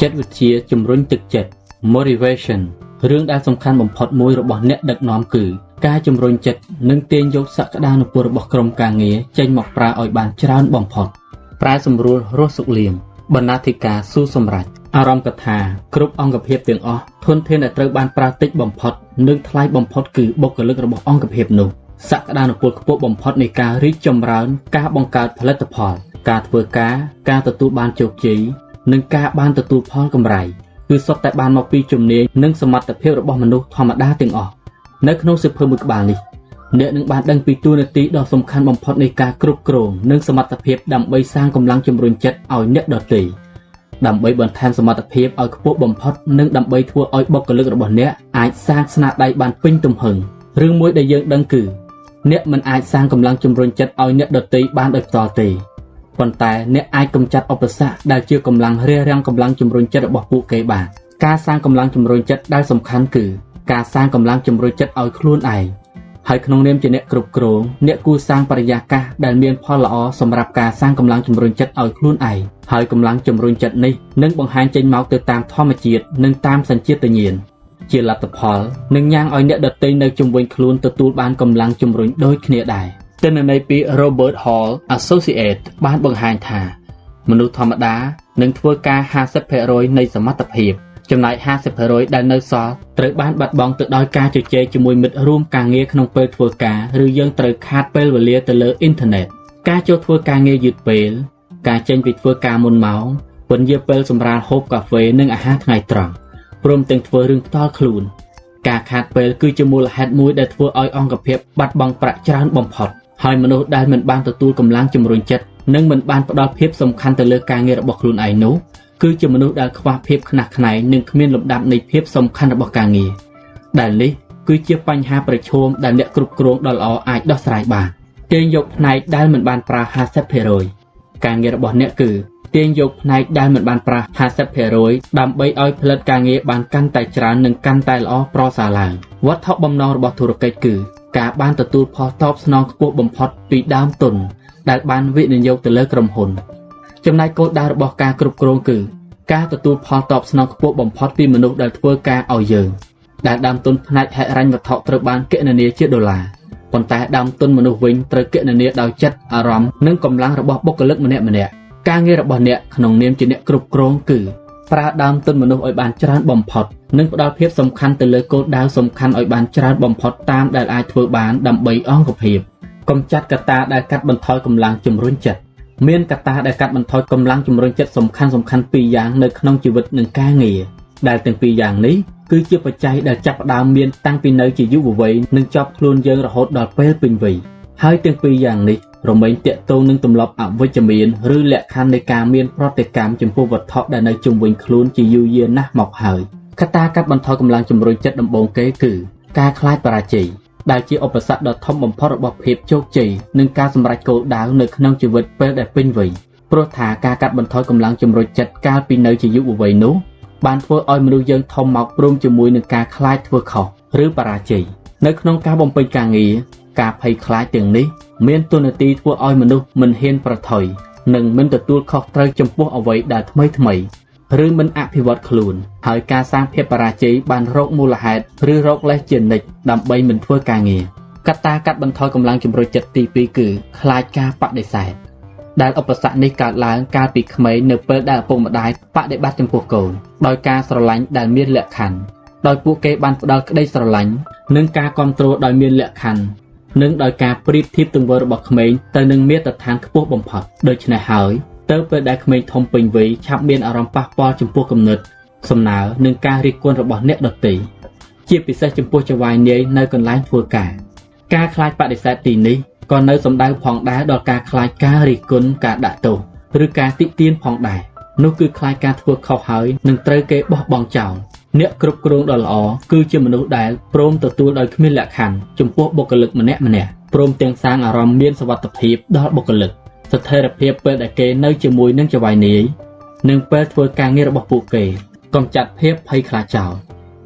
ចិត្តវិទ្យាជំរុញទឹកចិត្ត motivation រឿងដែលសំខាន់បំផុតមួយរបស់អ្នកដឹកនាំគឺការជំរុញចិត្តនិងទាញយកសក្តានុពលរបស់ក្រុមការងារចេញមកប្រើឲ្យបានច្រើនបំផុតប្រែសម្រួលរស់សុខលៀមបណ្ណាធិការស៊ូសម្រាប់អារម្មណ៍កថាគ្រប់អង្គភាពទាំងអស់ធនធានដែលត្រូវបានប្រើតិចបំផុតនិងថ្លៃបំផុតគឺបុគ្គលិករបស់អង្គភាពនោះសក្តានុពលខ្ពស់បំផុតនៃការរីកចម្រើន ការបង្កើតផលិតផល ការធ្វើការ ការទទួលបានជោគជ័យ និងការបានទទួលផលកម្រៃគឺសុទ្ធតែបានមកពីជំនាញនិងសមត្ថភាពរបស់មនុស្សធម្មតាទាំងអស់នៅក្នុងសិភើមួយក្បាលនេះអ្នកនឹងបានដឹងពីតួនាទីដ៏សំខាន់បំផុតនៃការគ្រប់គ្រងនិងសមត្ថភាពដើម្បីសាងកម្លាំងជំរុញចិត្តឲ្យអ្នកដទៃដើម្បីបន្ថែមសមត្ថភាពឲ្យខ្ពស់បំផុតនិងដើម្បីធ្វើឲ្យបុគ្គលិករបស់អ្នកអាចសាងស្នាដៃបានពេញទំហឹងរឿងមួយដែលយើងដឹងគឺ អ្នកមិនអាចសាងកម្លាំងជំរុញចិត្តឲ្យអ្នកដទៃបានដោយផ្ទាល់ទេ ប៉ុន្តែអ្នកអាចកម្ចាត់ឧបសគ្គដែលជាកម្លាំងរារាំងកម្លាំងជំរុញចិត្តរបស់ពួកគេបានការសាងកម្លាំងជំរុញចិត្តដែលសំខាន់គឺការសាងកម្លាំងជំរុញចិត្តឲ្យខ្លួនឯងហើយក្នុងនាមជាអ្នកគ្រប់គ្រងអ្នកគួរសាងបរិយាកាសដែលមានផលល្អសម្រាប់ការសាងកម្លាំងជំរុញចិត្តឲ្យខ្លួនឯងហើយកម្លាំងជំរុញចិត្តនេះនឹងបង្ហាញចេញមកទៅតាមធម្មជាតិនិងតាមសញ្ជាតិញាណជាលទ្ធផលនឹងញ៉ាំងឲ្យអ្នកដទៃនៅជំវិញខ្លួនទទួលបានកម្លាំងជំរុញដូចគ្នាដែរ ទិន្នន័យពី Robert Hall Associate បានបង្ហាញថា មនុស្សធម្មតានឹងធ្វើការ50%នៃសមត្ថភាព ចំណែក50%ដែលនៅសល់ត្រូវបានបាត់បង់ទៅដោយការជជែកជាមួយមិត្តរួមការងារក្នុងពេលធ្វើការឬយើងត្រូវខាតពេលវេលាទៅលើអ៊ីនធឺណិតការចូលធ្វើការងារយឺតពេល ការចេញពីធ្វើការមុនម៉ោងពន្យាពេលសម្រាលហូបកាហ្វេនិងអាហារថ្ងៃត្រង់ព្រមទាំងធ្វើរឿងផ្ទាល់ខ្លួន ការខាតពេលគឺជាមូលហេតុមួយដែលធ្វើឲ្យអង្គភាពបាត់បង់ប្រាក់ច្រើនបំផុត ហើយមនុស្សដែលមិនបានទទួលកម្លាំងជំរុញចិត្តនិងមិនបានផ្ដល់ភាពសំខាន់ទៅលើការងាររបស់ខ្លួនឯងនោះគឺជាមនុស្សដែលខ្វះភាពខ្នះខ្នែងនិងគ្មានលំដាប់នៃភាពសំខាន់របស់ការងារដែលនេះគឺជាបញ្ហាប្រឈមដែលអ្នកគ្រប់គ្រងដ៏ល្អអាចដោះស្រាយបានទាញយកផ្នែកដែលមិនបានប្រើ50%ការងាររបស់អ្នកគឺ ទាញយកផ្នែកដែលមិនបានប្រើ50%ដើម្បីឲ្យផលិតការងារបានកាន់តែច្រើននិងកាន់តែល្អប្រសើរឡើងវត្ថុបំណងរបស់ធុរកិច្ចគឺការបានទទួលផលតបស្នងខ្ពស់បំផុតពីដើមទុន ដែលបានវិនិយោគទៅលើក្រុមហ៊ុន ចំណែកគោលដៅរបស់ការគ្រប់គ្រងគឺការទទួលផលតបស្នងខ្ពស់បំផុតពីមនុស្សដែលធ្វើការឲ្យយើងដែលដើមទុនផ្នែកហិរញ្ញវត្ថុត្រូវបានគណនាជាដុល្លារប៉ុន្តែដើមទុនមនុស្សវិញត្រូវគណនាដោយចិត្តអារម្មណ៍និងកម្លាំងរបស់បុគ្គលិកម្នាក់ម្នា ក់ការងាររបស់អ្នកក្នុងនាមជាអ្នកគ្រប់គ្រងគឺប្រើដើមទុនមនុស្សឲ្យបានច្រើនបំផុតនិងផ្ដល់ភាពសំខាន់ទៅលើគោលដៅសំខាន់ឲ្យបានច្រើនបំផុតតាមដែលអាចធ្វើបានដើម្បីអង្គភាពកំចាត់កត្តាដែលកាត់បន្ថយកម្លាំងជំរុញចិត្តមានកត្តាដែលកាត់បន្ថយកម្លាំងជំរុញចិត្តសំខាន់សំខាន់ពីរយ៉ាងនៅក្នុងជីវិតនិងការងារដែលទាំងពីរយ៉ាងនេះគឺជាបច្ច័យដែលចាប់ផ្ដើមមានតាំងពីនៅជាយុវវ័យនិងចប់ខ្លួនយើងរហូតដល់ពេលពេញវ័យហើយទាំងពីរយ៉ាងនេះ រមែងតាក់ទងនឹងទម្លាប់អវិជ្ជមានឬលក្ខខណ្ឌនៃការមានប្រតិកម្មចំពោះវត្ថុដែលនៅជុំវិញខ្លួនជាយូរយារណាស់មកហើយកត្តាកាត់បន្ថយកម្លាំងជំរុញចិត្តដំបូងគេគឺការខ្លាចបរាជ័យដែលជាឧបសគ្គដ៏ធំបំផុតរបស់ភាពជោគជ័យនិងការសម្រេចគោលដៅនៅក្នុងជីវិតពេលដែលពេញវ័យព្រោះថាការកាត់បន្ថយកម្លាំងជំរុញចិត្តកាលពីនៅជាយុវវ័យនោះបានធ្វើឲ្យមនុស្សយើងធំមកព្រមជាមួយនឹងការខ្លាចធ្វើខុសឬបរាជ័យនៅក្នុងការបំពេញការងារ ការភ័យខ្លាចទាំងនេះមានទូនាទីធ្វើឲ្យមនុស្សមិនហ៊ានប្រថុយនិងមិនទទួលខុសត្រូវចំពោះអ្វីដែលថ្មីថ្មីឬមិនអភិវឌ្ឍខ្លួនហើយការសាងភាពបរាជ័យបានរកមូលហេតុឬរកលេសជានិច្ចដើម្បីមិនធ្វើការងារកត្តាកាត់បន្ថយកម្លាំងជំរុញចិត្តទី2គឺខ្លាចការបដិសេធដែលឧបសគ្គនេះកើតឡើងកាលពីក្មេងនៅពេលដែលឪពុកម្ដាយបដិបត្តិចំពោះកូនដោយការស្រឡាញ់ដែលមានលក្ខខណ្ឌដោយពួកគេបានផ្ដល់ក្តីស្រឡាញ់និងការគ្រប់គ្រងដោយមានលក្ខខណ្ឌ និងដោយការប្រៀបធៀបទង្វើរបស់ក្មេងទៅនឹងមាត្រដ្ឋានខ្ពស់បំផុតដូច្នេះហើយទៅពេលដែលក្មេងធំពេញវ័យឆាប់មានអារម្មណ៍ប៉ះពាល់ចំពោះគំនិតសំណើនិងការរិះគន់របស់អ្នកដទៃជាពិសេសចំពោះចៅហ្វាយនាយនៅកន្លែងធ្វើការការខ្លាចបដិសេធទីនេះក៏នៅសំដៅផងដែរដល់ការខ្លាចការរិះគន់ការដាក់ទោសឬការតិទៀនផងដែរនោះគឺខ្លាចការធ្វើខុសហើយនឹងត្រូវគេបោះបង់ចោល អ្នកគ្រប់គ្រងដ៏ល្អគឺជាមនុស្សដែលព្រមទទួលដោយគ្មានលក្ខខណ្ឌចំពោះបុគ្គលិកម្នាក់ម្នាក់ព្រមទាំងសាងអារម្មណ៍មានសវត្ថភាពដល់បុគ្គលិកស្ថិរភាពពេលដែលគេនៅជាមួយនឹងចៅហ្វាយនាយនិងពេលធ្វើការងាររបស់ពួកគេកំចាត់ភាពភ័យខ្លាចចោល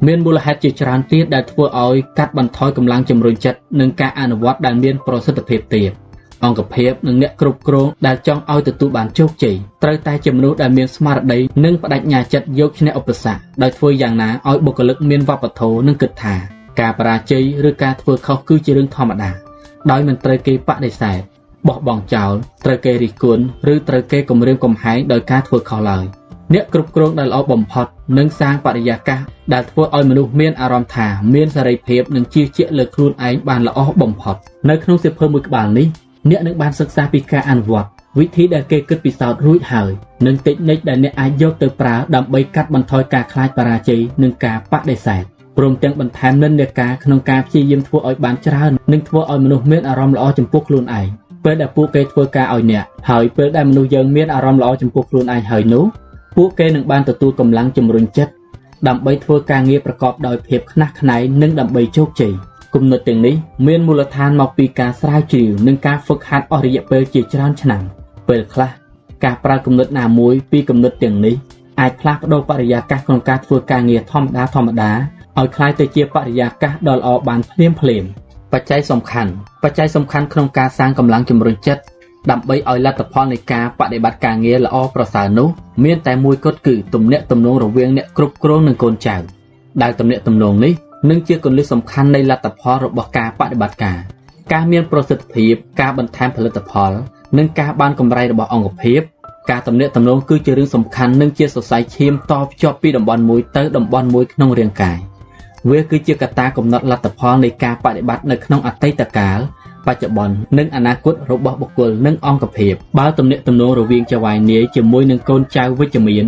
មានមូលហេតុជាច្រើនទៀតដែលធ្វើឲ្យកាត់បន្ថយកម្លាំងជំរុញចិត្តនិងការអនុវត្តដែលមានប្រសិទ្ធភាពទៀត អង្គភាពនិងអ្នកគ្រប់គ្រងដែលចង់ឲ្យទទួលបានជោគជ័យត្រូវតែជាមនុស្សដែលមានស្មារតីនិងបដិញ្ញាចិត្តយកឈ្នះឧបសគ្គដោយធ្វើយ៉ាងណាឲ្យបុគ្គលិកមានវប្បធម៌និងគិតថាការបរាជ័យឬការធ្វើខុសគឺជារឿងធម្មតាដោយមិនត្រូវគេបដិសេធបោះបង់ចោលត្រូវគេរិះគន់ឬត្រូវគេគំរាមកំហែងដោយការធ្វើខុសឡើយអ្នកគ្រប់គ្រងដែលល្អបំផុតនឹងសាងបរិយាកាសដែលធ្វើឲ្យមនុស្សមានអារម្មណ៍ថាមានសេរីភាពនិងជឿជាក់លើខ្លួនឯងបានល្អបំផុតនៅក្នុងសៀវភៅមួយក្បាលនេះ អ្នកនឹងបានសិក្សាពីការអនុវត្តវិធីដែលគេគិតពិសោធន៍រួចហើយនិងតិចនិចដែលអ្នកអាចយកទៅប្រើដើម្បីកាត់បន្ថយការខ្លាចបរាជ័យនិងការបដិសេធព្រមទាំងបន្ថែមនិន្នាការក្នុងការព្យាយាមធ្វើឲ្យបានច្រើននិងធ្វើឲ្យមនុស្សមានអារម្មណ៍ល្អចំពោះខ្លួនឯងពេលដែលពួកគេធ្វើការឲ្យអ្នកហើយពេលដែលមនុស្សយើងមានអារម្មណ៍ល្អចំពោះខ្លួនឯងហើយនោះពួកគេនឹងបានទទួលកម្លាំងជំរុញចិត្តដើម្បីធ្វើការងារប្រកបដោយភាពខ្នះខ្នែងនិងដើម្បីជោគជ័យ គំនិតទាំងនេះមានមូលដ្ឋានមកពីការស្រាវជ្រាវនិងការហ្វឹកហាត់អស់រយៈពេលជាច្រើនឆ្នាំពេលខ្លះការប្រើគំនិតណាមួយពីគំនិតទាំងនេះអាចផ្លាស់ប្ដូរបរិយាកាសក្នុងការធ្វើការងារធម្មតាធម្មតាឲ្យคล้ายទៅជាបរិយាកាសដ៏ល្អបានភ្លាមភ្លាមបច្ច័យសំខាន់បច្ច័យសំខាន់ក្នុងការសាងកម្លាំងជំរុញចិត្តដើម្បីឲ្យលទ្ធផលនៃការបដិបត្តិការងារល្អប្រសើរនោះមានតែមួយគត់គឺទំនាក់ទំនងរវាងអ្នកគ្រប់គ្រងនិងកូនចៅដែលទំនាក់ទំនងនេះ នឹងជាគន្លឹះសំខាន់នៃលទ្ធផលរបស់ការបដិបត្តិការ ការមានប្រសិទ្ធភាព ការបន្ថែមផលិតផល និងការបានកម្រៃរបស់អង្គភាព ការទំនាក់ទំនងគឺជារឿងសំខាន់និងជាសរសៃឈាមតភ្ជាប់ពីតំបន់មួយទៅតំបន់មួយក្នុងរាងកាយវាគឺជាកត្តាកំណត់លទ្ធផលនៃការបដិបត្តិនៅក្នុងអតីតកាលបច្ចុប្បន្ននិងអនាគតរបស់បុគ្គលនិងអង្គភាពបើទំនាក់ទំនងរវាងចៅហ្វាយនាយជាមួយនឹងកូនចៅវិជ្ជមាន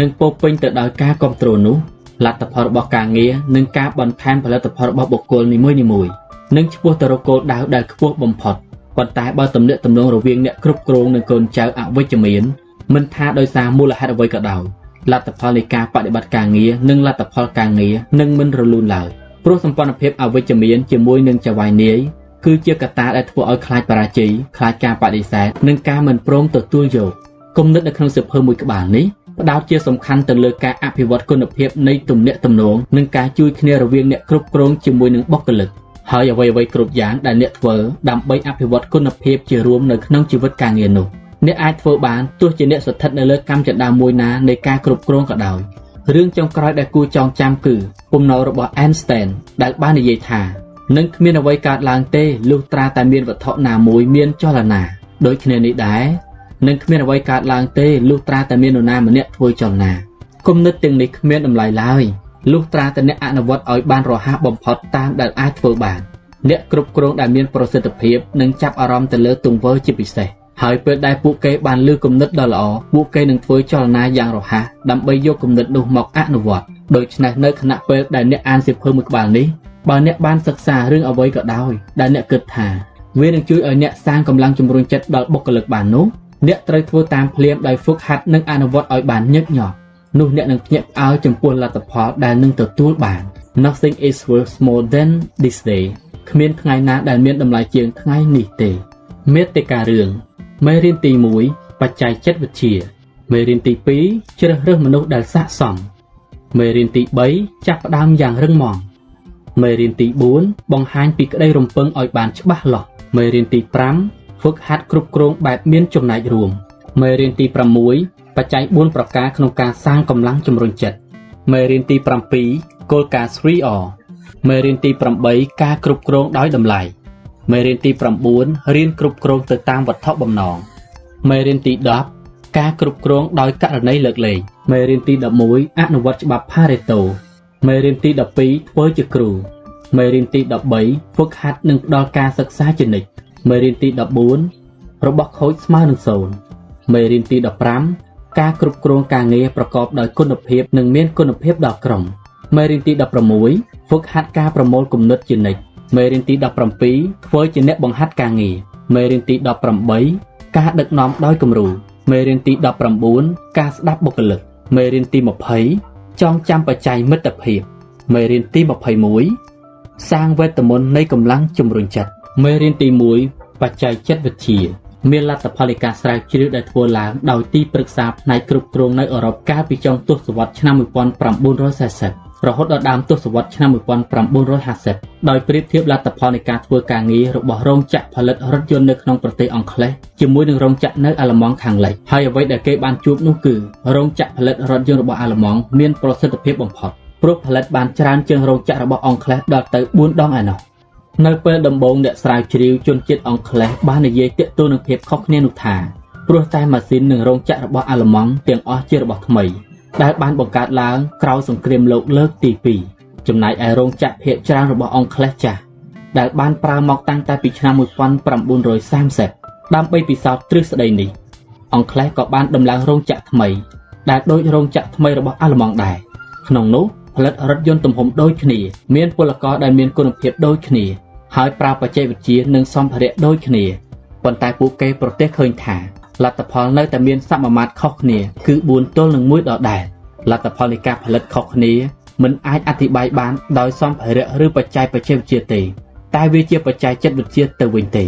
និងពោពេញទៅដោយការគ្រប់គ្រងនោះ លទ្ធផលរបស់ការងារនិងការបន្ថែមផលិតផលរបស់បុគ្គលនីមួយៗនឹងឆ្ពោះទៅរកគោលដៅដែលខ្ពស់បំផុតប៉ុន្តែបើទំនាក់ទំនងរវាងអ្នកគ្រប់គ្រងនិងកូនចៅអវិជ្ជមានមិនថាដោយសារមូលហេតុអ្វីក៏ដោយលទ្ធផលនៃការបដិបត្តិការងារនិងលទ្ធផលការងារនឹងមិនរលូនឡើយព្រោះសម្ព័ន្ធភាពអវិជ្ជមានជាមួយនឹងចៅហ្វាយនាយគឺជាកត្តាដែលធ្វើឲ្យខ្លាចបរាជ័យខ្លាចការបដិសេធនិងការមិនព្រមទទួលយកគំនិតនៅក្នុងសៀវភៅមួយក្បាលនេះ ផ្ដោតជាសំខាន់ទៅលើការអភិវឌ្ឍគុណភាពនៃទំនាក់ទំនងនិងការជួយគ្នារវាងអ្នកគ្រប់គ្រងជាមួយនឹងបុគ្គលិកហើយអ្វីៗគ្រប់យ៉ាងដែលអ្នកធ្វើដើម្បីអភិវឌ្ឍគុណភាពជារួមនៅក្នុងជីវិតការងារនោះអ្នកអាចធ្វើបានទោះជាអ្នកស្ថិតនៅលើកម្មចដាមួយណានៃការគ្រប់គ្រងក៏ដោយរឿងចុងក្រោយដែលគួរចងចាំគឺពំណោរបស់ Einstein ដែលបាននិយាយថានឹងគ្មានអ្វីកើតឡើងទេលុះត្រាតែមានវត្ថុណាមួយមានចលនាដូចគ្នានេះដែរ នឹងគ្មានអ្វីកើតឡើងទេលុះត្រាតែមាននរណាម្នាក់ធ្វើចលនាគំនិតទាំងនេះគ្មានតម្លៃឡើយលុះត្រាតែអ្នកអនុវត្តឲ្យបានរហ័សបំផុតតាមដែលអាចធ្វើបានអ្នកគ្រប់គ្រងដែលមានប្រសិទ្ធភាពនឹងចាប់អារម្មណ៍ទៅលើទង្វើជាពិសេសហើយពេលដែលពួកគេបានលើគំនិតដ៏ល្អពួកគេនឹងធ្វើចលនាយ៉ាងរហ័សដើម្បីយកគំនិតនោះមកអនុវត្តដូច្នេះនៅខណៈពេលដែលអ្នកអានសៀវភៅមួយក្បាលនេះបើអ្នកបានសិក្សារឿងអ្វីក៏ដោយដែលអ្នកគិតថាវានឹងជួយឲ្យអ្នកសាងកម្លាំងជំរុញចិត្តដល់បុគ្គលិកបាននោះ អ្នកត្រូវធ្វើតាមភ្លាមដោយហ្វឹកហាត់និងអនុវត្តឲ្យបានញឹកញាប់នោះអ្នកនឹងភ្ញាក់ផ្អើលចំពោះលទ្ធផលដែលនឹងទទួលបាន Nothing is worth more than this day គ្មានថ្ងៃណាដែលមានតម្លៃជាងថ្ងៃនេះទេមេត្តារឿងមេរៀនទី1បច្ចេកចិត្តវិទ្យាមេរៀនទី2ជ្រើសរើសមនុស្សដែលស័ក្តិសមមេរៀនទី3ចាប់ផ្ដើមយ៉ាងរឹងមាំមេរៀនទី4បង្ហាញពីក្តីរំពឹងឲ្យបានច្បាស់លាស់មេរៀនទី5 ហ្វឹកហាត់គ្រប់គ្រងបែបមានចំណែករួមមេរៀនទី6បច្ច័យ4ប្រការក្នុងការសាងកម្លាំងជំរុញចិត្តមេរៀនទី7គោលការណ៍ 3R មេរៀនទី8ការគ្រប់គ្រងដោយតម្លៃមេរៀនទី9រៀនគ្រប់គ្រងទៅតាមវត្ថុបំណងមេរៀនទី10ការគ្រប់គ្រងដោយករណីលើកលែងមេរៀនទី11អនុវត្តច្បាប់ Pareto មេរៀនទី12ធ្វើជាគ្រូមេរៀនទី13ហ្វឹកហាត់និងផ្ដល់ការសិក្សាជានិច្ច មេរៀនទី14របស់ខូចស្មើនឹង0មេរៀនទី15ការគ្រប់គ្រងការងារប្រកបដោយគុណភាពនិងមានគុណភាពដល់ក្រុមមេរៀនទី16ហ្វឹកហាត់ការប្រមូលគំនិតជានិច្ចមេរៀនទី17ធ្វើជាអ្នកបង្ហាត់ការងារមេរៀនទី18ការដឹកនាំដោយគំរូមេរៀនទី19ការស្ដាប់បុគ្គលិកមេរៀនទី20ចងចាំបច្ច័យមិត្តភាពមេរៀនទី21សាងវេទមន្តនៃកម្លាំងជំរុញចិត្តមេរៀនទី1 បច្ចេកចិត្តវិទ្យាមានលទ្ធផលនៃការស្រាវជ្រាវដែលធ្វើឡើងដោយទីប្រឹក្សាផ្នែកគ្រប់គ្រងនៅអឺរ៉ុបកាលពីចុងទសវត្សរ៍ឆ្នាំ1940រហូតដល់ដើមទសវត្សរ៍ឆ្នាំ1950ដោយប្រៀបធៀបលទ្ធផលនៃការធ្វើការងាររបស់រោងចក្រផលិតរថយន្តនៅក្នុងប្រទេសអង់គ្លេសជាមួយនឹងរោងចក្រនៅអាល្លឺម៉ង់ខាងលិចហើយអ្វីដែលគេបានជួបនោះគឺរោងចក្រផលិតរថយន្តរបស់អាល្លឺម៉ង់មានប្រសិទ្ធភាពបំផុតព្រោះផលិតបានច្រើនជាងរោងចក្ររបស់អង់គ្លេសដល់ទៅ4ដងឯណោះ នៅពេលដំបូងអ្នកស្រាវជ្រាវជនជាតិអង់គ្លេសបាននិយាយទាក់ទងនឹងភាពខុសគ្នានោះថាព្រោះតែម៉ាស៊ីននិងរោងចក្ររបស់អាល្លឺម៉ង់ទាំងអស់ជារបស់ថ្មី ដែលបានបង្កើតឡើងក្រោយសង្គ្រាមលោកលើកទី2ចំណែកឯរោងចក្រភាគច្រើនរបស់អង់គ្លេសចាស់ដែលបានប្រើមកតាំងតែពីឆ្នាំ1930ដើម្បីពិសោធន៍ទ្រឹស្ដីនេះអង់គ្លេសក៏បានដំឡើងរោងចក្រថ្មី ដែលដូចរោងចក្រថ្មីរបស់អាល្លឺម៉ង់ដែរក្នុងនោះផលិតរថយន្តទំហំដូចគ្នា មានពលករដែលមានគុណភាពដូចគ្នា ហើយប្រើបច្ចេកវិទ្យានិងសម្ភារៈដូចគ្នាប៉ុន្តែពួកគេប្រទះឃើញថាលទ្ធផលនៅតែមានសមាមាត្រខុសគ្នាគឺ4ទល់នឹង1ដដែលលទ្ធផលនៃការផលិតខុសគ្នាមិនអាចអធិប្បាយបានដោយសម្ភារៈឬបច្ចេកបច្ចេកវិទ្យាទេ តែវាជាបច្ចេកចិត្តវិទ្យាទៅវិញទេ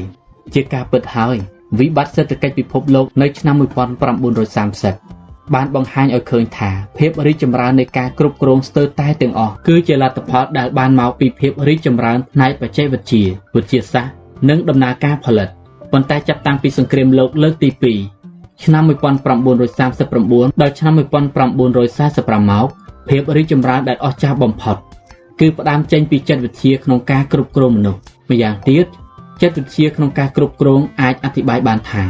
ជាការពិតហើយវិបត្តិសេដ្ឋកិច្ចពិភពលោកនៅឆ្នាំ1930 បានបង្ហាញឲ្យឃើញថាភាពរីកចម្រើននៃការគ្រប់គ្រងស្ទើរតែទាំងអស់គឺជាលទ្ធផលដែលបានមកពីភាពរីកចម្រើនផ្នែកបច្ចេកវិទ្យាវិទ្យាសាស្ត្រនិងដំណើរការផលិតប៉ុន្តែចាប់តាំងពីសង្គ្រាមលោកលើកទី2ឆ្នាំ1939ដល់ឆ្នាំ1945មកភាពរីកចម្រើនដែលអស្ចារ្យបំផុតគឺផ្ដើមចេញពីចិត្តវិទ្យាក្នុងការគ្រប់គ្រងមនុស្សម្យ៉ាងទៀតចិត្តវិទ្យាក្នុងការគ្រប់គ្រងអាចអធិប្បាយបានថា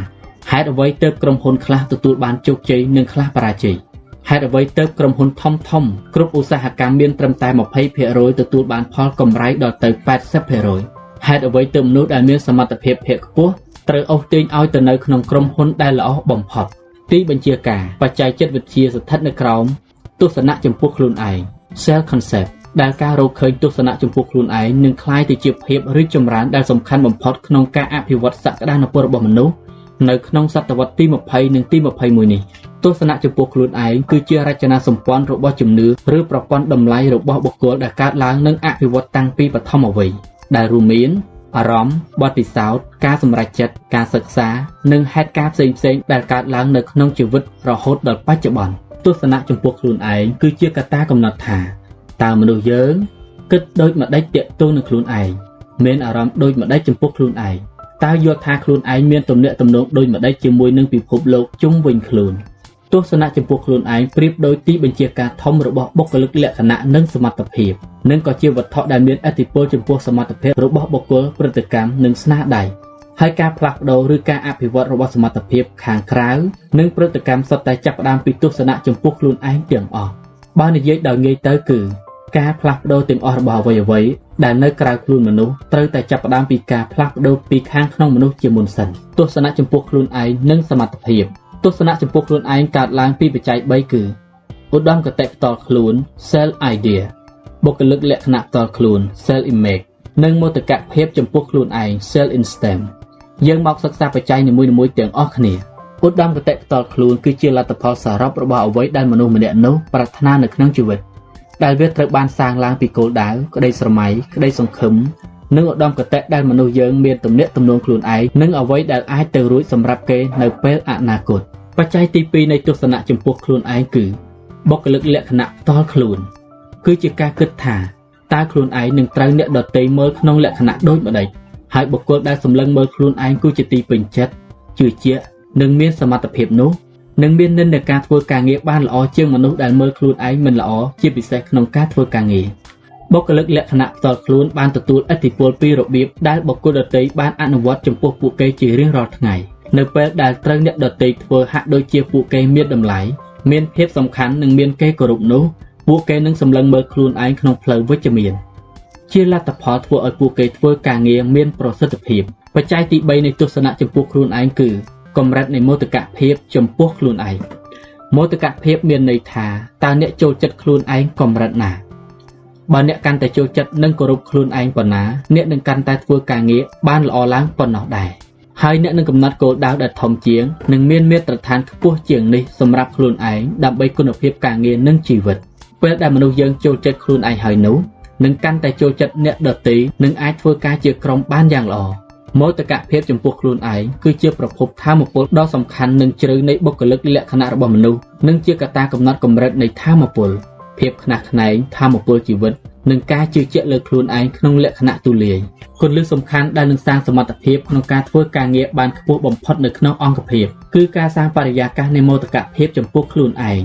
ហេតុអ្វីទើបក្រុមហ៊ុនខ្លះទទួលបានជោគជ័យនិងខ្លះបរាជ័យហេតុអ្វីទើបក្រុមហ៊ុនធំធំគ្រប់ឧស្សាហកម្មមានត្រឹមតែ20%ទទួលបានផលកម្រៃដល់ទៅ80%ហេតុអ្វីទើបមនុស្សដែលមានសមត្ថភាពភាគខ្ពស់ត្រូវអូសទាញឲ្យទៅនៅក្នុងក្រុមហ៊ុនដែលល្អបំផុតទីបញ្ជាការបច្ចេកចិត្តវិទ្យាស្ថិតនៅក្រោមទស្សនៈចំពោះខ្លួនឯង self concept ដែលការរកឃើញទស្សនៈចំពោះខ្លួនឯងនឹងคล้ายទៅជាភាពរីកចម្រើនដែលសំខាន់បំផុតក្នុងការអភិវឌ្ឍសក្តានុពលរបស់មនុស្ស នៅក្នុងសតវត្សទី20និងទី21នេះទស្សនៈចំពោះខ្លួនឯងគឺជារចនាសម្ព័ន្ធរបស់ជំនឿឬប្រព័ន្ធតម្លៃរបស់បុគ្គលដែលកើតឡើងនិងអភិវឌ្ឍតាំងពីបឋមវ័យដែលរួមមានអារម្មណ៍បទពិសោធន៍ការសម្រេចចិត្តការសិក្សា និងហេតុការណ៍ផ្សេងៗដែលកើតឡើងនៅក្នុងជីវិតរហូតដល់បច្ចុប្បន្នទស្សនៈចំពោះខ្លួនឯងគឺជាកត្តាកំណត់ថាតើមនុស្សយើងគិតដូចម្ដេចទាក់ទងនឹងខ្លួនឯងមានអារម្មណ៍ដូចម្ដេចចំពោះខ្លួនឯង តើយល់ថាខ្លួនឯងមានទំនាក់ទំនងដូចម្ដេចជាមួយនឹងពិភពលោកជុំវិញខ្លួនទស្សនៈចំពោះខ្លួនឯងប្រៀបដូចទីបញ្ជាការធំរបស់បុគ្គលិកលក្ខណៈនិងសមត្ថភាពនិងក៏ជាវត្ថុដែលមានឥទ្ធិពលចំពោះសមត្ថភាពរបស់បុគ្គលព្រឹត្តិកម្មនិងស្នាដៃហើយការផ្លាស់ប្ដូរឬការអភិវឌ្ឍរបស់សមត្ថភាពខាងក្រៅនិងព្រឹត្តិកម្មសុទ្ធតែចាប់ផ្ដើមពីទស្សនៈចំពោះខ្លួនឯងទាំងអស់បើនិយាយដោយងាយទៅគឺ ការផ្លាស់ប្ដូរទាំងអស់របស់អ្វីអ្វីដែលនៅក្រៅខ្លួនមនុស្សត្រូវតែចាប់ផ្ដើមពីការផ្លាស់ប្ដូរពីខាងក្នុងមនុស្សជាមុនសិនទស្សនៈចំពោះខ្លួនឯងនិងសមត្ថភាពទស្សនៈចំពោះខ្លួនឯងកើតឡើងពីបច្ច័យ3គឺឧត្តមគតិផ្ទាល់ខ្លួន self idea បុគ្គលិកលក្ខណៈផ្ទាល់ខ្លួន self image និងមោទកភាពចំពោះខ្លួនឯង self instinct យើងមកសិក្សាបច្ច័យនីមួយៗទាំងអស់គ្នាឧត្តមគតិផ្ទាល់ខ្លួនគឺជាលទ្ធផលសរុបរបស់អ្វីដែលមនុស្សម្នាក់នោះប្រាថ្នានៅក្នុងជីវិត ដែលវាត្រូវបានសាងឡើងពីគោលដៅក្តីស្រមៃក្តីសង្ឃឹមនិងឧត្តមគតិដែលមនុស្សយើងមានទំនាក់ទំនងខ្លួនឯងនិងអ្វីដែលអាចទៅរួចសម្រាប់គេនៅពេលអនាគតបច្ច័យទី2នៃទស្សនៈចំពោះខ្លួនឯងគឺបុគ្គលិកលក្ខណៈផ្ទាល់ខ្លួន គឺជាការគិតថាតើខ្លួនឯងនឹងត្រូវអ្នកដទៃមើលក្នុងលក្ខណៈដូចម្ដេចហើយបុគ្គលដែលសម្លឹងមើលខ្លួនឯងគឺជាទីពេញចិត្តជឿជាក់និងមានសមត្ថភាពនោះ នឹងមាននិន្នាការធ្វើការងារបានល្អជាងមនុស្សដែលមើលខ្លួនឯងមិនល្អជាពិសេសក្នុងការធ្វើការងារបុគ្គលិកលក្ខណៈផ្ទាល់ខ្លួនបានទទួលឥទ្ធិពលពីរបៀបដែលបុគ្គលដទៃបានអនុវត្តចំពោះពួកគេជារៀងរាល់ថ្ងៃនៅពេលដែលត្រូវអ្នកដទៃធ្វើហាក់ដូចជាពួកគេមានតម្លៃមានភាពសំខាន់និងមានគេគោរពនោះពួកគេនឹងសម្លឹងមើលខ្លួនឯងក្នុងផ្លូវវិជ្ជមានជាលទ្ធផលធ្វើឲ្យពួកគេធ្វើការងារមានប្រសិទ្ធភាពបច្ច័យទី3នៃទស្សនៈចំពោះខ្លួនឯងគឺ កម្រិតនៃមោទកភាពចំពោះខ្លួនឯងមោទកភាពមានន័យថាតើអ្នកចូលចិត្តខ្លួនឯងកម្រិតណាបើអ្នកកាន់តែចូលចិត្តនិងគោរពខ្លួនឯងប៉ុណ្ណាអ្នកនឹងកាន់តែធ្វើការងារបានល្អឡើងប៉ុណ្ណោះដែរហើយអ្នកនឹងកំណត់គោលដៅដែលធំជាងនិងមានមាត្រដ្ឋានខ្ពស់ជាងនេះសម្រាប់ខ្លួនឯងដើម្បីគុណភាពការងារនិងជីវិតពេលដែលមនុស្សយើងចូលចិត្តខ្លួនឯងហើយនោះនឹងកាន់តែចូលចិត្តអ្នកដទៃនិងអាចធ្វើការជាក្រុមបានយ៉ាងល្អ មោទកភាពចំពោះខ្លួនឯងគឺជាប្រភពធម៌ពលដ៏សំខាន់និងជ្រៅនៃបុគ្គលិកលក្ខណៈរបស់មនុស្សនិងជាកត្តាកំណត់កម្រិតនៃធម៌ពលភាពខ្នះខ្នែងធម៌ពលជីវិតនិងការជឿជាក់លើខ្លួនឯងក្នុងលក្ខណៈទូលាយគន្លឹះសំខាន់ដែលនឹងសាងសមត្ថភាពក្នុងការធ្វើការងារបានខ្ពស់បំផុតនៅក្នុងអង្គភាពគឺការសាងបរិយាកាសនៃមោទកភាពចំពោះខ្លួនឯង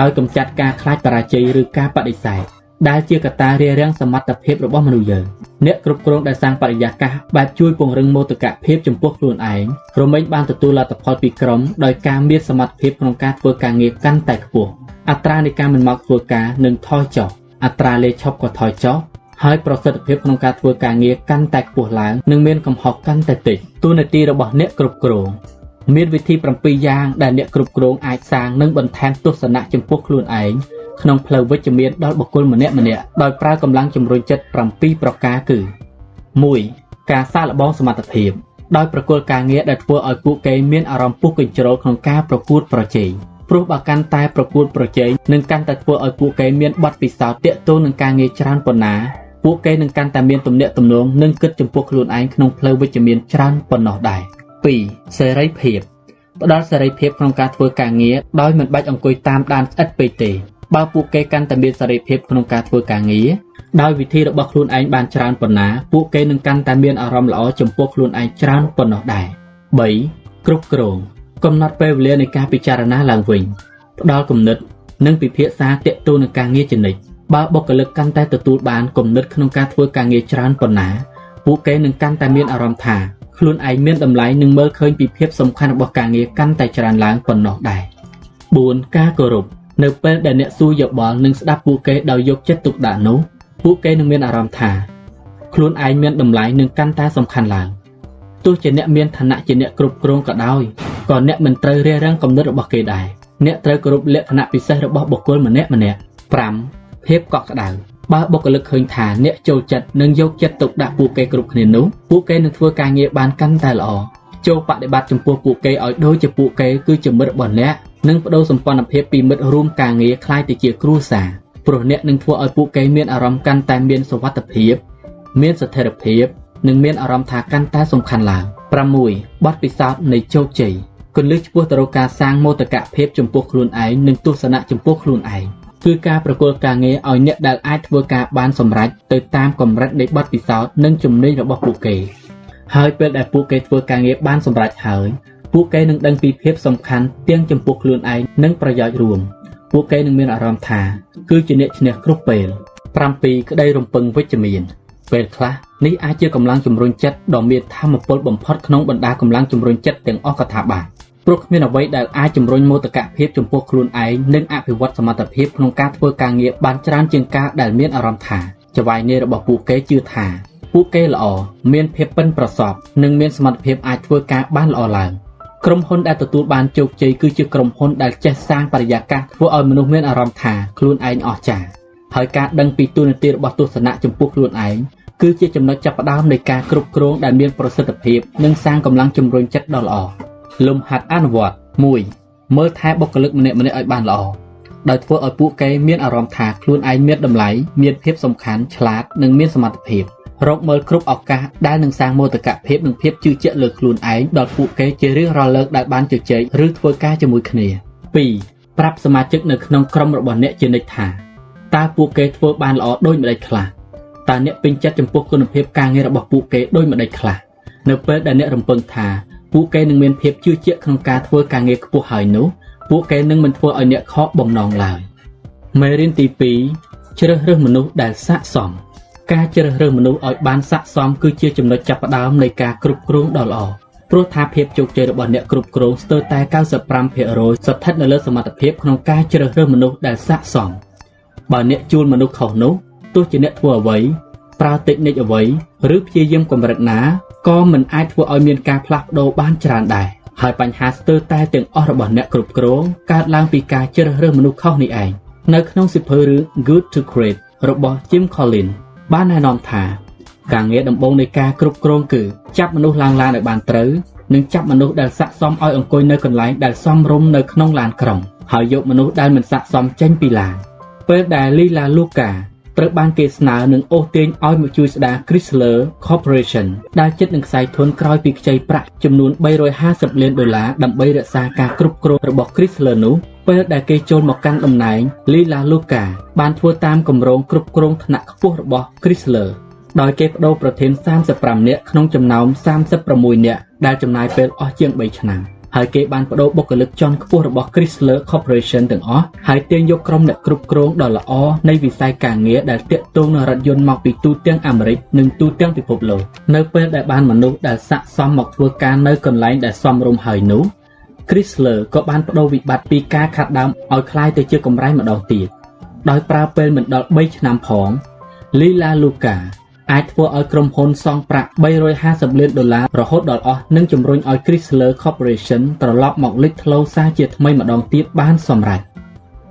ដោយកម្ចាត់ការខ្លាចបរាជ័យឬការបដិសេធ ដែលជាកត្តារារាំងសមត្ថភាពរបស់មនុស្សយើងអ្នកគ្រប់គ្រងដែលសាងបរិយាកាសបែបជួយពង្រឹងមោទកភាពចំពោះខ្លួនឯងរមែងបានទទួលលទ្ធផលពីក្រុមដោយការមានសមត្ថភាពក្នុងការធ្វើការងារកាន់តែខ្ពស់អត្រានៃការមិនមកធ្វើការនឹងថយចុះអត្រាលេខឈប់ក៏ថយចុះហើយប្រសិទ្ធភាពក្នុងការធ្វើការងារកាន់តែខ្ពស់ឡើងនិងមានកំហុសកាន់តែតិចតួនាទីរបស់អ្នកគ្រប់គ្រង មានវិធី7យ៉ាងដែលអ្នកគ្រប់គ្រងអាចសាងនិងបន្ថែមទស្សនៈចំពោះខ្លួនឯងក្នុងផ្លូវវិជ្ជមានដល់បុគ្គលម្នាក់ម្នាក់ដោយប្រើកម្លាំងជំរុញចិត្ត7ប្រការគឺ1ការសាកល្បងសមត្ថភាពដោយប្រគល់ការងារដែលធ្វើឲ្យពួកគេមានអារម្មណ៍ពុះកញ្ជ្រោលក្នុងការប្រកួតប្រជែងព្រោះបើកាន់តែប្រកួតប្រជែងនឹងកាន់តែធ្វើឲ្យពួកគេមានបទពិសោធន៍តាក់ទងនឹងការងារច្រើនប៉ុណ្ណាពួកគេនឹងកាន់តែមានទំនាក់ទំនងនិងគិតចំពោះខ្លួនឯងក្នុងផ្លូវវិជ្ជមានច្រើនប៉ុណ្ណោះដែរ 2សេរីភាពផ្ដល់សេរីភាពក្នុងការធ្វើការងារដោយមិនបាច់អង្គុយតាមដានស្អិតពេកទេបើពួកគេកាន់តែមានសេរីភាពក្នុងការធ្វើការងារដោយវិធីរបស់ខ្លួនឯងបានច្រើនប៉ុណ្ណាពួកគេនឹងកាន់តែមានអារម្មណ៍ល្អចំពោះខ្លួនឯងច្រើនប៉ុណ្ណោះដែរ3គ្រប់គ្រងកំណត់ពេលវេលានៃការពិចារណាឡើងវិញផ្ដល់គំនិត និងពិភាក្សាទាក់ទងនឹងការងារជានិច្ចបើបុគ្គលិកកាន់តែទទួលបានគំនិតក្នុងការធ្វើការងារច្រើនប៉ុណ្ណាពួកគេនឹងកាន់តែមានអារម្មណ៍ថា ខ្លួនឯងមានតម្លៃនិងមើលឃើញពីភាពសំខាន់របស់ការងារកាន់តែច្រើនឡើងប៉ុណ្ណោះដែរ4ការគោរពនៅពេលដែលអ្នកសួរយោបល់និងស្ដាប់ពួកគេដោយយកចិត្តទុកដាក់នោះពួកគេនឹងមានអារម្មណ៍ថាខ្លួនឯងមានតម្លៃនិងកាន់តែសំខាន់ឡើងទោះជាអ្នកមានឋានៈជាអ្នកគ្រប់គ្រងក៏ដោយក៏អ្នកមិនត្រូវរារាំងគំនិតរបស់គេដែរអ្នកត្រូវគោរពលក្ខណៈពិសេសរបស់បុគ្គលម្នាក់ម្នាក់5ភាពកក់ក្ដៅ បើបុគ្គលិកឃើញថាអ្នកចូលចិត្តនិងយកចិត្តទុកដាក់ពួកគេគ្រប់គ្នានោះពួកគេនឹងធ្វើការងារបានកាន់តែល្អចូលបដិបត្តិចំពោះពួកគេឲ្យដូចជាពួកគេគឺជាមិត្តរបស់អ្នកនិងបដូរសម្ព័ន្ធភាពពីមិត្តរួមការងារคล้ายទៅជាគ្រួសារព្រោះអ្នកនឹងធ្វើឲ្យពួកគេមានអារម្មណ៍កាន់តែមានសុវត្ថិភាពមានស្ថិរភាពនិងមានអារម្មណ៍ថាកាន់តែសំខាន់ឡើង6បទពិសោធន៍នៃជោគជ័យគន្លឹះឆ្ពោះទៅរកការសាងមោទកភាពចំពោះខ្លួនឯងនិងទស្សនៈចំពោះខ្លួនឯង គឺការប្រគល់ការងារឲ្យអ្នកដែលអាចធ្វើការបានសម្រេចទៅតាមកម្រិតនៃបទពិសោធន៍និងជំនាញរបស់ពួកគេ ហើយពេលដែលពួកគេធ្វើការងារបានសម្រេចហើយពួកគេនឹងដឹងពីភាពសំខាន់ទាំងចំពោះខ្លួនឯងនិងប្រយោជន៍រួមពួកគេនឹងមានអារម្មណ៍ថាគឺជាអ្នកឈ្នះគ្រប់ពេល7ក្តីរំពឹងវិជ្ជមានពេលខ្លះនេះអាចជាកម្លាំងជំរុញចិត្តដ៏មានធម៌ពលបំផុតក្នុងបណ្ដាកម្លាំងជំរុញចិត្តទាំងអស់ក៏ថាបាន ព្រោះគ្មានអ្វីដែលអាចជំរុញមោទកភាពចំពោះខ្លួនឯងនិងអភិវឌ្ឍសមត្ថភាពក្នុងការធ្វើការងារបានច្រើនជាងការដែលមានអារម្មណ៍ថាចវាយនីរបស់ពួកគេជឿថាពួកគេល្អមានភាពប៉ិនប្រសប់និងមានសមត្ថភាពអាចធ្វើការបានល្អឡើងក្រុមហ៊ុនដែលទទួលបានជោគជ័យគឺជាក្រុមហ៊ុនដែលចេះសាងបរិយាកាសធ្វើឲ្យមនុស្សមានអារម្មណ៍ថាខ្លួនឯងអស្ចារ្យហើយការដឹងពីទូនាទីរបស់ទស្សនៈចំពោះខ្លួនឯងគឺជាចំណុចចាប់ផ្ដើមនៃការគ្រប់គ្រងដែលមានប្រសិទ្ធភាពនិងសាងកម្លាំងជំរុញចិត្តដ៏ល្អ លំហាត់អនុវត្ត1មើលថែបុគ្គលិកម្នាក់ៗឲ្យបានល្អដោយធ្វើឲ្យពួកគេមានអារម្មណ៍ថាខ្លួនឯងមានតម្លៃមានភាពសំខាន់ឆ្លាតនិងមានសមត្ថភាពរកមើលគ្រប់ឱកាសដែលនឹងសាងមោទកភាពនិងភាពជឿជាក់លើខ្លួនឯងដល់ពួកគេជារៀងរាល់លើកដែលបានជជែកឬធ្វើការជាមួយគ្នា2ប្រាប់សមាជិកនៅក្នុងក្រុមរបស់អ្នកជានិច្ចថាតើពួកគេធ្វើបានល្អដូចម្តេចខ្លះតើអ្នកពេញចិត្តចំពោះគុណភាពការងាររបស់ពួកគេដូចម្តេចខ្លះនៅពេលដែលអ្នករំពឹងថា ពួកគេនឹងមានភាពជឿជាក់ក្នុងការធ្វើការងារខ្ពស់ហើយនោះពួកគេនឹងមិនធ្វើឲ្យអ្នកខកបំណងឡើយមេរៀនទី2ជ្រើសរើសមនុស្សដែលស័ក្តិសមការជ្រើសរើសមនុស្សឲ្យបានស័ក្តិសមគឺជាចំណុចចាប់ផ្ដើមនៃការគ្រប់គ្រងដ៏ល្អព្រោះថាភាពជោគជ័យរបស់អ្នកគ្រប់គ្រងស្ទើរតែ95%ស្ថិតនៅលើសមត្ថភាពក្នុងការជ្រើសរើសមនុស្សដែលស័ក្តិសមបើអ្នកជួលមនុស្សខុសនោះទោះជាអ្នកធ្វើអ្វី ប្រើតិចនិចអ្វីឬព្យាយាមកម្រិតណាក៏មិនអាចធ្វើឲ្យមានការផ្លាស់ប្ដូរបានច្រើនដែរហើយបញ្ហាស្ទើរតែទាំងអស់របស់អ្នកគ្រប់គ្រងកើតឡើងពីការជ្រើសរើសមនុស្សខុសនេះឯងនៅក្នុងសិភើរឿង Good to Great របស់ Jim Collins បានណែនាំថាការងារដំបូងនៃការគ្រប់គ្រងគឺចាប់មនុស្សឡើងឡានឲ្យបានត្រូវនិងចាប់មនុស្សដែលស័ក្តិសមឲ្យអង្គុយនៅកន្លែងដែលសមរម្យនៅក្នុងឡានក្រុងហើយយកមនុស្សដែលមិនស័ក្តិសមចេញពីឡានពេលដែល Lila Luca ត្រូវបានគេស្នើនឹងអូសទាញឲ្យមកជួយស្ដារ Chrysler Corporation ដែលចិត្តនឹងខ្សែធនក្រោយពីខ្ចីប្រាក់ចំនួន350លានដុល្លារដើម្បីរក្សាការគ្រប់គ្រងរបស់ Chrysler នោះពេលដែលគេចូលមកកាន់តំណែង Lila Luca បានធ្វើតាមគម្រោងគ្រប់គ្រងថ្នាក់ខ្ពស់របស់ Chrysler ដោយគេបដូរប្រធាន35នាក់ក្នុងចំណោម36នាក់ដែលចំណាយពេលអស់ជាង3ឆ្នាំ ហើយគេបានបដូរបុគ្គលិកជាន់ខ្ពស់របស់ Chrysler Corporation ទាំងអស់ហើយទាញយកក្រុមអ្នកគ្រប់គ្រងដ៏ល្អនៃវិស័យការងារដែលទាក់ទងនឹងរថយន្តមកពីទូទាំងអាមេរិកនិងទូទាំងពិភពលោកនៅពេលដែលបានមនុស្សដែលស័ក្តិសមមកធ្វើការនៅកន្លែងដែលសមរម្យហើយនោះ Chrysler ក៏បានបដូរវិបត្តិពីការខាត់ដើមឲ្យคล้ายទៅជាកម្រៃម្ដងទៀតដោយប្រើពេលមិនដល់3ឆ្នាំផង Lila Luca អាចធ្វើឲ្យក្រុមហ៊ុនសងប្រាក់350លានដុល្លាររហូតដល់អស់និងជំរុញឲ្យ Chrysler Corporation ត្រឡប់មកលេចធ្លោសារជាថ្មីម្ដងទៀតបានសម្រេច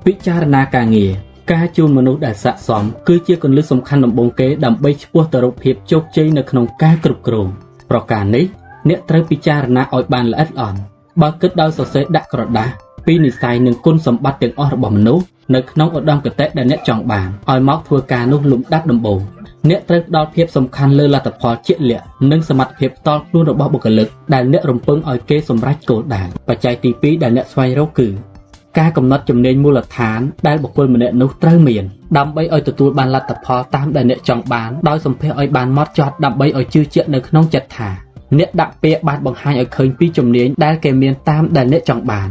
ពិចារណាការងារការជួនមនុស្សដែលស័ក្តិសមគឺជាគន្លឹះសំខាន់ដំបូងគេដើម្បីឈ្មោះទៅរកភាពជោគជ័យនៅក្នុងការគ្រប់គ្រងប្រការនេះអ្នកត្រូវពិចារណាឲ្យបានល្អិតល្អន់បើគិតដោយសរសេរដាក់ក្រដាសពីនិស័យនិងគុណសម្បត្តិទាំងអស់របស់មនុស្ស នៅក្នុងឧត្តមគតិដែលអ្នកចង់បានឲ្យមកធ្វើការនោះលំដាប់ដំបូងអ្នកត្រូវផ្ដល់ភាពសំខាន់លើលទ្ធផលជាក់លាក់និងសមត្ថភាពផ្ទាល់ខ្លួនរបស់បុគ្គលិកដែលអ្នករំពឹងឲ្យគេសម្រេចគោលដៅបច្ច័យទី2ដែលអ្នកស្វែងរកគឺការកំណត់ជំនាញមូលដ្ឋានដែលបុគ្គលម្នាក់នោះត្រូវមានដើម្បីឲ្យទទួលបានលទ្ធផលតាមដែលអ្នកចង់បានដោយសម្ភាសឲ្យបានម៉ត់ចត់ដើម្បីឲ្យជឿជាក់នៅក្នុងចិត្តថាអ្នកដាក់ពាក្យបានបង្ហាញឲ្យឃើញពីជំនាញដែលគេមានតាមដែលអ្នកចង់បាន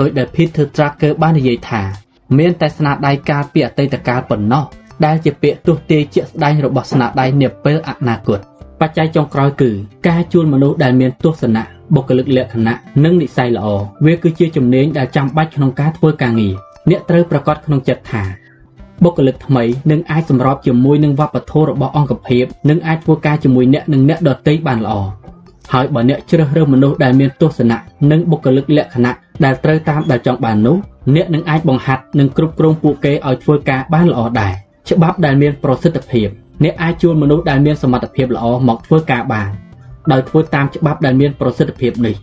ដោយដែល Peter Drucker បាននិយាយថា មានតែស្នាដៃកាលពីអតីតកាលប៉ុណ្ណោះដែលជាពាក្យទស្សទាយជាក់ស្ដែងរបស់ស្នាដៃនាពេលអនាគតបច្ច័យចុងក្រោយគឺការជួលមនុស្សដែលមានទស្សនៈបុគ្គលិកលក្ខណៈនិងនិស្ស័យល្អវាគឺជាជំនាញដែលចាំបាច់ក្នុងការធ្វើការងារអ្នកត្រូវប្រកាសក្នុងចិត្តថាបុគ្គលិកថ្មីនឹងអាចសម្របជាមួយនឹងវប្បធម៌របស់អង្គភាពនិងអាចធ្វើការជាមួយអ្នកនិងអ្នកដទៃបានល្អ ហើយបើអ្នកជ្រើសរើសមនុស្សដែលមានទស្សនៈនិងបុគ្គលិកលក្ខណៈដែលត្រូវតាមដែលចង់បាននោះអ្នកនឹងអាចបង្ហាត់និងគ្រប់គ្រងពួកគេឲ្យធ្វើការបានល្អដែរច្បាប់ដែលមានប្រសិទ្ធភាពអ្នកអាចជួលមនុស្សដែលមានសមត្ថភាពល្អមកធ្វើការបានដោយធ្វើតាមច្បាប់ដែលមានប្រសិទ្ធភាពនេះ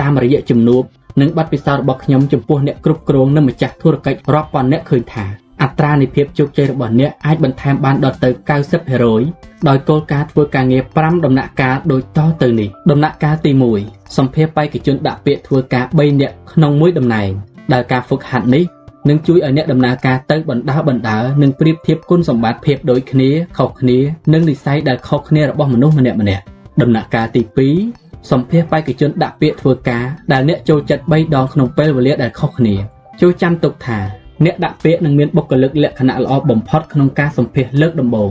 តាមរយៈជំនួបនិងបទពិសោធន៍របស់ខ្ញុំចំពោះអ្នកគ្រប់គ្រងនិងម្ចាស់ធុរកិច្ចរាប់ពាន់អ្នកឃើញថាអត្រានៃភាពជោគជ័យរបស់អ្នកអាចបន្ថែមបានដល់ទៅ90% ដោយគោលការណ៍ធ្វើការងារ5ដំណាក់កាលដូចតទៅនេះដំណាក់កាលទី1សម្ភារបេក្ខជនដាក់ពាក្យធ្វើការ3នាក់ក្នុងមួយតំណែងដែលការហ្វឹកហាត់នេះនឹងជួយឲ្យអ្នកដំណើរការទៅបណ្ដើបណ្ដើនិងប្រៀបធៀបគុណសម្បត្តិភាពដូចគ្នាខុសគ្នានិងនិស័យដែលខុសគ្នារបស់មនុស្សម្នាក់ម្នាក់ដំណាក់កាលទី2សម្ភារបេក្ខជនដាក់ពាក្យធ្វើការដែលអ្នកចូលចិត្ត3ដងក្នុងពេលវេលាដែលខុសគ្នាចូលចាំទុកថាអ្នកដាក់ពាក្យនឹងមានបុគ្គលិកលក្ខណៈល្អបំផុតក្នុងការសម្ភាសលើកដំបូង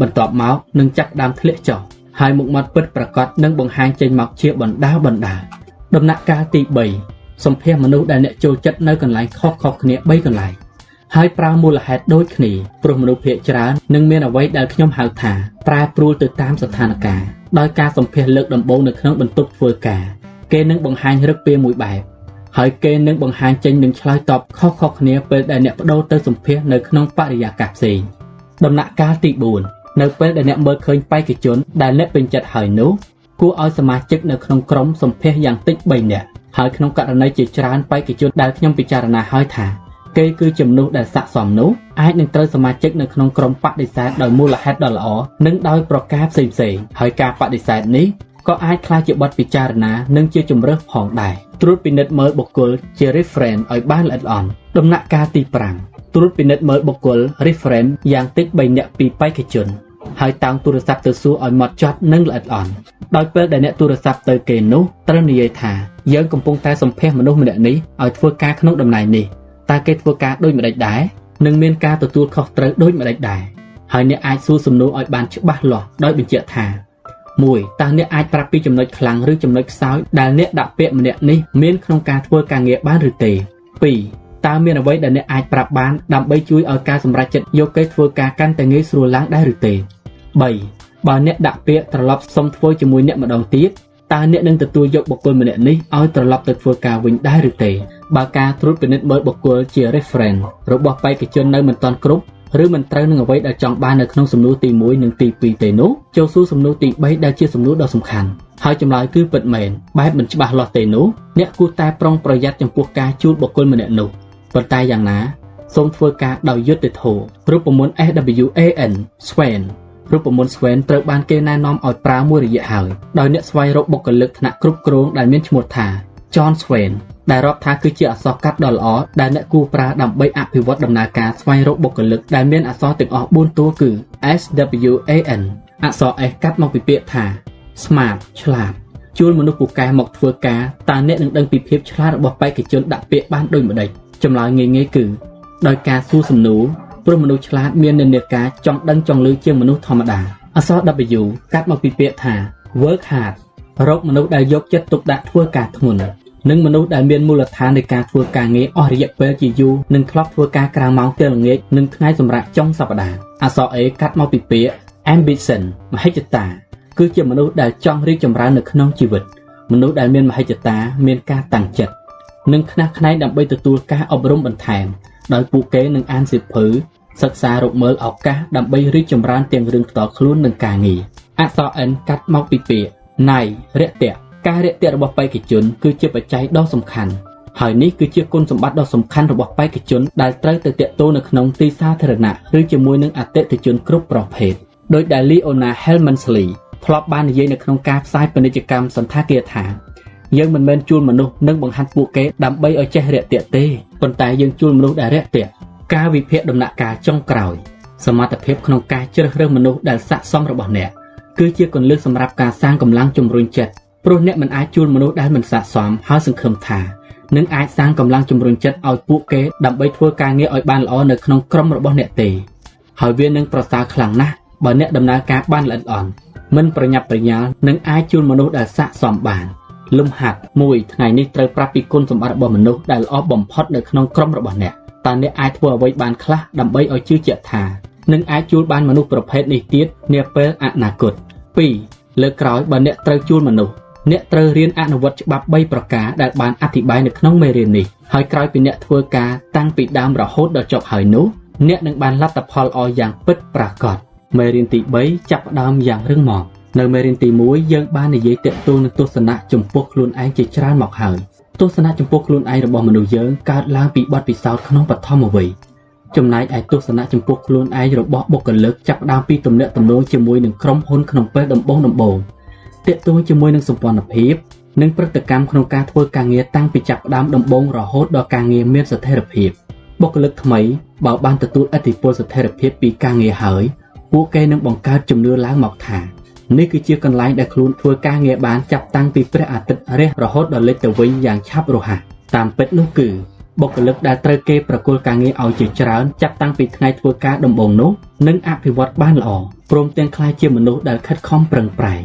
បន្ទាប់មកនឹងចាប់ដើមធ្លាក់ចុះហើយមុខមាត់ពិតប្រាកដនឹងបង្ហាញចេញមកជាបណ្ដាបណ្ដាដំណាក់កាលទី3សម្ភារមនុស្សដែលអ្នកចូលចិត្តនៅកន្លែងខុសៗគ្នា3កន្លែងហើយប្រើមូលហេតុដូចគ្នាព្រោះមនុស្សភាគច្រើននឹងមានអ្វីដែលខ្ញុំហៅថាប្រែប្រួលទៅតាមស្ថានភាពដោយការសម្ភាសលើកដំបូងនៅក្នុងបន្ទប់ធ្វើការគេនឹងបង្ហាញរឹកពីមួយបែបហើយគេនឹងបង្ហាញចេញនឹងឆ្លើយតបខុសៗគ្នាពេលដែលអ្នកបដូរទៅសម្ភាសនៅក្នុងបរិយាកាសផ្សេងដំណាក់កាលទី4 នៅពេលដែលអ្នកមើលឃើញបេក្ខជនដែលអ្នកពេញចិត្តហើយនោះគួរឲ្យសមាជិកនៅក្នុងក្រុមសម្ភាសយ៉ាងតិច3នាក់ហើយក្នុងករណីជាច្រើនបេក្ខជនដែលខ្ញុំពិចារណាហើយថាគេគឺជំនួសដែលស័ក្តិសមនោះអាចនឹងត្រូវសមាជិកនៅក្នុងក្រុមបដិសេធដោយមូលហេតុដ៏ល្អនិងដោយប្រការផ្សេងផ្សេងហើយការបដិសេធនេះក៏អាចក្លាយជាបទពិចារណានិងជាជំរើសផងដែរត្រួតពិនិត្យមើលបុគ្គលជា reference ឲ្យបានល្អិតល្អន់ដំណាក់កាលទី5 ត្រួតពិនិត្យមើលបុគ្គល reference យ៉ាងតិច3នាក់ពីបេក្ខជនហើយតាំងទូរស័ព្ទទៅសួរឲ្យម៉ត់ចត់និងល្អិតល្អន់ដោយពេលដែលអ្នកទូរស័ព្ទទៅគេនោះត្រូវនិយាយថាយើងកំពុងតែសម្ភាសមនុស្សម្នាក់នេះឲ្យធ្វើការក្នុងតំណែងនេះតើគេធ្វើការដូចម្ដេចដែរនិងមានការទទួលខុសត្រូវដូចម្ដេចដែរហើយអ្នកអាចសួរសំណួរឲ្យបានច្បាស់លាស់ដោយបញ្ជាក់ថា1តើអ្នកអាចប្រាប់ពីចំណុចខ្លាំងឬចំណុចខ្សោយដែលអ្នកដាក់ពាក្យម្នាក់នេះមានក្នុងការធ្វើការងារបានឬទេ2 តើមានអ្វីដែលអ្នកអាចប្រាប់បានដើម្បីជួយឲ្យការសម្រេចចិត្តយកគេធ្វើការកាន់តែងាយស្រួលឡើងដែរឬទេ3បើអ្នកដាក់ពាក្យត្រឡប់សុំធ្វើជាមួយអ្នកម្ដងទៀតតើអ្នកនឹងទទួលយកបុគ្គលម្នាក់នេះឲ្យត្រឡប់ទៅធ្វើការវិញដែរឬទេបើការត្រួតពិនិត្យមើលបុគ្គលជា reference របស់បេក្ខជននៅមិនទាន់គ្រប់ឬមិនត្រូវនឹងអ្វីដែលចង់បាននៅក្នុងសំណួរទី1និងទី2ទេនោះចូលសួរសំណួរទី3ដែលជាសំណួរដ៏សំខាន់ហើយចម្លើយគឺពិតមែនបែបមិនច្បាស់លាស់ទេនោះអ្នកគួរតែប្រុងប្រយ័ត្នចំពោះការជួលបុគ្គលម្នាក់នោះ ប៉ុន្តែយ៉ាងណាសូមធ្វើការដោយយុត្តិធម៌រូបមន្ត SWAN Swan រូបមន្ត Sven ត្រូវបានគេណែនាំឲ្យប្រើមួយរយៈហើយដោយអ្នកស្វែងរកបុគ្គលិកថ្នាក់គ្រប់គ្រងដែលមានឈ្មោះថា John Sven ដែលរាប់ថាគឺជាអក្សរកាត់ដ៏ល្អដែលអ្នកគួរប្រើដើម្បីអភិវឌ្ឍដំណើរការស្វែងរកបុគ្គលិកដែលមានអក្សរទាំងអស់4តួគឺ S W A N អក្សរ S កាត់មកពីពាក្យថា smart ឆ្លាតជួលមនុស្សពូកែមកធ្វើការតើអ្នកនឹងដឹងពីភាពឆ្លាតរបស់បេក្ខជនដាក់ពាក្យបានដូចម្ដេច ចម្លើយងាយៗគឺដោយការសួរសំណួរព្រោះមនុស្សឆ្លាតមាននិន្នាការចង់ដឹងចង់លឺជាងមនុស្សធម្មតាអក្សរ W កាត់មកពីពាក្យថា work hard រកមនុស្សដែលយកចិត្តទុកដាក់ធ្វើការធ្ងន់និងមនុស្សដែលមានមូលដ្ឋាននៃការធ្វើការងារអស់រយៈពេលជាយូរនិងធ្លាប់ធ្វើការក្រៅម៉ោងពេលល្ងាចនិងថ្ងៃសម្រាប់ចុងសប្តាហ៍អក្សរ A កាត់មកពីពាក្យ ambition មហិច្ឆតាគឺជាមនុស្សដែលចង់រីកចម្រើននៅក្នុងជីវិតមនុស្សដែលមានមហិច្ឆតាមានការតាំងចិត្ត និងខ្នះខ្នែងដើម្បីទទួលការអប់រំបន្ថែមដោយពួកគេនឹងអានសៀវភៅសិក្សារកមើលឱកាសដើម្បីរីកចម្រើនទាំងរឿងផ្ទាល់ខ្លួននិងការងារអក្សរ N កាត់មកពីពាក្យណៃរាក់ទាក់ការរាក់ទាក់របស់បេក្ខជនគឺជាបច្ច័យដ៏សំខាន់ហើយនេះគឺជាគុណសម្បត្តិដ៏សំខាន់របស់បេក្ខជនដែលត្រូវទៅតាក់ទងនៅក្នុងទីសាធារណៈឬជាមួយនឹងអតិថិជនគ្រប់ប្រភេទដោយដែល Leona Helmansley ធ្លាប់បាននិយាយនៅក្នុងការផ្សាយពាណិជ្ជកម្មសន្តាគារថា យើងមិនមែនជួលមនុស្សនិងបង្ហាត់ពួកគេដើម្បីឲ្យចេះរាក់ទាក់ទេប៉ុន្តែយើងជួលមនុស្សដែលរាក់ទាក់ការវិភាគដំណាក់កាលចុងក្រោយសមត្ថភាពក្នុងការជ្រើសរើសមនុស្សដែលស័ក្តិសមរបស់អ្នកគឺជាគន្លឹះសម្រាប់ការសាងកម្លាំងជំរុញចិត្តព្រោះអ្នកមិនអាចជួលមនុស្សដែលមិនស័ក្តិសមហើយសង្ឃឹមថានឹងអាចសាងកម្លាំងជំរុញចិត្តឲ្យពួកគេដើម្បីធ្វើការងារឲ្យបានល្អនៅក្នុងក្រុមរបស់អ្នកទេហើយវានឹងប្រសើរខ្លាំងណាស់បើអ្នកដំណើរការបានល្អិតល្អន់មិនប្រញាប់ប្រញាល់នឹងអាចជួលមនុស្សដែលស័ក្តិសមបាន លំហាត់មួយថ្ងៃនេះត្រូវប្រាប់ពីគុណសម្បត្តិរបស់មនុស្សដែលល្អបំផុតនៅក្នុងក្រុមរបស់អ្នកតើអ្នកអាចធ្វើអ្វីបានខ្លះដើម្បីឲ្យជឿជាក់ថានឹងអាចជួលបានមនុស្សប្រភេទនេះទៀតនាពេលអនាគត2លើក្រោយបើអ្នកត្រូវជួលមនុស្សអ្នកត្រូវរៀនអនុវត្តច្បាប់3ប្រការដែលបានអធិប្បាយនៅក្នុងមេរៀននេះហើយក្រោយពីអ្នកធ្វើការតាំងពីដើមរហូតដល់ចប់ហើយនោះអ្នកនឹងបានលទ្ធផលល្អយ៉ាងពិតប្រាកដមេរៀនទី3ចាប់ផ្ដើមយ៉ាងរឹងមាំ នៅមេរៀនទី1យើងបាននិយាយទាក់ទងនឹងទស្សនៈចំពោះខ្លួនឯងជាច្រើនមកហើយទស្សនៈចំពោះខ្លួនឯងរបស់មនុស្សយើងកើតឡើងពីបទពិសោធន៍ក្នុងបឋមវ័យចំណែកឯទស្សនៈចំពោះខ្លួនឯងរបស់បុគ្គលិកចាប់ផ្ដើមពីទំនាក់ទំនងជាមួយនឹងក្រុមហ៊ុនក្នុងពេលដំបូងដំបូងទាក់ទងជាមួយនឹងសម្ព័ន្ធភាពនិងព្រឹត្តិកម្មក្នុងការធ្វើការងារតាំងពីចាប់ផ្ដើមដំបូងរហូតដល់ការងារមានស្ថិរភាពបុគ្គលិកថ្មីបើបានទទួលឥទ្ធិពលស្ថិរភាពពីការងារហើយពួកគេនឹងបង្កើតជំនឿឡើងមកថា នេះគឺជាកន្លែងដែលខ្លួនធ្វើការងារបានចាប់តាំងពីព្រះអាទិត្យរះរហូតដល់លិចទៅវិញយ៉ាងឆាប់រហ័សតាមពិតនោះគឺបុគ្គលិកដែលត្រូវគេប្រគល់ការងារឲ្យជាច្រើនចាប់តាំងពីថ្ងៃធ្វើការដំបូងនោះនឹងអភិវឌ្ឍបានល្អព្រមទាំងក្លាយជាមនុស្សដែលខិតខំប្រឹងប្រែង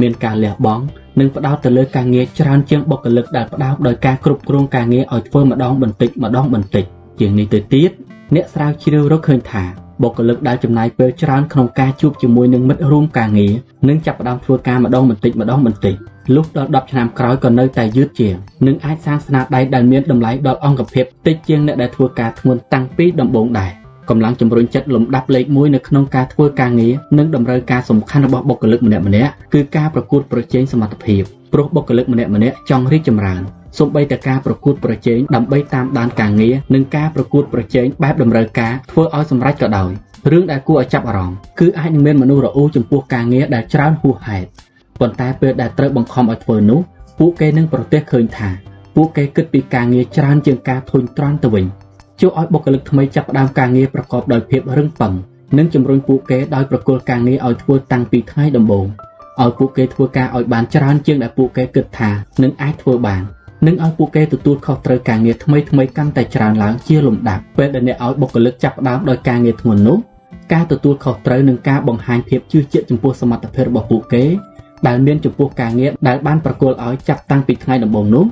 មានការលះបង់និងផ្ដោតទៅលើការងារច្រើនជាងបុគ្គលិកដែលផ្ដោតដោយការគ្រប់គ្រងការងារឲ្យធ្វើម្ដងបន្តិចម្ដងបន្តិចជាងនេះទៅទៀតអ្នកស្រាវជ្រាវរកឃើញថា បុគ្គលិកដែលចំណាយពេលច្រើនក្នុងការជួបជាមួយនឹងមិត្តរួមការងារនឹងចាប់ផ្ដើមធ្វើការម្ដងបន្តិចម្ដងបន្តិចលុះដល់10ឆ្នាំក្រោយក៏នៅតែយឺតជាងនិងអាចសាងស្នាដៃដែលមានតម្លៃដល់អង្គភាពតិចជាងអ្នកដែលធ្វើការធ្ងន់តាំងពីដំបូងដែរកម្លាំងជំរុញចិត្តលំដាប់លេខ1នៅក្នុងការធ្វើការងារនិងតម្រូវការសំខាន់របស់បុគ្គលិកម្នាក់ៗគឺការប្រកួតប្រជែងសមត្ថភាពព្រោះបុគ្គលិកម្នាក់ៗចង់រីកចម្រើន សូម្បីតែការប្រកួតប្រជែងដើម្បីតាមដានការងារនិងការប្រកួតប្រជែងបែបតម្រូវការធ្វើឲ្យសម្រេចក៏ដោយរឿងដែលគួរឲ្យចាប់អារម្មណ៍គឺអាចនឹងមានមនុស្សរអ៊ូចំពោះការងារដែលច្រើនហួសហេតុប៉ុន្តែពេលដែលត្រូវបង្ខំឲ្យធ្វើនោះពួកគេនឹងប្រទះឃើញថាពួកគេគិតពីការងារច្រើនជាងការធុញទ្រាន់ទៅវិញជួយឲ្យបុគ្គលិកថ្មីចាប់ផ្ដើមការងារប្រកបដោយភាពរឹងប៉ឹងនិងជំរុញពួកគេដោយប្រគល់ការងារឲ្យធ្វើតាំងពីថ្ងៃដំបូងឲ្យពួកគេធ្វើការឲ្យបានច្រើនជាងដែលពួកគេគិតថានឹងអាចធ្វើបាន និងឲ្យពួកគេទទួលខុសត្រូវការងារថ្មីថ្មីកាន់តែច្រើនឡើងជាលំដាប់ពេលដែលអ្នកឲ្យបុគ្គលិកចាប់ផ្ដើមដោយការងារធ្ងន់នោះការទទួលខុសត្រូវនិងការបង្ហាញភាពជឿជាក់ចំពោះសមត្ថភាពរបស់ពួកគេដែលមានចំពោះការងារដែលបានប្រគល់ឲ្យចាប់តាំងពីថ្ងៃដំបូងនោះ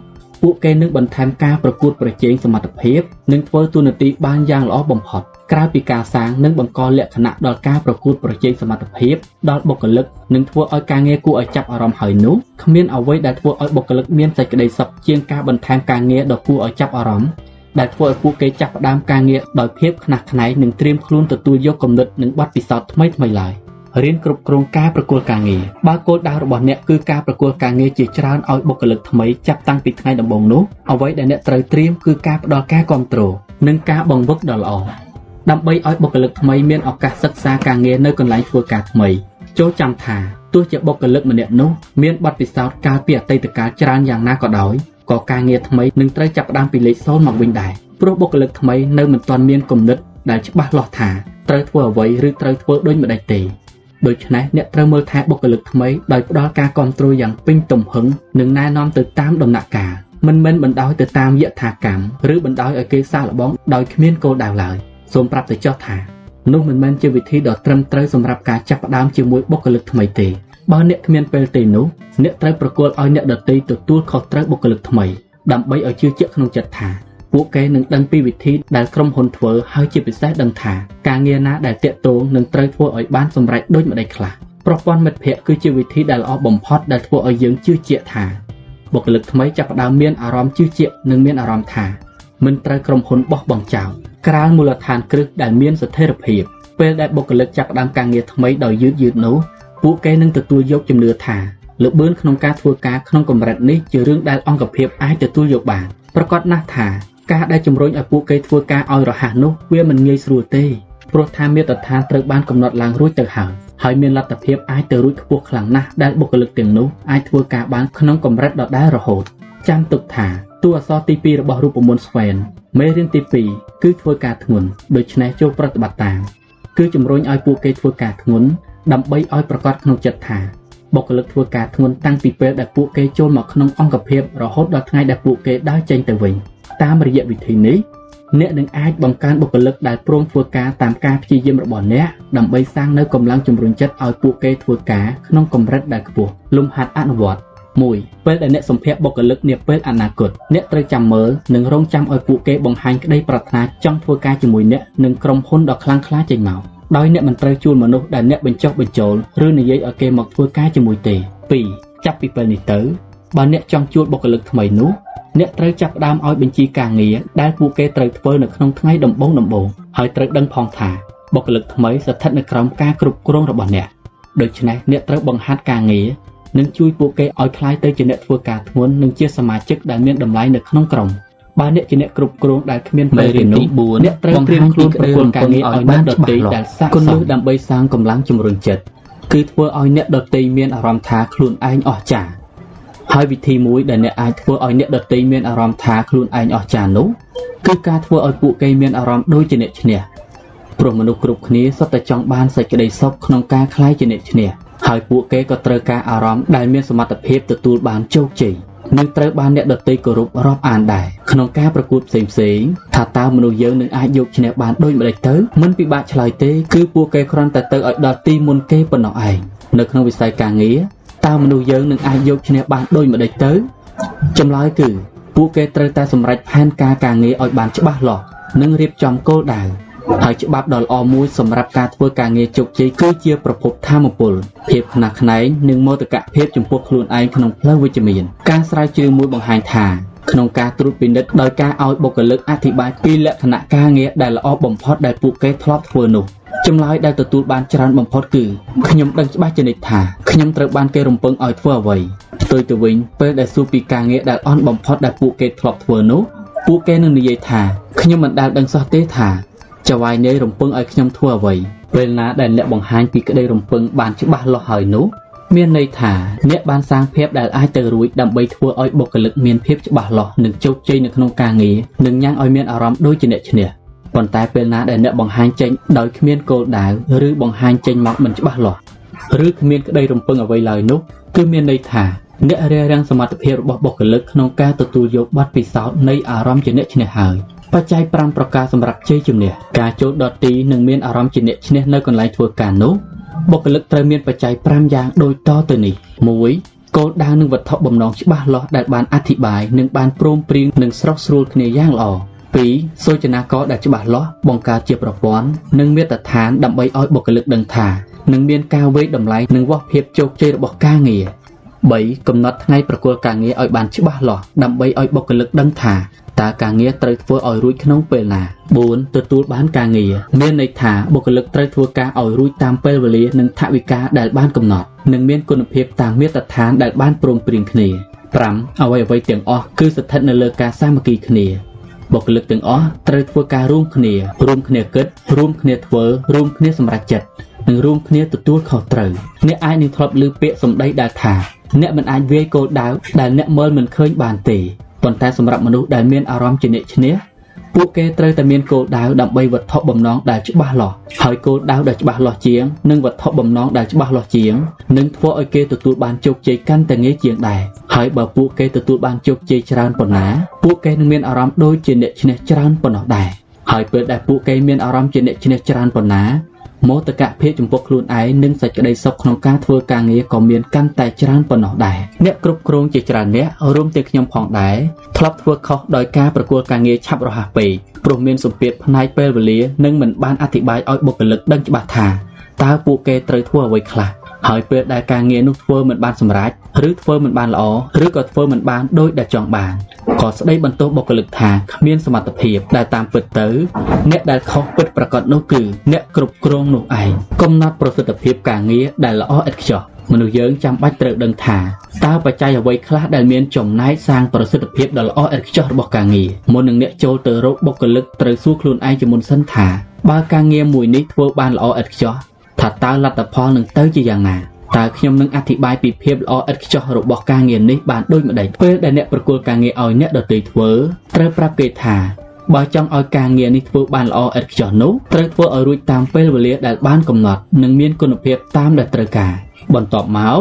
ពួកគេនឹងបន្ថែមការប្រកួតប្រជែងសមត្ថភាពនិងធ្វើទូនាទីបានយ៉ាងល្អបំផុតក្រៅពីការសាងនិងបង្កលក្ខណៈដល់ការប្រកួតប្រជែងសមត្ថភាពដល់បុគ្គលិកនិងធ្វើឲ្យការងារគួរឲ្យចាប់អារម្មណ៍ហើយនោះគ្មានអ្វីដែលធ្វើឲ្យបុគ្គលិកមានសេចក្តីសុខជាងការបន្ថែមការងារដ៏គួរឲ្យចាប់អារម្មណ៍ដែលធ្វើឲ្យពួកគេចាប់ផ្ដើមការងារដោយភាពខ្នះខ្នែងនិងត្រៀមខ្លួនទទួលយកគំនិតនិងបទពិសោធន៍ថ្មីៗឡើយ។ រៀនគ្រប់គ្រងការប្រគល់ការងារបើគោលដៅរបស់អ្នកគឺការប្រគល់ការងារជាច្រើនឲ្យបុគ្គលិកថ្មីចាប់តាំងពីថ្ងៃដំបូងនោះអ្វីដែលអ្នកត្រូវត្រៀមគឺការផ្ដល់ការគ្រប់គ្រងនិងការបង្វឹកដ៏ល្អដើម្បីឲ្យបុគ្គលិកថ្មីមានឱកាសសិក្សាការងារនៅកន្លែងធ្វើការថ្មីចូលចាំថាទោះជាបុគ្គលិកម្នាក់នោះមានបទពិសោធន៍កាលពីអតីតកាលច្រើនយ៉ាងណាក៏ដោយក៏ការងារថ្មីនឹងត្រូវចាប់ផ្ដើមពីលេខ0មកវិញដែរព្រោះបុគ្គលិកថ្មីនៅមិនទាន់មានគំនិតដែលច្បាស់លាស់ថាត្រូវធ្វើអ្វីឬត្រូវធ្វើដូចម្តេចទេ ដូច្នេះអ្នកត្រូវមើលថែបុគ្គលិកថ្មីដោយផ្ដល់ការគ្រប់គ្រងយ៉ាងពេញទំហឹងនិងណែនាំទៅតាមដំណាក់កាលមិនមែនបណ្ដោយទៅតាមយថាកម្មឬបណ្ដោយឲ្យគេសាកល្បងដោយគ្មានគោលដៅឡើយសូមប្រាប់ទៅចុះថានោះមិនមែនជាវិធីដ៏ត្រឹមត្រូវសម្រាប់ការចាប់ផ្ដើមជាមួយបុគ្គលិកថ្មីទេបើអ្នកគ្មានពេលទេនោះអ្នកត្រូវប្រគល់ឲ្យអ្នកដទៃទទួលខុសត្រូវបុគ្គលិកថ្មីដើម្បីឲ្យជឿជាក់ក្នុងចិត្តថា ពួកគេនឹងដឹងពីវិធីដែលក្រុមហ៊ុនធ្វើហើយជាពិសេសដឹងថាការងារណាដែលតាក់ទងនឹងត្រូវធ្វើឲ្យបានសម្រេចដូចម្តេចខ្លះប្រព័ន្ធមិត្តភ័ក្តិគឺជាវិធីដែលល្អបំផុតដែលធ្វើឲ្យយើងជឿជាក់ថាបុគ្គលិកថ្មីចាប់ផ្ដើមមានអារម្មណ៍ជឿជាក់និងមានអារម្មណ៍ថាមិនត្រូវក្រុមហ៊ុនបោះបង់ចោលក្រៅមូលដ្ឋានគ្រឹះដែលមានស្ថិរភាពពេលដែលបុគ្គលិកចាប់ផ្ដើមការងារថ្មីដោយយឺតយឺតនោះពួកគេនឹងទទួលយកជំនឿថាល្បឿនក្នុងការធ្វើការក្នុងកម្រិតនេះជារឿងដែលអង្គភាពអាចទទួលយកបានប្រកាសណាស់ថា ការដែលជំរុញឲ្យពួកគេធ្វើការឲ្យរហ័សនោះវាមិនងាយស្រួលទេព្រោះថាមាត្រដ្ឋានត្រូវបានកំណត់ឡើងរួចទៅហើយហើយមានលទ្ធភាពអាចទៅរួចខ្ពស់ខ្លាំងណាស់ដែលបុគ្គលិកទាំងនោះអាចធ្វើការបានក្នុងកម្រិតដដែលរហូតចាំទុកថាតួអក្សរទី2របស់រូបមន្តស្វែនមេរៀនទី2គឺធ្វើការធ្ងន់ដូច្នេះចូលប្រតិបត្តិតាមគឺជំរុញឲ្យពួកគេធ្វើការធ្ងន់ដើម្បីឲ្យប្រកាសក្នុងចិត្តថាបុគ្គលិកធ្វើការធ្ងន់តាំងពីពេលដែលពួកគេចូលមកក្នុងអង្គភាពរហូតដល់ថ្ងៃដែលពួកគេដើរចេញទៅវិញ តាមរយៈវិធីនេះអ្នកនឹងអាចបង្កើនបុគ្គលិកដែលព្រមធ្វើការតាមការព្យាយាមរបស់អ្នកដើម្បីសាងនៅកម្លាំងជំរុញចិត្តឲ្យពួកគេធ្វើការក្នុងកម្រិតដែលខ្ពស់លំហាត់អនុវត្ត1ពេលដែលអ្នកសម្ភារបុគ្គលិកនាពេលអនាគតអ្នកត្រូវចាំមើលនិងរងចាំឲ្យពួកគេបង្ហាញក្តីប្រាថ្នាចង់ធ្វើការជាមួយអ្នកនិងក្រុមហ៊ុនដ៏ខ្លាំងក្លាចេញមកដោយអ្នកមិនត្រូវជួលមនុស្សដែលអ្នកបញ្ចុះបញ្ចូលឬនិយាយឲ្យគេមកធ្វើការជាមួយទេ2ចាប់ពីពេលនេះទៅបើអ្នកចង់ជួលបុគ្គលិកថ្មីនោះ អ្នកត្រូវចាប់ផ្ដើមឲ្យបញ្ជីការងារដែលពួកគេត្រូវធ្វើនៅក្នុងថ្ងៃដំបូងដំបូងហើយត្រូវដឹងផងថាបុគ្គលិកថ្មីស្ថិតនៅក្រោមការគ្រប់គ្រងរបស់អ្នកដូច្នេះអ្នកត្រូវបង្ហាត់ការងារនិងជួយពួកគេឲ្យคล้ายទៅជាអ្នកធ្វើការធ្ងន់និងជាសមាជិកដែលមានតម្លៃនៅក្នុងក្រុមបើអ្នកជាអ្នកគ្រប់គ្រងដែលគ្មានមេរៀនទី4អ្នកត្រូវត្រៀមខ្លួនប្រគល់ការងារឲ្យបានដទៃដែលសាកសមដើម្បីសាងកម្លាំងជំរុញចិត្តគឺធ្វើឲ្យអ្នកដទៃមានអារម្មណ៍ថាខ្លួនឯងអស្ចារ្យ ហើយវិធីមួយដែលអ្នកអាចធ្វើឲ្យអ្នកដទៃមានអារម្មណ៍ថាខ្លួនឯងអស្ចារ្យនោះគឺការធ្វើឲ្យពួកគេមានអារម្មណ៍ដូចជាអ្នកឈ្នះព្រោះមនុស្សគ្រប់គ្នាសុទ្ធតែចង់បានសេចក្តីសុខក្នុងការខ្លាយជាអ្នកឈ្នះហើយពួកគេក៏ត្រូវការអារម្មណ៍ដែលមានសមត្ថភាពទទួលបានជោគជ័យនិងត្រូវបានអ្នកដទៃគោរពរាប់អានដែរក្នុងការប្រកួតផ្សេងផ្សេងថាតើមនុស្សយើងនឹងអាចយកឈ្នះបានដូចម្តេចទៅមិនពិបាកឆ្លើយទេគឺពួកគេគ្រាន់តែទៅឲ្យដល់ទីមុនគេប៉ុណ្ណោះឯងនៅក្នុងវិស័យការងារ តើមនុស្សយើងនឹងអាចយកឈ្នះបានដូចម្តេចទៅចម្លើយគឺពួកគេត្រូវតែសម្រេចផែនការការងារឲ្យបានច្បាស់លាស់និងរៀបចំគោលដៅហើយច្បាប់ដ៏ល្អមួយសម្រាប់ការធ្វើការងារជោគជ័យគឺជាប្រភពធម៌ពលភាពខ្នះខ្នែងនិងមោទកភាពចំពោះខ្លួនឯងក្នុងផ្លូវវិជ្ជមានការស្រាវជ្រាវមួយបង្ហាញថា ក្នុងការត្រួតពិនិត្យដោយការឲ្យបុគ្គលិកអធិប្បាយពីលក្ខណៈការងារដែលល្អបំផុតដែលពួកគេធ្លាប់ធ្វើនោះចម្លើយដែលទទួលបានច្រើនបំផុតគឺខ្ញុំដឹងច្បាស់ជានិច្ចថាខ្ញុំត្រូវបានគេរំពឹងឲ្យធ្វើអ្វីផ្ទុយទៅវិញពេលដែលសួរពីការងារដែលអន់បំផុតដែលពួកគេធ្លាប់ធ្វើនោះពួកគេនឹងនិយាយថាខ្ញុំមិនដែលដឹងសោះទេថាចៅហ្វាយនាយរំពឹងឲ្យខ្ញុំធ្វើអ្វីពេលណាដែលអ្នកបង្ហាញពីក្តីរំពឹងបានច្បាស់លាស់ហើយនោះ មានន័យថាអ្នកបានសាងភាពដែលអាចទៅរួចដើម្បីធ្វើឲ្យបុគ្គលិកមានភាពច្បាស់លាស់និងជោគជ័យនៅក្នុងការងារនិងញ៉ាំងឲ្យមានអារម្មណ៍ដូចជាអ្នកឈ្នះប៉ុន្តែពេលណាដែលអ្នកបង្ហាញចេញដោយគ្មានគោលដៅឬបង្ហាញចេញមកមិនច្បាស់លាស់ឬគ្មានក្តីរំពឹងអ្វីឡើយនោះគឺមានន័យថាអ្នករារាំងសមត្ថភាពរបស់បុគ្គលិកក្នុងការទទួលយកបទពិសោធន៍នៃអារម្មណ៍ជាអ្នកឈ្នះហើយ បច្ច័យ5ប្រការសម្រាប់ជ័យជំនះការចូលដតទីនិងមានអារម្មណ៍ជាអ្នកឈ្នះនៅកន្លែងធ្វើការនោះបុគ្គលិកត្រូវមានបច្ច័យ5យ៉ាងដូចតទៅនេះ1គោលដៅនិងវត្ថុបំណងច្បាស់លាស់ដែលបានអធិប្បាយនិងបានព្រមព្រៀងនិងស្រស់ស្រួលគ្នាយ៉ាងល្អ2សូចនាករដែលច្បាស់លាស់បង្កើតជាប្រព័ន្ធនិងមាត្រដ្ឋានដើម្បីឲ្យបុគ្គលិកដឹងថានឹងមានការវេតម្លៃនិងវាស់ភាពជោគជ័យរបស់ការងារ3កំណត់ថ្ងៃប្រគល់ការងារឲ្យបានច្បាស់លាស់ដើម្បីឲ្យបុគ្គលិកដឹងថា តើការងារត្រូវធ្វើឲ្យរួចក្នុងពេលណា4ទទួលបានការងារមានន័យថាបុគ្គលិកត្រូវធ្វើការឲ្យរួចតាមពេលវេលានិងថវិកាដែលបានកំណត់និងមានគុណភាពតាមមាត្រដ្ឋានដែលបានព្រមព្រៀងគ្នា5អ្វីអ្វីទាំងអស់គឺស្ថិតនៅលើការសាមគ្គីគ្នាបុគ្គលិកទាំងអស់ត្រូវធ្វើការរួមគ្នារួមគ្នាគិតរួមគ្នាធ្វើរួមគ្នាសម្រេចចិត្តនិងរួមគ្នាទទួលខុសត្រូវអ្នកអាចនឹងធ្លាប់ឮពាក្យសម្ដីដែលថាអ្នកមិនអាចវាយគោលដៅដែលអ្នកមើលមិនឃើញបានទេ ប៉ុន្តែសម្រាប់មនុស្សដែលមានអារម្មណ៍ជាអ្នកឈ្នះពួកគេត្រូវតែមានគោលដៅដើម្បីវត្ថុបំណងដែលច្បាស់លាស់ហើយគោលដៅដែលច្បាស់លាស់ជាងនិងវត្ថុបំណងដែលច្បាស់លាស់ជាងនឹងធ្វើឲ្យគេទទួលបានជោគជ័យកាន់តែងាយជាងដែរហើយបើពួកគេទទួលបានជោគជ័យច្រើនប៉ុណ្ណាពួកគេនឹងមានអារម្មណ៍ដូចជាអ្នកឈ្នះច្រើនប៉ុណ្ណោះដែរហើយពេលដែលពួកគេមានអារម្មណ៍ជាអ្នកឈ្នះច្រើនប៉ុណ្ណា មោទកភាពចំពោះខ្លួនឯងនិងសេចក្តីសុខក្នុងការធ្វើការងារក៏មានកាន់តែច្រើនប៉ុណ្ណោះដែរអ្នកគ្រប់គ្រងជាច្រើនអ្នករួមទាំងខ្ញុំផងដែរធ្លាប់ធ្វើខុសដោយការប្រគល់ការងារឆាប់រហ័សពេកព្រោះមានសម្ពាធផ្នែកពេលវេលានិងមិនបានអធិប្បាយឲ្យបុគ្គលិកដឹងច្បាស់ថាតើពួកគេត្រូវធ្វើអ្វីខ្លះ ហើយពេលដែលការងារនោះធ្វើមិនបានសម្រេចឬធ្វើមិនបានល្អឬក៏ធ្វើមិនបានដូចដែលចង់បានក៏ស្ដីបន្ទោសបុគ្គលិកថាគ្មានសមត្ថភាពដែលតាមពិតទៅ អ្នកដែលខុសពិតប្រាកដនោះគឺអ្នកគ្រប់គ្រងនោះឯងកំណត់ប្រសិទ្ធភាពការងារដែលល្អឥតខ្ចោះមនុស្សយើងចាំបាច់ត្រូវដឹងថាតើបច្ច័យអ្វីខ្លះដែលមានចំណែកសាងប្រសិទ្ធភាពដ៏ល្អឥតខ្ចោះរបស់ការងារមុននឹងអ្នកចូលទៅរកបុគ្គលិកត្រូវសួរខ្លួនឯងជាមុនសិនថា បើការងារមួយនេះធ្វើបានល្អឥតខ្ចោះ ថាតើលទ្ធផលនឹងទៅជាយ៉ាងណាតើខ្ញុំនឹងអធិប្បាយពីភាពល្អឥតខ្ចោះរបស់ការងារនេះបានដូចម្តេចពេលដែលអ្នកប្រគល់ការងារឲ្យអ្នកដទៃធ្វើត្រូវប្រាប់គេថាបើចង់ឲ្យការងារនេះធ្វើបានល្អឥតខ្ចោះនោះត្រូវធ្វើឲ្យរួចតាមពេលវេលាដែលបានកំណត់និងមានគុណភាពតាមដែលត្រូវការបន្ទាប់មក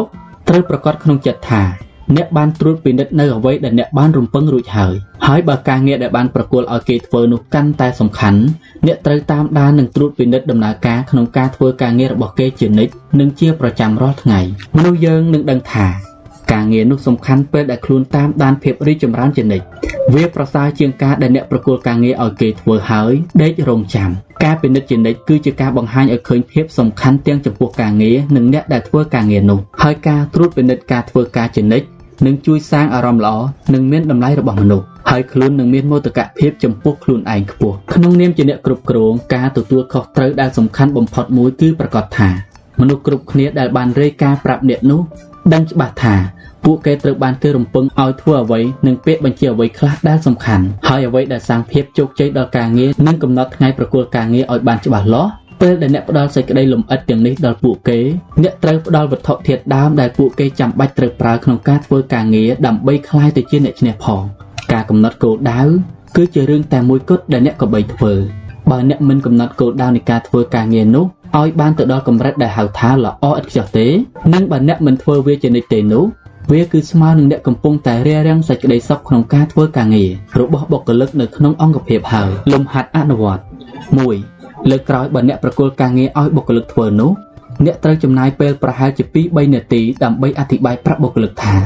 ត្រូវប្រកាសក្នុងចិត្តថា អ្នកបានត្រួតពិនិត្យនៅអ្វីដែលអ្នកបានរំពឹងរួចហើយហើយបើការងារដែលបានប្រគល់ឲ្យគេធ្វើនោះកាន់តែសំខាន់អ្នកត្រូវតាមដាននិងត្រួតពិនិត្យដំណើរការក្នុងការធ្វើការងាររបស់គេជានិច្ចនិងជាប្រចាំរាល់ថ្ងៃមនុស្សយើងនឹងដឹងថាការងារនោះសំខាន់ពេលដែលខ្លួនតាមដានភាពរីកចម្រើនជានិច្ចវាប្រសើរជាងការដែលអ្នកប្រគល់ការងារឲ្យគេធ្វើហើយដេករងចាំការពិនិត្យជានិច្ចគឺជាការបង្ហាញឲ្យឃើញភាពសំខាន់ទាំងចំពោះការងារនិងអ្នកដែលធ្វើការងារនោះហើយការត្រួតពិនិត្យការធ្វើការជានិច្ច នឹងជួយសាងអារម្មណ៍ល្អនិងមានតម្លៃរបស់មនុស្សហើយខ្លួននឹងមានមោទកភាពចំពោះខ្លួនឯងខ្ពស់ក្នុងនាមជាអ្នកគ្រប់គ្រងការទទួលខុសត្រូវដែលសំខាន់បំផុតមួយគឺប្រកាសថាមនុស្សគ្រប់គ្នាដែលបានរាយការណ៍ប្រាប់អ្នកនោះដឹងច្បាស់ថាពួកគេត្រូវបានគេរំពឹងឲ្យធ្វើអ្វីនិងពាក្យបញ្ជាអ្វីខ្លះដែលសំខាន់ហើយអ្វីដែលសាងភាពជោគជ័យដល់ការងារនិងកំណត់ថ្ងៃប្រគល់ការងារឲ្យបានច្បាស់លាស់ ពេលដែលអ្នកផ្ដល់សេចក្តីលំអិតទាំងនេះដល់ពួកគេអ្នកត្រូវផ្ដល់វត្ថុធាតុដើមដែលពួកគេចាំបាច់ត្រូវប្រើក្នុងការធ្វើការងារដើម្បីក្លាយទៅជាអ្នកឈ្នះផងការកំណត់គោលដៅគឺជារឿងតែមួយគត់ដែលអ្នកក៏បីធ្វើបើអ្នកមិនកំណត់គោលដៅនៃការធ្វើការងារនោះឲ្យបានទៅដល់កម្រិតដែលហៅថាល្អឥតខ្ចោះទេនិងបើអ្នកមិនធ្វើវាជានិច្ចទេនោះវាគឺស្មើនឹងអ្នកកំពុងតែរារាំងសេចក្តីសុខក្នុងការធ្វើការងាររបស់បុគ្គលិកនៅក្នុងអង្គភាពហើយលំហាត់អនុវត្ត1 លើកក្រោយបើអ្នកប្រគល់ការងារឲ្យបុគ្គលិកធ្វើនោះអ្នកត្រូវចំណាយពេលប្រហែលជា2-3នាទីដើម្បីអធិប្បាយប្រាប់បុគ្គលិកថា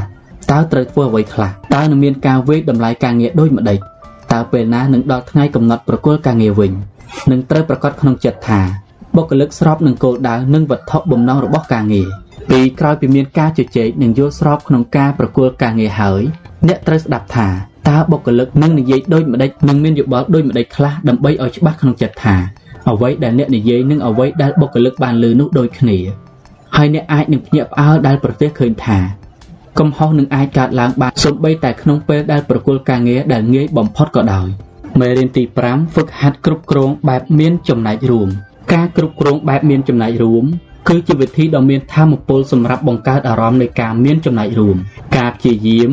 តើត្រូវធ្វើអ្វីខ្លះតើនឹងមានការវេកតម្លៃការងារដូចម្ដេចតើពេលណានឹងដល់ថ្ងៃកំណត់ប្រគល់ការងារវិញនឹងត្រូវប្រកាសក្នុងចិត្តថាបុគ្គលិកស្របនឹងគោលដៅនិងវត្ថុបំណងរបស់ការងារពីក្រោយពីមានការជជែកនិងយល់ស្របក្នុងការប្រគល់ការងារហើយអ្នកត្រូវស្ដាប់ថាតើបុគ្គលិកនឹងនិយាយដូចម្ដេចនិងមានយោបល់ដូចម្ដេចខ្លះដើម្បីឲ្យច្បាស់ក្នុងចិត្តថា អ្វីដែលអ្នកនិយាយនិងអ្វីដែលបុគ្គលិកបានលើនោះដូចគ្នាហើយអ្នកអាចនឹងភ្ញាក់ផ្អើលដែលប្រទះឃើញថាកំហុសនឹងអាចកើតឡើងបានសូម្បីតែក្នុងពេលដែលប្រគល់ការងារដែលងាយបំផុតក៏ដោយមេរៀនទី5ហ្វឹកហាត់គ្រប់គ្រងបែបមានចំណែករួម ការគ្រប់គ្រងបែបមានចំណែករួមគឺជាវិធីដ៏មានធម៌ពលសម្រាប់បង្កើតអារម្មណ៍នៃការមានចំណែករួម ការព្យាយាម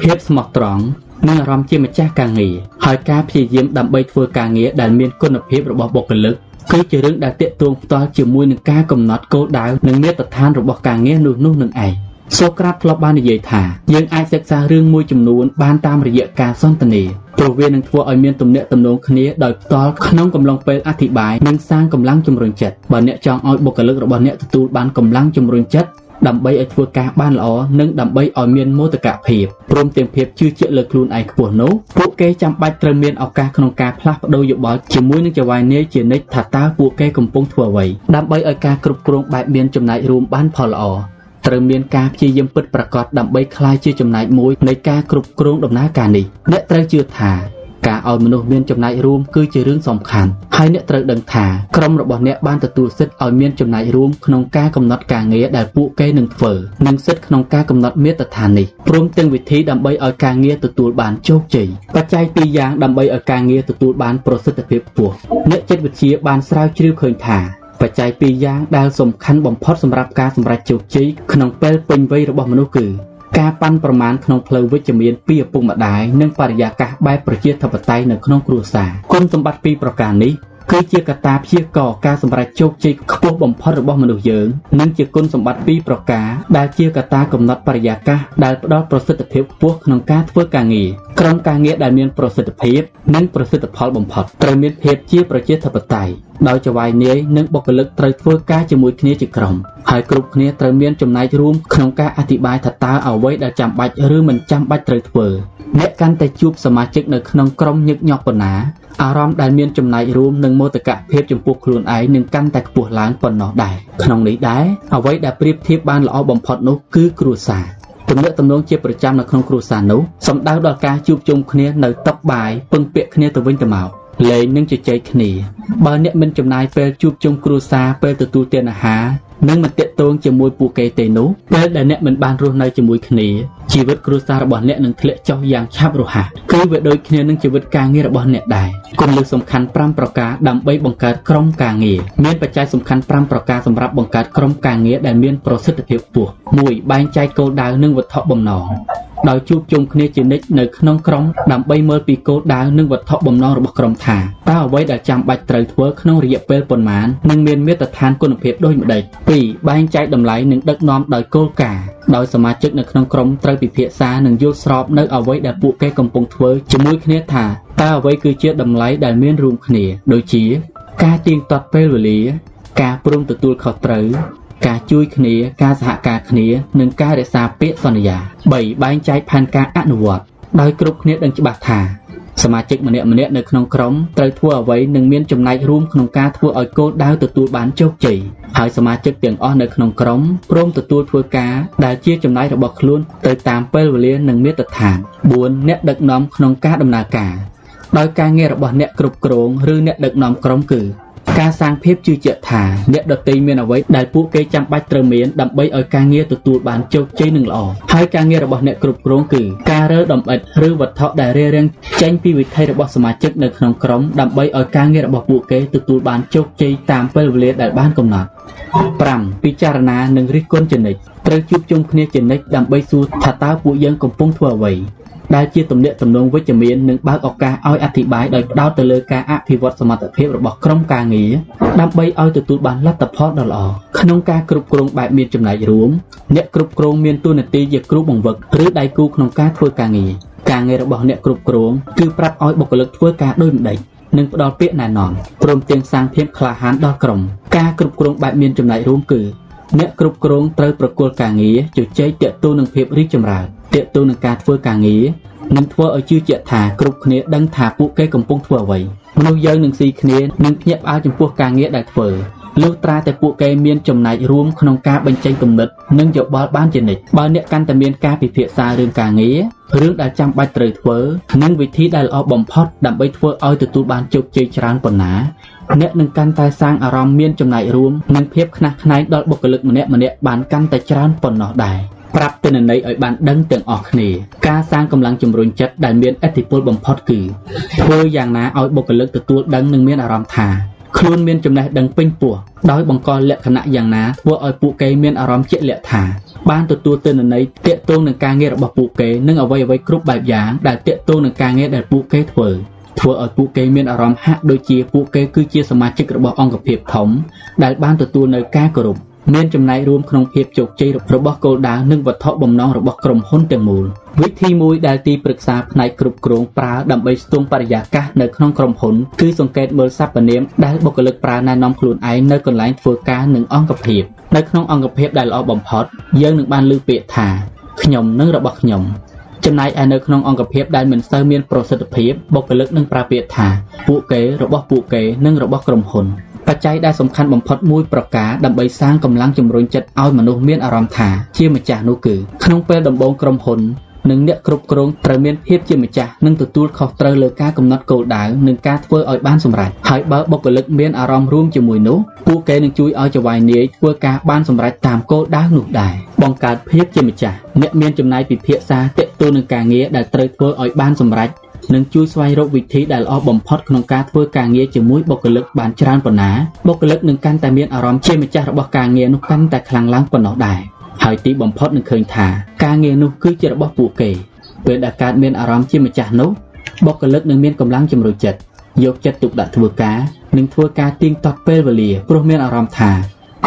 ភាពស្មោះត្រង់ និងអារម្មណ៍ជាម្ចាស់ការងារហើយការព្យាយាមដើម្បីធ្វើការងារដែលមានគុណភាពរបស់បុគ្គលិកគឺជារឿងដែលតាក់ទងផ្ទាល់ជាមួយនឹងការកំណត់គោលដៅនិងមាត្រដ្ឋានរបស់ការងារនោះនោះនឹងឯងសូក្រាតធ្លាប់បាននិយាយថាយើងអាចសិក្សារឿងមួយចំនួនបានតាមរយៈការសន្ទនាព្រោះវានឹងធ្វើឲ្យមានទំនាក់ទំនងគ្នាដោយផ្ទាល់ក្នុងកំឡុងពេលអធិប្បាយនិងសាងកម្លាំងជំរុញចិត្តបើអ្នកចង់ឲ្យបុគ្គលិករបស់អ្នកទទួលបានកម្លាំងជំរុញចិត្ត ដើម្បីឲ្យធ្វើការបានល្អនិងដើម្បីឲ្យមានមោទកភាពព្រមទាំងភាពជឿជាក់លើខ្លួនឯងខ្ពស់នោះពួកគេចាំបាច់ត្រូវមានឱកាសក្នុងការផ្លាស់ប្ដូរយោបល់ជាមួយនឹងចៅហ្វាយនាយជានិច្ចថាតើពួកគេកំពុងធ្វើអ្វីដើម្បីឲ្យការគ្រប់គ្រងបែបមានចំណែករួមបានផលល្អត្រូវមានការព្យាយាមពិតប្រាកដដើម្បីក្លាយជាចំណែកមួយនៃការគ្រប់គ្រងដំណើរការនេះអ្នកត្រូវជឿថា ការឲ្យមនុស្សមានចំណែករួមគឺជារឿងសំខាន់ហើយអ្នកត្រូវដឹងថាក្រុមរបស់អ្នកបានទទួលសិទ្ធិឲ្យមានចំណែករួមក្នុងការកំណត់ការងារដែលពួកគេនឹងធ្វើនិងសិទ្ធិក្នុងការកំណត់មាត្រដ្ឋាននេះព្រមទាំងវិធីដើម្បីឲ្យការងារទទួលបានជោគជ័យបច្ច័យពីរយ៉ាងដើម្បីឲ្យការងារទទួលបានប្រសិទ្ធភាពខ្ពស់អ្នកចិត្តវិទ្យាបានស្រាវជ្រាវឃើញថាបច្ច័យពីរយ៉ាងដែលសំខាន់បំផុតសម្រាប់ការសម្រេចជោគជ័យក្នុងពេលពេញវ័យរបស់មនុស្សគឺ ការប៉ាន់ប្រមាណក្នុងផ្លូវវិជ្ជមានពីឪពុកម្ដាយនិងបរិយាកាសបែបប្រជាធិបតេយ្យនៅក្នុងគ្រួសារគុណសម្បត្តិពីរប្រការនេះ គឺជាកត្តាព្យាករណ៍ការសម្រេចជោគជ័យខ្ពស់បំផុតរបស់មនុស្សយើងនិងជាគុណសម្បត្តិពីរប្រការដែលជាកត្តាកំណត់បរិយាកាសដែលផ្ដល់ប្រសិទ្ធភាពខ្ពស់ក្នុងការធ្វើការងារក្រុមការងារដែលមានប្រសិទ្ធភាពនិងប្រសិទ្ធផលបំផុតត្រូវមានភាពជាប្រជាធិបតេយ្យដោយចវាយនាយនិងបុគ្គលិកត្រូវធ្វើការជាមួយគ្នាជាក្រុមហើយគ្រប់គ្នាត្រូវមានចំណែករួមក្នុងការអធិប្បាយថាតើអ្វីដែលចាំបាច់ឬមិនចាំបាច់ត្រូវធ្វើអ្នកកាន់តែជួបសមាជិកនៅក្នុងក្រុមញឹកញាប់ប៉ុណ្ណាអារម្មណ៍ដែលមានចំណែករួមនិងមោទកភាពចំពោះខ្លួនឯងនឹងកាន់តែខ្ពស់ឡើងប៉ុណ្ណោះដែរក្នុងនេះដែរអ្វីដែលប្រៀបធៀបបានល្អបំផុតនោះគឺគ្រួសារទំនាក់ទំនងជាប្រចាំនៅក្នុងគ្រួសារនោះសំដៅដល់ការជួបជុំគ្នានៅតុបាយពឹងពាក់គ្នាទៅវិញទៅមកលេងនិងជជែកគ្នាបើអ្នកមិនចំណាយពេលជួបជុំគ្រួសារពេលទទួលទានអាហារនិងមិនតាក់ទងជាមួយពួកគេទេនោះពេលដែលអ្នកមិនបានរស់នៅជាមួយគ្នា ជីវិតគ្រួសាររបស់អ្នកនឹងធ្លាក់ចុះយ៉ាងឆាប់រហ័សគឺវាដូចគ្នានឹងជីវិតការងាររបស់អ្នកដែរគន្លឹះសំខាន់5ប្រការដើម្បីបង្កើតក្រុមការងារមានបច្ច័យសំខាន់5ប្រការសម្រាប់បង្កើតក្រុមការងារដែលមានប្រសិទ្ធភាពខ្ពស់1បែងចែកគោលដៅនិងវត្ថុបំណងដោយជួបជុំគ្នាជានិច្ចនៅក្នុងក្រុមដើម្បីមើលពីគោលដៅនិងវត្ថុបំណងរបស់ក្រុមថាតើអ្វីដែលចាំបាច់ត្រូវធ្វើក្នុងរយៈពេលប៉ុន្មាននិងមានមាត្រដ្ឋានគុណភាពដូចម្តេច2បែងចែកតម្លៃនិងដឹកនាំដោយគោលការណ៍ ដោយសមាជិកនៅក្នុងក្រុមត្រូវពិភាក្សានិងយល់ស្របនៅអ្វីដែលពួកគេកំពុងធ្វើជាមួយគ្នាថាតើអ្វីគឺជាតម្លៃដែលមានរួមគ្នា ដូចជា ការទៀងទាត់ពេលវេលា ការព្រមទទួលខុសត្រូវការជួយគ្នាការសហការគ្នានិងការរក្សាពាក្យសន្យា3បែងចែកផែនការអនុវត្តដោយគ្រប់គ្នាដឹងច្បាស់ថា សមាជិកម្នាក់ម្នាក់នៅក្នុងក្រុមត្រូវធ្វើអ្វីនិងមានចំណែករួមក្នុងការធ្វើឲ្យគោលដៅទទួលបានជោគជ័យហើយសមាជិកទាំងអស់នៅក្នុងក្រុមព្រមទទួលធ្វើការដែលជាចំណាយរបស់ខ្លួនទៅតាមពេលវេលានិងមាត្រដ្ឋាន4អ្នកដឹកនាំក្នុងការដំណើរការដោយការងាររបស់អ្នកគ្រប់គ្រងឬអ្នកដឹកនាំក្រុមគឺ ការសាងភាពជឿជាក់ថាអ្នកដទៃមានអ្វីដែលពួកគេចាំបាច់ត្រូវមានដើម្បីឲ្យការងារទទួលបានជោគជ័យនិងល្អហើយការងាររបស់អ្នកគ្រប់គ្រងគឺការរើដំអិតឬវត្ថុដែលរារាំងចេញពីវិថីរបស់សមាជិកនៅក្នុងក្រុមដើម្បីឲ្យការងាររបស់ពួកគេទទួលបានជោគជ័យតាមពេលវេលាដែលបានកំណត់5ពិចារណានិងរិះគន់ជានិច្ចត្រូវជួបជុំគ្នាជានិច្ចដើម្បីសួរថាតើពួកយើងកំពុងធ្វើអ្វី ដែលជាទំនាក់ទំនងវិជ្ជមាននិងបើកឱកាសឲ្យអធិប្បាយដោយផ្ដោតទៅលើការអភិវឌ្ឍសមត្ថភាពរបស់ក្រុមការងារដើម្បីឲ្យទទួលបានលទ្ធផលដ៏ល្អក្នុងការគ្រប់គ្រងបែបមានចំណែករួមអ្នកគ្រប់គ្រងមានតួនាទីជាគ្រូបង្វឹកឬដៃគូក្នុងការធ្វើការងារការងាររបស់អ្នកគ្រប់គ្រងគឺប្រាប់ឲ្យបុគ្គលិកធ្វើការដូចម្តេចនិងផ្ដល់ពាក្យណែនាំព្រមទាំងសាងភាពក្លាហានដល់ក្រុមការគ្រប់គ្រងបែបមានចំណែករួមគឺ អ្នកគ្រប់គ្រងត្រូវប្រគល់ការងារជជែកតាក់ទងនឹងភាពរីកចម្រើនតាក់ទងនឹងការធ្វើការងារនិងធ្វើឲ្យជឿជាក់ថាគ្រប់គ្នាដឹងថាពួកគេកំពុងធ្វើអ្វីមនុស្សយើងនឹងស៊ីគ្នានិងភ្ញាក់ផ្អើលចំពោះការងារដែលធ្វើលុះត្រាតែពួកគេមានចំណែករួមក្នុងការបញ្ចេញគំនិតនិងយោបល់បានជានិច្ចបើអ្នកកាន់តែមានការពិភាក្សារឿងការងាររឿងដែលចាំបាច់ត្រូវធ្វើនិងវិធីដែលល្អបំផុតដើម្បីធ្វើឲ្យទទួលបានជោគជ័យច្រើនប៉ុណ្ណា អ្នកនឹងកាន់តែសាងអារម្មណ៍មានចំណែករួមនិងភាពខ្នះខ្នែងដល់បុគ្គលិកម្នាក់ម្នាក់បានកាន់តែច្រើនប៉ុណ្ណោះដែរប្រាប់ទិន្នន័យឲ្យបានដឹងទាំងអស់គ្នាការសាងកម្លាំងជំរុញចិត្តដែលមានឥទ្ធិពលបំផុតគឺធ្វើយ៉ាងណាឲ្យបុគ្គលិកទទួលដឹងនិងមានអារម្មណ៍ថាខ្លួនមានចំណេះដឹងពេញពោះដោយបង្កលក្ខណៈយ៉ាងណាធ្វើឲ្យពួកគេមានអារម្មណ៍ជាក់លាក់ថាបានទទួលទិន្នន័យតាក់ទងនឹងការងាររបស់ពួកគេនិងអ្វីអ្វីគ្រប់បែបយ៉ាងដែលតាក់ទងនឹងការងារដែលពួកគេធ្វើ ធ្វើឲ្យពួកគេមានអារម្មណ៍ហាក់ដូចជាពួកគេគឺជាសមាជិករបស់អង្គភាពធំ ដែលបានទទួលនៅការគោរពមានចំណែករួមក្នុងភាពជោគជ័យរបស់គោលដៅនិងវត្ថុបំណងរបស់ក្រុមហ៊ុនទាំងមូលវិធីមួយដែលទីប្រឹក្សាផ្នែកគ្រប់គ្រងប្រើដើម្បីស្ទង់បរិយាកាសនៅក្នុងក្រុមហ៊ុនគឺសង្កេតមើលសព្វនាមដែលបុគ្គលិកប្រើណែនាំខ្លួនឯងនៅកន្លែងធ្វើការនិងអង្គភាពនៅក្នុងអង្គភាពដែលល្អបំផុតយើងនឹងបានលើកពាក្យថាខ្ញុំនិងរបស់ខ្ញុំ ចំណែកឯនៅក្នុងអង្គភាពដែលមិនសូវមានប្រសិទ្ធភាពបុគ្គលិកនឹងប្រើពាក្យថាពួកគេរបស់ពួកគេនិងរបស់ក្រុមហ៊ុនបច្ច័យដែលសំខាន់បំផុតមួយប្រការដើម្បីសាងកម្លាំងជំរុញចិត្តឲ្យមនុស្សមានអារម្មណ៍ថាជាម្ចាស់នោះគឺក្នុងពេលដំបូងក្រុមហ៊ុន និងអ្នកគ្រប់គ្រងត្រូវមានភាពជាម្ចាស់និងទទួលខុសត្រូវលើការកំណត់គោលដៅនិងការធ្វើឲ្យបានសម្រេចហើយបើបុគ្គលិកមានអារម្មណ៍រួមជាមួយនោះពួកគេនឹងជួយឲ្យចៅហ្វាយនាយធ្វើការបានសម្រេចតាមគោលដៅនោះដែរបង្កើតភាពជាម្ចាស់អ្នកមានចំណាយពិភាក្សាទាក់ទងនឹងការងារដែលត្រូវធ្វើឲ្យបានសម្រេចនិងជួយស្វែងរកវិធីដែលល្អបំផុតក្នុងការធ្វើការងារជាមួយបុគ្គលិកបានច្រើនប៉ុណ្ណាបុគ្គលិកនឹងកាន់តែមានអារម្មណ៍ជាម្ចាស់របស់ការងារនោះកាន់តែខ្លាំងឡើងប៉ុណ្ណោះដែរ ហើយទីបំផុតនឹងឃើញថាការងារនោះគឺជារបស់ពួកគេពេលដែលកើតមានអារម្មណ៍ជាម្ចាស់នោះបុគ្គលិកនឹងមានកម្លាំងជំរុញចិត្តយកចិត្តទុកដាក់ធ្វើការនិងធ្វើការទៀងទាត់ពេលវេលាព្រោះមានអារម្មណ៍ថា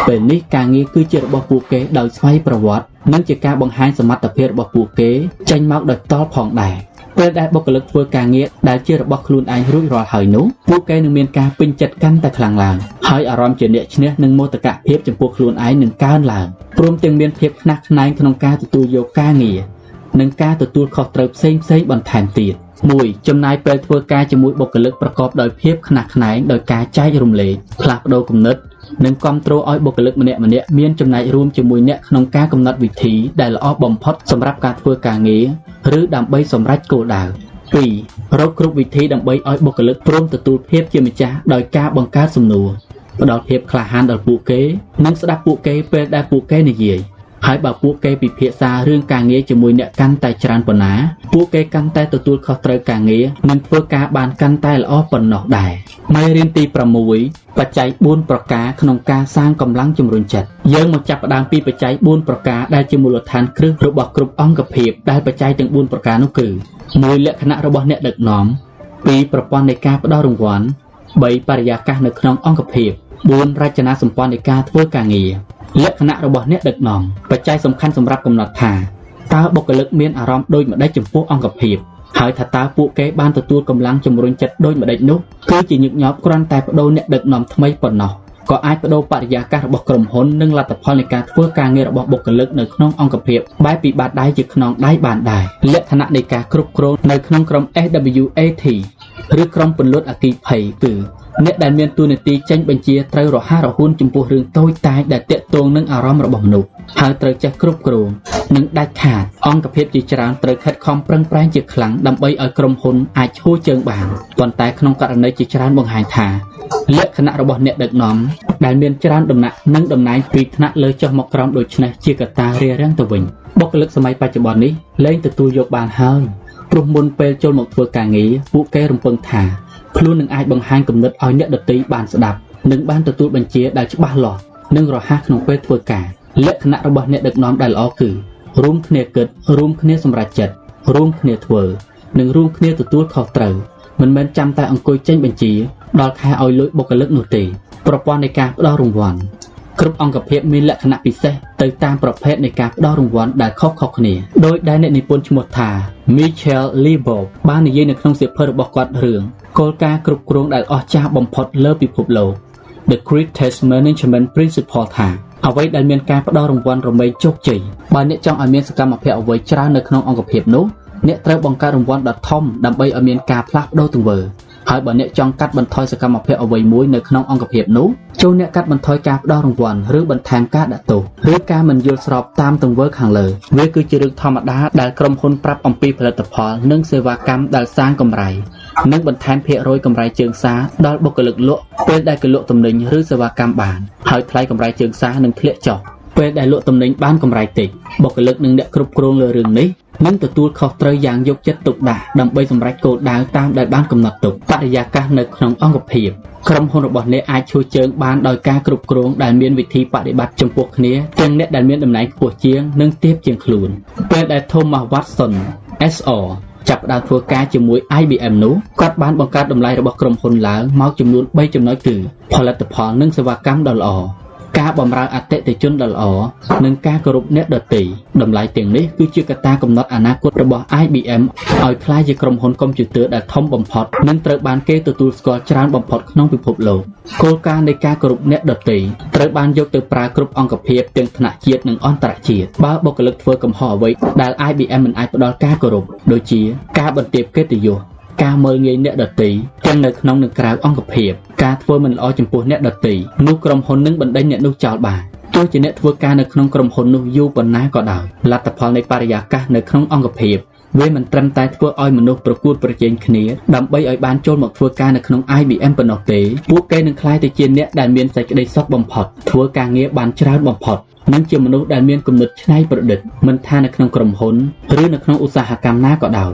ពេលនេះការងារគឺជារបស់ពួកគេដោយស្វ័យប្រវត្តិនិងជាការបង្ហាញសមត្ថភាពរបស់ពួកគេចេញមកដោយផ្ទាល់ផងដែរ ពេលដែលបុគ្គលិកធ្វើការងារដែលជារបស់ខ្លួនឯងរួចរាល់ហើយនោះពួកគេនឹងមានការពេញចិត្តកាន់តែខ្លាំងឡើងហើយអារម្មណ៍ជាអ្នកឈ្នះនិងមោទកភាពចំពោះខ្លួនឯងនឹងកើនឡើងព្រមទាំងមានភាពខ្នះខ្នែងក្នុងការទទួលយកការងារនិងការទទួលខុសត្រូវផ្សេងៗបន្ថែមទៀត 1 ចំណាយពេលធ្វើការជាមួយបុគ្គលិកប្រកបដោយភាពខ្នះខ្នែងដោយការចែករំលែកផ្លាស់ប្ដូរគំនិតនិងគ្រប់គ្រងឲ្យបុគ្គលិកម្នាក់ម្នាក់មានចំណែករួមជាមួយអ្នកក្នុងការកំណត់វិធីដែលល្អបំផុតសម្រាប់ការធ្វើការងារឬដើម្បីសម្រេចគោលដៅ 2 រកគ្រប់វិធីដើម្បីឲ្យបុគ្គលិកព្រមទទួលភាពជាម្ចាស់ដោយការបង្កើតសំណួរផ្ដល់ភាពក្លាហានដល់ពួកគេ និងស្ដាប់ពួកគេពេលដែលពួកគេនិយាយ។ ហើយបើពួកគេពិភាក្សារឿងការងារជាមួយអ្នកកាន់តែច្រើនប៉ុណ្ណាពួកគេកាន់តែទទួលខុសត្រូវការងារនិងធ្វើការបានកាន់តែល្អប៉ុណ្ណោះដែរមេរៀនទី6បច្ច័យ4ប្រការក្នុងការសាងកម្លាំងជំរុញចិត្តយើងមកចាប់ផ្ដើមពីបច្ច័យ4ប្រការដែលជាមូលដ្ឋានគ្រឹះរបស់គ្រប់អង្គភាពដែលបច្ច័យទាំង4ប្រការនោះគឺ1លក្ខណៈរបស់អ្នកដឹកនាំ2ប្រព័ន្ធនៃការផ្ដល់រង្វាន់3បរិយាកាសនៅក្នុងអង្គភាព4រចនាសម្ព័ន្ធនៃការធ្វើការងារ លក្ខណៈរបស់អ្នកដឹកនាំបច្ច័យសំខាន់សម្រាប់កំណត់ថាតើបុគ្គលិកមានអារម្មណ៍ដូចម្តេចចំពោះអង្គភាពហើយថាតើពួកគេបានទទួលកម្លាំងជំរុញចិត្តដូចម្តេចនោះគឺជាញឹកញាប់គ្រាន់តែបដូរអ្នកដឹកនាំថ្មីប៉ុណ្ណោះក៏អាចបដូរបរិយាកាសរបស់ក្រុមហ៊ុននិងលទ្ធផលនៃការធ្វើការងាររបស់បុគ្គលិកនៅក្នុងអង្គភាពបែបពីបាតដៃជាខ្នងដៃបានដែរលក្ខណៈនៃការគ្រប់គ្រងនៅក្នុងក្រុម SWAT ឬក្រុមពន្លត់អគិភ័យគឺ អ្នកដែលមានតួនាទីចេញបញ្ជាត្រូវរហ័សរហួនចំពោះរឿងតូចតាចដែលតាក់ទងនឹងអារម្មណ៍របស់មនុស្សហើយត្រូវចេះគ្រប់គ្រងនិងដាច់ខាតអង្គភាពជាច្រើនត្រូវខិតខំប្រឹងប្រែងជាខ្លាំងដើម្បីឲ្យក្រុមហ៊ុនអាចឈរជើងបានប៉ុន្តែក្នុងករណីជាច្រើនបង្ហាញថាលក្ខណៈរបស់អ្នកដឹកនាំដែលមានច្រើនដំណាក់និងតំណែងពីថ្នាក់លើចុះមកក្រោមដូចនេះជាកត្តារារាំងទៅវិញបុគ្គលិកសម័យបច្ចុប្បន្ននេះលែងទទួលយកបានហើយព្រោះមុនពេលចូលមកធ្វើការងារពួកគេរំពឹងថា ខ្លួននឹងអាចបង្ហាញគំនិតឲ្យអ្នកដទៃបានស្ដាប់និងបានទទួលបញ្ជាដែលច្បាស់លាស់និងរហ័សក្នុងពេលធ្វើការលក្ខណៈរបស់អ្នកដឹកនាំដែលល្អគឺរួមគ្នាគិតរួមគ្នាសម្រេចចិត្តរួមគ្នាធ្វើនិងរួមគ្នាទទួលខុសត្រូវមិនមែនចាំតែអង្គុយចេញបញ្ជា ដល់ខែឲ្យលុយបុគ្គលិកនោះទេប្រព័ន្ធនៃការផ្ដល់រង្វាន់ គ្រប់អង្គភាពមានលក្ខណៈពិសេសទៅតាមប្រភេទនៃការផ្ដល់រង្វាន់ដែលខុសៗគ្នាដោយដែលអ្នកនិពន្ធឈ្មោះថា Michel Libow បាននិយាយនៅក្នុងសៀវភៅរបស់គាត់រឿងគោលការណ៍គ្រប់គ្រងដែលអស្ចារ្យបំផុតលើពិភពលោក The Greatest Management Principle ថាអ្វីដែលមានការផ្ដល់រង្វាន់រមែងជោគជ័យបើអ្នកចង់ឲ្យមានសកម្មភាពអ្វីច្រើននៅក្នុងអង្គភាពនោះអ្នកត្រូវបង្កើតរង្វាន់ដ៏ធំដើម្បីឲ្យមានការផ្លាស់ប្ដូរទង្វើ ហើយបើអ្នកចង់កាត់បន្ថយសកម្មភាពអ្វីមួយនៅក្នុងអង្គភាពនោះចូលអ្នកកាត់បន្ថយការផ្ដល់រង្វាន់ឬបន្ថែមការដាក់ទោសឬការមិនយល់ស្របតាមទង្វើខាងលើវាគឺជារឿងធម្មតាដែលក្រុមហ៊ុនប្រាប់អំពីផលិតផល និងសេវាកម្មដែលសាងកម្រៃនិងបន្ថែមភាគរយកម្រៃជើងសារដល់បុគ្គលិកលក់ពេលដែលគេលក់ទំនិញឬសេវាកម្មបានហើយថ្លៃកម្រៃជើងសារនឹងធ្លាក់ចុះ ពេលដែលលក់ទំនិញបានកម្រៃតិចបុគ្គលិកនិងអ្នកគ្រប់គ្រងលើរឿងនេះនិងទទួលខុសត្រូវយ៉ាងយកចិត្តទុកដាក់ដើម្បីសម្រេចគោលដៅតាមដែលបានកំណត់ទុកបរិយាកាសនៅក្នុងអង្គភាពក្រុមហ៊ុនរបស់អ្នកអាចជួយជើងបានដោយការគ្រប់គ្រងដែលមានវិធីបដិបត្តិចំពោះគ្នាទាំងអ្នកដែលមានតំណែងខ្ពស់ជាងនិងទាបជាងខ្លួនពេលដែល Thomas Watson SR ចាប់ផ្ដើមធ្វើការជាមួយ IBM នោះគាត់បានបង្កើតតម្លៃរបស់ក្រុមហ៊ុនឡើងមកចំនួន3ចំណុចគឺផលិតផលនិងសេវាកម្មដ៏ល្អ ការបម្រើអតិថិជនដ៏ល្អនិងការគោរពអ្នកដទៃតម្លៃទាំងនេះគឺជាកត្តាកំណត់អនាគតរបស់ IBM ឲ្យក្លាយជាក្រុមហ៊ុនកុំព្យូទ័រដែលធំបំផុតនិងត្រូវបានគេទទួលស្គាល់ច្រើនបំផុតក្នុងពិភពលោកគោលការណ៍នៃការគោរពអ្នកដទៃត្រូវបានយកទៅប្រើគ្រប់អង្គភាពទាំងថ្នាក់ជាតិនិងអន្តរជាតិបើបុគ្គលិកធ្វើកំហុសអ្វីដែល IBM មិនអាចផ្ដល់ការគោរពដូចជាការបន្ទាបកិត្តិយស ការមើលងាយអ្នកដទៃទាំងនៅក្នុងនិងក្រៅអង្គភាពការធ្វើមិនល្អចំពោះអ្នកដទៃនោះក្រុមហ៊ុននឹងបណ្ដេញអ្នកនោះចោលបានទោះជាអ្នកធ្វើការនៅក្នុងក្រុមហ៊ុននោះយូរប៉ុណ្ណាក៏ដោយលទ្ធផលនៃបរិយាកាសនៅក្នុងអង្គភាពវាមិនត្រឹមតែធ្វើឲ្យមនុស្សប្រកួតប្រជែងគ្នាដើម្បីឲ្យបានចូលមកធ្វើការនៅក្នុង IBM ប៉ុណ្ណោះទេពួកគេនឹងក្លាយទៅជាអ្នកដែលមានសេចក្តីសុខបំផុតធ្វើការងារបានច្រើនបំផុតនិងជាមនុស្សដែលមានគំនិតច្នៃប្រឌិតមិនថានៅក្នុងក្រុមហ៊ុនឬនៅក្នុងឧស្សាហកម្មណាក៏ដោយ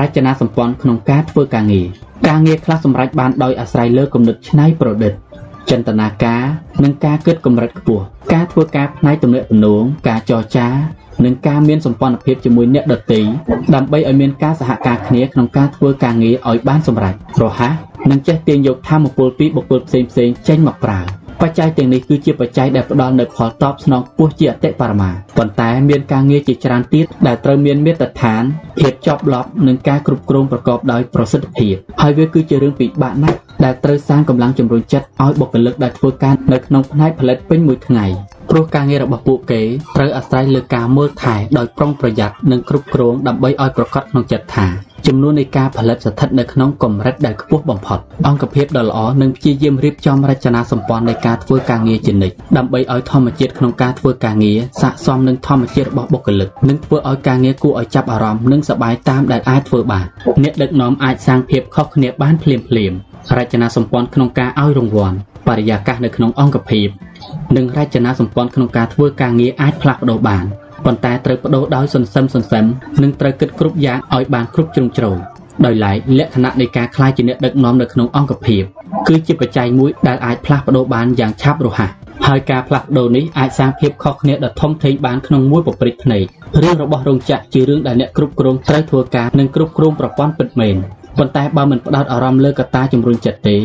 រចនាសម្ព័ន្ធក្នុងការធ្វើការងារការងារខ្លះសម្រេចបានដោយអាស្រ័យលើគំនិតច្នៃប្រឌិតចិន្តនាការនិងការគិតកម្រិតខ្ពស់ការធ្វើការផ្នែកទំនាក់ទំនងការចរចានិងការមានសម្ព័ន្ធភាពជាមួយអ្នកដទៃដើម្បីឲ្យមានការសហការគ្នាក្នុងការធ្វើការងារឲ្យបានសម្រេចរហ័សនិងចេះទាញយកធម៌ពលពីបុគ្គលផ្សេងៗចេញមកប្រើ បច្ច័យទាំងនេះគឺជាបច្ច័យដែលផ្ដល់នូវផលតបស្នងខ្ពស់ជាអតិបរមាប៉ុន្តែមានការងារជាច្រើនទៀតដែលត្រូវមានមាត្រដ្ឋានភាពជាប់លាប់និងការគ្រប់គ្រងប្រកបដោយប្រសិទ្ធភាពហើយវាគឺជារឿងពិបាកណាស់ដែលត្រូវសាងកម្លាំងជំរុញចិត្តឲ្យបុគ្គលិកដែលធ្វើការនៅក្នុងផ្នែកផលិតពេញមួយថ្ងៃព្រោះការងាររបស់ពួកគេត្រូវអាស្រ័យលើការមើលថែដោយប្រុងប្រយ័ត្ននិងគ្រប់គ្រងដើម្បីឲ្យប្រកបក្នុងចិត្តថា ចំនួននៃការផលិតស្ថិតនៅក្នុងកម្រិតដែលខ្ពស់បំផុតអង្គភាពដ៏ល្អនឹងព្យាយាមរៀបចំរចនាសម្ព័ន្ធនៃការធ្វើការងារជានិច្ចដើម្បីឲ្យធម្មជាតិក្នុងការធ្វើការងារស័ក្តិសមនឹងធម្មជាតិរបស់បុគ្គលិកនិងធ្វើឲ្យការងារគួរឲ្យចាប់អារម្មណ៍និងសប្បាយតាមដែលអាចធ្វើបានអ្នកដឹកនាំអាចសាងភាពខុសគ្នាបានភ្លាមៗរចនាសម្ព័ន្ធក្នុងការឲ្យរង្វាន់បរិយាកាសនៅក្នុងអង្គភាពនិងរចនាសម្ព័ន្ធក្នុងការធ្វើការងារអាចផ្លាស់ប្ដូរបាន ប៉ុន្តែត្រូវបដូរដោយសន្សឹមសន្សឹមនិងត្រូវគិតគ្រប់យ៉ាងឲ្យបានគ្រប់ជ្រុងជ្រោយដោយឡែកលក្ខណៈនៃការខ្លាយជាអ្នកដឹកនាំនៅក្នុងអង្គភាពគឺជាបច្ច័យមួយដែលអាចផ្លាស់ប្ដូរបានយ៉ាងឆាប់រហ័សហើយការផ្លាស់ប្ដូរនេះអាចសាងភាពខុសគ្នាដ៏ធំធេងបានក្នុងមួយប្រព្រឹត្តភ្នែករឿងរបស់រោងចក្រជារឿងដែលអ្នកគ្រប់គ្រងត្រូវធ្វើការនិងគ្រប់គ្រងប្រព័ន្ធពិតមែនប៉ុន្តែបើមិនផ្ដោតអារម្មណ៍លើកត្តាជំរុញចិត្តទេ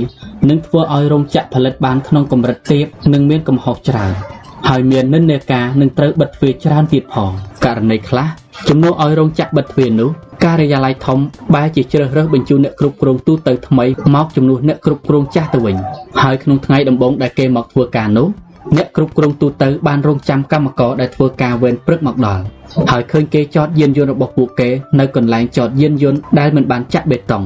នឹងធ្វើឲ្យរោងចក្រផលិតបានក្នុងកម្រិតទាបនិងមានកំហុសច្រើន ហើយមាននិន្នាការនឹងត្រូវបិទទ្វារច្រើនទៀតផងករណីខ្លះជំនួសឲ្យរោងចក្របិទទ្វារនោះការិយាល័យធំបែរជាជ្រើសរើសបញ្ជូនអ្នកគ្រប់គ្រងទូទៅថ្មីមកជំនួសអ្នកគ្រប់គ្រងចាស់ទៅវិញហើយក្នុងថ្ងៃដំបូងដែលគេមកធ្វើការនោះអ្នកគ្រប់គ្រងទូទៅបានរងចាំកម្មករដែលធ្វើការវេនព្រឹកមកដល់ហើយឃើញគេចតយានយន្តរបស់ពួកគេនៅកន្លែងចតយានយន្តដែលមិនបានចាក់បេតុង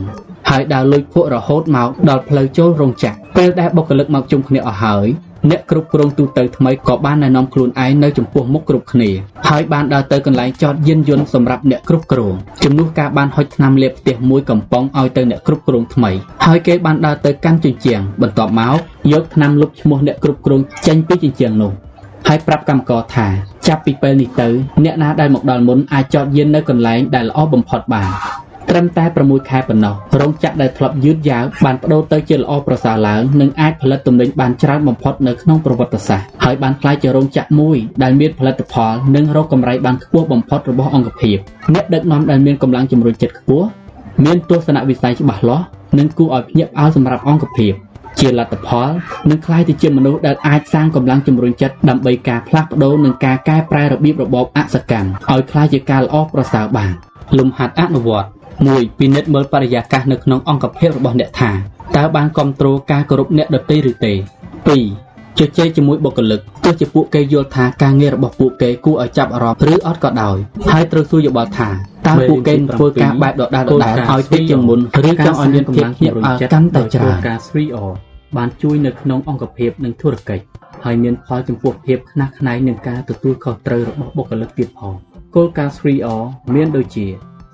ហើយដើរលួចភក់រហូតមកដល់ផ្លូវចូលរោងចក្រពេលដែលបុគ្គលិកមកជុំគ្នាអស់ហើយ អ្នកគ្រប់គ្រងទូទៅថ្មីក៏បានណែនាំខ្លួនឯងនៅចំពោះមុខគ្រប់គ្នាហើយបានដើរទៅកន្លែងចតយានយន្តសម្រាប់អ្នកគ្រប់គ្រងជំនួសការបានហុចថ្នាំលាបផ្ទះមួយកំប៉ុងឲ្យទៅអ្នកគ្រប់គ្រងថ្មីហើយគេបានដើរទៅកាន់ជញ្ជាំងបន្ទាប់មកយកថ្នាំលុបឈ្មោះអ្នកគ្រប់គ្រងចេញពីជញ្ជាំងនោះហើយប្រាប់កម្មករថាចាប់ពីពេលនេះទៅអ្នកណាដែលមកដល់មុនអាចចតយាននៅកន្លែងដែលល្អបំផុតបាន ត្រឹមតែ6ខែប៉ុណ្ណោះរោងចក្រដែលធ្លាប់យឺតយ៉ាវបានបដូរទៅជាល្អប្រសើរឡើងនិងអាចផលិតទំនិញបានច្រើនបំផុតនៅក្នុងប្រវត្តិសាស្ត្រហើយបានក្លាយជារោងចក្រមួយដែលមានផលិតផលនិងរកកម្រៃបានខ្ពស់បំផុតរបស់អង្គភាពអ្នកដឹកនាំដែលមានកម្លាំងជំរុញចិត្តខ្ពស់មានទស្សនវិស័យច្បាស់លាស់និងគួរឲ្យភ្ញាក់ផ្អើលសម្រាប់អង្គភាពជាលទ្ធផលនឹងក្លាយទៅជាមនុស្សដែលអាចសាងកម្លាំងជំរុញចិត្តដើម្បីការផ្លាស់ប្ដូរនិងការកែប្រែរបៀបរបបអសកម្មឲ្យក្លាយជាការល្អប្រសើរបានលំហាត់អនុវត្ត 1 ពិនិត្យមើលបរិយាកាសនៅក្នុងអង្គភាពរបស់អ្នកថាតើបានគ្រប់គ្រងការគោរពអ្នកដទៃឬទេ 2 ជជែកជាមួយបុគ្គលិកទោះជាពួកគេយល់ថាការងាររបស់ពួកគេគួរឲ្យចាប់អារម្មណ៍ឬអត់ក៏ដោយហើយត្រូវសួរយោបល់ថាតើពួកគេធ្វើការបែបដដែលដដែលឲ្យតិចជាងមុនឬចង់ឲ្យមានកម្លាំងភ្ញាក់ផ្អើលកាន់តែច្រើនការ 3R បានជួយនៅក្នុងអង្គភាពនិងធុរកិច្ចហើយមានផលចំពោះភាពខ្នះខ្នែងនឹងការទទួលខុសត្រូវរបស់បុគ្គលិកទៀតផងគោលការណ៍ 3R មានដូចជា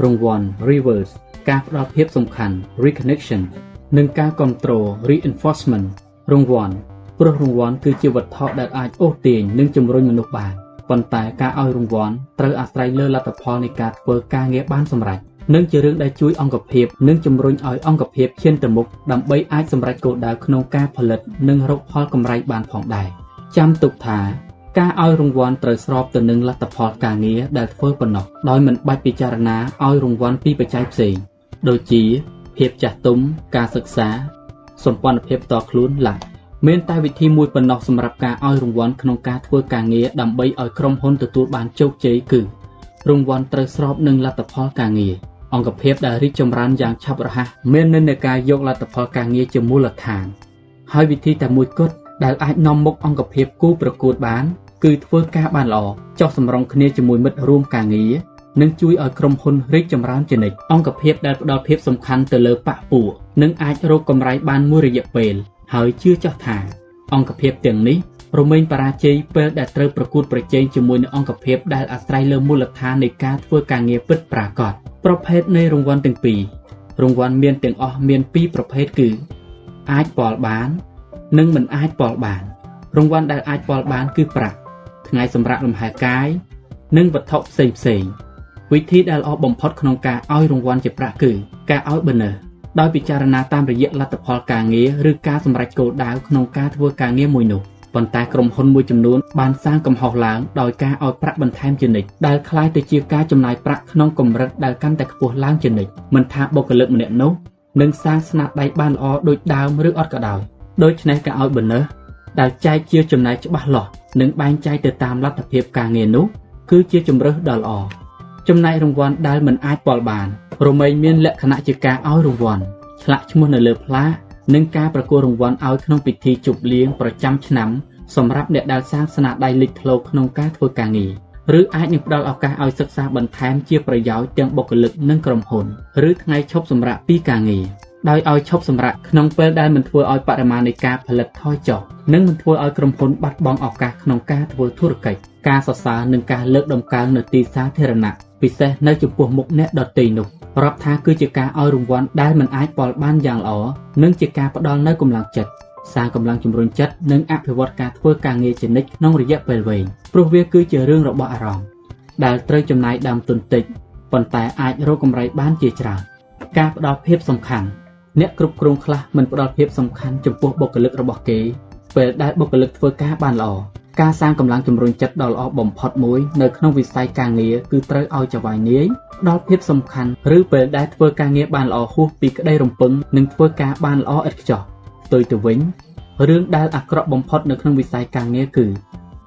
រង្វាន់ reverse ការផ្ដល់ភាពសំខាន់ reconnection និងការគ្រប់គ្រង reinforcement រង្វាន់ព្រោះរង្វាន់គឺជាវត្ថុដែលអាចអូសទាញនិងជំរុញមនុស្សបានប៉ុន្តែការឲ្យរង្វាន់ត្រូវអាស្រ័យលើលទ្ធផលនៃការធ្វើការងារបានសម្រេចនិងជារឿងដែលជួយអង្គភាពនិងជំរុញឲ្យអង្គភាពឈានទៅមុខដើម្បីអាចសម្រេចគោលដៅក្នុងការផលិតនិងរកផលកម្រៃបានផងដែរចាំទុកថា ការឲ្យរង្វាន់ត្រូវស្របទៅនឹងលទ្ធផលការងារដែលធ្វើប៉ុណ្ណោះដោយមិនបាច់ពិចារណាឲ្យរង្វាន់ពីបច្ច័យផ្សេងដូចជាភាពចាស់ទុំការសិក្សា សម្ព័ន្ធភាពតខ្លួនឡើយមានតែវិធីមួយប៉ុណ្ណោះសម្រាប់ការឲ្យរង្វាន់ក្នុងការធ្វើការងារដើម្បីឲ្យក្រុមហ៊ុនទទួលបានជោគជ័យគឺរង្វាន់ត្រូវស្របនឹងលទ្ធផលការងារអង្គភាពដែលរីកចម្រើនយ៉ាងឆាប់រហ័សមាននិន្នាការយកលទ្ធផលការងារជាមូលដ្ឋាន ហើយវិធីតែមួយគត់ដែលអាចនាំមុខអង្គភាពគូប្រកួតបាន គឺធ្វើការបានល្អចោះសម្រុងគ្នាជាមួយមិត្តរួមការងារនិងជួយឲ្យក្រុមហ៊ុនរីកចម្រើនជានិច្ចអង្គភាពដែលផ្ដល់ភាពសំខាន់ទៅលើបកពួកនិងអាចរកកម្រៃបានមួយរយៈពេល ហើយជឿចោះថា អង្គភាពទាំងនេះរមែងបរាជ័យពេលដែលត្រូវប្រកួតប្រជែងជាមួយនឹងអង្គភាពដែលអាស្រ័យលើមូលដ្ឋាននៃការធ្វើការងារពិតប្រាកដប្រភេទនៃរង្វាន់ទាំងពីររង្វាន់មានទាំងអស់មានពីរប្រភេទគឺ អាចប៉លបាន និងមិនអាចប៉លបាន រង្វាន់ដែលអាចប៉លបានគឺប្រាក់ ថ្ងៃសម្រាប់លំហែកាយនិងវត្ថុផ្សេងផ្សេងវិធីដែលល្អបំផុតក្នុងការឲ្យរង្វាន់ជាប្រាក់គឺការឲ្យបឺណឺ ដោយពិចារណាតាមរយៈលទ្ធផលការងារឬការសម្រេចគោលដៅក្នុងការធ្វើការងារមួយនោះប៉ុន្តែក្រុមហ៊ុនមួយចំនួនបានសាងកំហុសឡើងដោយការឲ្យប្រាក់បន្ថែមជានិច្ចដែលคล้ายទៅជាការចំណាយប្រាក់ក្នុងកម្រិតដែលកាន់តែខ្ពស់ឡើងជានិច្ចមិនថាបុគ្គលិកម្នាក់នោះនឹងសាងស្នាដៃបានល្អដូចដើមឬអត់ក៏ដោយដូច្នេះការឲ្យបនើសដែលចែកជាចំណាយច្បាស់លាស់ និងបែងចែកទៅតាមលទ្ធភាពការងារនោះ គឺជាជំរើសដ៏ល្អចំណែករង្វាន់ដែលមិនអាចពាល់បាន រមែងមានលក្ខណៈជាការឲ្យរង្វាន់ឆ្លាក់ឈ្មោះនៅលើផ្លាកនិងការប្រគល់រង្វាន់ឲ្យក្នុងពិធីជប់លៀងប្រចាំឆ្នាំសម្រាប់អ្នកដែលសាងស្នាដៃលេចធ្លោក្នុងការធ្វើការងារឬអាចនឹងផ្ដល់ឱកាសឲ្យសិក្សាបន្ថែមជាប្រយោជន៍ទាំងបុគ្គលិកនិងក្រុមហ៊ុន ឬថ្ងៃឈប់សម្រាកពីការងារ ដោយឲ្យឈប់សម្រាកក្នុងពេលដែលមិនធ្វើឲ្យបរិមាណនៃការផលិតថយចុះនិងមិនធ្វើឲ្យក្រុមហ៊ុនបាត់បង់ឱកាសក្នុងការធ្វើធុរកិច្ចការសរសើរនិងការលើកដំកើងនៅទីសាធារណៈពិសេសនៅចំពោះមុខអ្នកដទៃនោះរាប់ថាគឺជាការឲ្យរង្វាន់ដែលមិនអាចបលបានយ៉ាងល្អនិងជាការផ្ដល់នូវកម្លាំងចិត្តសាងកម្លាំងជំរុញចិត្តនិងអភិវឌ្ឍការធ្វើការងារជានិច្ចក្នុងរយៈពេលវែងព្រោះវាគឺជារឿងរបស់អារម្មណ៍ដែលត្រូវចំណាយដើមទុនតិចប៉ុន្តែអាចរកកម្រៃបានជាច្រើនការផ្ដល់ភាពសំខាន់ អ្នកគ្រប់គ្រងខ្លះមិនផ្ដល់ភាពសំខាន់ចំពោះបុគ្គលិករបស់គេ ពេលដែលបុគ្គលិកធ្វើការបានល្អការសាងកម្លាំងជំរុញចិត្តដ៏ល្អបំផុតមួយនៅក្នុងវិស័យការងារគឺត្រូវឲ្យចៅហ្វាយនាយដល់ភាពសំខាន់ឬពេលដែលធ្វើការងារបានល្អហួសពីក្តីរំពឹងនិងធ្វើការបានល្អឥតខ្ចោះផ្ទុយទៅវិញរឿងដែលអាក្រក់បំផុតនៅក្នុងវិស័យការងារគឺ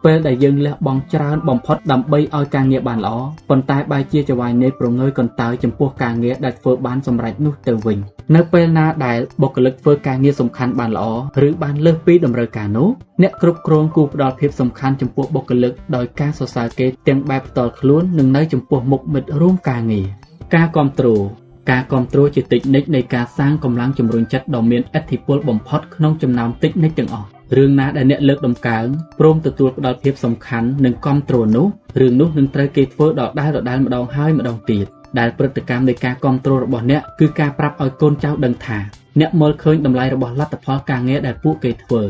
ពេលដែលយើងលះបង់ច្រើនបំផុតដើម្បីឲ្យការងារបានល្អប៉ុន្តែបែរជាចវាយនៃប្រងើយកន្តើយចំពោះការងារដែលធ្វើបានសម្រេចនោះទៅវិញនៅពេលណាដែលបុគ្គលិកធ្វើការងារសំខាន់បានល្អឬបានលើសពីតម្រូវការនោះអ្នកគ្រប់គ្រងគូផ្ដល់ភាពសំខាន់ចំពោះបុគ្គលិកដោយការសរសើរគេទាំងបែបផ្ទាល់ខ្លួននិងនៅចំពោះមុខមិត្តរួមការងារការគ្រប់គ្រងការគ្រប់គ្រងជាតិចនិចនៃការសាងកម្លាំងជំរុញចិត្តដ៏មានឥទ្ធិពលបំផុតក្នុងចំណោមតិចនិចទាំងអស់ រឿងណាដែលអ្នកលើកដំកើងព្រមទទួលផ្ដល់ភាពសំខាន់និងគ្រប់គ្រងនោះរឿងនោះនឹងត្រូវគេធ្វើដដែលដដែលម្ដងហើយម្ដងទៀតដែលព្រឹត្តិកម្មនៃការគ្រប់គ្រងរបស់អ្នកគឺការប្រាប់ឲ្យកូនចៅដឹងថាអ្នកមើលឃើញតម្លៃរបស់លទ្ធផលការងារដែលពួកគេធ្វើ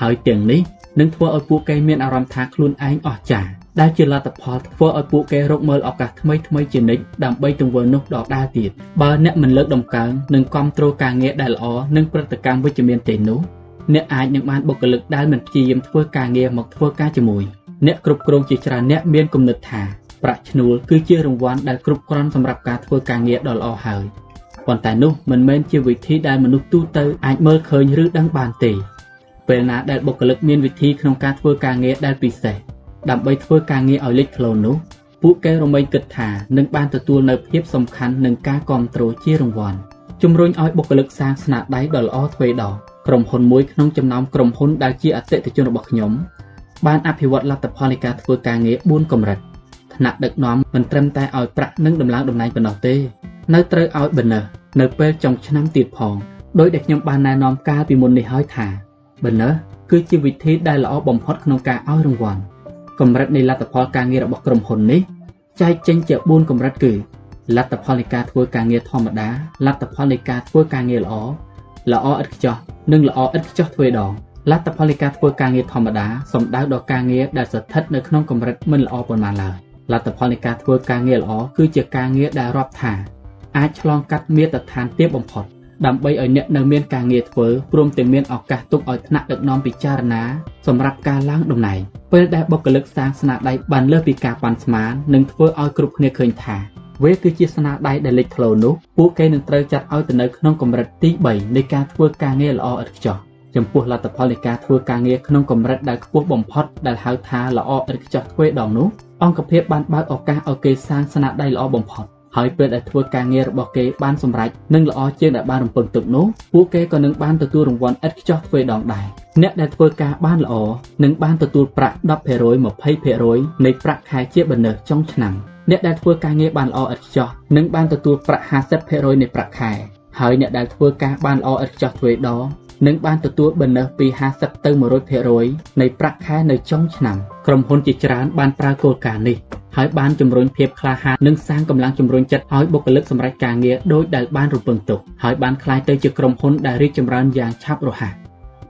ហើយទាំងនេះនឹងធ្វើឲ្យពួកគេមានអារម្មណ៍ថាខ្លួនឯងអស្ចារ្យដែលជាលទ្ធផលធ្វើឲ្យពួកគេរកមើលឱកាសថ្មីថ្មីជានិច្ចដើម្បីទង្វើនោះដដែលទៀតបើអ្នកមិនលើកដំកើងនិងគ្រប់គ្រងការងារដែលល្អនិងព្រឹត្តិកម្មវិជ្ជមានទេនោះ អ្នកអាចនឹងបានបុគ្គលិកដែលមិនព្យាយាមធ្វើការងារមកធ្វើការជាមួយអ្នកគ្រប់គ្រងជាច្រើនអ្នកមានគំនិតថាប្រាក់ឈ្នួលគឺជារង្វាន់ដែលគ្រប់គ្រាន់សម្រាប់ការធ្វើការងារដ៏ល្អហើយប៉ុន្តែនោះមិនមែនជាវិធីដែលមនុស្សទូទៅអាចមើលឃើញឬដឹងបានទេពេលណាដែលបុគ្គលិកមានវិធីក្នុងការធ្វើការងារដែលពិសេសដើម្បីធ្វើការងារឲ្យលេចធ្លោនោះពួកគេរមែងគិតថានឹងបានទទួលនៅភាពសំខាន់និងការគ្រប់គ្រងជារង្វាន់ជំរុញឲ្យបុគ្គលិកសាងស្នាដៃដ៏ល្អទ្វេដង ក្រុមហ៊ុនមួយក្នុងចំណោមក្រុមហ៊ុនដែលជាអតិថិជនរបស់ខ្ញុំបានអភិវឌ្ឍលទ្ធផលនៃការធ្វើការងារ4កម្រិតថ្នាក់ដឹកនាំមិនត្រឹមតែឲ្យប្រាក់និងដំឡើងតំណែងប៉ុណ្ណោះទេ នៅត្រូវឲ្យបណើសនៅពេលចុងឆ្នាំទៀតផងដោយដែលខ្ញុំបានណែនាំកាលពីមុននេះហើយថាបណើសគឺជាវិធីដែលល្អបំផុតក្នុងការឲ្យរង្វាន់កម្រិតនៃលទ្ធផលការងាររបស់ក្រុមហ៊ុននេះចែកចេញជា4កម្រិតគឺលទ្ធផលនៃការធ្វើការងារធម្មតាលទ្ធផលនៃការធ្វើការងារល្អ ល្អឥតខ្ចោះនិងល្អឥតខ្ចោះទ្វេដងលទ្ធផលនៃការធ្វើការងារធម្មតាសំដៅដល់ការងារដែលស្ថិតនៅក្នុងកម្រិតមិនល្អប៉ុន្មានឡើយលទ្ធផលនៃការធ្វើការងារល្អគឺជាការងារដែលរាប់ថាអាចឆ្លងកាត់មាត្រដ្ឋានទាបបំផុតដើម្បីឲ្យអ្នកនៅមានការងារធ្វើព្រមទាំងមានឱកាសទុកឲ្យថ្នាក់ដឹកនាំពិចារណាសម្រាប់ការឡើងតំណែងពេលដែលបុគ្គលិកសាងស្នាដៃបានលើសពីការប៉ាន់ស្មាននិងធ្វើឲ្យគ្រប់គ្នាឃើញថា វាគឺជាស្នាដៃដែលលេចធ្លោនោះពួកគេនឹងត្រូវចាត់ឲ្យទៅនៅក្នុងកម្រិតទី3នៃការធ្វើការងារល្អឥតខ្ចោះចំពោះលទ្ធផលនៃការធ្វើការងារក្នុងកម្រិតដែលខ្ពស់បំផុតដែលហៅថាល្អឥតខ្ចោះទ្វេដងនោះអង្គភាពបានបើកឱកាសឲ្យគេសាងស្នាដៃល្អបំផុតហើយពេលដែលធ្វើការងាររបស់គេបានសម្រេចនិងល្អជាងដែលបានរំពឹងទុកនោះពួកគេក៏នឹងបានទទួលរង្វាន់ឥតខ្ចោះទ្វេដងដែរអ្នកដែលធ្វើការបានល្អនឹងបានទទួលប្រាក់10% 20%នៃប្រាក់ខែជាបណើសចុងឆ្នាំ អ្នកដែលធ្វើការងារបានល្អឥតខ្ចោះនឹងបានទទួលប្រាក់50%នៃប្រាក់ខែហើយអ្នកដែលធ្វើការបានល្អឥតខ្ចោះទ្វេដងនឹងបានទទួលបណើសពី50ទៅ100%នៃប្រាក់ខែនៅចុងឆ្នាំក្រុមហ៊ុនជាច្រើនបានប្រើគោលការណ៍នេះហើយបានជំរុញភាពក្លាហាននិងសាងកម្លាំងជំរុញចិត្តឲ្យបុគ្គលិកសម្រេចការងារដោយដែលបានរំពឹងទុកហើយបានក្លាយទៅជាក្រុមហ៊ុនដែលរីកចម្រើនយ៉ាងឆាប់រហ័ស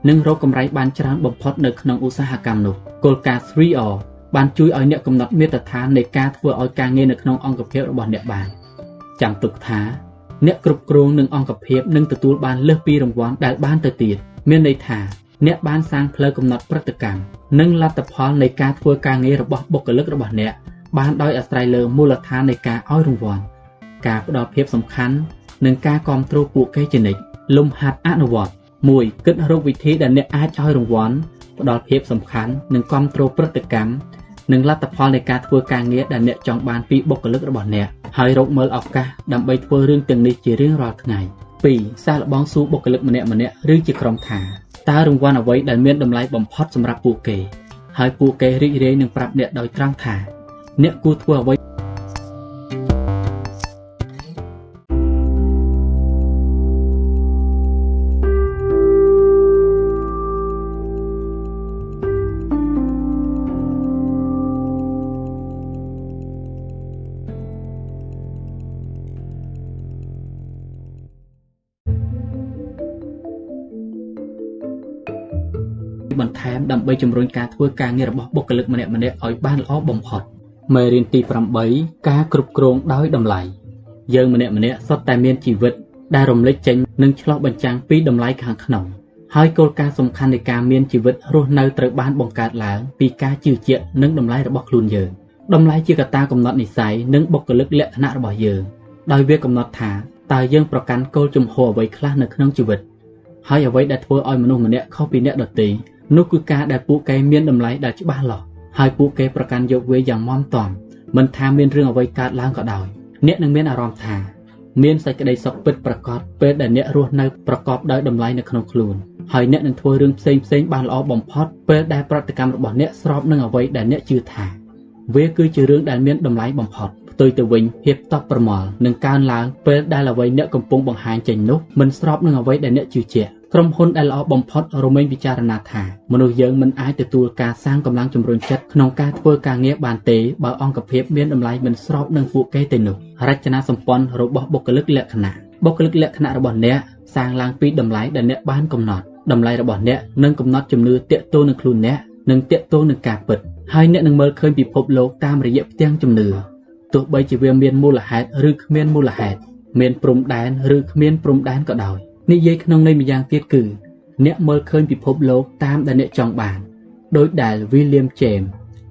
និងរកកម្រៃបានច្រើនបំផុតនៅក្នុងឧស្សាហកម្មនោះគោលការណ៍ 3R បានជួយឲ្យអ្នកកំណត់មាត្រដ្ឋាននៃការធ្វើឲ្យការងារនៅក្នុងអង្គភាពរបស់អ្នកបានចាំទុកថាអ្នកគ្រប់គ្រងនឹងអង្គភាពនឹងទទួលបានលើសពីរង្វាន់ដែលបានទៅទៀតមានន័យថាអ្នកបានសាងផ្លូវកំណត់ព្រឹត្តិកម្មនិងលទ្ធផលនៃការធ្វើការងាររបស់បុគ្គលិករបស់អ្នកបានដោយអាស្រ័យលើមូលដ្ឋាននៃការឲ្យរង្វាន់ការផ្ដល់ភាពសំខាន់និងការគ្រប់គ្រងពួកគេជានិច្ចលំហាត់អនុវត្ត1គិតរកវិធីដែលអ្នកអាចឲ្យរង្វាន់ផ្ដល់ភាពសំខាន់និងគ្រប់គ្រងព្រឹត្តិកម្ម និងលទ្ធផលនៃការធ្វើការងារដែលអ្នកចង់បានពីបុគ្គលិករបស់អ្នកហើយរកមើលឱកាសដើម្បីធ្វើរឿងទាំងនេះជារៀងរាល់ថ្ងៃ2សាកល្បងសួរបុគ្គលិកម្នាក់ម្នាក់ឬជាក្រុមថាតើរង្វាន់អ្វីដែលមានតម្លៃបំផុតសម្រាប់ពួកគេហើយពួកគេរីករាយនឹងប្រាប់អ្នកដោយត្រង់ថាអ្នកគួរធ្វើអ្វី ដើម្បីជំរុញការធ្វើការងាររបស់បុគ្គលិកម្នាក់ៗឲ្យបានល្អបំផុតមេរៀនទី8ការគ្រប់គ្រងដោយតម្លៃយើងម្នាក់ម្នាក់សុទ្ធតែមានជីវិតដែលរំលេចចេញនិងឆ្លោះបញ្ចាំងពីតម្លៃខាងក្នុងហើយគោលការណ៍សំខាន់នៃការមានជីវិតរស់នៅត្រូវបានបង្កើតឡើងពីការជឿជាក់និងតម្លៃរបស់ខ្លួនយើងតម្លៃជាកត្តាកំណត់និស័យនិងបុគ្គលិកលក្ខណៈរបស់យើងដោយវាកំណត់ថាតើយើងប្រកាន់គោលជំហរអ្វីខ្លះនៅក្នុងជីវិតហើយអ្វីដែលធ្វើឲ្យមនុស្សម្នាក់ខុសពីអ្នកដទៃ នោះគឺការដែលពួកគេមានតម្លៃដែលច្បាស់លាស់ហើយពួកគេប្រកាន់យកវាយ៉ាងម៉មតំមិនថាមានរឿងអ្វីកើតឡើងក៏ដោយអ្នកនឹងមានអារម្មណ៍ថាមានសេចក្តីសុខពិតប្រាកដពេលដែលអ្នករស់នៅប្រកបដោយតម្លៃនៅក្នុងខ្លួនហើយអ្នកនឹងធ្វើរឿងផ្សេងផ្សេងបានល្អបំផុតពេលដែលប្រតិកម្មរបស់អ្នកស្របនឹងអ្វីដែលអ្នកជឿថាវាគឺជារឿងដែលមានតម្លៃបំផុតផ្ទុយទៅវិញភាពតបប្រមល់នឹងកើនឡើងពេលដែលអ្វីអ្នកកំពុងបង្ហាញចេញនោះមិនស្របនឹងអ្វីដែលអ្នកជឿជាក់ ក្រុមហ៊ុនដែលល្អបំផុតរមែងពិចារណាថាមនុស្សយើងមិនអាចទទួលការសាងកម្លាំងជំរុញចិត្តក្នុងការធ្វើការងារបានទេបើអង្គភាពមានតម្លៃមិនស្របនឹងពួកគេទេនោះរចនាសម្ព័ន្ធរបស់បុគ្គលិកលក្ខណៈបុគ្គលិកលក្ខណៈរបស់អ្នកសាងឡើងពីតម្លៃដែលអ្នកបានកំណត់តម្លៃរបស់អ្នកនឹងកំណត់ជំនឿតាក់ទងនឹងខ្លួនអ្នកនិងតាក់ទងនឹងការពិតហើយអ្នកនឹងមើលឃើញពិភពលោកតាមរយៈផ្ទាំងជំនឿទោះបីជាវាមានមូលហេតុឬគ្មានមូលហេតុមានព្រំដែនឬគ្មានព្រំដែនក៏ដោយ និយាយក្នុងន័យម្យ៉ាងទៀតគឺអ្នកមើលឃើញពិភពលោកតាមដែលអ្នកចង់បានដោយដែល William James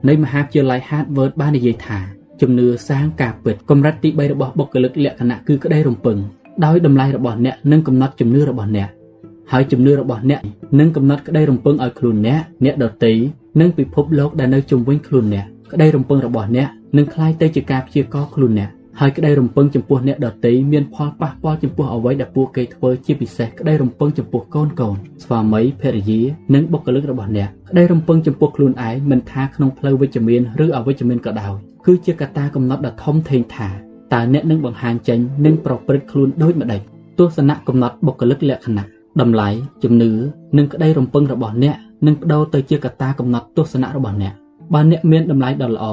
នៃមហាវិទ្យាល័យ Harvard បាននិយាយថាជំនឿសាងការពិតកម្រិតទី3របស់បុគ្គលិកលក្ខណៈគឺក្តីរំពឹងដោយតម្លៃរបស់អ្នកនឹងកំណត់ជំនឿរបស់អ្នកហើយជំនឿរបស់អ្នកនឹងកំណត់ក្តីរំពឹងឲ្យខ្លួនអ្នកអ្នកដទៃនិងពិភពលោកដែលនៅជុំវិញខ្លួនអ្នកក្តីរំពឹងរបស់អ្នកនឹងคล้ายទៅជាការព្យាករខ្លួនអ្នក ហើយក្តីរំពឹងចំពោះអ្នកដទៃមានផលប៉ះពាល់ចំពោះអ្វីដែលពួកគេធ្វើជាពិសេសក្តីរំពឹងចំពោះកូនកូនស្វាមីភរិយានិងបុគ្គលិករបស់អ្នកក្តីរំពឹងចំពោះខ្លួនឯងមិនថាក្នុងផ្លូវវិជ្ជមានឬអវិជ្ជមានក៏ដោយគឺជាកត្តាកំណត់ដ៏ធំធេងថាតើអ្នកនឹងបង្ហាញចេញនិងប្រព្រឹត្តខ្លួនដូចម្តេចទស្សនៈកំណត់បុគ្គលិកលក្ខណៈតម្លៃជំនឿនិងក្តីរំពឹងរបស់អ្នកនឹងបដូរទៅជាកត្តាកំណត់ទស្សនៈរបស់អ្នកបើអ្នកមានតម្លៃដ៏ល្អ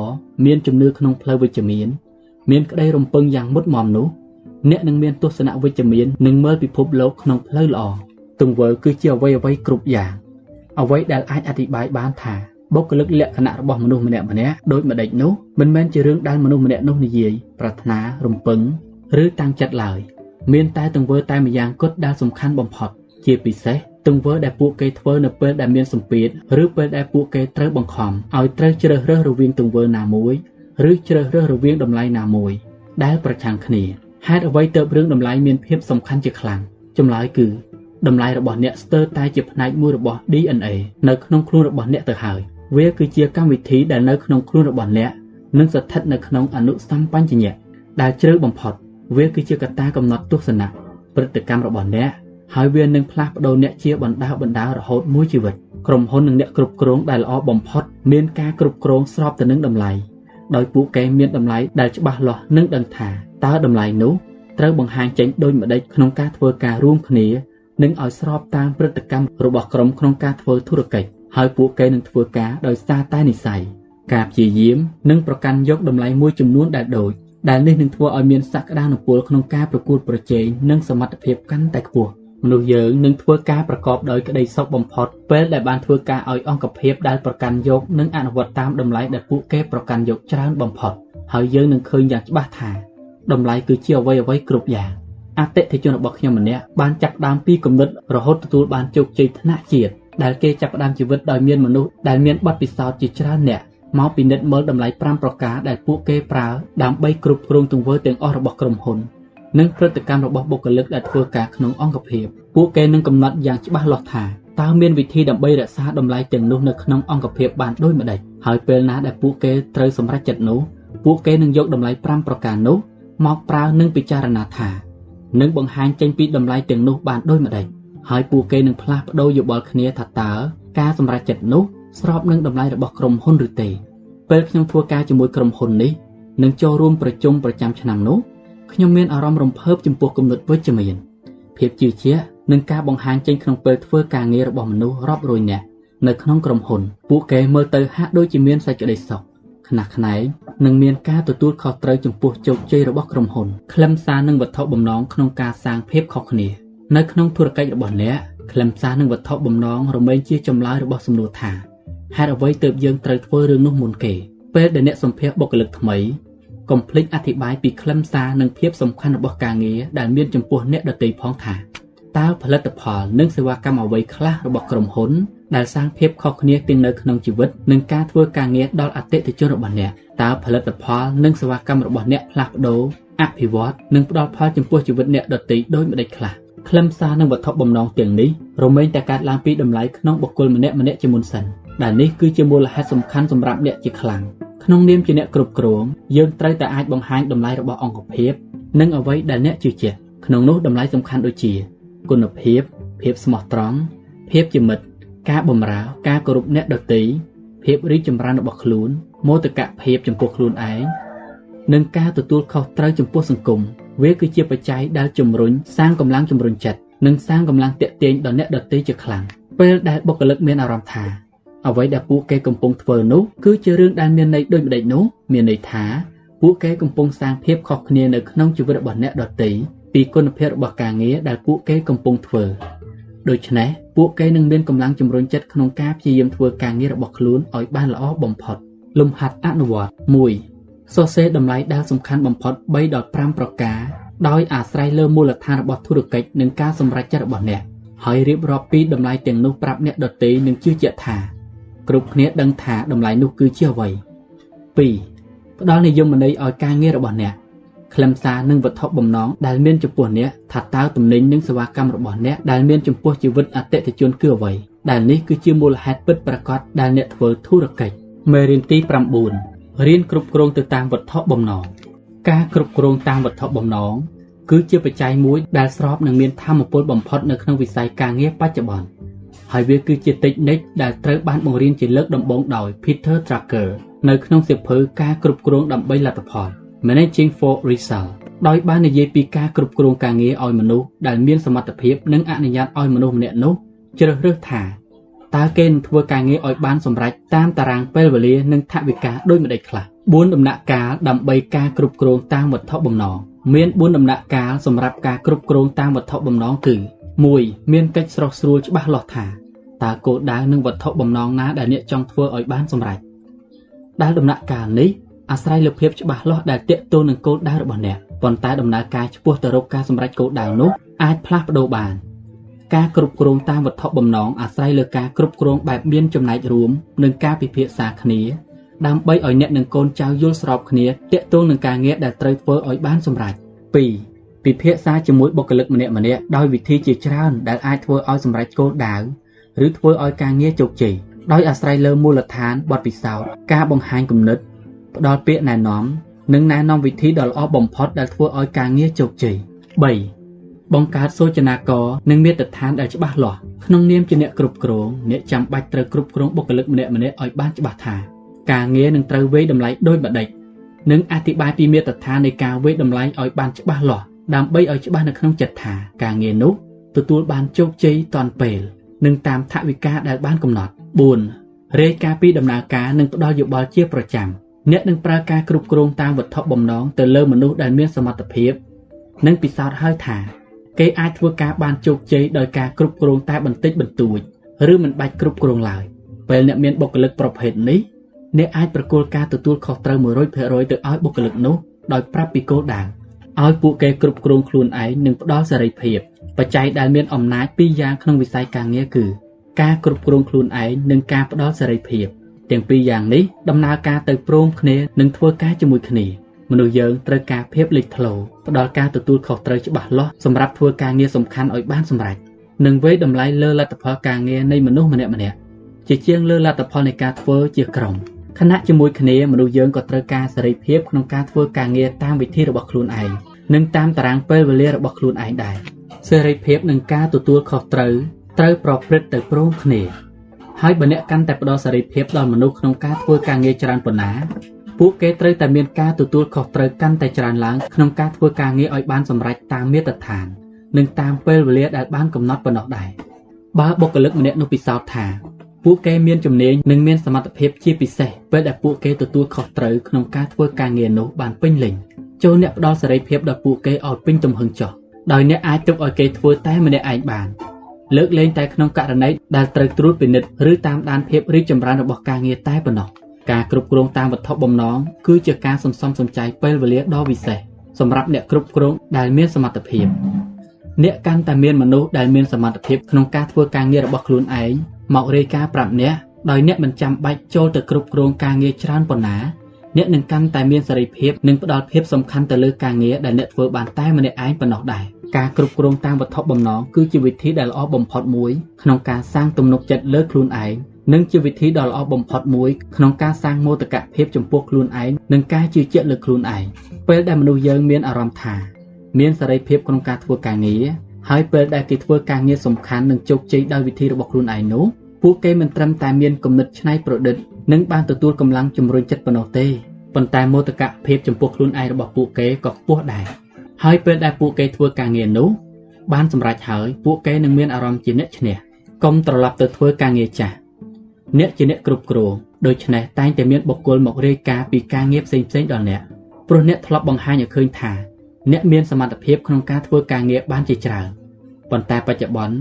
មានជំនឿក្នុងផ្លូវវិជ្ជមាន មានក្តីរំពឹងយ៉ាងមុតមមនោះអ្នកនឹងមានទស្សនៈវិជ្ជមាននិងមើលពិភពលោកក្នុងផ្លូវល្អទង្វើគឺជាអ្វីអ្វីគ្រប់យ៉ាងអ្វីដែលអាចអធិប្បាយបានថាបុគ្គលិកលក្ខណៈរបស់មនុស្សម្នាក់ម្នាក់ដូចម្ដេចនោះមិនមែនជារឿងដែលមនុស្សម្នាក់នោះនិយាយប្រាថ្នារំពឹងឬតាំងចិត្តឡើយមានតែទង្វើតែម្យ៉ាងគត់ដែលសំខាន់បំផុត ជាពិសេសទង្វើដែលពួកគេធ្វើនៅពេលដែលមានសម្ពាធឬពេលដែលពួកគេត្រូវបង្ខំឲ្យត្រូវជ្រើសរើសរវាងទង្វើណាមួយ ឬជ្រើសរើសរវាងតម្លៃណាមួយ ដែលប្រឆាំងគ្នាហេតុអ្វីទើបរឿងតម្លៃមានភាពសំខាន់ជាខ្លាំងចម្លើយគឺតម្លៃរបស់អ្នកស្ទើរតែជាផ្នែកមួយរបស់ DNA នៅក្នុងខ្លួនរបស់អ្នកទៅហើយវាគឺជាកម្មវិធីដែលនៅក្នុងខ្លួនរបស់អ្នកនិងស្ថិតនៅក្នុងអនុសម្បញ្ញញ្ញៈដែលជ្រៅបំផុត វាគឺជាកត្តាកំណត់ទស្សនៈព្រឹត្តិកម្មរបស់អ្នកហើយវានឹងផ្លាស់ប្ដូរអ្នកជាបណ្ដាបណ្ដារហូតមួយជីវិតក្រុមហ៊ុននិងអ្នកគ្រប់គ្រងដែលល្អបំផុតមានការគ្រប់គ្រងស្របទៅនឹងតម្លៃ ដោយពួកគេមានតម្លៃដែលច្បាស់លាស់និងដឹងថាតើតម្លៃនោះត្រូវបង្ហាញចេញដូចម្តេចក្នុងការធ្វើការរួមគ្នានិងឲ្យស្របតាមព្រឹត្តិកម្មរបស់ក្រុមក្នុងការធ្វើធុរកិច្ចហើយពួកគេនឹងធ្វើការដោយសារតែនិស័យការព្យាយាមនិងប្រកាន់យកតម្លៃមួយចំនួនដែលដូចដែលនេះនឹងធ្វើឲ្យមានសក្តានុពលក្នុងការប្រកួតប្រជែងនិងសមត្ថភាពកាន់តែខ្ពស់ មនុស្សយើងនឹងធ្វើការប្រកបដោយក្តីសុខបំផុតពេលដែលបានធ្វើការឲ្យអង្គភាពដែលប្រកាន់យកនិងអនុវត្តតាមតម្លៃដែលពួកគេប្រកាន់យកច្រើនបំផុតហើយយើងនឹងឃើញយ៉ាងច្បាស់ថាតម្លៃគឺជាអ្វីអ្វីគ្រប់យ៉ាងអតិថិជនរបស់ខ្ញុំម្នាក់បានចាប់ផ្ដើមពីគំនិតរហូតទទួលបានជោគជ័យថ្នាក់ជាតិដែលគេចាប់ផ្ដើមជីវិតដោយមានមនុស្សដែលមានបទពិសោធន៍ជាច្រើនអ្នកមកពិនិត្យមើលតម្លៃ5ប្រការដែលពួកគេប្រើដើម្បីគ្រប់គ្រងទង្វើទាំងអស់របស់ក្រុមហ៊ុន និងព្រឹត្តិកម្មរបស់បុគ្គលិកដែលធ្វើការក្នុងអង្គភាពពួកគេនឹងកំណត់យ៉ាងច្បាស់លាស់ថាតើមានវិធីដើម្បីរក្សាតម្លៃទាំងនោះនៅក្នុងអង្គភាពបានដូចម្តេចហើយពេលណាដែលពួកគេត្រូវសម្រេចចិត្តនោះពួកគេនឹងយកតម្លៃ5ប្រការនោះមកប្រើនិងពិចារណាថានឹងបង្ហាញចេញពីតម្លៃទាំងនោះបានដូចម្តេចហើយពួកគេនឹងផ្លាស់ប្ដូរយោបល់គ្នាថាតើការសម្រេចចិត្តនោះស្របនឹងតម្លៃរបស់ក្រុមហ៊ុនឬទេពេលខ្ញុំធ្វើការជាមួយក្រុមហ៊ុននេះនិងចូលរួមប្រជុំប្រចាំឆ្នាំនោះ ខ្ញុំមានអារម្មណ៍រំភើបចំពោះគំនិតវិជ្ជមានភាពជឿជាក់និងការបង្ហាញចេញក្នុងពេលធ្វើការងាររបស់មនុស្សរាប់រយនាក់នៅក្នុងក្រុមហ៊ុន ពួកគេមើលទៅហាក់ដូចជាមានសេចក្តីសុខខ្នះខ្នែងនិងមានការទទួលខុសត្រូវចំពោះជោគជ័យរបស់ក្រុមហ៊ុនខ្លឹមសារនិងវត្ថុបំណងក្នុងការសាងភាពខុសគ្នា នៅក្នុងធុរកិច្ចរបស់អ្នកខ្លឹមសារនិងវត្ថុបំណងរមែងជាចម្លើយរបស់សំណួរថាហេតុអ្វីទើបយើងត្រូវធ្វើរឿងនោះមុនគេពេលដែលអ្នកសម្ភាសបុគ្គលិកថ្មី កុំភ្លេចអធិប្បាយពីខ្លឹមសារនិងភាពសំខាន់របស់ការងារដែលមានចំពោះអ្នកដទៃផងថាតើផលិតផលនិងសេវាកម្មអ្វីខ្លះរបស់ក្រុមហ៊ុនដែលសាងភាពខុសគ្នាទាំងនៅក្នុងជីវិតនិងការធ្វើការងារដល់អតិថិជនរបស់អ្នកតើផលិតផលនិងសេវាកម្មរបស់អ្នកផ្លាស់ប្ដូរអភិវឌ្ឍនិងផ្ដល់ផលចំពោះជីវិតអ្នកដទៃដោយម្តេចខ្លះខ្លឹមសារនិងវត្ថុបំណងទាំងនេះរមែងតែកើតឡើងពីតម្លៃក្នុងបុគ្គលម្នាក់ម្នាក់ជាមុនសិន ដែលនេះគឺជាមូលហេតុសំខាន់សម្រាប់អ្នកជាខ្លាំងក្នុងនាមជាអ្នកគ្រប់គ្រងយើងត្រូវតែអាចបង្ហាញតម្លៃរបស់អង្គភាព និងអ្វីដែលអ្នកជឿជាក់ក្នុងនោះតម្លៃសំខាន់ដូចជា គុណភាព ភាពស្មោះត្រង់ភាពជាមិត្តការបម្រើការគោរពអ្នកដទៃភាពរីកចម្រើនរបស់ខ្លួនមោទកភាពចំពោះខ្លួនឯងនិងការទទួលខុសត្រូវចំពោះសង្គមវាគឺជាបច្ច័យដែលជំរុញសាងកម្លាំងជំរុញចិត្តនិងសាងកម្លាំងតាក់ទាញដល់អ្នកដទៃជាខ្លាំងពេលដែលបុគ្គលិកមានអារម្មណ៍ថា អ្វីដែលពួកគេកំពុងធ្វើនោះគឺជារឿងដែលមានន័យដូចម្តេចនោះមានន័យថាពួកគេកំពុងសាងភាពខុសគ្នានៅក្នុងជីវិតរបស់អ្នកដទៃពីគុណភាពរបស់ការងារដែលពួកគេកំពុងធ្វើដូច្នេះពួកគេនឹងមានកម្លាំងជំរុញចិត្តក្នុងការព្យាយាមធ្វើការងាររបស់ខ្លួនឲ្យបានល្អបំផុតលំហាត់អនុវត្ត1សរសេរតម្លៃដែលសំខាន់បំផុត3ដល់5ប្រការដោយអាស្រ័យលើមូលដ្ឋានរបស់ធុរកិច្ចនិងការសម្រេចចិត្តរបស់អ្នកហើយរៀបរាប់ពីតម្លៃទាំងនោះប្រាប់អ្នកដទៃនិងជឿជាក់ថា គ្រប់គ្នាដឹងថាតម្លៃនោះគឺជាអ្វី2ផ្ដល់និយមន័យឲ្យការងាររបស់អ្នកខ្លឹមសារនិងវត្ថុបំណងដែលមានចំពោះអ្នកថាតើទំនិញនិងសេវាកម្មរបស់អ្នកដែលមានចំពោះជីវិតអតិថិជនគឺអ្វីដែលនេះគឺជាមូលហេតុពិតប្រាកដដែលអ្នកធ្វើធុរកិច្ចមេរៀនទី9រៀនគ្រប់គ្រងទៅតាមវត្ថុបំណងការគ្រប់គ្រងតាមវត្ថុបំណងគឺជាបច្ច័យមួយដែលស្របនឹងមានធម៌ពលបំផុតនៅក្នុងវិស័យការងារបច្ចុប្បន្ន ហើយវាគឺជាតិចនិចដែលត្រូវបានបង្រៀនជាលើកដំបូងដោយ Peter Drucker នៅក្នុងសៀវភៅការគ្រប់គ្រងដើម្បីលទ្ធផល Managing for Result ដោយបាននិយាយពីការគ្រប់គ្រងការងារឲ្យមនុស្សដែលមានសមត្ថភាពនិងអនុញ្ញាតឲ្យមនុស្សម្នាក់នោះជ្រើសរើសថាតើគេនឹងធ្វើការងារឲ្យបានសម្រេចតាមតារាងពេលវេលានិងថវិកាដូចម្តេចខ្លះ4ដំណាក់កាលដើម្បីការគ្រប់គ្រងតាមវត្ថុបំណងមាន4ដំណាក់កាលសម្រាប់ការគ្រប់គ្រងតាមវត្ថុបំណងគឺ 1 មានកិច្ចស្រោះស្រួលច្បាស់លាស់ថាតើគោលដៅនិងវត្ថុបំណងណាដែលអ្នកចង់ធ្វើឲ្យបានសម្រេចដែលដំណាក់កាលនេះអាស្រ័យលើភាពច្បាស់លាស់ដែលទាក់ទងនឹងគោលដៅរបស់អ្នកប៉ុន្តែដំណើរការឆ្ពោះទៅរកការសម្រេចគោលដៅនោះអាចផ្លាស់ប្ដូរបានការគ្រប់គ្រងតាមវត្ថុបំណងអាស្រ័យលើការគ្រប់គ្រងបែបមានចំណែករួមនិងការពិភាក្សាគ្នាដើម្បីឲ្យអ្នកនិងកូនចៅយល់ស្របគ្នាទាក់ទងនឹងការងារដែលត្រូវធ្វើឲ្យបានសម្រេច2 ពិភាក្សាជាមួយបុគ្គលិកម្នាក់ម្នាក់ដោយវិធីជាច្រើនដែលអាចធ្វើឲ្យសម្រេចគោលដៅឬធ្វើឲ្យការងារជោគជ័យដោយអាស្រ័យលើមូលដ្ឋានបទពិសោធន៍ការបង្ហាញគំនិតផ្ដល់ពាក្យណែនាំនិងណែនាំវិធីដ៏ល្អបំផុតដែលធ្វើឲ្យការងារជោគជ័យ3បង្កើតសូចនាករនិងមាត្រដ្ឋានដែលច្បាស់លាស់ក្នុងនាមជាអ្នកគ្រប់គ្រងអ្នកចាំបាច់ត្រូវគ្រប់គ្រងបុគ្គលិកម្នាក់ៗឲ្យបានច្បាស់ថាការងារនឹងត្រូវវេតម្លៃដូចម្ដេចនិងអธิบายពីមាត្រដ្ឋាននៃការវេតម្លៃឲ្យបានច្បាស់លាស់ ដើម្បីឲ្យច្បាស់នៅក្នុងចិត្តថាការងារនោះទទួលបានជោគជ័យទាន់ពេល និងតាមថវិកាដែលបានកំណត់4រាយការណ៍ពីដំណើរការនិងផ្ដល់យោបល់ជាប្រចាំអ្នកនឹងប្រើការគ្រប់គ្រងតាមវត្ថុបំណងទៅលើមនុស្សដែលមានសមត្ថភាព និងពិសោធន៍ហើយថា គេអាចធ្វើការបានជោគជ័យដោយការគ្រប់គ្រងតែបន្តិចបន្តួចឬមិនបាច់គ្រប់គ្រងឡើយពេលអ្នកមានបុគ្គលិកប្រភេទនេះអ្នកអាចប្រគល់ការទទួលខុសត្រូវ100%ទៅឲ្យបុគ្គលិកនោះដោយប្រាប់ពីគោលដៅ ឲ្យពួកគេគ្រប់គ្រងខ្លួនឯងនិងផ្ដល់សេរីភាពបច្ច័យដែលមានអំណាចពីរយ៉ាងក្នុងវិស័យការងារគឺការគ្រប់គ្រងខ្លួនឯងនិងការផ្ដល់សេរីភាពទាំងពីរយ៉ាងនេះដំណើរការទៅព្រមគ្នានិងធ្វើការជាមួយគ្នាមនុស្សយើងត្រូវការភាពលេចធ្លោផ្ដល់ការទទួលខុសត្រូវច្បាស់លាស់សម្រាប់ធ្វើការងារសំខាន់ឲ្យបានសម្រេចនិងវេតម្លៃលើលទ្ធផលការងារនៃមនុស្សម្នាក់ម្នាក់ជាជាងលើលទ្ធផលនៃការធ្វើជាក្រុម ខណៈជាមួយគ្នាមនុស្សយើងក៏ត្រូវការសេរីភាពក្នុងការធ្វើការងារតាមវិធីរបស់ខ្លួនឯងនិងតាមតារាងពេលវេលារបស់ខ្លួនឯងដែរសេរីភាពនិងការទទួលខុសត្រូវត្រូវប្រព្រឹត្តទៅព្រមគ្នាហើយបើអ្នកកាន់តែផ្ដល់សេរីភាពដល់មនុស្សក្នុងការធ្វើការងារច្រើនប៉ុណ្ណាពួកគេត្រូវតែមានការទទួលខុសត្រូវកាន់តែច្រើនឡើងក្នុងការធ្វើការងារឲ្យបានសម្រេចតាមមាត្រដ្ឋាន និងតាមពេលវេលាដែលបានកំណត់ប៉ុណ្ណោះដែរបើបុគ្គលិកម្នាក់នោះពិសោធន៍ថា ពួកគេមានជំនាញនិងមានសមត្ថភាពជាពិសេសពេលដែលពួកគេទទួលខុសត្រូវក្នុងការធ្វើការងារនោះបានពេញលេញចូលអ្នកផ្ដល់សេរីភាពដល់ពួកគេឲ្យពេញទំហឹងចុះដោយអ្នកអាចទុកឲ្យគេធ្វើតែម្នាក់ឯងបានលើកលែងតែក្នុងករណីដែលត្រូវត្រួតពិនិត្យឬតាមដានភាពរីកចម្រើនរបស់ការងារតែប៉ុណ្ណោះការគ្រប់គ្រងតាមវត្ថុបំណងគឺជាការសន្សំសំចៃពេលវេលាដ៏វិសេសសម្រាប់អ្នកគ្រប់គ្រងដែលមានសមត្ថភាពអ្នកកាន់តែមានមនុស្សដែលមានសមត្ថភាពក្នុងការធ្វើការងាររបស់ខ្លួនឯង មករាយការណ៍ប្រាប់អ្នកដោយអ្នកមិនចាំបាច់ចូលទៅគ្រប់គ្រងការងារច្រើនប៉ុណ្ណាអ្នកនឹងកាន់តែមានសេរីភាពនិងផ្ដល់ភាពសំខាន់ទៅលើការងារដែលអ្នកធ្វើបានតែម្នាក់ឯងប៉ុណ្ណោះដែរការគ្រប់គ្រងតាមវត្ថុបំណងគឺជាវិធីដែលល្អបំផុតមួយក្នុងការសាងទំនុកចិត្តលើខ្លួនឯងនិងជាវិធីដ៏ល្អបំផុតមួយក្នុងការសាងមោទកភាពចំពោះខ្លួនឯងនិងការជឿជាក់លើខ្លួនឯងពេលដែលមនុស្សយើងមានអារម្មណ៍ថា មានសេរីភាពក្នុងការធ្វើការងារ ហើយពេលដែលគេធ្វើការងារសំខាន់និងជោគជ័យដោយវិធីរបស់ខ្លួនឯងនោះពួកគេមិនត្រឹមតែមានគំនិតច្នៃប្រឌិតនិងបានទទួលកម្លាំងជំរុញចិត្តប៉ុណ្ណោះទេប៉ុន្តែមោទកភាពចំពោះខ្លួនឯងរបស់ពួកគេក៏ខ្ពស់ដែរហើយពេលដែលពួកគេធ្វើការងារនោះបានសម្រេចហើយពួកគេនឹងមានអារម្មណ៍ជាអ្នកឈ្នះកុំត្រឡប់ទៅធ្វើការងារចាស់អ្នកជាអ្នកគ្រប់គ្រងដូច្នេះតែងតែមានបុគ្គលមករាយការណ៍ពីការងារផ្សេងៗដល់អ្នកព្រោះអ្នកធ្លាប់បង្ហាញឲ្យឃើញថា អ្នកមានសមត្ថភាពក្នុងការធ្វើការងារបានជាច្រើនប៉ុន្តែបច្ចុប្បន្ន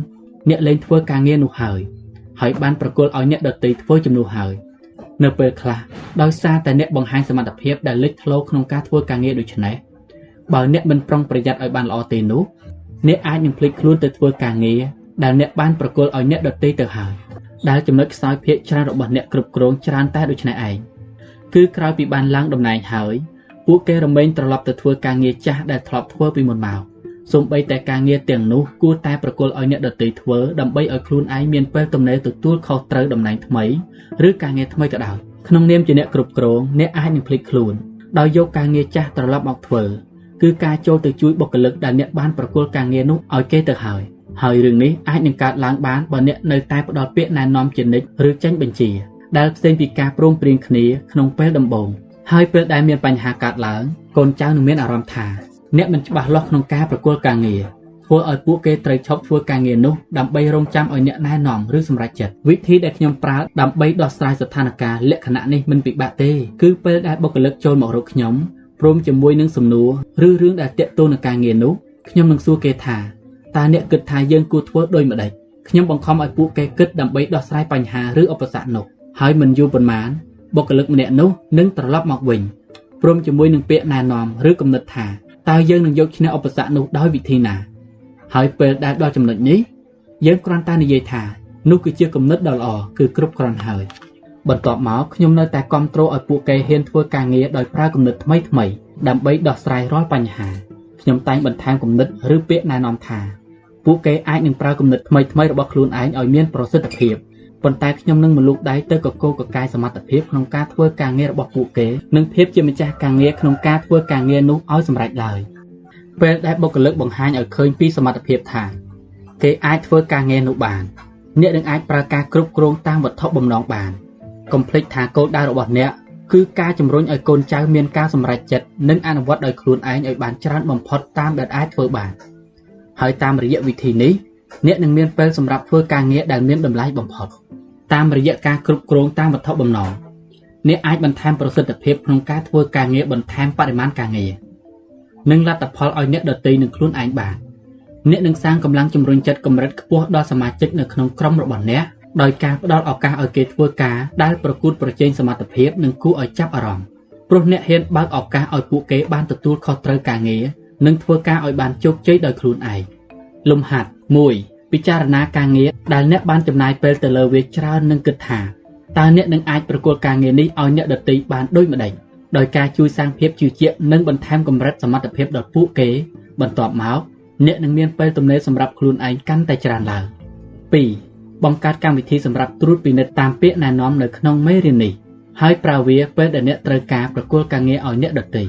អ្នកលែងធ្វើការងារនោះហើយហើយបានប្រគល់ឲ្យអ្នកដទៃធ្វើជំនួសហើយនៅពេលខ្លះដោយសារតែអ្នកបង្ហាញសមត្ថភាពដែលលេចធ្លោក្នុងការធ្វើការងារដូចនេះបើអ្នកមិនប្រុងប្រយ័ត្នឲ្យបានល្អទេនោះអ្នកអាចនឹងភ្លេចខ្លួនទៅធ្វើការងារដែលអ្នកបានប្រគល់ឲ្យអ្នកដទៃទៅហើយដែលចំណុចខ្សោយភាកច្រើនរបស់អ្នកគ្រប់គ្រងច្រើនតែដូចនេះឯងគឺក្រោយពីបានឡើងតំណែងហើយ ពួកគេរមែងត្រឡប់ទៅធ្វើការងារចាស់ដែលធ្លាប់ធ្វើពីមុនមកសូម្បីតែការងារទាំងនោះគួរតែប្រគល់ឲ្យអ្នកដទៃធ្វើដើម្បីឲ្យខ្លួនឯងមានពេលទំនេរទទួលខុសត្រូវតំណែងថ្មីឬការងារថ្មីក៏ដោយក្នុងនាមជាអ្នកគ្រប់គ្រងអ្នកអាចនឹងភ្លេចខ្លួនដោយយកការងារចាស់ត្រឡប់មកធ្វើគឺការចូលទៅជួយបុគ្គលិកដែលអ្នកបានប្រគល់ការងារនោះឲ្យគេទៅហើយហើយរឿងនេះអាចនឹងកើតឡើងបានបើអ្នកនៅតែផ្ដល់ពាក្យណែនាំជានិច្ចឬចេញបញ្ជា ដែលផ្សេងពីការព្រមព្រៀងគ្នាក្នុងពេលដំបូង ហើយពេលដែលមានបញ្ហាកើតឡើងកូនចៅនឹងមានអារម្មណ៍ថាអ្នកមិនច្បាស់លាស់ក្នុងការប្រគល់ការងារធ្វើឲ្យពួកគេត្រូវឈប់ធ្វើការងារនោះដើម្បីរងចាំឲ្យអ្នកណែនាំឬសម្រេចចិត្តវិធីដែលខ្ញុំប្រើដើម្បីដោះស្រាយស្ថានភាពលក្ខណៈនេះមិនពិបាកទេគឺពេលដែលបុគ្គលិកចូលមករកខ្ញុំព្រមជាមួយនឹងសំណួរឬរឿងដែលតាក់ទងនឹងការងារនោះខ្ញុំនឹងសួរគេថាតើអ្នកគិតថាយើងគួរធ្វើដូចម្តេចខ្ញុំបង្ខំឲ្យពួកគេគិតដើម្បីដោះស្រាយបញ្ហាឬឧបសគ្គនោះហើយមិនយូរប៉ុន្មាន បុគ្គលិកម្នាក់នោះនឹងត្រឡប់មកវិញព្រមជាមួយនឹងពាក្យណែនាំឬគំនិតថាតើយើងនឹងយកឈ្នះឧបសគ្គនោះដោយវិធីណាហើយពេលដែលដល់ចំណុចនេះយើងគ្រាន់តែនិយាយថានោះគឺជាគំនិតដ៏ល្អគឺគ្រប់គ្រាន់ហើយបន្ទាប់មកខ្ញុំនៅតែគ្រប់គ្រងឲ្យពួកគេហ៊ានធ្វើការងារដោយប្រើគំនិតថ្មីថ្មីដើម្បីដោះស្រាយរាល់បញ្ហាខ្ញុំតែងបន្ថែមគំនិតឬពាក្យណែនាំថាពួកគេអាចនឹងប្រើគំនិតថ្មីថ្មីរបស់ខ្លួនឯងឲ្យមានប្រសិទ្ធភាព ប៉ុន្តែខ្ញុំនឹងមលូកដៃទៅកកោកកាយសមត្ថភាពក្នុងការធ្វើការងាររបស់ពួកគេនិងភាពជាម្ចាស់ការងារក្នុងការធ្វើការងារនោះឲ្យសម្រេចឡើយពេលដែលបុគ្គលិកបង្ហាញឲ្យឃើញពីសមត្ថភាពថាគេអាចធ្វើការងារនោះបានអ្នកនឹងអាចប្រើការគ្រប់គ្រងតាមវត្ថុបំណងបានកុំភ្លេចថាគោលដៅរបស់អ្នកគឺការជំរុញឲ្យកូនចៅមានការសម្រេចចិត្តនិងអនុវត្តដោយខ្លួនឯងឲ្យបានច្រើនបំផុតតាមដែលអាចធ្វើបានហើយតាមរយៈវិធីនេះអ្នកនឹងមានពេលសម្រាប់ធ្វើការងារដែលមានតម្លៃបំផុត តាមរយៈការគ្រប់គ្រងតាមវត្ថុបំណងអ្នកអាចបន្ថែមប្រសិទ្ធភាពក្នុងការធ្វើការងារបន្ថែមបរិមាណការងារនិងលទ្ធផលឲ្យអ្នកដទៃនឹងខ្លួនឯងបានអ្នកនឹងសាងកម្លាំងជំរុញចិត្តកម្រិតខ្ពស់ដល់សមាជិកនៅក្នុងក្រុមរបស់អ្នកដោយការផ្ដល់ឱកាសឲ្យគេធ្វើការដែលប្រកួតប្រជែងសមត្ថភាពនិងគួរឲ្យចាប់អារម្មណ៍ព្រោះអ្នកហ៊ានបើកឱកាសឲ្យពួកគេបានទទួលខុសត្រូវការងារនិងធ្វើការឲ្យបានជោគជ័យដោយខ្លួនឯងលំហាត់1 ពិចារណាការងារដែលអ្នកបានចំណាយពេលទៅលើវាច្រើននិងគិតថាតើអ្នកនឹងអាចប្រគល់ការងារនេះឲ្យអ្នកដទៃបានដូចម្តេចដោយការជួយសាងភាពជឿជាក់និងបន្ថែមកម្រិតសមត្ថភាពដល់ពួកគេ បន្ទាប់មកអ្នកនឹងមានពេលទំនេរសម្រាប់ខ្លួនឯងកាន់តែច្រើនឡើង2បង្កើតកម្មវិធីសម្រាប់ត្រួតពិនិត្យតាមពាក្យណែនាំនៅក្នុងមេរៀននេះហើយប្រើវាពេលដែលអ្នកត្រូវការប្រគល់ការងារឲ្យអ្នកដទៃ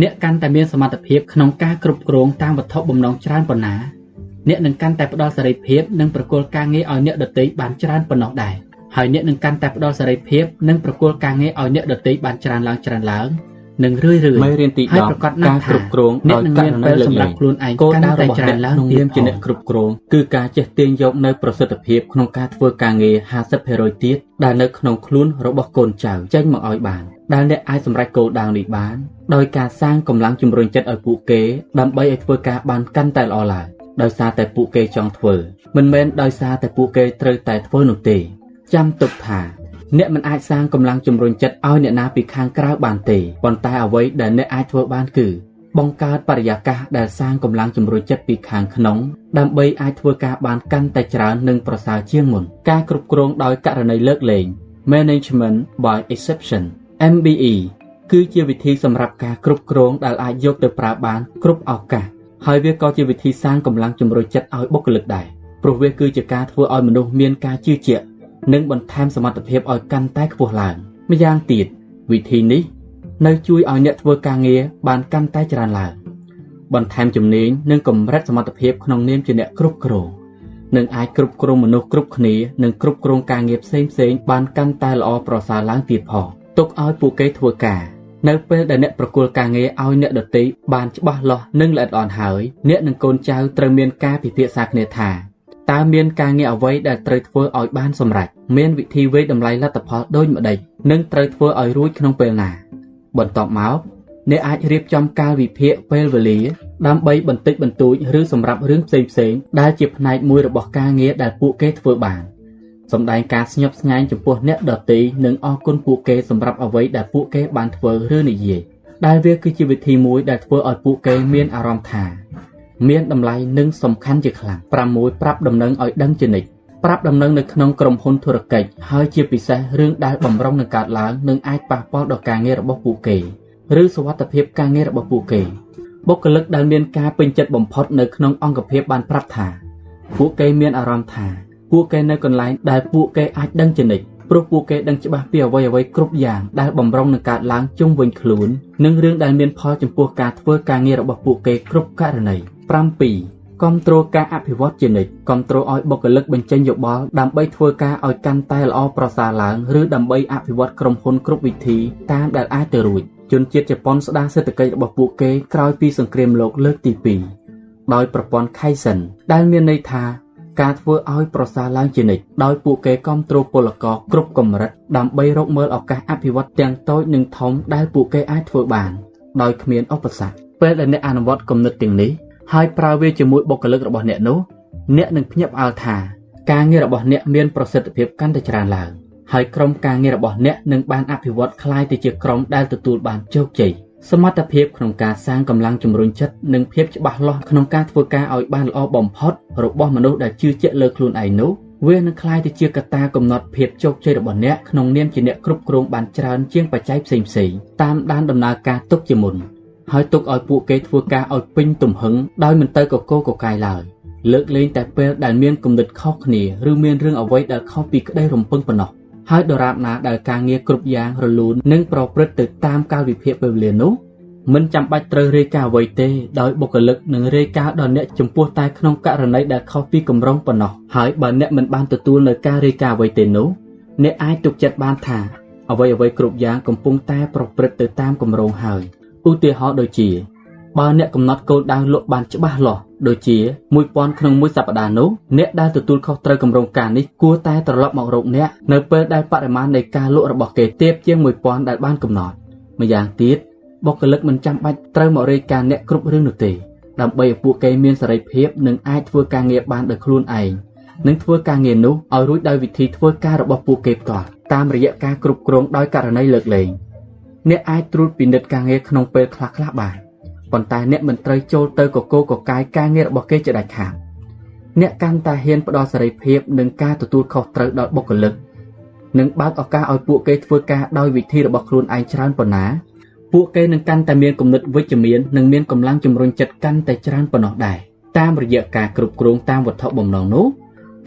អ្នកកាន់តែមានសមត្ថភាពក្នុងការគ្រប់គ្រងតាមវត្ថុបំណងច្រើនប៉ុណ្ណា អ្នកនឹងកាន់តែផ្ដល់សេរីភាពនិងប្រគល់ការងារឲ្យអ្នកដទៃបានច្រើនប៉ុណ្ណោះដែរហើយអ្នកនឹងកាន់តែផ្ដល់សេរីភាពនិងប្រគល់ការងារឲ្យអ្នកដទៃបានច្រើនឡើងច្រើនឡើងនិងរឿយរឿយមេរៀនទី10ប្រកាសណាស់គ្រប់គ្រងដោយករណីសម្រាប់ខ្លួនឯងកាន់តែច្រើនឡើងក្នុងនាមជាអ្នកគ្រប់គ្រងគឺការចេះទាញយកនៅប្រសិទ្ធភាពក្នុងការធ្វើការងារ50%ទៀតដែលនៅក្នុងខ្លួនរបស់កូនចៅចេញមកឲ្យបានដែលអ្នកអាចសម្រេចគោលដៅនេះបានដោយការសាងកម្លាំងជំរុញចិត្តឲ្យពួកគេដើម្បីឲ្យធ្វើការបានកាន់តែល្អឡើង ដោយសារតែពួកគេចង់ធ្វើ មិនមែនដោយសារតែពួកគេត្រូវតែធ្វើនោះទេ ចាំទុកថាអ្នកមិនអាចសាងកម្លាំងជំរុញចិត្តឲ្យអ្នកណាពីខាងក្រៅបានទេប៉ុន្តែអ្វីដែលអ្នកអាចធ្វើបានគឺបង្កើតបរិយាកាសដែលសាងកម្លាំងជំរុញចិត្តពីខាងក្នុង ដើម្បីអាចធ្វើការបានកាន់តែច្រើននិងប្រសើរជាងមុនការគ្រប់គ្រងដោយករណីលើកលែង Management by Exception MBE គឺជាវិធីសម្រាប់ការគ្រប់គ្រងដែលអាចយកទៅប្រើបានគ្រប់ឱកាស ហើយវាក៏ជាវិធីសាងកម្លាំងជំរុញចិត្តឲ្យបុគ្គលិកដែរព្រោះវាគឺជាការធ្វើឲ្យមនុស្សមានការជឿជាក់និងបន្ថែមសមត្ថភាពឲ្យកាន់តែខ្ពស់ឡើងម្យ៉ាងទៀតវិធីនេះនៅជួយឲ្យអ្នកធ្វើការងារបានកាន់តែច្រើនឡើងបន្ថែមជំនាញនិងកម្រិតសមត្ថភាពក្នុងនាមជាអ្នកគ្រប់គ្រងនិងអាចគ្រប់គ្រងមនុស្សគ្រប់គ្នានិងគ្រប់គ្រងការងារផ្សេងផ្សេងបានកាន់តែល្អប្រសើរឡើងទៀតផងទុកឲ្យពួកគេធ្វើការ នៅពេលដែលអ្នកប្រគល់ការងារឲ្យអ្នកដទៃបានច្បាស់លាស់និងល្អិតល្អន់ហើយអ្នកនិងកូនចៅត្រូវមានការពិភាក្សាគ្នាថាតើមានការងារអ្វីដែលត្រូវធ្វើឲ្យបានសម្រេចមានវិធីវេតម្លៃលទ្ធផលដូចម្ដេចនិងត្រូវធ្វើឲ្យរួចក្នុងពេលណា បន្ទាប់មកអ្នកអាចរៀបចំកាលវិភាគពេលវេលាដើម្បីបន្តិចបន្តួចឬសម្រាប់រឿងផ្សេងផ្សេងដែលជាផ្នែកមួយរបស់ការងារដែលពួកគេធ្វើបាន សម្ដែងការស្ញប់ស្ញែងចំពោះអ្នកដទៃនិងអរគុណពួកគេសម្រាប់អ្វីដែលពួកគេបានធ្វើឬនិយាយដែលវាគឺជាវិធីមួយដែលធ្វើឲ្យពួកគេមានអារម្មណ៍ថា មានតម្លៃនិងសំខាន់ជាខ្លាំង6ប្រាប់ដំណឹងឲ្យដឹងជានិច្ចប្រាប់ដំណឹងនៅក្នុងក្រុមហ៊ុនធុរកិច្ចហើយជាពិសេសរឿងដែលបំរុងនឹងកើតឡើងនិងអាចប៉ះពាល់ដល់ការងាររបស់ពួកគេឬសុវត្ថិភាពការងាររបស់ពួកគេបុគ្គលិកដែលមានការពេញចិត្តបំផុតនៅក្នុងអង្គភាពបានប្រាប់ថា ពួកគេមានអារម្មណ៍ថា ពួកគេនៅកន្លែងដែលពួកគេអាចដឹងជានិច្ចព្រោះពួកគេដឹងច្បាស់ពីអ្វីអ្វីគ្រប់យ៉ាងដែលបំរុងនឹងកើតឡើងជុំវិញខ្លួននិងរឿងដែលមានផលចំពោះការធ្វើការងាររបស់ពួកគេគ្រប់ករណី7គ្រប់គ្រងការអភិវឌ្ឍជានិច្ចគ្រប់គ្រងឲ្យបុគ្គលិកបញ្ចេញយោបល់ដើម្បីធ្វើការឲ្យកាន់តែល្អប្រសើរឡើងឬដើម្បីអភិវឌ្ឍក្រុមហ៊ុនគ្រប់វិធីតាមដែលអាចទៅរួចជនជាតិជប៉ុនស្ដារសេដ្ឋកិច្ចរបស់ពួកគេក្រោយពីសង្គ្រាមលោកលើកទី2ដោយប្រព័ន្ធ Kaizen ដែលមានន័យថា ការធ្វើឲ្យប្រសើរឡើងជានិច្ចដោយពួកគេគ្រប់គ្រងពលករគ្រប់កម្រិតដើម្បីរកមើលឱកាសអភិវឌ្ឍទាំងតូចនិងធំដែលពួកគេអាចធ្វើបានដោយគ្មានឧបសគ្គពេលដែលអ្នកអនុវត្តគំនិតទាំងនេះហើយប្រើវាជាមួយបុគ្គលិករបស់អ្នកនោះអ្នកនឹងភ្ញាក់ផ្អើលថាការងាររបស់អ្នកមានប្រសិទ្ធភាពកាន់តែច្រើនឡើងហើយក្រុមការងាររបស់អ្នកនឹងបានអភិវឌ្ឍคล้ายទៅជាក្រុមដែលទទួលបានជោគជ័យ សមត្ថភាពក្នុងការសាងកម្លាំងជំរុញចិត្តនិងភាពច្បាស់លាស់ក្នុងការធ្វើការឲ្យបានល្អបំផុតរបស់មនុស្សដែលជឿជាក់លើខ្លួនឯងនោះវានឹងក្លាយទៅជាកត្តាកំណត់ភាពជោគជ័យរបស់អ្នកក្នុងនាមជាអ្នកគ្រប់គ្រងបានច្រើនជាងបច្ច័យផ្សេងៗតាមដានដំណើរការទុកជាមុនហើយទុកឲ្យពួកគេធ្វើការឲ្យពេញទំហឹងដោយមិនទៅកកកកាយឡើយលើកលែងតែពេលដែលមានគំនិតខុសគ្នាឬមានរឿងអ្វីដែលខុសពីក្តីរំពឹងប៉ុណ្ណោះ ហើយដរាបណាដែលការងារគ្រប់យ៉ាងរលូននិងប្រព្រឹត្តទៅតាមកាលវិភាគពេលវេលានោះមិនចាំបាច់ត្រូវរាយការណ៍អ្វីទេដោយបុគ្គលិកនឹងរាយការណ៍ដល់អ្នកចំពោះតែក្នុងករណីដែលខុសពីគម្រោងប៉ុណ្ណោះហើយបើអ្នកមិនបានទទួលនៅការរាយការណ៍អ្វីទេនោះអ្នកអាចទុកចិត្តបានថាអ្វីអ្វីគ្រប់យ៉ាងកំពុងតែប្រព្រឹត្តទៅតាមគម្រោងហើយឧទាហរណ៍ដូចជា បើអ្នកកំណត់គោលដៅលក់បានច្បាស់លាស់ដូចជា1000ក្នុងមួយសប្តាហ៍នោះអ្នកដែលទទួលខុសត្រូវគម្រោងការនេះគួរតែត្រឡប់មករកអ្នកនៅពេលដែលបរិមាណនៃការលក់របស់គេទាបជាង1000ដែលបានកំណត់ម្យ៉ាងទៀតបុគ្គលិកមិនចាំបាច់ត្រូវមករាយការណ៍អ្នកគ្រប់រឿងនោះទេដើម្បីឲ្យពួកគេមានសេរីភាពនិងអាចធ្វើការងារបានដោយខ្លួនឯងនិងធ្វើការងារនោះឲ្យរួចដោយវិធីធ្វើការរបស់ពួកគេផ្ទាល់តាមរយៈការគ្រប់គ្រងដោយករណីលើកលែងអ្នកអាចត្រួតពិនិត្យការងារក្នុងពេលខ្លះៗបាន ប៉ុន្តែអ្នកមិនត្រូវចូលទៅកកកកាយការងាររបស់គេជាដាច់ខាតអ្នកកាន់តែហ៊ានផ្ដល់សេរីភាពនិងការទទួលខុសត្រូវដល់បុគ្គលិកនិងបើកឱកាសឲ្យពួកគេធ្វើការដោយវិធីរបស់ខ្លួនឯងច្រើនប៉ុណ្ណាពួកគេនឹងកាន់តែមានគំនិតវិជ្ជមាននិងមានកម្លាំងជំរុញចិត្តកាន់តែច្រើនប៉ុណ្ណោះដែរតាមរយៈការគ្រប់គ្រងតាមវត្ថុបំណងនោះ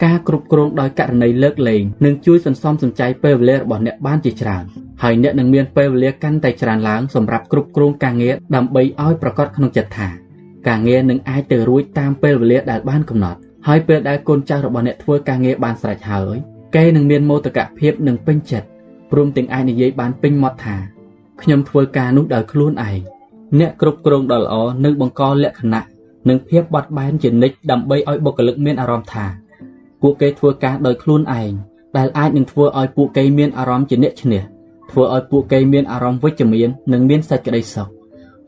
ការគ្រប់គ្រងដោយករណីលើកលែងនឹងជួយសន្សំសំចៃពេលវេលារបស់អ្នកបានជាច្រើន ហើយអ្នកនឹងមានពេលវេលាកាន់តែច្រើនឡើងសម្រាប់គ្រប់គ្រងការងារដើម្បីឲ្យប្រកបក្នុងចិត្តថាការងារនឹងអាចទៅរួចតាមពេលវេលាដែលបានកំណត់ហើយពេលដែលកូនចៅរបស់អ្នកធ្វើការងារបានស្រេចហើយគេនឹងមានមោទកភាពនិងពេញចិត្តព្រមទាំងអាចនិយាយបានពេញមាត់ថាខ្ញុំធ្វើការនោះដោយខ្លួនឯងអ្នកគ្រប់គ្រងដ៏ល្អនឹងបង្កលក្ខណៈនិងភាពបត់បែនជានិច្ចដើម្បីឲ្យបុគ្គលិកមានអារម្មណ៍ថាពួកគេធ្វើការដោយខ្លួនឯងដែលអាចនឹងធ្វើឲ្យពួកគេមានអារម្មណ៍ជាអ្នកឈ្នះ ធ្វើឲ្យពួកគេមានអារម្មណ៍វិជ្ជមាននិងមានសេចក្តីសុខ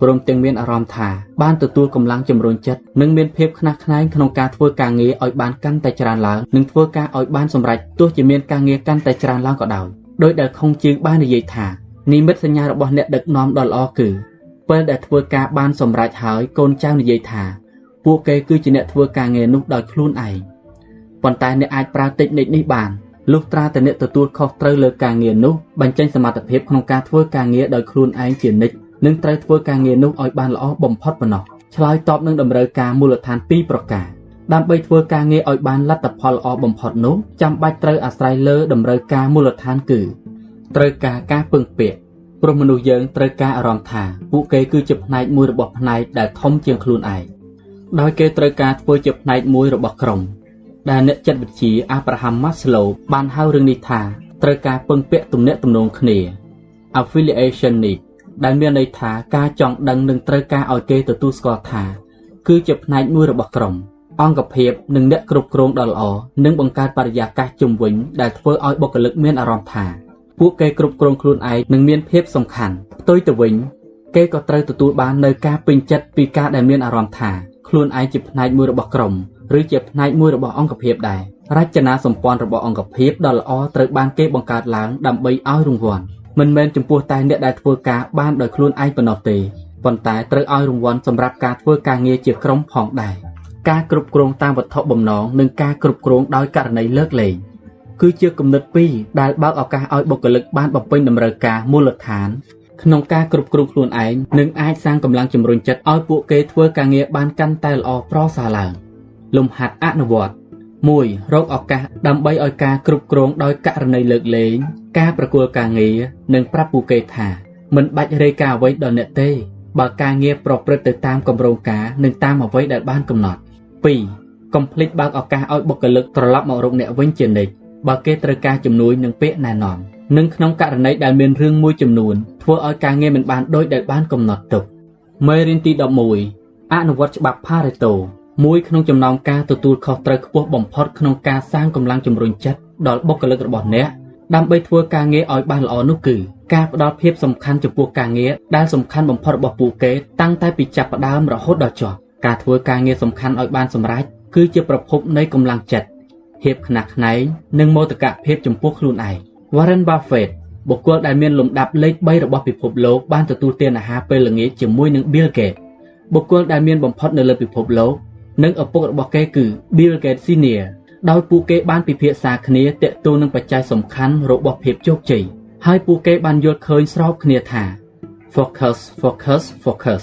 ព្រមទាំងមានអារម្មណ៍ថាបានទទួលកម្លាំងជំរុញចិត្តនិងមានភាពខ្នះខ្នែងក្នុងការធ្វើការងារឲ្យបានកាន់តែច្រើនឡើងនិងធ្វើការឲ្យបានសម្រេចទោះជាមានការងារកាន់តែច្រើនឡើងក៏ដោយដោយដែលខុងជើងបាននិយាយថានិមិត្តសញ្ញារបស់អ្នកដឹកនាំដ៏ល្អគឺពេលដែលធ្វើការបានសម្រេចហើយកូនចៅនិយាយថាពួកគេគឺជាអ្នកធ្វើការងារនោះដោយខ្លួនឯងប៉ុន្តែអ្នកអាចប្រើតិចនិចនេះបាន លុះត្រាតែអ្នកទទួលខុសត្រូវលើការងារនោះបញ្ចេញសមត្ថភាពក្នុងការធ្វើការងារដោយខ្លួនឯងជានិច្ចនិងត្រូវធ្វើការងារនោះឲ្យបានល្អបំផុតប៉ុណ្ណោះឆ្លើយតបនឹងតម្រូវការមូលដ្ឋាន2ប្រការដើម្បីធ្វើការងារឲ្យបានលទ្ធផលល្អបំផុតនោះចាំបាច់ត្រូវអាស្រ័យលើតម្រូវការមូលដ្ឋានគឺត្រូវការការពឹងពាក់ព្រោះមនុស្សយើងត្រូវការអារម្មណ៍ថាពួកគេគឺជាផ្នែកមួយរបស់ផ្នែកដែលធំជាងខ្លួនឯងដោយគេត្រូវការធ្វើជាផ្នែកមួយរបស់ក្រុម ដែលអ្នកចិត្តវិទ្យា Abraham Maslow បានហៅរឿងនេះថាត្រូវការពឹងពាក់ទំនាក់ទំនងគ្នា affiliation need ដែលមានន័យថាការចង់ដឹងនិងត្រូវការឲ្យគេទទួលស្គាល់ថា គឺជាផ្នែកមួយរបស់ក្រុម អង្គភាពនិងអ្នកគ្រប់គ្រងដ៏ល្អនឹងបង្កើតបរិយាកាសជុំវិញដែលធ្វើឲ្យបុគ្គលិកមានអារម្មណ៍ថាពួកគេគ្រប់គ្រងខ្លួនឯងនិងមានភាពសំខាន់ផ្ទុយទៅវិញ គេក៏ត្រូវទទួលបាននូវការពេញចិត្តពីការដែលមានអារម្មណ៍ថាខ្លួនឯងជាផ្នែកមួយរបស់ក្រុម ឬជាផ្នែកមួយរបស់អង្គភាពដែររចនាសម្ព័ន្ធរបស់អង្គភាពដ៏ល្អត្រូវបានគេបង្កើតឡើងដើម្បីឲ្យរង្វាន់មិនមែនចំពោះតែអ្នកដែលធ្វើការបានដោយខ្លួនឯងប៉ុណ្ណោះទេប៉ុន្តែត្រូវឲ្យរង្វាន់សម្រាប់ការធ្វើការងារជាក្រុមផងដែរការគ្រប់គ្រងតាមវត្ថុបំណងនិងការគ្រប់គ្រងដោយករណីលើកលែងគឺជាគំនិតពីរដែលបើកឱកាសឲ្យបុគ្គលិកបានបំពេញតម្រូវការមូលដ្ឋានក្នុងការគ្រប់គ្រងខ្លួនឯងនិងអាចសាងកម្លាំងជំរុញចិត្តឲ្យពួកគេធ្វើការងារបានកាន់តែល្អប្រសើរឡើង លំហាត់អនុវត្ត1រកឱកាសដើម្បីឲ្យការគ្រប់គ្រងដោយករណីលើកលែងការប្រគល់ការងារនិងប្រាប់ពួកគេថាមិនបាច់រាយការណ៍អ្វីដល់អ្នកទេបើការងារប្រព្រឹត្តទៅតាមគម្រោងការនិងតាមអ្វីដែលបានកំណត់2កុំភ្លេចបើកឱកាសឲ្យបុគ្គលិកត្រឡប់មករកអ្នកវិញជានិច្ចបើគេត្រូវការជំនួយនិងពាក្យណែនាំនិងក្នុងករណីដែលមានរឿងមួយចំនួនធ្វើឲ្យការងារមិនបានដូចដែលបានកំណត់ទុកមេរៀនទី11អនុវត្តច្បាប់ Pareto មួយក្នុងចំណោមការទទួលខុសត្រូវខ្ពស់បំផុតក្នុងការសាងកម្លាំងជំរុញចិត្តដល់បុគ្គលិករបស់អ្នកដើម្បីធ្វើការងារឲ្យបានល្អនោះគឺការផ្ដល់ភាពសំខាន់ចំពោះការងារដែលសំខាន់បំផុតរបស់ពួកគេតាំងតែពីចាប់ផ្ដើមរហូតដល់ចប់ការធ្វើការងារសំខាន់ឲ្យបានសម្រេចគឺជាប្រភពនៃកម្លាំងចិត្តភាពខ្នះខ្នែងនិងមោទកភាពចំពោះខ្លួនឯង Warren Buffett បុគ្គលដែលមានលំដាប់លេខ3របស់ពិភពលោកបានទទួលទានអាហារពេលល្ងាចជាមួយនឹង Bill Gates បុគ្គលដែលមានបំផុតនៅលើពិភពលោក និងឪពុករបស់គេគឺ Bill Gates Senior ដោយពួកគេបានពិភាក្សាគ្នាទាក់ទងនឹងបច្ច័យសំខាន់របស់ភាពជោគជ័យហើយពួកគេបានយល់ឃើញស្របគ្នាថា focus focus focus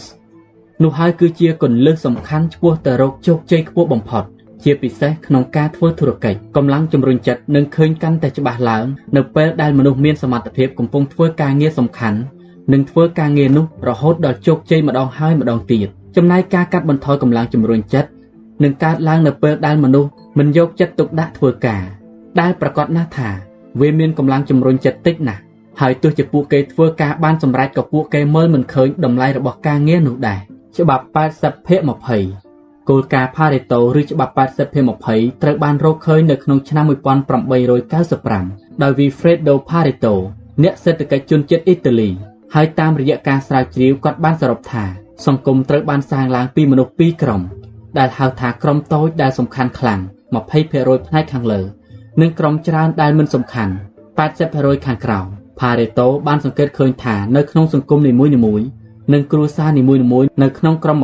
នោះហើយគឺជាគន្លឹះសំខាន់ឆ្ពោះទៅរកជោគជ័យខ្ពស់បំផុតជាពិសេសក្នុងការធ្វើធុរកិច្ចកម្លាំងជំរុញចិត្តនឹងឃើញកាន់តែច្បាស់ឡើងនៅពេលដែលមនុស្សមានសមត្ថភាពកំពុងធ្វើការងារសំខាន់និងធ្វើការងារនោះរហូតដល់ជោគជ័យម្ដងហើយម្ដងទៀតចំណែកការកាត់បន្ថយកម្លាំងជំរុញចិត្ត នឹងកើតឡើងនៅពេលដែលមនុស្សមិនយកចិត្តទុកដាក់ធ្វើការដែលប្រកាសណាស់ថាវាមានកម្លាំងជំរុញចិត្តតិចណាស់ហើយទោះជាពួកគេធ្វើការបានសម្រេចក៏ពួកគេមើលមិនឃើញតម្លៃរបស់ការងារនោះដែរច្បាប់80ភាគ20គោលការណ៍ Pareto ឬច្បាប់80ភាគ20ត្រូវបានរកឃើញនៅក្នុងឆ្នាំ1895ដោយ Vilfredo Pareto អ្នកសេដ្ឋកិច្ចជនជាតិអ៊ីតាលីហើយតាមរយៈការស្រាវជ្រាវគាត់បានសរុបថាសង្គមត្រូវបានសាងឡើងពីមនុស្សពីរក្រុម ដែលហៅថាក្រុមតូចដែលសំខាន់ខ្លាំង20%ផ្នែកខាងលើ និងក្រុមច្រើនដែលមិនសំខាន់80%ខាងក្រោម Pareto បានសង្កេតឃើញថានៅក្នុងសង្គមនីមួយៗនិងគ្រួសារនីមួយៗនៅក្នុងក្រុម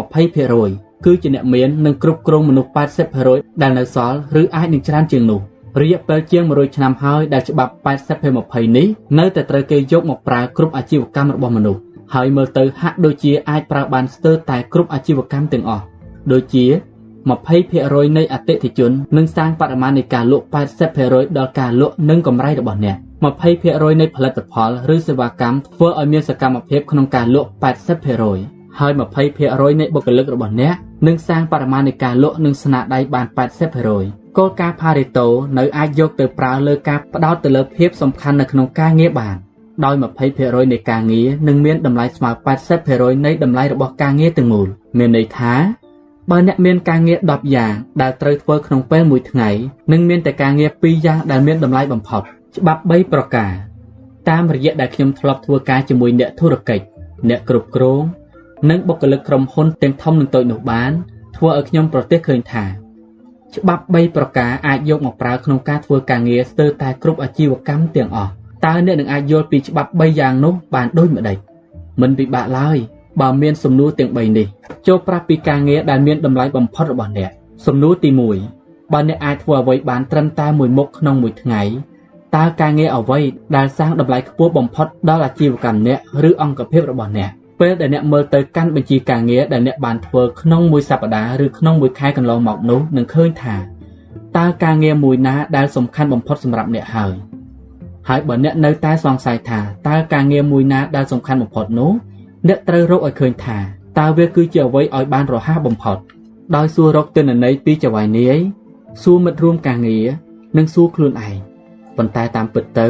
20%គឺជាអ្នកមាននិងគ្រប់គ្រងមនុស្ស80%ដែលនៅសល់ឬអាចនឹងច្រើនជាងនោះរយៈពេលជាង100ឆ្នាំហើយដែលច្បាប់80/20នេះនៅតែត្រូវគេយកមកប្រើគ្រប់អាជីវកម្មរបស់មនុស្សហើយមើលទៅហាក់ដូចជាអាចប្រើបានស្ទើរតែគ្រប់អាជីវកម្មទាំងអស់ ដូចជា20%នៃអតិថិជននឹងសាងបរិមាណនៃការលក់80%ដល់ការលក់និងកម្រៃរបស់អ្នក20%នៃផលិតផលឬសេវាកម្មធ្វើឲ្យមានសកម្មភាពក្នុងការលក់80%ហើយ20%នៃបុគ្គលិករបស់អ្នកនឹងសាងបរិមាណនៃការលក់និងស្នាដៃបាន80%គោលការណ៍ Pareto នៅអាចយកទៅប្រើលើការផ្ដោតទៅលើភាពសំខាន់នៅក្នុងការងារបានដោយ20%នៃការងារនឹងមានតម្លៃស្មើ80%នៃតម្លៃរបស់ការងារទាំងមូលមានន័យថា បើអ្នកមានការងារ10យ៉ាងដែលត្រូវធ្វើក្នុងពេលមួយថ្ងៃនិងមានតែការងារ2យ៉ាងដែលមានតម្លៃបំផុតច្បាប់3ប្រការតាមរយៈដែលខ្ញុំធ្លាប់ធ្វើការជាមួយអ្នកធុរកិច្ចអ្នកគ្រប់គ្រង និងបុគ្គលិកក្រុមហ៊ុនទាំងធំនិងតូចនោះបានធ្វើឲ្យខ្ញុំប្រទះឃើញថាច្បាប់3ប្រការអាចយកមកប្រើក្នុងការធ្វើការងារស្ទើរតែគ្រប់អាជីវកម្មទាំងអស់តើអ្នកនឹងអាចយល់ពីច្បាប់3យ៉ាងនោះបានដូចម្តេចមិនពិបាកឡើយ បើមានសំណួរទាំង3នេះចូលប្រាប់ពីការងារដែលមានតម្លៃបំផុតរបស់អ្នកសំណួរទី1បើអ្នកអាចធ្វើអ្វីបានត្រឹមតែមួយមុខក្នុងមួយថ្ងៃតើការងារអ្វីដែលសាងតម្លៃខ្ពស់បំផុតដល់អាជីវកម្មអ្នកឬអង្គភាពរបស់អ្នកពេលដែលអ្នកមើលទៅកាន់បញ្ជីការងារដែលអ្នកបានធ្វើក្នុងមួយសប្តាហ៍ឬក្នុងមួយខែកន្លងមកនោះនឹងឃើញថាតើការងារមួយណាដែលសំខាន់បំផុតសម្រាប់អ្នកហើយហើយបើអ្នកនៅតែសង្ស័យថាតើការងារមួយណាដែលសំខាន់បំផុតនោះ អ្នកត្រូវរកឲ្យឃើញថាតើវាគឺជាអ្វីឲ្យបានរហ័សបំផុត ដោយសួររកទិន្នន័យពីចៅហ្វាយនាយសួរមិត្តរួមការងារនិងសួរខ្លួនឯងប៉ុន្តែតាមពិតទៅ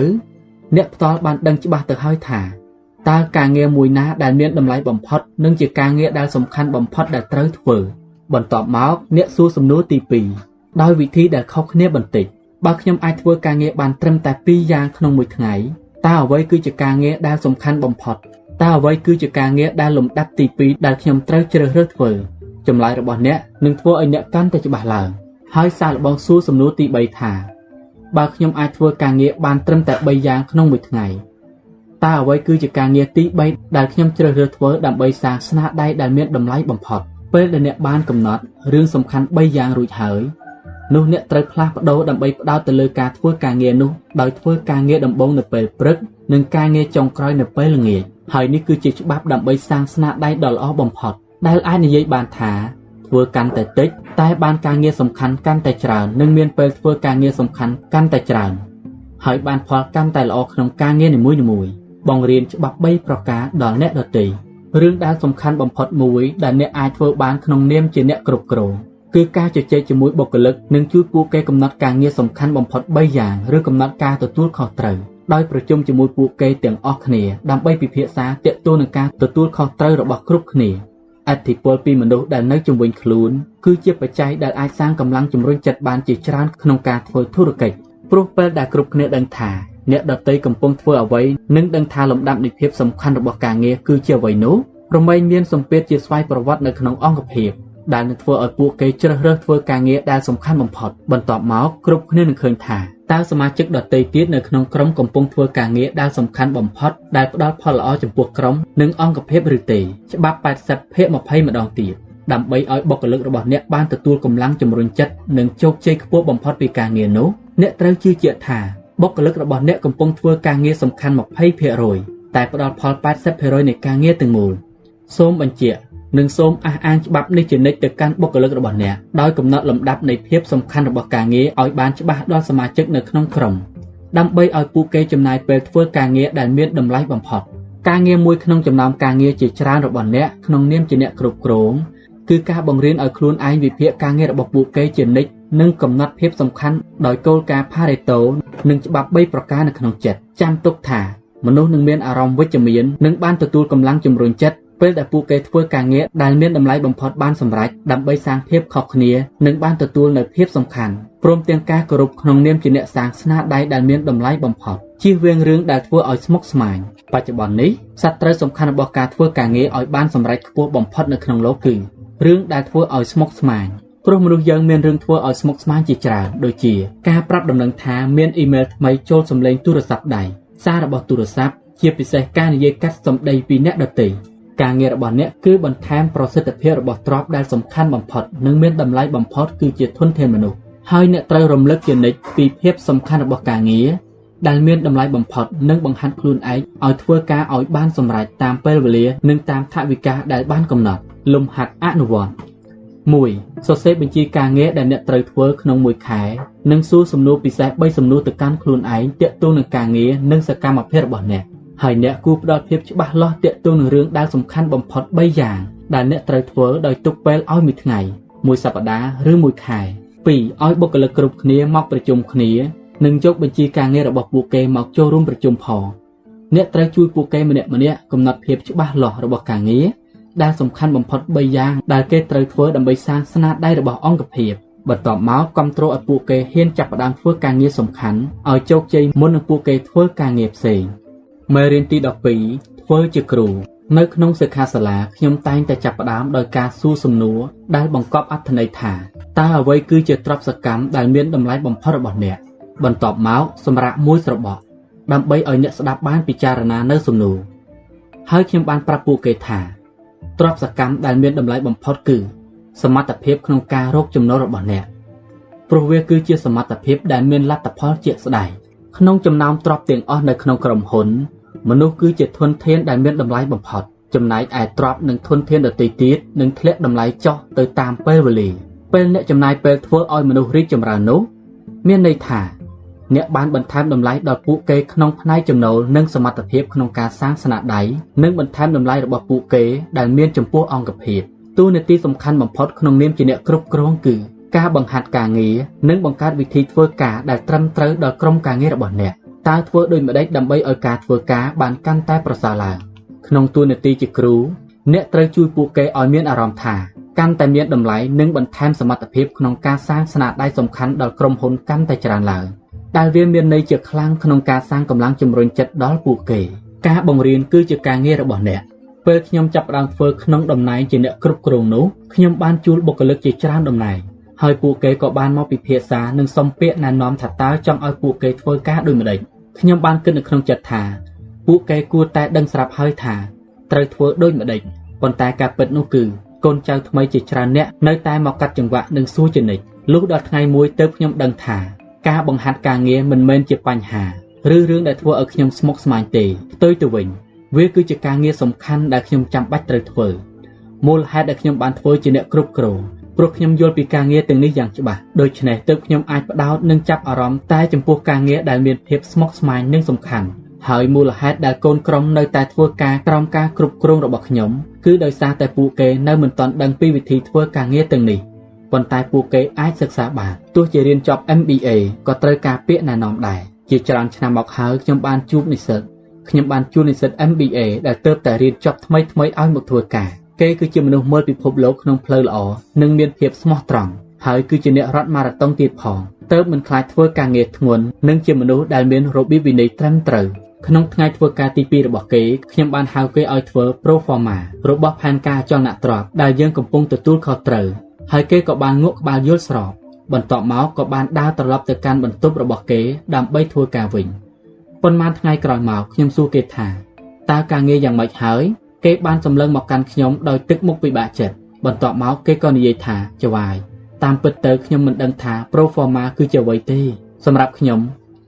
អ្នកផ្ទាល់បានដឹងច្បាស់ទៅហើយថាតើការងារមួយណាដែលមានតម្លៃបំផុតនិងជាការងារដែលសំខាន់បំផុតដែលត្រូវធ្វើបន្ទាប់មកអ្នកសួរសំណួរទី2ដោយវិធីដែលខុសគ្នាបន្តិចបើខ្ញុំអាចធ្វើការងារបានត្រឹមតែ2យ៉ាងក្នុងមួយថ្ងៃតើអ្វីគឺជាការងារដែលសំខាន់បំផុត តើអ្វីគឺជាការងារដែលលំដាប់ទី2ដែលខ្ញុំត្រូវជ្រើសរើសធ្វើចម្លើយរបស់អ្នកនឹងធ្វើឲ្យអ្នកកាន់តែច្បាស់ឡើងហើយសារល្បងសួរសំណួរទី3ថាបើខ្ញុំអាចធ្វើការងារបានត្រឹមតែ3យ៉ាងក្នុងមួយថ្ងៃតើអ្វីគឺជាការងារទី3ដែលខ្ញុំជ្រើសរើសធ្វើដើម្បីសាងស្នាដៃដែលមានតម្លៃបំផុតពេលដែលអ្នកបានកំណត់រឿងសំខាន់3យ៉ាងរួចហើយនោះអ្នកត្រូវផ្លាស់ប្ដូរដើម្បីផ្ដោតទៅលើការធ្វើការងារនោះដោយធ្វើការងារដំបូងនៅពេលព្រឹក និងការងារចុងក្រោយនៅពេលល្ងាច ហើយនេះគឺជាច្បាប់ដើម្បីសាងស្នាដៃដ៏ល្អបំផុតដែលអាចនិយាយបានថាធ្វើកាន់តែតិចតែបានការងារសំខាន់កាន់តែច្រើននិងមានពេលធ្វើការងារសំខាន់កាន់តែច្រើនហើយបានផលកាន់តែល្អក្នុងការងារនីមួយៗបង្រៀនច្បាប់3ប្រការដល់អ្នកដទៃរឿងដែលសំខាន់បំផុតមួយដែលអ្នកអាចធ្វើបានក្នុងនាមជាអ្នកគ្រប់គ្រងគឺការជជែកជាមួយបុគ្គលិកនិងជួយពួកគេកំណត់ការងារសំខាន់បំផុត3យ៉ាងឬកំណត់ការទទួលខុសត្រូវ ដោយប្រជុំជាមួយពួកគេទាំងអស់គ្នាដើម្បីពិភាក្សាទាក់ទងនឹងការទទួលខុសត្រូវរបស់គ្រប់គ្នាអធិពលពីមនុស្សដែលនៅជុំវិញខ្លួនគឺជាបច្ច័យដែលអាចសាងកម្លាំងជំរុញចិត្តបានជាច្រើនក្នុងការធ្វើធុរកិច្ចព្រោះពេលដែលគ្រប់គ្នាដឹងថាអ្នកដតីកំពុងធ្វើអ្វីនិងដឹងថាលំដាប់នៃភាពសំខាន់របស់ការងារគឺជាអ្វីនោះរមែងមានសម្ពាធជាស្វ័យប្រវត្តិនៅក្នុងអង្គភាព ដែលនឹងធ្វើឲ្យពួកគេជ្រើសរើសធ្វើការងារដែលសំខាន់បំផុតបន្ទាប់មកគ្រប់គ្នានឹងឃើញថាតើសមាជិកដទៃទៀតនៅក្នុងក្រុមកំពុងធ្វើការងារដែលសំខាន់បំផុតដែលផ្ដល់ផលល្អចំពោះក្រុមនិងអង្គភាពឬទេច្បាប់80ភាគ20ម្ដងទៀតដើម្បីឲ្យបុគ្គលិករបស់អ្នកបានទទួលកម្លាំងជំរុញចិត្តនិងជោគជ័យខ្ពស់បំផុតពីការងារនោះអ្នកត្រូវជឿជាក់ថាបុគ្គលិករបស់អ្នកកំពុងធ្វើការងារសំខាន់20%តែផ្ដល់ផល80%នៃការងារទាំងមូលសូមបញ្ជាក់ និងសូមអះអាងច្បាប់នេះជានិច្ចទៅកាន់បុគ្គលិករបស់អ្នកដោយកំណត់លំដាប់នៃភាពសំខាន់របស់ការងារឲ្យបានច្បាស់ដល់សមាជិកនៅក្នុងក្រុមដើម្បីឲ្យពួកគេចំណាយពេលធ្វើការងារដែលមានតម្លៃបំផុតការងារមួយក្នុងចំណោមការងារជាច្រើនរបស់អ្នកក្នុងនាមជាអ្នកគ្រប់គ្រងគឺការបង្រៀនឲ្យខ្លួនឯងវិភាគការងាររបស់ពួកគេជានិច្ចនិងកំណត់ភាពសំខាន់ដោយគោលការណ៍ Pareto និងច្បាប់3ប្រការនៅក្នុងចិត្តចាំទុកថាមនុស្សនឹងមានអារម្មណ៍វិជ្ជមាននិងបានទទួលកម្លាំងជំរុញចិត្ត ពេលដែលពួកគេធ្វើការងារដែលមានតម្លៃបំផុតបានសម្រេចដើម្បីសាងភាពខុសគ្នានិងបានទទួលនៅភាពសំខាន់ព្រមទាំងការគោរពក្នុងនាមជាអ្នកសាងស្នាដៃដែលមានតម្លៃបំផុតជៀសវាងរឿងដែលធ្វើឲ្យស្មុគស្មាញបច្ចុប្បន្ននេះសត្រូវសំខាន់របស់ការធ្វើការងារឲ្យបានសម្រេចខ្ពស់បំផុតនៅក្នុងលោកគឺរឿងដែលធ្វើឲ្យស្មុគស្មាញព្រោះមនុស្សយើងមានរឿងធ្វើឲ្យស្មុគស្មាញជាច្រើនដូចជាការប្រាប់ដំណឹងថាមានអ៊ីមែលថ្មីចូលសម្លេងទូរស័ព្ទដៃសាររបស់ទូរស័ព្ទជាពិសេសការនិយាយកាត់សម្ដីពីអ្នកដទៃ ការងាររបស់អ្នកគឺបន្ថែមប្រសិទ្ធភាពរបស់ទ្រព្យដែលសំខាន់បំផុតនិងមានតម្លៃបំផុតគឺជាធនធានមនុស្សហើយអ្នកត្រូវរំលឹកជានិច្ចពីភាពសំខាន់របស់ការងារដែលមានតម្លៃបំផុតនិងបង្ហាត់ខ្លួនឯងឲ្យធ្វើការឲ្យបានសម្រេចតាមពេលវេលានិងតាមថវិកាដែលបានកំណត់លំហាត់អនុវត្ត 1 សរសេរបញ្ជីការងារដែលអ្នកត្រូវធ្វើក្នុងមួយខែនិងសួរសំណួរពិសេស3សំណួរទៅកាន់ខ្លួនឯងទាក់ទងនឹងការងារនិងសកម្មភាពរបស់អ្នក ហើយអ្នកគួរផ្ដល់ភាពច្បាស់លាស់ទាក់ទងនឹងរឿងដែលសំខាន់បំផុត3យ៉ាងដែលអ្នកត្រូវធ្វើដោយទុកពេលឲ្យមួយថ្ងៃមួយសប្តាហ៍ឬមួយខែ2ឲ្យបុគ្គលិកគ្រប់គ្នាមកប្រជុំគ្នានិងយកបញ្ជីការងាររបស់ពួកគេមកចូលរួមប្រជុំផងអ្នកត្រូវជួយពួកគេម្នាក់ម្នាក់កំណត់ភាពច្បាស់លាស់របស់ការងារដែលសំខាន់បំផុត3យ៉ាងដែលគេត្រូវធ្វើដើម្បីសាងស្នាដៃរបស់អង្គភាពបន្ទាប់មកគ្រប់គ្រងឲ្យពួកគេហ៊ានចាប់ផ្ដើមធ្វើការងារសំខាន់ឲ្យជោគជ័យមុននឹងពួកគេធ្វើការងារផ្សេង មេរៀនទី12ធ្វើជាគ្រូនៅក្នុងសិក្ខាសាលាខ្ញុំតែងតែចាប់ផ្ដើមដោយការសួរសំណួរដែលបង្កប់អត្ថន័យថាតើអ្វីគឺជាទ្រព្យសកម្មដែលមានតម្លៃបំផុតរបស់អ្នកបន្ទាប់មកសម្រាប់មួយស្របក់ដើម្បីឲ្យអ្នកស្ដាប់បានពិចារណានៅសំណួរហើយខ្ញុំបានប្រាប់ពួកគេថាទ្រព្យសកម្មដែលមានតម្លៃបំផុតគឺសមត្ថភាពក្នុងការរកចំណូលរបស់អ្នកព្រោះវាគឺជាសមត្ថភាពដែលមានលទ្ធផលជាក់ស្ដែងក្នុងចំណោមទ្រព្យទាំងអស់នៅក្នុងក្រុមហ៊ុន មនុស្សគឺជាធនធានដែលមានតម្លៃបំផុត ចំណែកឯទ្រព្យនិងធនធានដទៃទៀតនឹងធ្លាក់តម្លៃចុះទៅតាមពេលវេលាពេលអ្នកចំណាយពេលធ្វើឲ្យមនុស្សរីកចម្រើននោះមានន័យថាអ្នកបានបន្ថែមតម្លៃដល់ពួកគេក្នុងផ្នែកចំណូលនិងសមត្ថភាពក្នុងការសាងស្នាដៃនិងបន្ថែមតម្លៃរបស់ពួកគេដែលមានចំពោះអង្គភាពតួនាទីសំខាន់បំផុតក្នុងនាមជាអ្នកគ្រប់គ្រងគឺការបង្ហាត់ការងារនិងបង្កើតវិធីធ្វើការដែលត្រឹមត្រូវដល់ក្រុមការងាររបស់អ្នក តើធ្វើដូចម្តេចដើម្បីឲ្យការធ្វើការបានកាន់តែប្រសើរឡើងក្នុងតួនាទីជាគ្រូអ្នកត្រូវជួយពួកគេឲ្យមានអារម្មណ៍ថាកាន់តែមានតម្លៃនិងបន្ថែមសមត្ថភាពក្នុងការសាងស្នាដៃសំខាន់ដល់ក្រុមហ៊ុនកាន់តែច្រើនឡើង។ដែលវាមានន័យជាខ្លាំងក្នុងការសាងកម្លាំងជំរុញចិត្តដល់ពួកគេការបង្រៀនគឺជាការងាររបស់អ្នកពេលខ្ញុំចាប់ផ្ដើមធ្វើក្នុងតំណែងជាអ្នកគ្រប់គ្រងនោះខ្ញុំបានជួលបុគ្គលិកជាច្រើនតំណែងហើយពួកគេក៏បានមកពិភាក្សានិងសុំពាក្យណែនាំថាតើចង់ឲ្យពួកគេធ្វើការដូចម្តេច ខ្ញុំបានគិតនៅក្នុងចិត្តថា ពួកគេគួរតែដឹងស្រាប់ហើយថាត្រូវធ្វើដូចម្តេចប៉ុន្តែការពិតនោះគឺកូនចៅថ្មីជាច្រើនអ្នកនៅតែមកកាត់ចង្វាក់និងសួរជានិច្ចលុះដល់ថ្ងៃមួយទើបខ្ញុំដឹងថាការបង្ហាត់ការងារមិនមែនជាបញ្ហាឬរឿងដែលធ្វើឲ្យខ្ញុំស្មុគស្មាញទេផ្ទុយទៅវិញវាគឺជាការងារសំខាន់ដែលខ្ញុំចាំបាច់ត្រូវធ្វើមូលហេតុដែលខ្ញុំបានធ្វើជាអ្នកគ្រប់គ្រង ព្រោះខ្ញុំយល់ពីការងារទាំងនេះយ៉ាងច្បាស់ដូច្នេះទើបខ្ញុំអាចផ្ដោតនិងចាប់អារម្មណ៍តែចំពោះការងារដែលមានភាពស្មុគស្មាញនិងសំខាន់ហើយមូលហេតុដែលកូនក្រុមនៅតែធ្វើការក្រោមការគ្រប់គ្រងរបស់ខ្ញុំគឺដោយសារតែពួកគេនៅមិនទាន់ដឹងពីវិធីធ្វើការងារទាំងនេះប៉ុន្តែពួកគេអាចសិក្សាបានទោះជារៀនចប់ MBA ក៏ត្រូវការពាក្យណែនាំដែរជាច្រើនឆ្នាំមកហើយខ្ញុំបានជួបនិស្សិតខ្ញុំបានជួបនិស្សិត MBA ដែលទើបតែរៀនចប់ថ្មីថ្មីឲ្យមកធ្វើការ គេគឺជាមនុស្សមើលពិភពលោកក្នុងផ្លូវល្អនិងមានភាពស្មោះត្រង់ហើយគឺជាអ្នករត់ម៉ារ៉ាតុងទៀតផងទើបមិនខ្លាចធ្វើការងារធ្ងន់និងជាមនុស្សដែលមានរបៀបវិន័យត្រឹមត្រូវក្នុងថ្ងៃធ្វើការទី2របស់គេខ្ញុំបានហៅគេឲ្យធ្វើ pro forma របស់ផែនការចលនាទ្រព្យដែលយើងកំពុងទទួលខុសត្រូវហើយគេក៏បានងក់ក្បាលយល់ស្របបន្ទាប់មកក៏បានដើរត្រឡប់ទៅកាន់បន្ទប់របស់គេដើម្បីធ្វើការវិញប៉ុន្មានថ្ងៃក្រោយមកខ្ញុំសួរគេថាតើការងារយ៉ាងម៉េចហើយ គេបានសម្លឹងមកកាន់ខ្ញុំដោយទឹកមុខពិបាកចិត្តបន្ទាប់មកគេក៏និយាយថាចវាយតាមពិតទៅខ្ញុំមិនដឹងថា pro forma គឺជាអ្វីទេ សម្រាប់ខ្ញុំ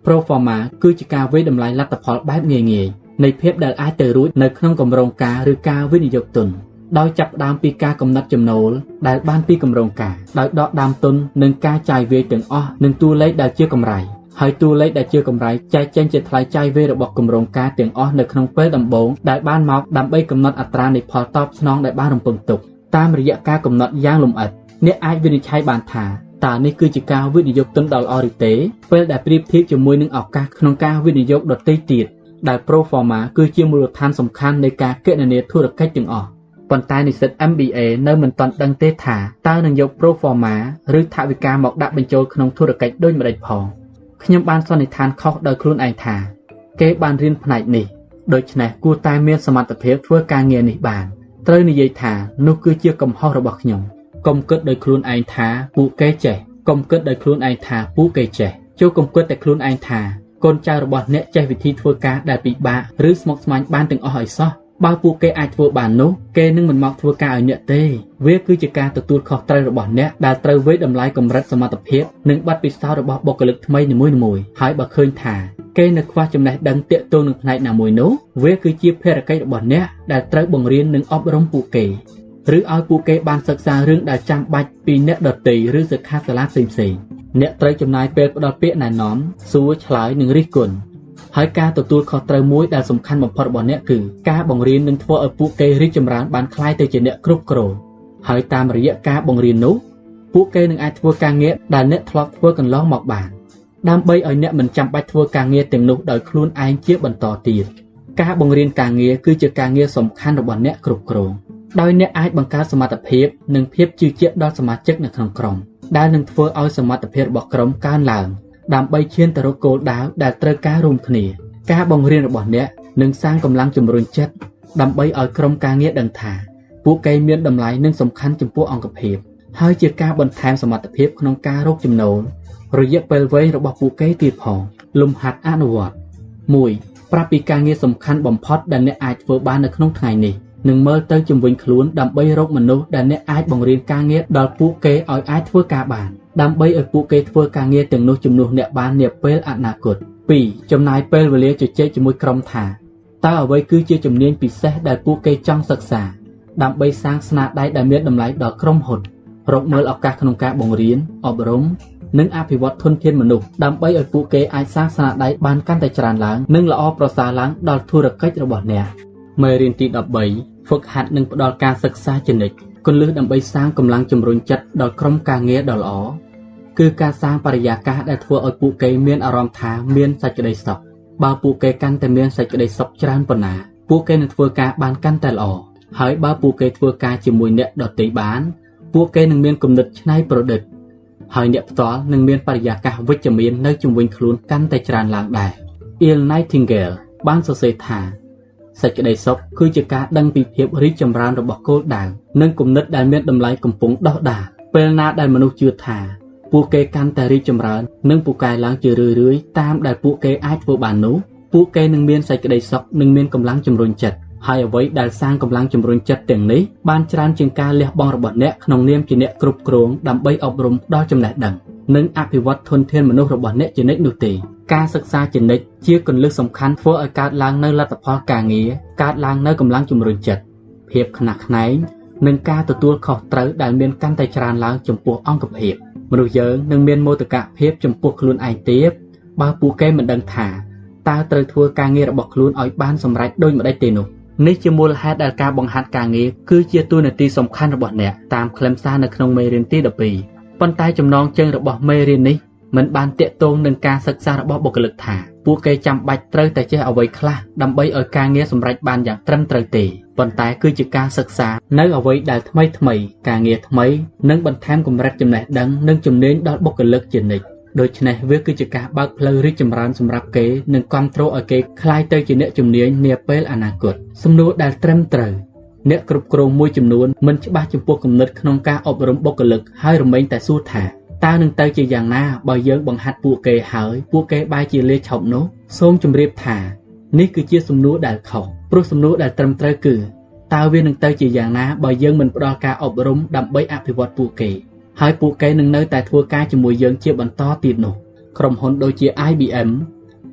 pro forma គឺជាការវិយតម្លៃលទ្ធផលបែបងាយៗនៃភាពដែលអាចទៅរួចនៅក្នុងគម្រោងការឬការវិនិយោគទុនដោយចាប់ផ្ដើមពីការកំណត់ចំណូលដែលបានពីគម្រោងការដោយដកដើមទុននិងការចាយវាយទាំងអស់នឹងតួលេខដែលជាកម្រៃ ហើយតួលេខដែលជាកម្រៃចែកចេញជាថ្លៃចាយវាយរបស់គម្រោងការទាំងអស់នៅក្នុងពេលដំបូងដែលបានមកដើម្បីកំណត់អត្រានៃផលតបស្នងដែលបានរំពឹងទុកតាមរយៈការកំណត់យ៉ាងលម្អិតអ្នកអាចវិនិច្ឆ័យបានថាតើនេះគឺជាការវិនិយោគទុនដ៏ល្អឬទេពេលដែលប្រៀបធៀបជាមួយនឹងឱកាសក្នុងការវិនិយោគដទៃទៀតដែល Pro Forma គឺជាមូលដ្ឋានសំខាន់នៃការគណនាធុរកិច្ចទាំងអស់ប៉ុន្តែនិស្សិត MBA នៅមិនទាន់ដឹងទេថាតើនឹងយក pro forma ឬថវិកាមកដាក់បញ្ចូលក្នុងធុរកិច្ចដូចម្តេចផង ខ្ញុំបានសន្និដ្ឋានខុសដោយខ្លួនឯងថាគេបានរៀនផ្នែកនេះដូច្នេះគួរតែមានសមត្ថភាពធ្វើការងារនេះបានត្រូវនិយាយថានោះគឺជាកំហុសរបស់ខ្ញុំកុំគិតដោយខ្លួនឯងថាពួកគេចេះកុំគិតដោយខ្លួនឯងថាពួកគេចេះចូលកុំគិតតែខ្លួនឯងថាកូនចៅរបស់អ្នកចេះវិធីធ្វើការដែលពិបាកឬស្មុគស្មាញបានទាំងអស់ឲ្យសោះ បើពួកគេអាចធ្វើបាននោះគេនឹងមិនមកធ្វើការឲ្យអ្នកទេវាគឺជាការទទួលខុសត្រូវរបស់អ្នកដែលត្រូវវិយតម្លៃកម្រិតសមត្ថភាពនិងបទពិសោធន៍របស់បុគ្គលិកថ្មីនីមួយៗហើយបើឃើញថាគេនៅខ្វះចំណេះដឹងទាក់ទងនឹងផ្នែកណាមួយនោះវាគឺជាភារកិច្ចរបស់អ្នកដែលត្រូវបង្រៀននិងអប់រំពួកគេឬឲ្យពួកគេបានសិក្សារឿងដែលចាំបាច់ពីអ្នកដទៃឬសិក្ខាសាលាផ្សេងៗអ្នកត្រូវចំណាយពេលផ្ដល់ពាក្យណែនាំសួរឆ្លើយនិងរិះគន់ ហើយការទទួលខុសត្រូវមួយដែលសំខាន់បំផុតរបស់អ្នកគឺការបង្រៀននឹងធ្វើឲ្យពួកគេរីកចម្រើនបានក្លាយទៅជាអ្នកគ្រប់គ្រងហើយតាមរយៈការបង្រៀននោះពួកគេនឹងអាចធ្វើការងារដែលអ្នកធ្លាប់ធ្វើកន្លងមកបានដើម្បីឲ្យអ្នកមិនចាំបាច់ធ្វើការងារទាំងនោះដោយខ្លួនឯងជាបន្តទៀតការបង្រៀនការងារគឺជាការងារសំខាន់របស់អ្នកគ្រប់គ្រងដោយអ្នកអាចបង្កើតសមត្ថភាពនិងភាពជឿជាក់ដល់សមាជិកនៅក្នុងក្រុមដែលនឹងធ្វើឲ្យសមត្ថភាពរបស់ក្រុមកើនឡើង ដើម្បីឈានទៅរកគោលដៅដែលត្រូវការរួមគ្នា ការបង្រៀនរបស់អ្នកនឹងសាងកម្លាំងជំរុញចិត្តដើម្បីឲ្យក្រុមការងារដឹងថា ពួកគេមានតម្លៃនិងសំខាន់ចំពោះអង្គភាពហើយជាការបន្ថែមសមត្ថភាពក្នុងការរកចំណូលរយៈពេលវែងរបស់ពួកគេទៀតផងលំហាត់អនុវត្ត1ប្រាប់ពីការងារសំខាន់បំផុតដែលអ្នកអាចធ្វើបាននៅក្នុងថ្ងៃនេះនិងមើលទៅជំវិញខ្លួនដើម្បីរកមនុស្សដែលអ្នកអាចបង្រៀនការងារដល់ពួកគេឲ្យអាចធ្វើការបាន ដើម្បីឲ្យពួកគេធ្វើការងារទាំងនោះជំនួសអ្នកបាននាពេលអនាគត2ចំណាយពេលវេលាជជែកជាមួយក្រុមថាតើអ្វីគឺជាជំនាញពិសេសដែលពួកគេចង់សិក្សា ដើម្បីសាងស្នាដៃដែលមានតម្លៃដល់ក្រុមហ៊ុនរកមើលឱកាសក្នុងការបង្រៀនអប់រំនិងអភិវឌ្ឍធនធានមនុស្សដើម្បីឲ្យពួកគេអាចសាងស្នាដៃបានកាន់តែច្រើនឡើងនិងល្អប្រសើរឡើងដល់ធុរកិច្ចរបស់អ្នកមេរៀនទី13ហ្វឹកហាត់និងផ្ដល់ការសិក្សាជានិច្ចគន្លឹះដើម្បីសាងកម្លាំងជំរុញចិត្តដល់ក្រុមការងារដ៏ល្អ គឺការសាងបរិយាកាសដែលធ្វើឲ្យពួកគេមានអារម្មណ៍ថាមានសេចក្តីសុខបើពួកគេកាន់តែមានសេចក្តីសុខច្រើនប៉ុណ្ណាពួកគេនឹងធ្វើការបានកាន់តែល្អហើយបើពួកគេធ្វើការជាមួយអ្នកដទៃបាន ពួកគេនឹងមានគំនិតច្នៃប្រឌិត ហើយអ្នកផ្ទាល់នឹងមានបរិយាកាសវិជ្ជមាននៅជុំវិញខ្លួនកាន់តែច្រើនឡើងដែរ Il Nightingale បានសរសេរថាសេចក្តីសុខគឺជាការដឹងពីភាពរីកចម្រើនរបស់គោលដៅនិងគំនិតដែលមានតម្លៃកំពុងដោះដាលពេលណាដែលមនុស្សជឿថា ពួកគេកាន់តែរីកចម្រើន និងពូកែឡើងជារឿយៗតាមដែលពួកគេអាចធ្វើបាននោះពួកគេនឹងមានសេចក្តីសុខនិងមានកម្លាំងជំរុញចិត្តហើយអ្វីដែលសាងកម្លាំងជំរុញចិត្តទាំងនេះបានច្រើនជាងការលះបង់របស់អ្នកក្នុងនាមជាអ្នកគ្រប់គ្រងដើម្បីអប់រំដល់ចំណេះដឹងនិងអភិវឌ្ឍធនធានមនុស្សរបស់អ្នកជានិច្ចនោះទេការសិក្សាជានិច្ចជាគន្លឹះសំខាន់ធ្វើឲ្យកើតឡើងនូវលទ្ធផលការងារកើតឡើងនូវកម្លាំងជំរុញចិត្តភាពខ្នះខ្នែងនិងការទទួលខុសត្រូវដែលមានកាន់តែច្រើនឡើងចំពោះអង្គភាព មនុស្សយើងនឹងមានមោទកភាពចំពោះខ្លួនឯងទៀតបើពួកគេមិនដឹងថាតើត្រូវធ្វើការងាររបស់ខ្លួនឲ្យបានសម្រេចដូចម្តេចទេនោះនេះជាមូលហេតុដែលការបង្ហាត់ការងារគឺជាតួនាទីសំខាន់របស់អ្នកតាមខ្លឹមសារនៅក្នុងមេរៀនទី12ប៉ុន្តែចំណងជើងរបស់មេរៀននេះ មិនបានតាក់ទងនឹងការសិក្សារបស់បុគ្គលិកថាពួកគេចាំបាច់ត្រូវតែចេះអ្វីខ្លះដើម្បីឲ្យការងារសម្រេចបានយ៉ាងត្រឹមត្រូវទេប៉ុន្តែគឺជាការសិក្សានៅអ្វីដែលថ្មីថ្មីការងារថ្មីនិងបន្ថែមកម្រិតចំណេះដឹងនិងជំនាញដល់បុគ្គលិកជានិច្ចដូច្នេះវាគឺជាការបើកផ្លូវរីកចម្រើនសម្រាប់គេនិងគ្រប់គ្រងឲ្យគេក្លាយទៅជាអ្នកជំនាញនាពេលអនាគតសំណួរដែលត្រឹមត្រូវអ្នកគ្រប់គ្រងមួយចំនួនមិនច្បាស់ចំពោះគំនិតក្នុងការអប់រំបុគ្គលិកហើយរមែងតែសួរថា តើនឹងទៅជាយ៉ាងណាបើយើងបង្ហាត់ពួកគេហើយពួកគេបែរជាលាឆោបនោះសូមជម្រាបថានេះគឺជាសំណួរដែលខុសព្រោះសំណួរដែលត្រឹមត្រូវគឺតើវានឹងទៅជាយ៉ាងណាបើយើងមិនផ្ដល់ការអប់រំដើម្បីអភិវឌ្ឍពួកគេហើយពួកគេនឹងនៅតែធ្វើការជាមួយយើងជាបន្តទៀតនោះក្រុមហ៊ុនដូចជា IBM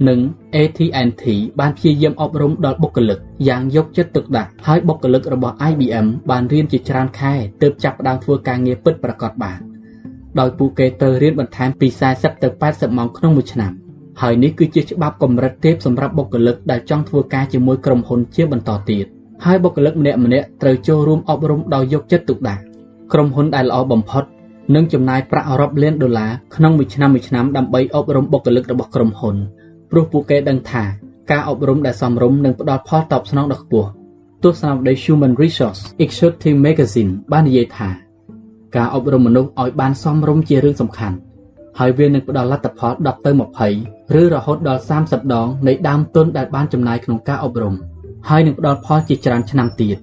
និង AT&T បានព្យាយាមអប់រំដល់បុគ្គលិកយ៉ាងយកចិត្តទុកដាក់ហើយបុគ្គលិករបស់ IBM បានរៀនជាច្រើនខែទើបចាប់ផ្ដើមធ្វើការងារពិតប្រាកដបាន ដោយពួកគេត្រូវរៀនបន្ថែមពី40ទៅ80ម៉ោងក្នុងមួយឆ្នាំហើយនេះគឺជាច្បាប់កម្រិតទាបសម្រាប់បុគ្គលិកដែលចង់ធ្វើការជាមួយក្រុមហ៊ុនជាបន្តទៀតហើយបុគ្គលិកម្នាក់ម្នាក់ត្រូវចូលរួមអប់រំដោយយកចិត្តទុកដាក់ក្រុមហ៊ុនដែលល្អបំផុតនឹងចំណាយប្រាក់រាប់លានដុល្លារក្នុងមួយឆ្នាំមួយឆ្នាំដើម្បីអប់រំបុគ្គលិករបស់ក្រុមហ៊ុនព្រោះពួកគេដឹងថាការអប់រំដែលសមរម្យនឹងផ្ដល់ផលតបស្នងដ៏ខ្ពស់ទស្សនាវដ្តី Human Resource Executive Magazine បាននិយាយថា ការអប់រំមនុស្សឲ្យបានសមរម្យជារឿងសំខាន់ហើយវានឹងផ្ដល់លទ្ធផល10ទៅ20ឬរហូតដល់30ដងនៃដើមទុនដែលបានចំណាយក្នុងការអប់រំហើយនឹងផ្ដល់ផលជាច្រើនឆ្នាំទៀត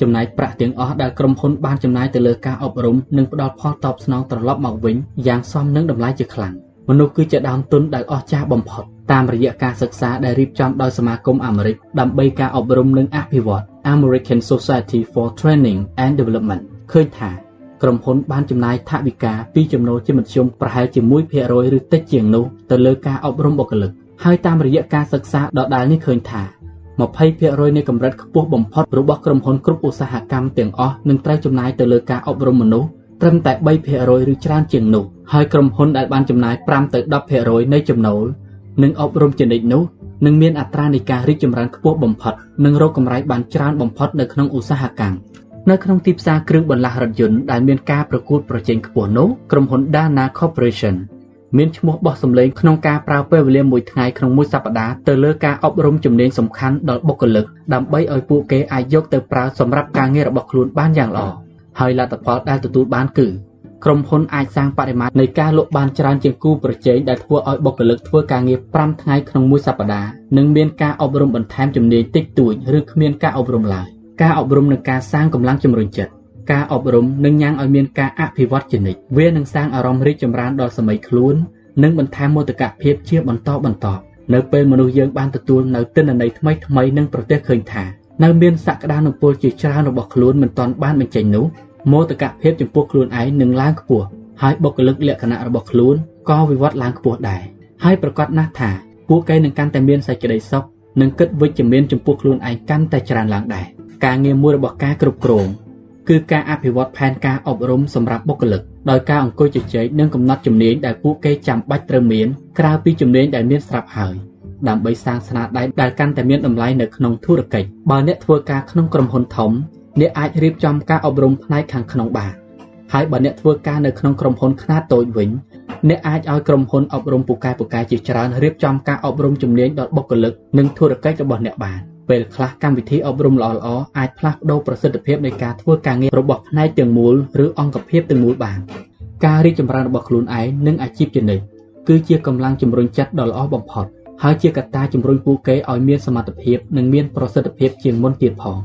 ចំណាយប្រាក់ទាំងអស់ដែលក្រុមហ៊ុនបានចំណាយទៅលើការអប់រំនឹងផ្ដល់ផលតបស្នងត្រឡប់មកវិញយ៉ាងសមនឹងតម្លៃជាខ្លាំងមនុស្សគឺជាដើមទុនដែលអស្ចារ្យបំផុតតាមរយៈការសិក្សាដែលរៀបចំដោយសមាគមអាមេរិកដើម្បីការអប់រំនិងអភិវឌ្ឍ American Society for Training and Development ឃើញថា ក្រុមហ៊ុនបានចំណាយថវិកាពីចំណូលជាមធ្យមប្រហែលជា1%ឬតិចជាងនោះទៅលើការអប់រំបុគ្គលិកហើយតាមរយៈការសិក្សាដដែលនេះឃើញថា20%នៃកម្រិតខ្ពស់បំផុតរបស់ក្រុមហ៊ុនគ្រប់ឧស្សាហកម្មទាំងអស់នឹងត្រូវចំណាយទៅលើការអប់រំមនុស្សត្រឹមតែ3%ឬច្រើនជាងនោះហើយក្រុមហ៊ុនដែលបានចំណាយ5ទៅ10%នៃចំណូលនិងអប់រំជានិច្ចនោះនឹងមានអត្រានៃការរីកចម្រើនខ្ពស់បំផុតនិងរកកម្រៃបានច្រើនបំផុតនៅក្នុងឧស្សាហកម្ម នៅក្នុងទីផ្សារគ្រឿងបន្លាស់រថយន្តដែលមានការប្រកួតប្រជែងខ្ពស់នោះក្រុមហ៊ុន Dana Corporation មានឈ្មោះបោះសម្លេងក្នុងការប្រើពេលវេលាមួយថ្ងៃក្នុងមួយសប្តាហ៍ទៅលើការអប់រំជំនាញសំខាន់ដល់បុគ្គលិកដើម្បីឲ្យពួកគេអាចយកទៅប្រើសម្រាប់ការងាររបស់ខ្លួនបានយ៉ាងល្អហើយលទ្ធផលដែលទទួលបានគឺក្រុមហ៊ុនអាចសាងបរិមាណនៃការលក់បានច្រើនជាងគូប្រជែងដែលធ្វើឲ្យបុគ្គលិកធ្វើការងារ5ថ្ងៃក្នុងមួយសប្តាហ៍និងមានការអប់រំបន្ថែមជំនាញតិចតួចឬគ្មានការអប់រំឡើយ ការអប់រំនិងការសាងកម្លាំងជំរុញចិត្តការអប់រំនឹងញ៉ាំងឲ្យមានការអភិវឌ្ឍជានិច្ចវានឹងសាងអារម្មណ៍រីកចម្រើនដល់សម័យខ្លួននិងបន្ថែមមោទកភាពជាបន្តបន្ទាប់នៅពេលមនុស្សយើងបានទទួលនៅទិន្នន័យថ្មីថ្មីនិងប្រទេសឃើញថានៅមានសក្តានុពលជាច្រើនរបស់ខ្លួនមិនទាន់បានបញ្ចេញនោះមោទកភាពចំពោះខ្លួនឯងនឹងឡើងខ្ពស់ហើយបុគ្គលិកលក្ខណៈរបស់ខ្លួនក៏វិវត្តឡើងខ្ពស់ដែរហើយប្រកាសណាស់ថាពួកគេនឹងកាន់តែមានសេចក្តីសុខនិងគិតវិជ្ជមានចំពោះខ្លួនឯងកាន់តែច្រើនឡើងដែរ ការងារមួយរបស់ការគ្រប់គ្រងគឺការអភិវឌ្ឍផែនការអប់រំសម្រាប់បុគ្គលិកដោយការអង្គុយជជែកនិងកំណត់ជំនាញដែលពួកគេចាំបាច់ត្រូវមានក្រៅពីជំនាញដែលមានស្រាប់ហើយដើម្បីសាងស្នាដៃដែលកាន់តែមានតម្លៃនៅក្នុងធុរកិច្ចបើអ្នកធ្វើការក្នុងក្រុមហ៊ុនធំអ្នកអាចរៀបចំការអប់រំផ្នែកខាងក្នុងបានហើយបើអ្នកធ្វើការនៅក្នុងក្រុមហ៊ុនខ្នាតតូចវិញអ្នកអាចឲ្យក្រុមហ៊ុនអប់រំពូកែពូកែជាច្រើនរៀបចំការអប់រំជំនាញដល់បុគ្គលិកនិងធុរកិច្ចរបស់អ្នកបាន ពេលខ្លះកម្មវិធីអប់រំល្អៗអាចផ្លាស់ប្ដូរប្រសិទ្ធភាពនៃការធ្វើការងាររបស់ផ្នែកទាំងមូលឬអង្គភាពទាំងមូលបានការរីកចម្រើនរបស់ខ្លួនឯងនិងអាជីពជានិច្ចគឺជាកម្លាំងជំរុញចិត្តដ៏ល្អបំផុតហើយជាកត្តាជំរុញពួកគេឲ្យមានសមត្ថភាពនិងមានប្រសិទ្ធភាពជាងមុនទៀតផង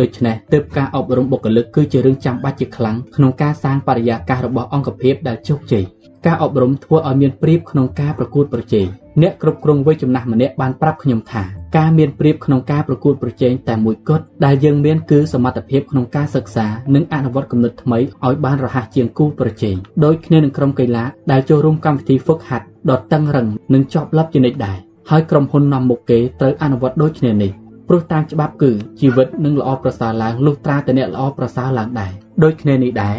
ដូច្នេះទើបការអប់រំបុគ្គលិកគឺជារឿងចាំបាច់ជាខ្លាំងក្នុងការសាងបរិយាកាសរបស់អង្គភាពដែលជោគជ័យ ការអប់រំធ្វើឲ្យមានប្រៀបក្នុងការប្រកួតប្រជែងអ្នកគ្រប់គ្រងវ័យចំណាស់ម្នាក់បានប្រាប់ខ្ញុំថាការមានប្រៀបក្នុងការប្រកួតប្រជែងតែមួយគត់ដែលយើងមានគឺសមត្ថភាពក្នុងការសិក្សានិងអនុវត្តគំនិតថ្មីឲ្យបានរហ័សជាងគូប្រជែងដូចគ្នានឹងក្រុមកីឡាដែលចូលរួមកម្មវិធីហ្វឹកហាត់ដ៏តឹងរឹងនិងជាប់លាប់ជានិច្ចដែរហើយក្រុមហ៊ុននាំមុខគេត្រូវអនុវត្តដូចគ្នានេះព្រោះតាមច្បាប់គឺជីវិតនឹងល្អប្រសើរឡើងលុះត្រាតែអ្នកល្អប្រសើរឡើងដែរដូចគ្នានេះដែរ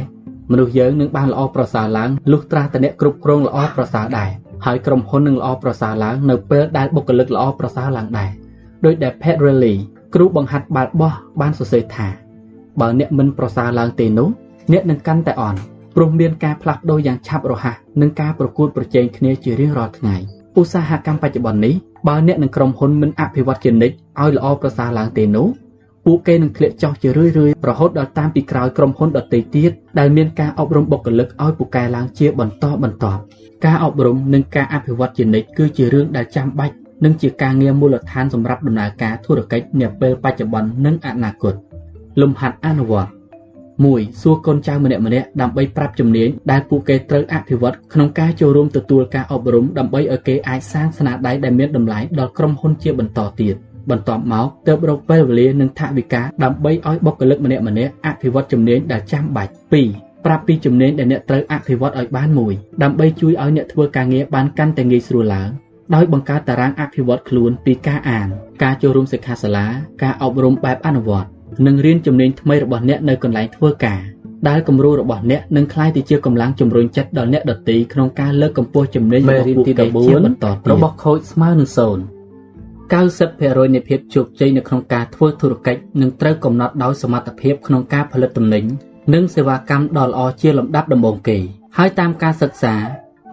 មនុស្សយើងនឹងបានល្អប្រសើរឡើងលុះត្រាតែអ្នកគ្រប់គ្រងល្អប្រសើរដែរហើយក្រុមហ៊ុននឹងល្អប្រសើរឡើងនៅពេលដែលបុគ្គលិកល្អប្រសើរឡើងដែរដោយដែល Pat Riley គ្រូបង្ហាត់បាល់បោះបានសរសេរថាបើអ្នកមិនប្រសើរឡើងទេនោះអ្នកនឹងកាន់តែអន់ព្រោះមានការផ្លាស់ប្ដូរយ៉ាងឆាប់រហ័សនិងការប្រកួតប្រជែងគ្នាជារៀងរាល់ថ្ងៃឧស្សាហកម្មបច្ចុប្បន្ននេះបើអ្នកនឹងក្រុមហ៊ុនមិនអភិវឌ្ឍជានិច្ចឲ្យល្អប្រសើរឡើងទេនោះ ពួកគេនឹងធ្លាក់ចុះជារឿយៗរហូតដល់តាមពីក្រោយក្រុមហ៊ុនដទៃទៀតដែលមានការអប់រំបុគ្គលិកឲ្យពូកែឡើងជាបន្តបន្ទាប់ការអប់រំនិងការអភិវឌ្ឍជានិច្ចគឺជារឿងដែលចាំបាច់និងជាការងារមូលដ្ឋានសម្រាប់ដំណើរការធុរកិច្ចនាពេលបច្ចុប្បន្ននិងអនាគតលំហាត់អនុវត្ត1សួរកូនចៅម្នាក់ៗដើម្បីប្រាប់ជំនាញដែលពួកគេត្រូវអភិវឌ្ឍក្នុងការចូលរួមទទួលការអប់រំដើម្បីឲ្យគេអាចសាងស្នាដៃដែលមានតម្លៃដល់ក្រុមហ៊ុនជាបន្តទៀត បន្ទាប់មកទើបរកពេលវេលានិងថវិកាដើម្បីឲ្យបុគ្គលិកម្នាក់ៗអភិវឌ្ឍជំនាញដែលចាំបាច់2ប្រាប់ពីជំនាញដែលអ្នកត្រូវអភិវឌ្ឍឲ្យបានមួយដើម្បីជួយឲ្យអ្នកធ្វើការងារបានកាន់តែងាយស្រួលឡើងដោយបង្កើតតារាងអភិវឌ្ឍខ្លួនពីការអាន ការចូលរួមសិក្ខាសាលា ការអប់រំបែបអនុវត្តនិងរៀនជំនាញថ្មីរបស់អ្នកនៅកន្លែងធ្វើការដែលគំរូរបស់អ្នកនឹងក្លាយទៅជាកម្លាំងជំរុញចិត្តដល់អ្នកដទៃក្នុងការលើកកម្ពស់ជំនាញរបស់ពួកគេជាបន្តទៀតរបស់ខូចស្មើនឹង0 90%នៃភាពជោគជ័យនៅក្នុងការធ្វើធុរកិច្ចនឹងត្រូវកំណត់ដោយសមត្ថភាពក្នុងការផលិតទំនិញនិងសេវាកម្មដ៏ល្អជាលំដាប់ដំបូងគេហើយតាមការសិក្សា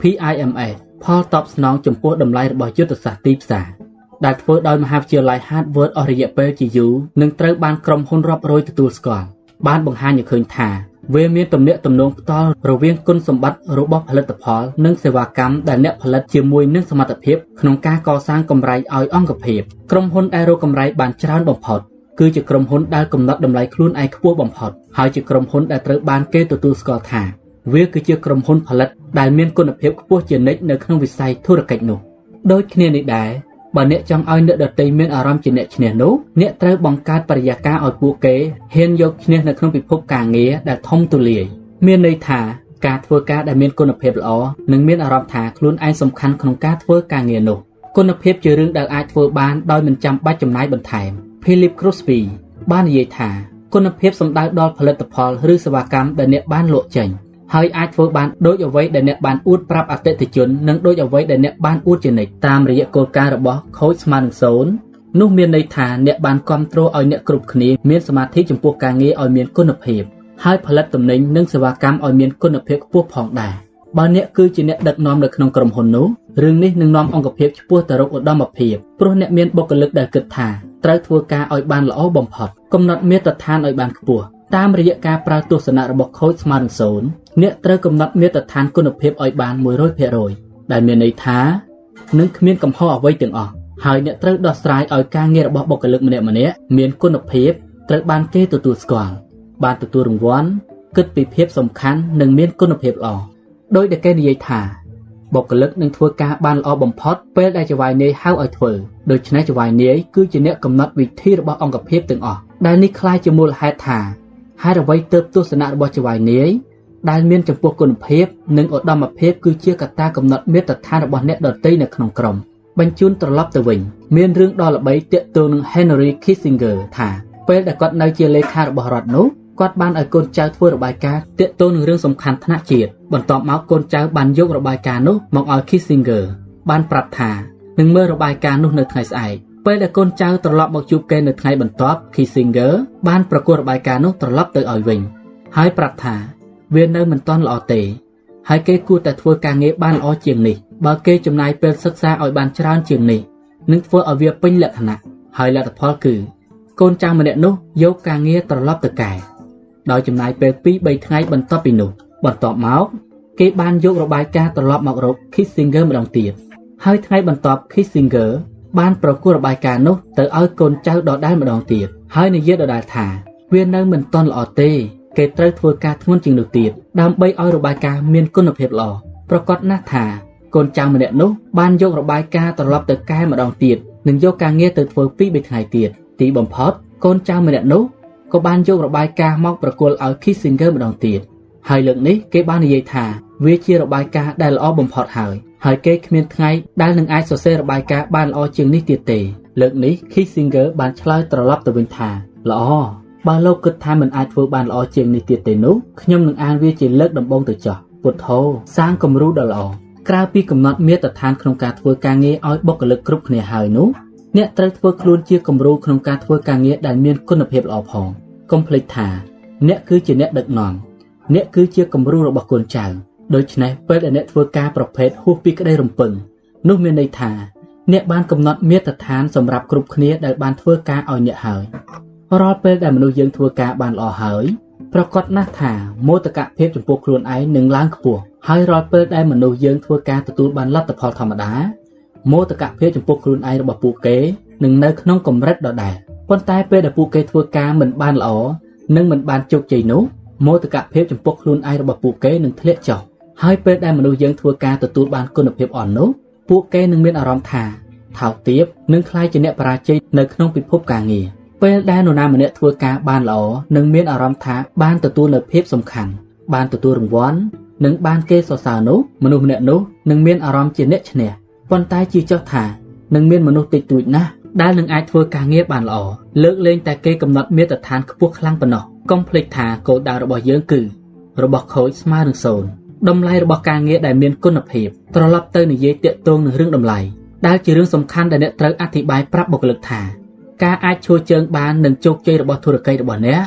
PIMS ផលតបស្នងចំពោះតម្លៃរបស់យុទ្ធសាស្ត្រទីផ្សារដែលធ្វើដោយមហាវិទ្យាល័យ Harvard អស់រយៈពេលជាយូរនឹងត្រូវបានក្រុមហ៊ុនរាប់រយទទួលស្គាល់បានបង្ហាញឲ្យឃើញថា វាមានទំនាក់ទំនងផ្ទាល់រវាងគុណសម្បត្តិរបស់ផលិតផល និងសេវាកម្មដែលអ្នកផលិតជាមួយនឹងសមត្ថភាពក្នុងការកសាងកម្រៃឲ្យអង្គភាពក្រុមហ៊ុនដែលរកកម្រៃបានច្រើនបំផុតគឺជាក្រុមហ៊ុនដែលកំណត់តម្លៃខ្លួនឯងខ្ពស់បំផុតហើយជាក្រុមហ៊ុនដែលត្រូវបានគេទទួលស្គាល់ថាវាគឺជាក្រុមហ៊ុនផលិតដែលមានគុណភាពខ្ពស់ជានិច្ចនៅក្នុងវិស័យធុរកិច្ចនោះដូចគ្នានេះដែរ បើអ្នកចង់ឲ្យអ្នកដទៃមានអារម្មណ៍ជាអ្នកឈ្នះនោះអ្នកត្រូវបង្កើតបរិយាកាសឲ្យពួកគេហ៊ានយកឈ្នះនៅក្នុងពិភពការងារដែលធំទូលាយមានន័យថាការធ្វើការដែលមានគុណភាពល្អនិងមានអារម្មណ៍ថាខ្លួនឯងសំខាន់ក្នុងការធ្វើការងារនោះគុណភាពជារឿងដែលអាចធ្វើបានដោយមិនចាំបាច់ចំណាយបន្ថែម Philip Crosby បាននិយាយថាគុណភាពសំដៅដល់ផលិតផលឬសេវាកម្មដែលអ្នកបានលក់ចេញ ហើយអាចធ្វើបានដូចអ្វីដែលអ្នកបានអួតប្រាប់អតិថិជននិងដូចអ្វីដែលអ្នកបានអួតជានិច្ចតាមរយៈគោលការណ៍របស់ Coach ស្មើនឹង0នោះមានន័យថាអ្នកបានគ្រប់គ្រងឲ្យអ្នកគ្រប់គ្នាមានសមាធិចំពោះការងារឲ្យមានគុណភាពហើយផលិតទំនិញនិងសេវាកម្មឲ្យមានគុណភាពខ្ពស់ផងដែរបើអ្នកគឺជាអ្នកដឹកនាំនៅក្នុងក្រុមហ៊ុននោះរឿងនេះនឹងនាំអង្គភាពឆ្ពោះទៅរកឧត្តមភាពព្រោះអ្នកមានបុគ្គលិកដែលគិតថាត្រូវធ្វើការឲ្យបានល្អបំផុតកំណត់មាត្រដ្ឋានឲ្យបានខ្ពស់ តាមរយៈការប្រើទស្សនៈរបស់ខូចស្មើនឹង0អ្នកត្រូវកំណត់មាត្រដ្ឋានគុណភាពឲ្យបាន100%ដែលមានន័យថានឹងគ្មានកំហុសអ្វីទាំងអស់ហើយអ្នកត្រូវដោះស្រាយឲ្យការងាររបស់បុគ្គលិកម្នាក់ៗមានគុណភាពត្រូវបានគេទទួលស្គាល់បានទទួលរង្វាន់គិតពីភាពសំខាន់និងមានគុណភាពល្អដោយដែលគេនិយាយថាបុគ្គលិកនឹងធ្វើការបានល្អបំផុតពេលដែលចៅហ្វាយនាយហៅឲ្យធ្វើដូច្នេះចៅហ្វាយនាយគឺជាអ្នកកំណត់វិធីរបស់អង្គភាពទាំងអស់ដែលនេះคล้ายជាមូលហេតុថា ហេតុអ្វីទើបទស្សនៈរបស់ចៅហ្វាយនាយដែលមានចំពោះគុណភាពនិងឧត្តមភាពគឺជាកត្តាកំណត់មាត្រដ្ឋានរបស់អ្នកដទៃនៅក្នុងក្រុមបញ្ជូនត្រឡប់ទៅវិញមានរឿងដ៏ល្បីទាក់ទងនឹង Henry Kissinger ថាពេលដែលគាត់នៅជាលេខារបស់រដ្ឋនោះគាត់បានឲ្យកូនចៅធ្វើរបាយការណ៍ទាក់ទងនឹងរឿងសំខាន់ថ្នាក់ជាតិបន្ទាប់មកកូនចៅបានយករបាយការណ៍នោះមកឲ្យ Kissinger បានប្រាប់ថានឹងមើលរបាយការណ៍នោះនៅថ្ងៃស្អែក ពេលដែលកូនចៅត្រឡប់មកជួបគេនៅថ្ងៃបន្ទាប់ Kissinger បានប្រកាសរបាយការណ៍នោះត្រឡប់ទៅឲ្យវិញ ហើយប្រាប់ថា វានៅមិនទាន់ល្អទេ ហើយគេគួរតែធ្វើការងារបានល្អជាងនេះបើគេចំណាយពេលសិក្សាឲ្យបានច្រើនជាងនេះនឹងធ្វើឲ្យវាពេញលក្ខណៈហើយលទ្ធផលគឺ កូនចៅម្នាក់នោះយកការងារត្រឡប់ទៅកែដោយចំណាយពេល2 3ថ្ងៃបន្ទាប់ពីនោះបន្ទាប់មកគេបានយករបាយការណ៍ត្រឡប់មករក Kissinger ម្ដងទៀតហើយថ្ងៃបន្ទាប់ Kissinger បានប្រគល់របាយការណ៍នោះទៅឲ្យកូនចៅដដែលម្ដងទៀតហើយនិយាយដដែលថាវានៅមិនទាន់ល្អទេគេត្រូវធ្វើការធ្ងន់ជាងនោះទៀតដើម្បីឲ្យរបាយការណ៍មានគុណភាពល្អប្រកាសណាស់ថាកូនចៅម្នាក់នោះបានយករបាយការណ៍ត្រឡប់ទៅកែម្ដងទៀតនិងយកការងារទៅធ្វើពីរបីថ្ងៃទៀតទីបំផុតកូនចៅម្នាក់នោះក៏បានយករបាយការណ៍មកប្រគល់ឲ្យ Kissinger ម្ដងទៀតហើយលើកនេះគេបាននិយាយថាវាជារបាយការណ៍ដែលល្អបំផុតហើយ ហើយគេគ្មានថ្ងៃដែលនឹងអាចសរសេររបាយការណ៍បានល្អជាងនេះទៀតទេលើកនេះ Kissinger បានឆ្លើយត្រឡប់ទៅវិញថាល្អបើលោកគិតថាមិនអាចធ្វើបានល្អជាងនេះទៀតទេនោះខ្ញុំនឹងអានវាជាលើកដំបូងទៅចោះពុទ្ធោសាងគំរូដ៏ល្អក្រៅពីកំណត់មាត្រដ្ឋានក្នុងការធ្វើការងារឲ្យបុគ្គលិកគ្រប់គ្នាហើយនោះអ្នកត្រូវធ្វើខ្លួនជាគំរូក្នុងការធ្វើការងារដែលមានគុណភាពល្អផងកុំភ្លេចថា អ្នកគឺជាអ្នកដឹកនាំអ្នកគឺជាគំរូរបស់កូនចៅ ដូច្នេះពេលដែលអ្នកធ្វើការប្រភេទហួសពីក្តីរំពឹងនោះមានន័យថាអ្នកបានកំណត់មាត្រដ្ឋានសម្រាប់គ្រប់គ្នាដែលបានធ្វើការឲ្យអ្នកហើយរាល់ពេលដែលមនុស្សយើងធ្វើការបានល្អហើយប្រកាសណាស់ថាមោទកភាពចំពោះខ្លួនឯងនឹងឡើងខ្ពស់ហើយរាល់ពេលដែលមនុស្សយើងធ្វើការទទួលបានលទ្ធផលធម្មតាមោទកភាពចំពោះខ្លួនឯងរបស់ពួកគេនឹងនៅក្នុងកម្រិតដដែលប៉ុន្តែពេលដែលពួកគេធ្វើការមិនបានល្អនិងមិនបានជោគជ័យនោះមោទកភាពចំពោះខ្លួនឯងរបស់ពួកគេនឹងធ្លាក់ចុះ ហើយពេលដែលមនុស្សយើងធ្វើការទទួលបានគុណភាពអន់នោះពួកគេនឹងមានអារម្មណ៍ថាថោកទាបនិងខ្លាចជាអ្នកបរាជ័យនៅក្នុងពិភពការងារពេលដែលនរណាម្នាក់ធ្វើការបានល្អនឹងមានអារម្មណ៍ថាបានទទួលនូវភាពសំខាន់បានទទួលរង្វាន់និងបានគេសរសើរនោះមនុស្សម្នាក់នោះនឹងមានអារម្មណ៍ជាអ្នកឈ្នះប៉ុន្តែជាចុះថានឹងមានមនុស្សតិចតួចណាស់ដែលនឹងអាចធ្វើការងារបានល្អលើកលែងតែគេកំណត់មាត្រដ្ឋានខ្ពស់ខ្លាំងប៉ុណ្ណោះកុំភ្លេចថាគោលដៅរបស់យើងគឺរបស់ខូចស្មើនឹង0 តម្លៃរបស់ការងារដែលមានគុណភាពត្រឡប់ទៅនិយាយតាក់ទងនឹងរឿងតម្លៃដែលជារឿងសំខាន់ដែលអ្នកត្រូវអធិប្បាយប្រាប់បុគ្គលិកថាការអាចឈរជើងបាននិងជោគជ័យរបស់ធុរកិច្ចរបស់អ្នក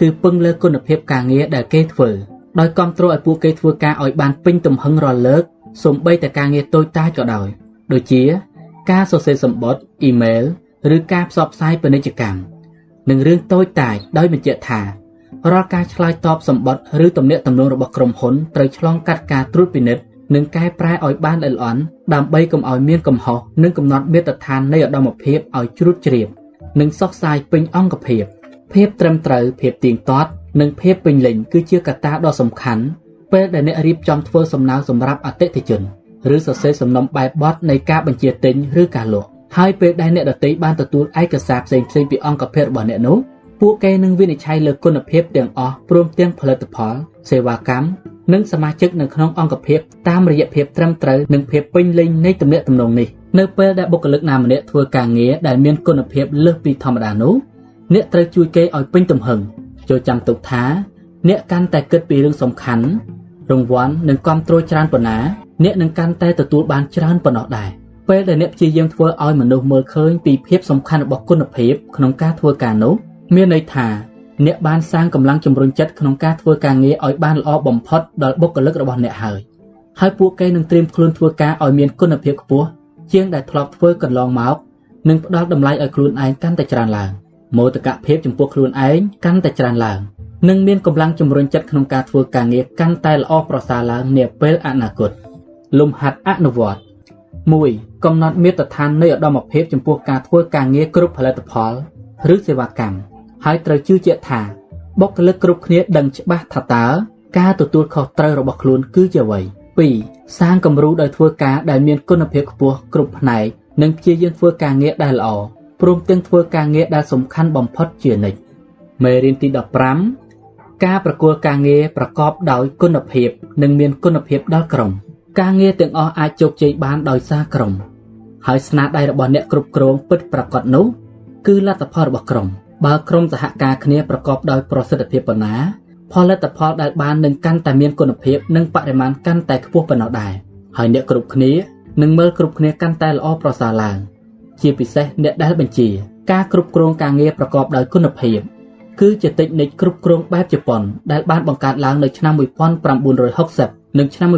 គឺពឹងលើគុណភាពការងារដែលគេធ្វើដោយគ្រប់គ្រងឲ្យពួកគេធ្វើការឲ្យបានពេញទំហឹងរាល់លើកសូម្បីតែការងារតូចតាចក៏ដោយ ដូចជា ការសរសេរសម្បត្តិអ៊ីមែលឬការផ្សព្វផ្សាយពាណិជ្ជកម្មនិងរឿងតូចតាចដោយបញ្ជាក់ថា រាល់ការឆ្លើយតបសម្បត្តិឬទំនាក់ទំនងរបស់ក្រុមហ៊ុនត្រូវឆ្លងកាត់ការត្រួតពិនិត្យនិងកែប្រែឲ្យបានល្អិតល្អន់ដើម្បីកុំឲ្យមានកំហុសនិងកំណត់មាត្រដ្ឋាននៃឧត្តមភាពឲ្យជ្រួតជ្រាបនិងសុខសាយពេញអង្គភាពភាពត្រឹមត្រូវភាពទៀងទាត់និងភាពពេញលេញគឺជាកត្តាដ៏សំខាន់ពេលដែលអ្នករៀបចំធ្វើសំណើសម្រាប់អតិថិជនឬសរសេរសំណុំបែបបទនៃការបញ្ជាទិញឬការលក់ហើយពេលដែលអ្នកដទៃបានទទួលឯកសារផ្សេងៗពីអង្គភាពរបស់អ្នកនោះ ពួកគេនឹងវិនិច្ឆ័យលើគុណភាពទាំងអស់ព្រមទាំងផលិតផល សេវាកម្មនិងសមាជិកនៅក្នុងអង្គភាពតាមរយៈភាពត្រឹមត្រូវនិងភាពពេញលេញនៃទំនាក់ទំនងនេះនៅពេលដែលបុគ្គលិកណាម្នាក់ធ្វើការងារដែលមានគុណភាពលើសពីធម្មតានោះអ្នកត្រូវជួយគេឲ្យពេញទំហឹងចូលចាំទុកថា អ្នកកាន់តែគិតពីរឿងសំខាន់រង្វាន់និងគាំទ្រច្រើនប៉ុណ្ណា អ្នកនឹងកាន់តែទទួលបានច្រើនប៉ុណ្ណោះដែរពេលដែលអ្នកព្យាយាមធ្វើឲ្យមនុស្សមើលឃើញពីភាពសំខាន់របស់គុណភាពក្នុងការធ្វើការនោះ មានន័យថាអ្នកបានសាងកម្លាំងជំរុញចិត្តក្នុងការធ្វើការងារឲ្យបានល្អបំផុតដល់បុគ្គលិករបស់អ្នកហើយហើយពួកគេនឹងត្រៀមខ្លួនធ្វើការឲ្យមានគុណភាពខ្ពស់ជាងដែលធ្លាប់ធ្វើកន្លងមកនិងផ្ដល់តម្លៃឲ្យខ្លួនឯងកាន់តែច្រើនឡើងមោទកភាពចំពោះខ្លួនឯងកាន់តែច្រើនឡើងនិងមានកម្លាំងជំរុញចិត្តក្នុងការធ្វើការងារកាន់តែល្អប្រសើរឡើងនាពេលអនាគតលំហាត់អនុវត្ត1កំណត់មាត្រដ្ឋាននៃឧត្តមភាពចំពោះការធ្វើការងារគ្រប់ផលិតផល ឬសេវាកម្ម ហើយត្រូវជឿជាក់ថាបុគ្គលិកគ្រប់គ្នាដឹងច្បាស់ថាតើការទទួលខុសត្រូវរបស់ខ្លួនគឺជាអ្វី2សាងគំរូដោយធ្វើការដែលមានគុណភាពខ្ពស់គ្រប់ផ្នែកនិងព្យាយាមធ្វើការងារដែលល្អព្រមទាំងធ្វើការងារដែលសំខាន់បំផុតជានិច្ចមេរៀនទី15ការប្រគល់ការងារប្រកបដោយគុណភាព និងមានគុណភាពដល់ក្រុមការងារទាំងអស់អាចជោគជ័យបានដោយសារក្រុមហើយស្នាដៃរបស់អ្នកគ្រប់គ្រងពិតប្រាកដនោះគឺលទ្ធផលរបស់ក្រុម បើក្រុមសហការគ្នាប្រកបដោយប្រសិទ្ធភាពប៉ុណ្ណាផលិតផលដែលបាននឹងកាន់តែមានគុណភាពនិងបរិមាណកាន់តែខ្ពស់ប៉ុណ្ណោះដែរហើយអ្នកគ្រប់គ្នានឹងមើលគ្រប់គ្នាកាន់តែល្អប្រសើរឡើងជាពិសេសអ្នកដែលបញ្ជា ការគ្រប់គ្រងការងារប្រកបដោយគុណភាពគឺជាតិចនិចគ្រប់គ្រងបែបជប៉ុនដែលបានបង្កើតឡើងនៅឆ្នាំ1960និងឆ្នាំ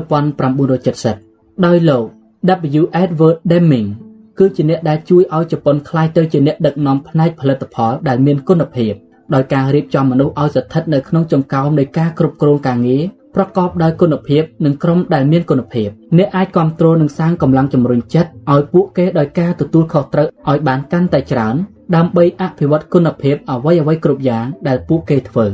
1970ដោយលោក W. Edward Deming គឺជាអ្នកដែលជួយឲ្យជប៉ុនក្លាយទៅជាអ្នកដឹកនាំផ្នែកផលិតផលដែលមានគុណភាពដោយការរៀបចំមនុស្សឲ្យស្ថិតនៅក្នុងចង្កោមនៃការគ្រប់គ្រងការងារប្រកបដោយគុណភាពនិងក្រុមដែលមានគុណភាពអ្នកអាចគ្រប់គ្រងនិងសាងកម្លាំងជំរុញចិត្តឲ្យពួកគេដោយការទទួលខុសត្រូវឲ្យបានកាន់តែច្រើនដើម្បីអភិវឌ្ឍគុណភាពអ្វីអ្វីគ្រប់យ៉ាងដែលពួកគេធ្វើ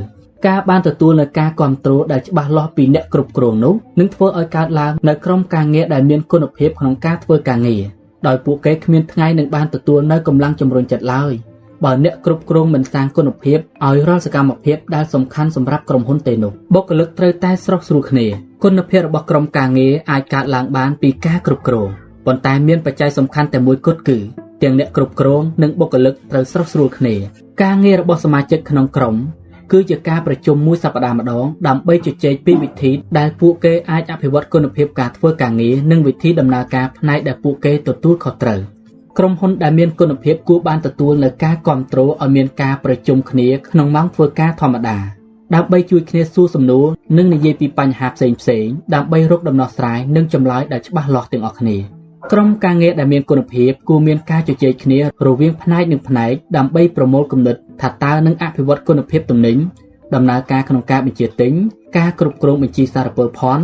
ការបានទទួលនៅការគ្រប់គ្រងដែលច្បាស់លាស់ពីអ្នកគ្រប់គ្រងនោះនឹងធ្វើឲ្យកើតឡើងនៅក្រុមការងារដែលមានគុណភាពក្នុងការធ្វើការងារ ដោយពួកគេគ្មានថ្ងៃនឹងបានទទួលនៅកម្លាំងជំរុញចិត្តឡើយបើអ្នកគ្រប់គ្រងមិនសាងគុណភាពឲ្យរាល់សកម្មភាពដែលសំខាន់សម្រាប់ក្រុមហ៊ុនទេនោះបុគ្គលិកត្រូវតែស្រស់ស្រួលគ្នាគុណភាពរបស់ក្រុមការងារអាចកើតឡើងបានពីការគ្រប់គ្រងប៉ុន្តែមានបច្ច័យសំខាន់តែមួយគត់គឺទាំងអ្នកគ្រប់គ្រងនិងបុគ្គលិកត្រូវស្រស់ស្រួលគ្នាការងាររបស់សមាជិកក្នុងក្រុម គឺជាការប្រជុំមួយសប្តាហ៍ម្ដងដើម្បីជជែកពីវិធីដែលពួកគេអាចអភិវឌ្ឍគុណភាពការធ្វើការងារនិងវិធីដំណើរការផ្នែកដែលពួកគេទទួលខុសត្រូវក្រុមហ៊ុនដែលមានគុណភាពគួរបានទទួលនៅការគ្រប់គ្រងឲ្យមានការប្រជុំគ្នាក្នុងម៉ោងធ្វើការធម្មតាដើម្បីជួយគ្នាសួរសំណួរនិងនិយាយពីបញ្ហាផ្សេងផ្សេងដើម្បីរកដំណោះស្រាយនិងចម្លើយដែលច្បាស់លាស់ទាំងអស់គ្នា ក្រុមការងារដែលមានគុណភាពគួរមានការជជែកគ្នារវាងផ្នែកនិងផ្នែកដើម្បីប្រមូលគំនិតថាតើនឹងអភិវឌ្ឍគុណភាពទំនិញដំណើរការក្នុងការបញ្ជាទិញការគ្រប់គ្រងបញ្ជីសារពើផន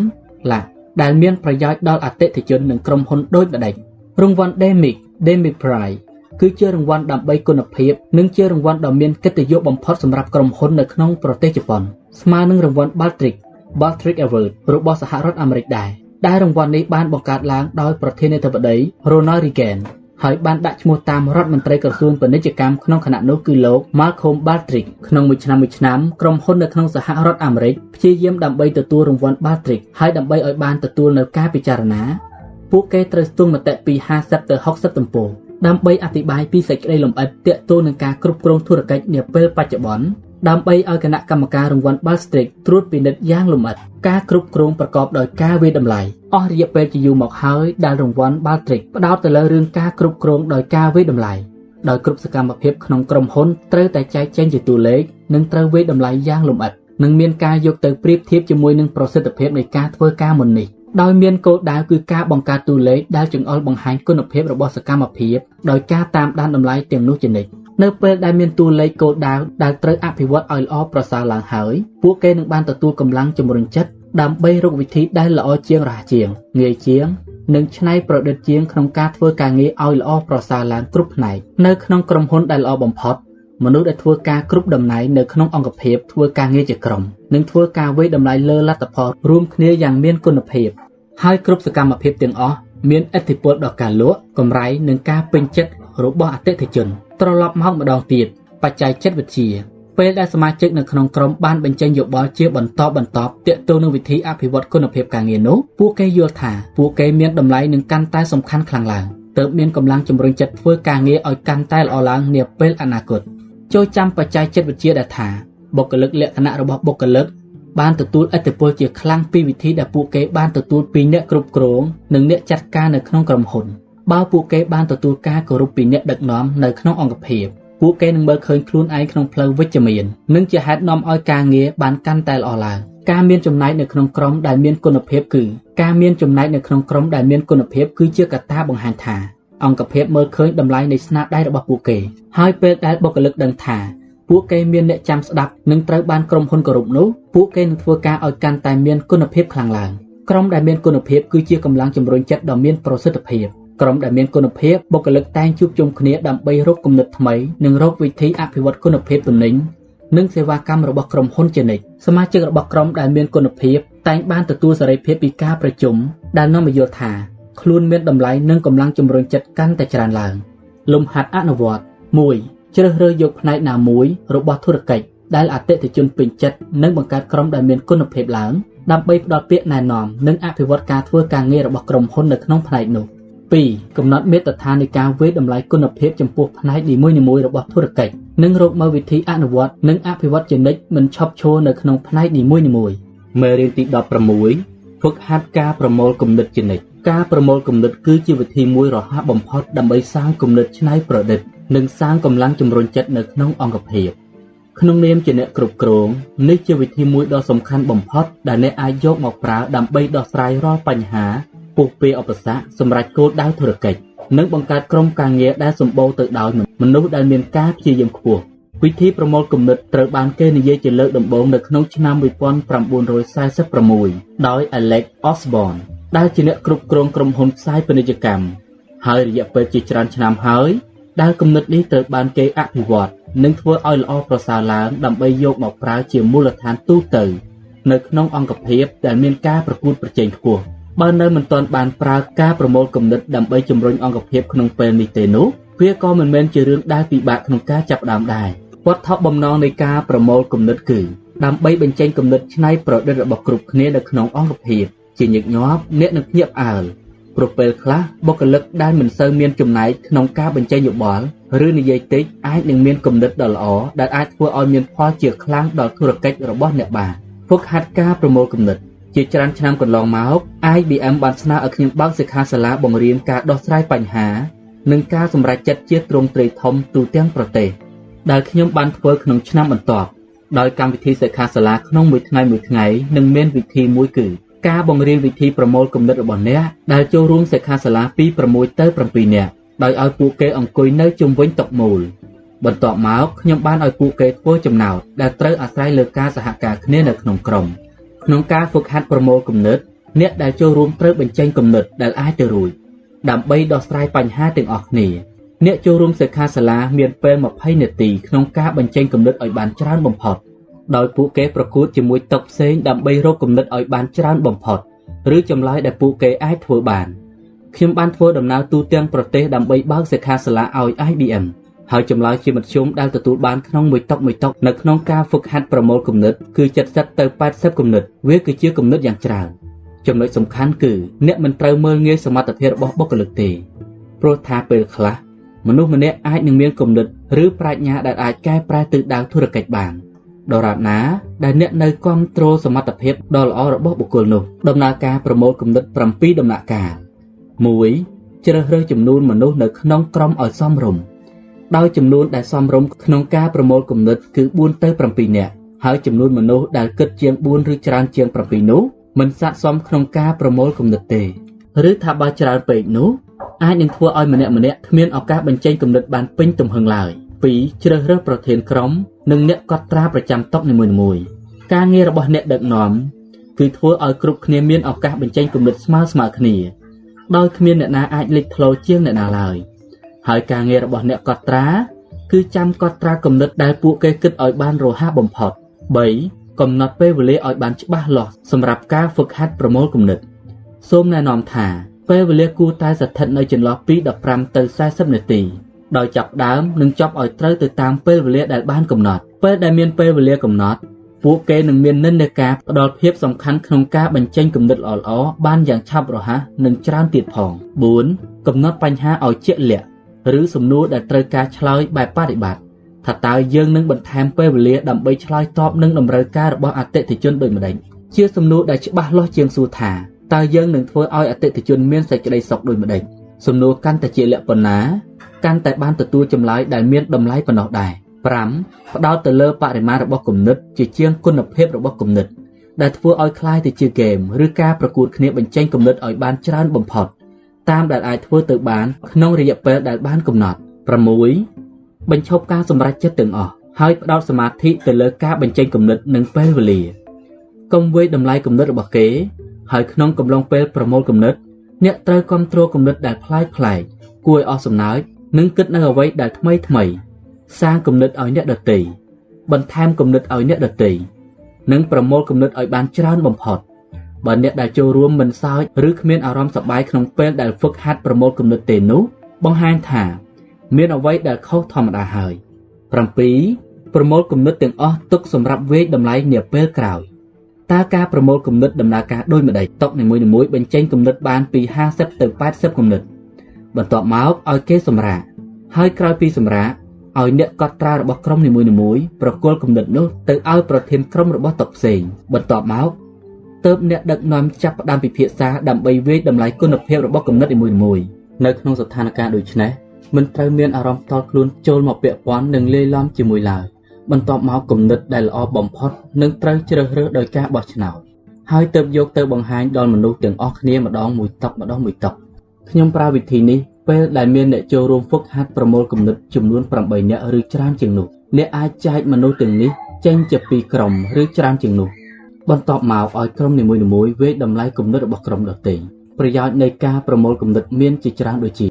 ឡាដែលមានប្រយោជន៍ដល់អតិថិជននិងក្រុមហ៊ុនដូចម្ដេចរង្វាន់ Demic Demic Prize គឺជារង្វាន់ដើម្បីគុណភាពនិងជារង្វាន់ដ៏មានកិត្តិយសបំផុតសម្រាប់ក្រុមហ៊ុននៅក្នុងប្រទេសជប៉ុនស្មើនឹងរង្វាន់ Baltic Baltic Award របស់សហរដ្ឋអាមេរិកដែរ ដែលរង្វាន់នេះបានបង្កើតឡើងដោយប្រធានាធិបតី Ronald Reagan ហើយបានដាក់ឈ្មោះតាមរដ្ឋមន្ត្រីក្រសួងពាណិជ្ជកម្មក្នុងគណៈនោះគឺលោក Malcolm Baldrige ក្នុងមួយឆ្នាំមួយឆ្នាំក្រុមហ៊ុននៅក្នុងសហរដ្ឋអាមេរិកព្យាយាមដើម្បីទទួលរង្វាន់ Baldrige ហើយដើម្បីឲ្យបានទទួលនៅការពិចារណា ពួកគេត្រូវស្ទង់មតិពី50ទៅ60ទំព័រដើម្បីអធិប្បាយពីសេចក្តីលម្អិតទាក់ទងនឹងការគ្រប់គ្រងធុរកិច្ចនាពេលបច្ចុប្បន្ន ដើម្បីឲ្យគណៈកម្មការរង្វាន់ Balstrick ត្រួតពិនិត្យយ៉ាងលម្អិតការគ្រប់គ្រងប្រកបដោយការវាយតម្លៃអស់រយៈពេលជាយូរមកហើយដែលរង្វាន់ Balstrick ផ្ដោតទៅលើរឿងការគ្រប់គ្រងដោយការវាយតម្លៃដោយគ្រប់សកម្មភាពក្នុងក្រុមហ៊ុនត្រូវតែចែកចែងជាតួលេខនិងត្រូវវាយតម្លៃយ៉ាងលម្អិតនិងមានការយកទៅប្រៀបធៀបជាមួយនឹងប្រសិទ្ធភាពនៃការធ្វើការមុននេះដោយមានគោលដៅគឺការបង្កើតតួលេខដែលចង្អុលបង្ហាញគុណភាពរបស់សកម្មភាពដោយការតាមដានតម្លៃទាំងនោះជានិច្ច នៅពេលដែលមានតួលេខគោលដៅដែលត្រូវអភិវឌ្ឍឲ្យល្អប្រសើរឡើងហើយពួកគេនឹងបានទទួលកម្លាំងជំរុញចិត្តដើម្បីរកវិធីដែលល្អជាងរហ័សជាងងាយជាងនិងច្នៃប្រឌិតជាងក្នុងការធ្វើការងារឲ្យល្អប្រសើរឡើងគ្រប់ផ្នែកនៅក្នុងក្រុមហ៊ុនដែលល្អបំផុតមនុស្សដែលធ្វើការគ្រប់តំណែងនៅក្នុងអង្គភាពធ្វើការងារជាក្រុមនិងធ្វើការវិយតម្លៃលើលទ្ធផលរួមគ្នាយ៉ាងមានគុណភាពហើយគ្រប់សកម្មភាពទាំងអស់មានឥទ្ធិពលដល់ការលក់កម្រៃនិងការពេញចិត្តរបស់អតិថិជន ត្រឡប់មកម្ដងទៀតបច្ចេកចិត្តវិទ្យាពេលដែលសមាជិកនៅក្នុងក្រុមបានបញ្ចេញយោបល់ជាបន្តបន្ទាប់ទាក់ទងនឹងវិធីអភិវឌ្ឍគុណភាពការងារនោះពួកគេយល់ថាពួកគេមានតម្លៃនិងកាន់តែសំខាន់ខ្លាំងឡើងទើបមានកម្លាំងជំរុញចិត្តធ្វើការងារឲ្យកាន់តែល្អឡើងនាពេលអនាគតចូលចាំបច្ចេកចិត្តវិទ្យាដែលថាបុគ្គលិកលក្ខណៈរបស់បុគ្គលិកបានទទួលឥទ្ធិពលជាខ្លាំងពីវិធីដែលពួកគេបានទទួលពីអ្នកគ្រប់គ្រងនិងអ្នកចាត់ការនៅក្នុងក្រុមហ៊ុន បើពួកគេបានទទួលការគោរពពីអ្នកដឹកនាំនៅក្នុងអង្គភាពពួកគេនឹងមើលឃើញខ្លួនឯងក្នុងផ្លូវវិជ្ជមាននិងជាហេតុនាំឲ្យការងារបានកាន់តែល្អឡើងការមានចំណែកនៅក្នុងក្រុមដែលមានគុណភាពគឺការមានចំណែកនៅក្នុងក្រុមដែលមានគុណភាពគឺជាកត្តាបង្ហាញថាអង្គភាពមើលឃើញតម្លៃនៃស្នាដៃរបស់ពួកគេហើយពេលដែលបុគ្គលិកដឹងថាពួកគេមានអ្នកចាំស្ដាប់និងត្រូវបានក្រុមហ៊ុនគោរពនោះពួកគេនឹងធ្វើការឲ្យកាន់តែមានគុណភាពខ្លាំងឡើងក្រុមដែលមានគុណភាពគឺជាកម្លាំងជំរុញចិត្តដ៏មានប្រសិទ្ធភាព ក្រុមដែលមានគុណភាពបុគ្គលិកតែងជួបជុំគ្នាដើម្បីរកគំនិតថ្មីនិងរកវិធីអភិវឌ្ឍគុណភាពទំនិញនិងសេវាកម្មរបស់ក្រុមហ៊ុនជានិច្ចសមាជិករបស់ក្រុមដែលមានគុណភាពតែងបានទទួលសេរីភាពពីការប្រជុំដែលនាំឲ្យយល់ថាខ្លួនមានតម្លៃនិងកម្លាំងជំរុញចិត្តកាន់តែច្រើនឡើងលំហាត់អនុវត្ត1ជ្រើសរើសយកផ្នែកណាមួយរបស់ធុរកិច្ចដែលអតិថិជនពេញចិត្តនិងបង្កើតក្រុមដែលមានគុណភាពឡើងដើម្បីផ្ដល់ពាក្យណែនាំនិងអភិវឌ្ឍការធ្វើការងាររបស់ក្រុមហ៊ុននៅក្នុងផ្នែកនោះ។ 2កំណត់មាត្រដ្ឋាននៃការវិយតម្លៃគុណភាពចំពោះផ្នែកនីមួយៗរបស់ធុរកិច្ចនិងរកមើលវិធីអនុវត្តនិងអភិវឌ្ឍជានិច្ចមិនឈប់ឈរនៅក្នុងផ្នែកនីមួយៗមេរៀនទី16ហ្វឹកហាត់ការប្រមូលគំនិតជានិច្ចការប្រមូលគំនិតគឺជាវិធីមួយរហ័សបំផុតដើម្បីសាងគំនិតច្នៃប្រឌិត និងសាងកម្លាំងជំរុញចិត្តនៅក្នុងអង្គភាពក្នុងនាមជាអ្នកគ្រប់គ្រងនេះជាវិធីមួយដ៏សំខាន់បំផុតដែលអ្នកអាចយកមកប្រើដើម្បីដោះស្រាយរាល់បញ្ហា ពុះពៀឧបសគ្គសម្រាប់គោលដៅធុរកិច្ចនិងបង្កើតក្រុមការងារដែលសម្បូរទៅដោយមនុស្សដែលមានការព្យាយាមខ្ពស់វិធីប្រមូលគំនិតត្រូវបានគេនិយាយជាលើកដំបូងនៅក្នុងឆ្នាំ1946ដោយ Alex Osborne ដែលជាអ្នកគ្រប់គ្រងក្រុមហ៊ុនផ្សាយពាណិជ្ជកម្មហើយរយៈពេលជាច្រើនឆ្នាំហើយដែលគំនិតនេះត្រូវបានគេអភិវឌ្ឍនិងធ្វើឲ្យល្អប្រសើរឡើងដើម្បីយកមកប្រើជាមូលដ្ឋានទូទៅនៅក្នុងអង្គភាពដែលមានការប្រកួតប្រជែងខ្ពស់ បើនៅមិនទាន់បានប្រើការប្រមូលគំនិតដើម្បីជំរុញអង្គភាពក្នុងពេលនេះទេនោះវាក៏មិនមែនជារឿងដែលពិបាកក្នុងការចាប់ផ្ដើមដែរវត្ថុបំណងនៃការប្រមូលគំនិតគឺដើម្បីបញ្ចេញគំនិតច្នៃប្រឌិតរបស់គ្រប់គ្នានៅក្នុងអង្គភាពជាញឹកញាប់អ្នកនឹងភ្ញាក់ផ្អើលព្រោះពេលខ្លះបុគ្គលិកដែលមិនសូវមានចំណែកក្នុងការបញ្ចេញយោបល់ឬនិយាយតិចអាចនឹងមានគំនិតដ៏ល្អដែលអាចធ្វើឲ្យមានផលជាខ្លាំងដល់ធុរកិច្ចរបស់អ្នកបានហ្វឹកហាត់ការប្រមូលគំនិត ជាច្រើនឆ្នាំកន្លងមក IBM បានស្នើឲ្យខ្ញុំបើកសិក្ខាសាលាបង្រៀនការដោះស្រាយបញ្ហា និងការសម្រេចចិត្តជាទ្រង់ទ្រាយធំទូទាំងប្រទេសដែលខ្ញុំបានធ្វើក្នុងឆ្នាំបន្ទាប់ដោយកម្មវិធីសិក្ខាសាលាក្នុងមួយថ្ងៃមួយថ្ងៃនឹងមានវិធីមួយគឺការបង្រៀនវិធីប្រមូលគំនិតរបស់អ្នកដែលចូលរួមសិក្ខាសាលាពី6ទៅ7នាក់ដោយឲ្យពួកគេអង្គុយនៅជុំវិញតុមូលបន្ទាប់មកខ្ញុំបានឲ្យពួកគេធ្វើចំណោទដែលត្រូវអាស្រ័យលើការសហការគ្នានៅក្នុងក្រុម។ ក្នុងការហ្វឹកហាត់ប្រមូលគំនិតអ្នកដែលចូលរួមត្រូវបញ្ចេញគំនិតដែលអាចទៅរួចដើម្បីដោះស្រាយបញ្ហាទាំងអស់គ្នាអ្នកចូលរួមសិក្ខាសាលាមានពេល20នាទីក្នុងការបញ្ចេញគំនិតឲ្យបានច្រើនបំផុតដោយពួកគេប្រកួតជាមួយតុផ្សេងដើម្បីរកគំនិតឲ្យបានច្រើនបំផុតឬចម្លើយដែលពួកគេអាចធ្វើបានខ្ញុំបានធ្វើដំណើរទូទាំងប្រទេសដើម្បីបើកសិក្ខាសាលាឲ្យ IBM ហើយចម្លើយជាមធ្យមដែលទទួលបានក្នុងមួយតុមួយតុនៅក្នុងការហ្វឹកហាត់ប្រមូលគំនិតគឺ70ទៅ80គំនិតវាគឺជាគំនិតយ៉ាងច្រើនចំណុចសំខាន់គឺអ្នកមិនត្រូវមើលងាយសមត្ថភាពរបស់បុគ្គលិកទេព្រោះថាពេលខ្លះមនុស្សម្នាក់អាចនឹងមានគំនិតឬប្រាជ្ញាដែលអាចកែប្រែទិសដៅធុរកិច្ចបានដរាបណាដែលអ្នកនៅគ្រប់គ្រងសមត្ថភាពដ៏ល្អរបស់បុគ្គលនោះដំណើរការប្រមូលគំនិត7ដំណាក់កាល1ជ្រើសរើសចំនួនមនុស្សនៅក្នុងក្រុមឲ្យសមរម្យ ដោយចំនួនដែលសមរម្យក្នុងការប្រមូលគំនិតគឺ4ទៅ7នាក់ហើយចំនួនមនុស្សដែលគិតជាង4ឬច្រើនជាង7នោះមិនស័ក្តិសមក្នុងការប្រមូលគំនិតទេឬថាបើច្រើនពេកនោះអាចនឹងធ្វើឲ្យម្នាក់ម្នាក់គ្មានឱកាសបញ្ចេញគំនិតបានពេញទំហឹងឡើយ2ជ្រើសរើសប្រធានក្រុមនិងអ្នកកត់ត្រាប្រចាំតុនីមួយៗការងាររបស់អ្នកដឹកនាំគឺធ្វើឲ្យគ្រប់គ្នាមានឱកាសបញ្ចេញគំនិតស្មើស្មើគ្នា ដោយគ្មានអ្នកណាអាចលេចធ្លោជាងអ្នកណាឡើយ ហើយការងាររបស់អ្នកកត់ត្រា គឺចាំកត់ត្រាគំនិតដែលពួកគេគិតឲ្យបានរហ័សបំផុត3កំណត់ពេលវេលាឲ្យបានច្បាស់លាស់សម្រាប់ការហ្វឹកហាត់ប្រមូលគំនិតសូមណែនាំថាពេលវេលាគួរតែស្ថិតនៅចន្លោះពី15ទៅ40នាទីដោយចាប់ដើមនិងចប់ឲ្យត្រូវទៅតាមពេលវេលាដែលបានកំណត់ពេលដែលមានពេលវេលាកំណត់ពួកគេនឹងមាននិន្នាការផ្ដល់ភាពសំខាន់ក្នុងការបញ្ចេញគំនិតល្អៗបានយ៉ាងឆាប់រហ័សនិងច្រើនទៀតផង4កំណត់បញ្ហាឲ្យជាក់លាក់ ឬសំណួរដែលត្រូវការឆ្លើយបែបបប្រតិបត្តិថាតើយើងនឹងបន្ថែមពេលវេលាដើម្បីឆ្លើយតបនឹងតម្រូវការរបស់អតិថិជនដូចម្តេចជាសំណួរដែលច្បាស់លាស់ជាងសួរថាតើយើងនឹងធ្វើឲ្យអតិថិជនមានសេចក្តីសុខដូចម្តេចសំណួរកាន់តែជាលក្ខណៈកាន់តែបានទទួលចម្លើយដែលមានតម្លៃប៉ុណ្ណោះដែរ5ផ្ដោតទៅលើបរិមាណរបស់គំនិតជាជាងគុណភាពរបស់គំនិតដែលធ្វើឲ្យคล้ายទៅជាហ្គេមឬការប្រកួតគ្នាបញ្ចេញគំនិតឲ្យបានច្រើនបំផុត តាមដែលអាចធ្វើទៅបានក្នុងរយៈពេលដែលបានកំណត់6បញ្ឈប់ការសម្រេចចិត្តទាំងអស់ហើយផ្ដោតសមាធិទៅលើការបញ្ចេញគំនិតនិងពេលវេលាកុំវាយតម្លៃគំនិតរបស់គេហើយក្នុងកំឡុងពេលប្រមូលគំនិតអ្នកត្រូវគ្រប់គ្រងគំនិតដែលប្លែកប្លែកគួរឲ្យអស់សំណើចនិងគិតនៅអ្វីដែលថ្មីថ្មី សាងគំនិតឲ្យអ្នកដទៃបន្ថែមគំនិតឲ្យអ្នកដទៃនិងប្រមូលគំនិតឲ្យបានច្រើនបំផុត បើអ្នកដែលចូលរួមមិនសើចឬគ្មានអារម្មណ៍សប្បាយក្នុងពេលដែលហ្វឹកហាត់ប្រមូលគំនិតទេនោះបង្ហាញថាមានអ្វីដែលខុសធម្មតាហើយ7ប្រមូលគំនិតទាំងអស់ទុកសម្រាប់វេកតម្លៃនាពេលក្រោយតើការប្រមូលគំនិតដំណើរការដូចម្ដេចតុនីមួយៗបញ្ចេញគំនិតបានពី50ទៅ80គំនិតបន្ទាប់មកឲ្យគេសម្រាកហើយក្រោយពីសម្រាកឲ្យអ្នកកត់ត្រារបស់ក្រុមនីមួយៗប្រគល់គំនិតនោះទៅឲ្យប្រធានក្រុមរបស់តុផ្សេងបន្ទាប់មក ទើបអ្នកដឹកនាំចាប់ផ្ដើមពិភាក្សាដើម្បីវាយតម្លៃគុណភាពរបស់គំនិតនីមួយៗនៅក្នុងស្ថានភាពដូចនេះមិនត្រូវមានអារម្មណ៍តល់ខ្លួនចូលមកពាក់ព័ន្ធនិងលាយឡំជាមួយឡើយបន្ទាប់មកគំនិតដែលល្អបំផុតនឹងត្រូវជ្រើសរើសដោយការបោះឆ្នោតហើយទើបយកទៅបង្ហាញដល់មនុស្សទាំងអស់គ្នាម្ដងមួយតបម្ដងមួយតបខ្ញុំប្រើវិធីនេះពេលដែលមានអ្នកចូលរួមហ្វឹកហាត់ប្រមូលគំនិតចំនួន8នាក់ឬច្រើនជាងនោះអ្នកអាចចែកមនុស្សទាំងនេះចេញជាពីរក្រុមឬច្រើនជាងនោះ បន្ទាប់មកឲ្យក្រុមនីមួយៗវេកតម្លៃគំនិតរបស់ក្រុមដទៃប្រយោជន៍នៃការប្រមូលគំនិតមានជាច្រើនដូចជា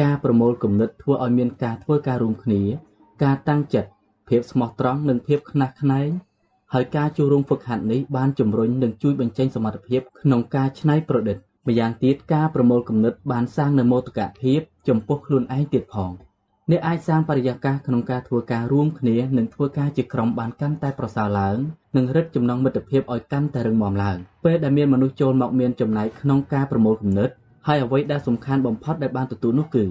ការប្រមូលគំនិតធ្វើឲ្យមានការធ្វើការរួមគ្នា ការតាំងចិត្តភាពស្មោះត្រង់និងភាពខ្នះខ្នែង ហើយការចូលរួមហ្វឹកហាត់នេះបានជំរុញនិងជួយបញ្ចេញសមត្ថភាពក្នុងការច្នៃប្រឌិត ម្យ៉ាងទៀតការប្រមូលគំនិតបានសាងនូវមោទកភាពចំពោះខ្លួនឯងទៀតផងអ្នកអាចសាងបរិយាកាសក្នុងការធ្វើការរួមគ្នានិងធ្វើការជាក្រុមបានកាន់តែប្រសើរឡើងនិងរឹតចំណងមិត្តភាពឲ្យកាន់តែរឹងមាំឡើងពេលដែលមានមនុស្សចូលមកមានចំណែកក្នុងការប្រមូលគំនិតហើយអ្វីដែលសំខាន់បំផុតដែលបានទទួលនោះគឺ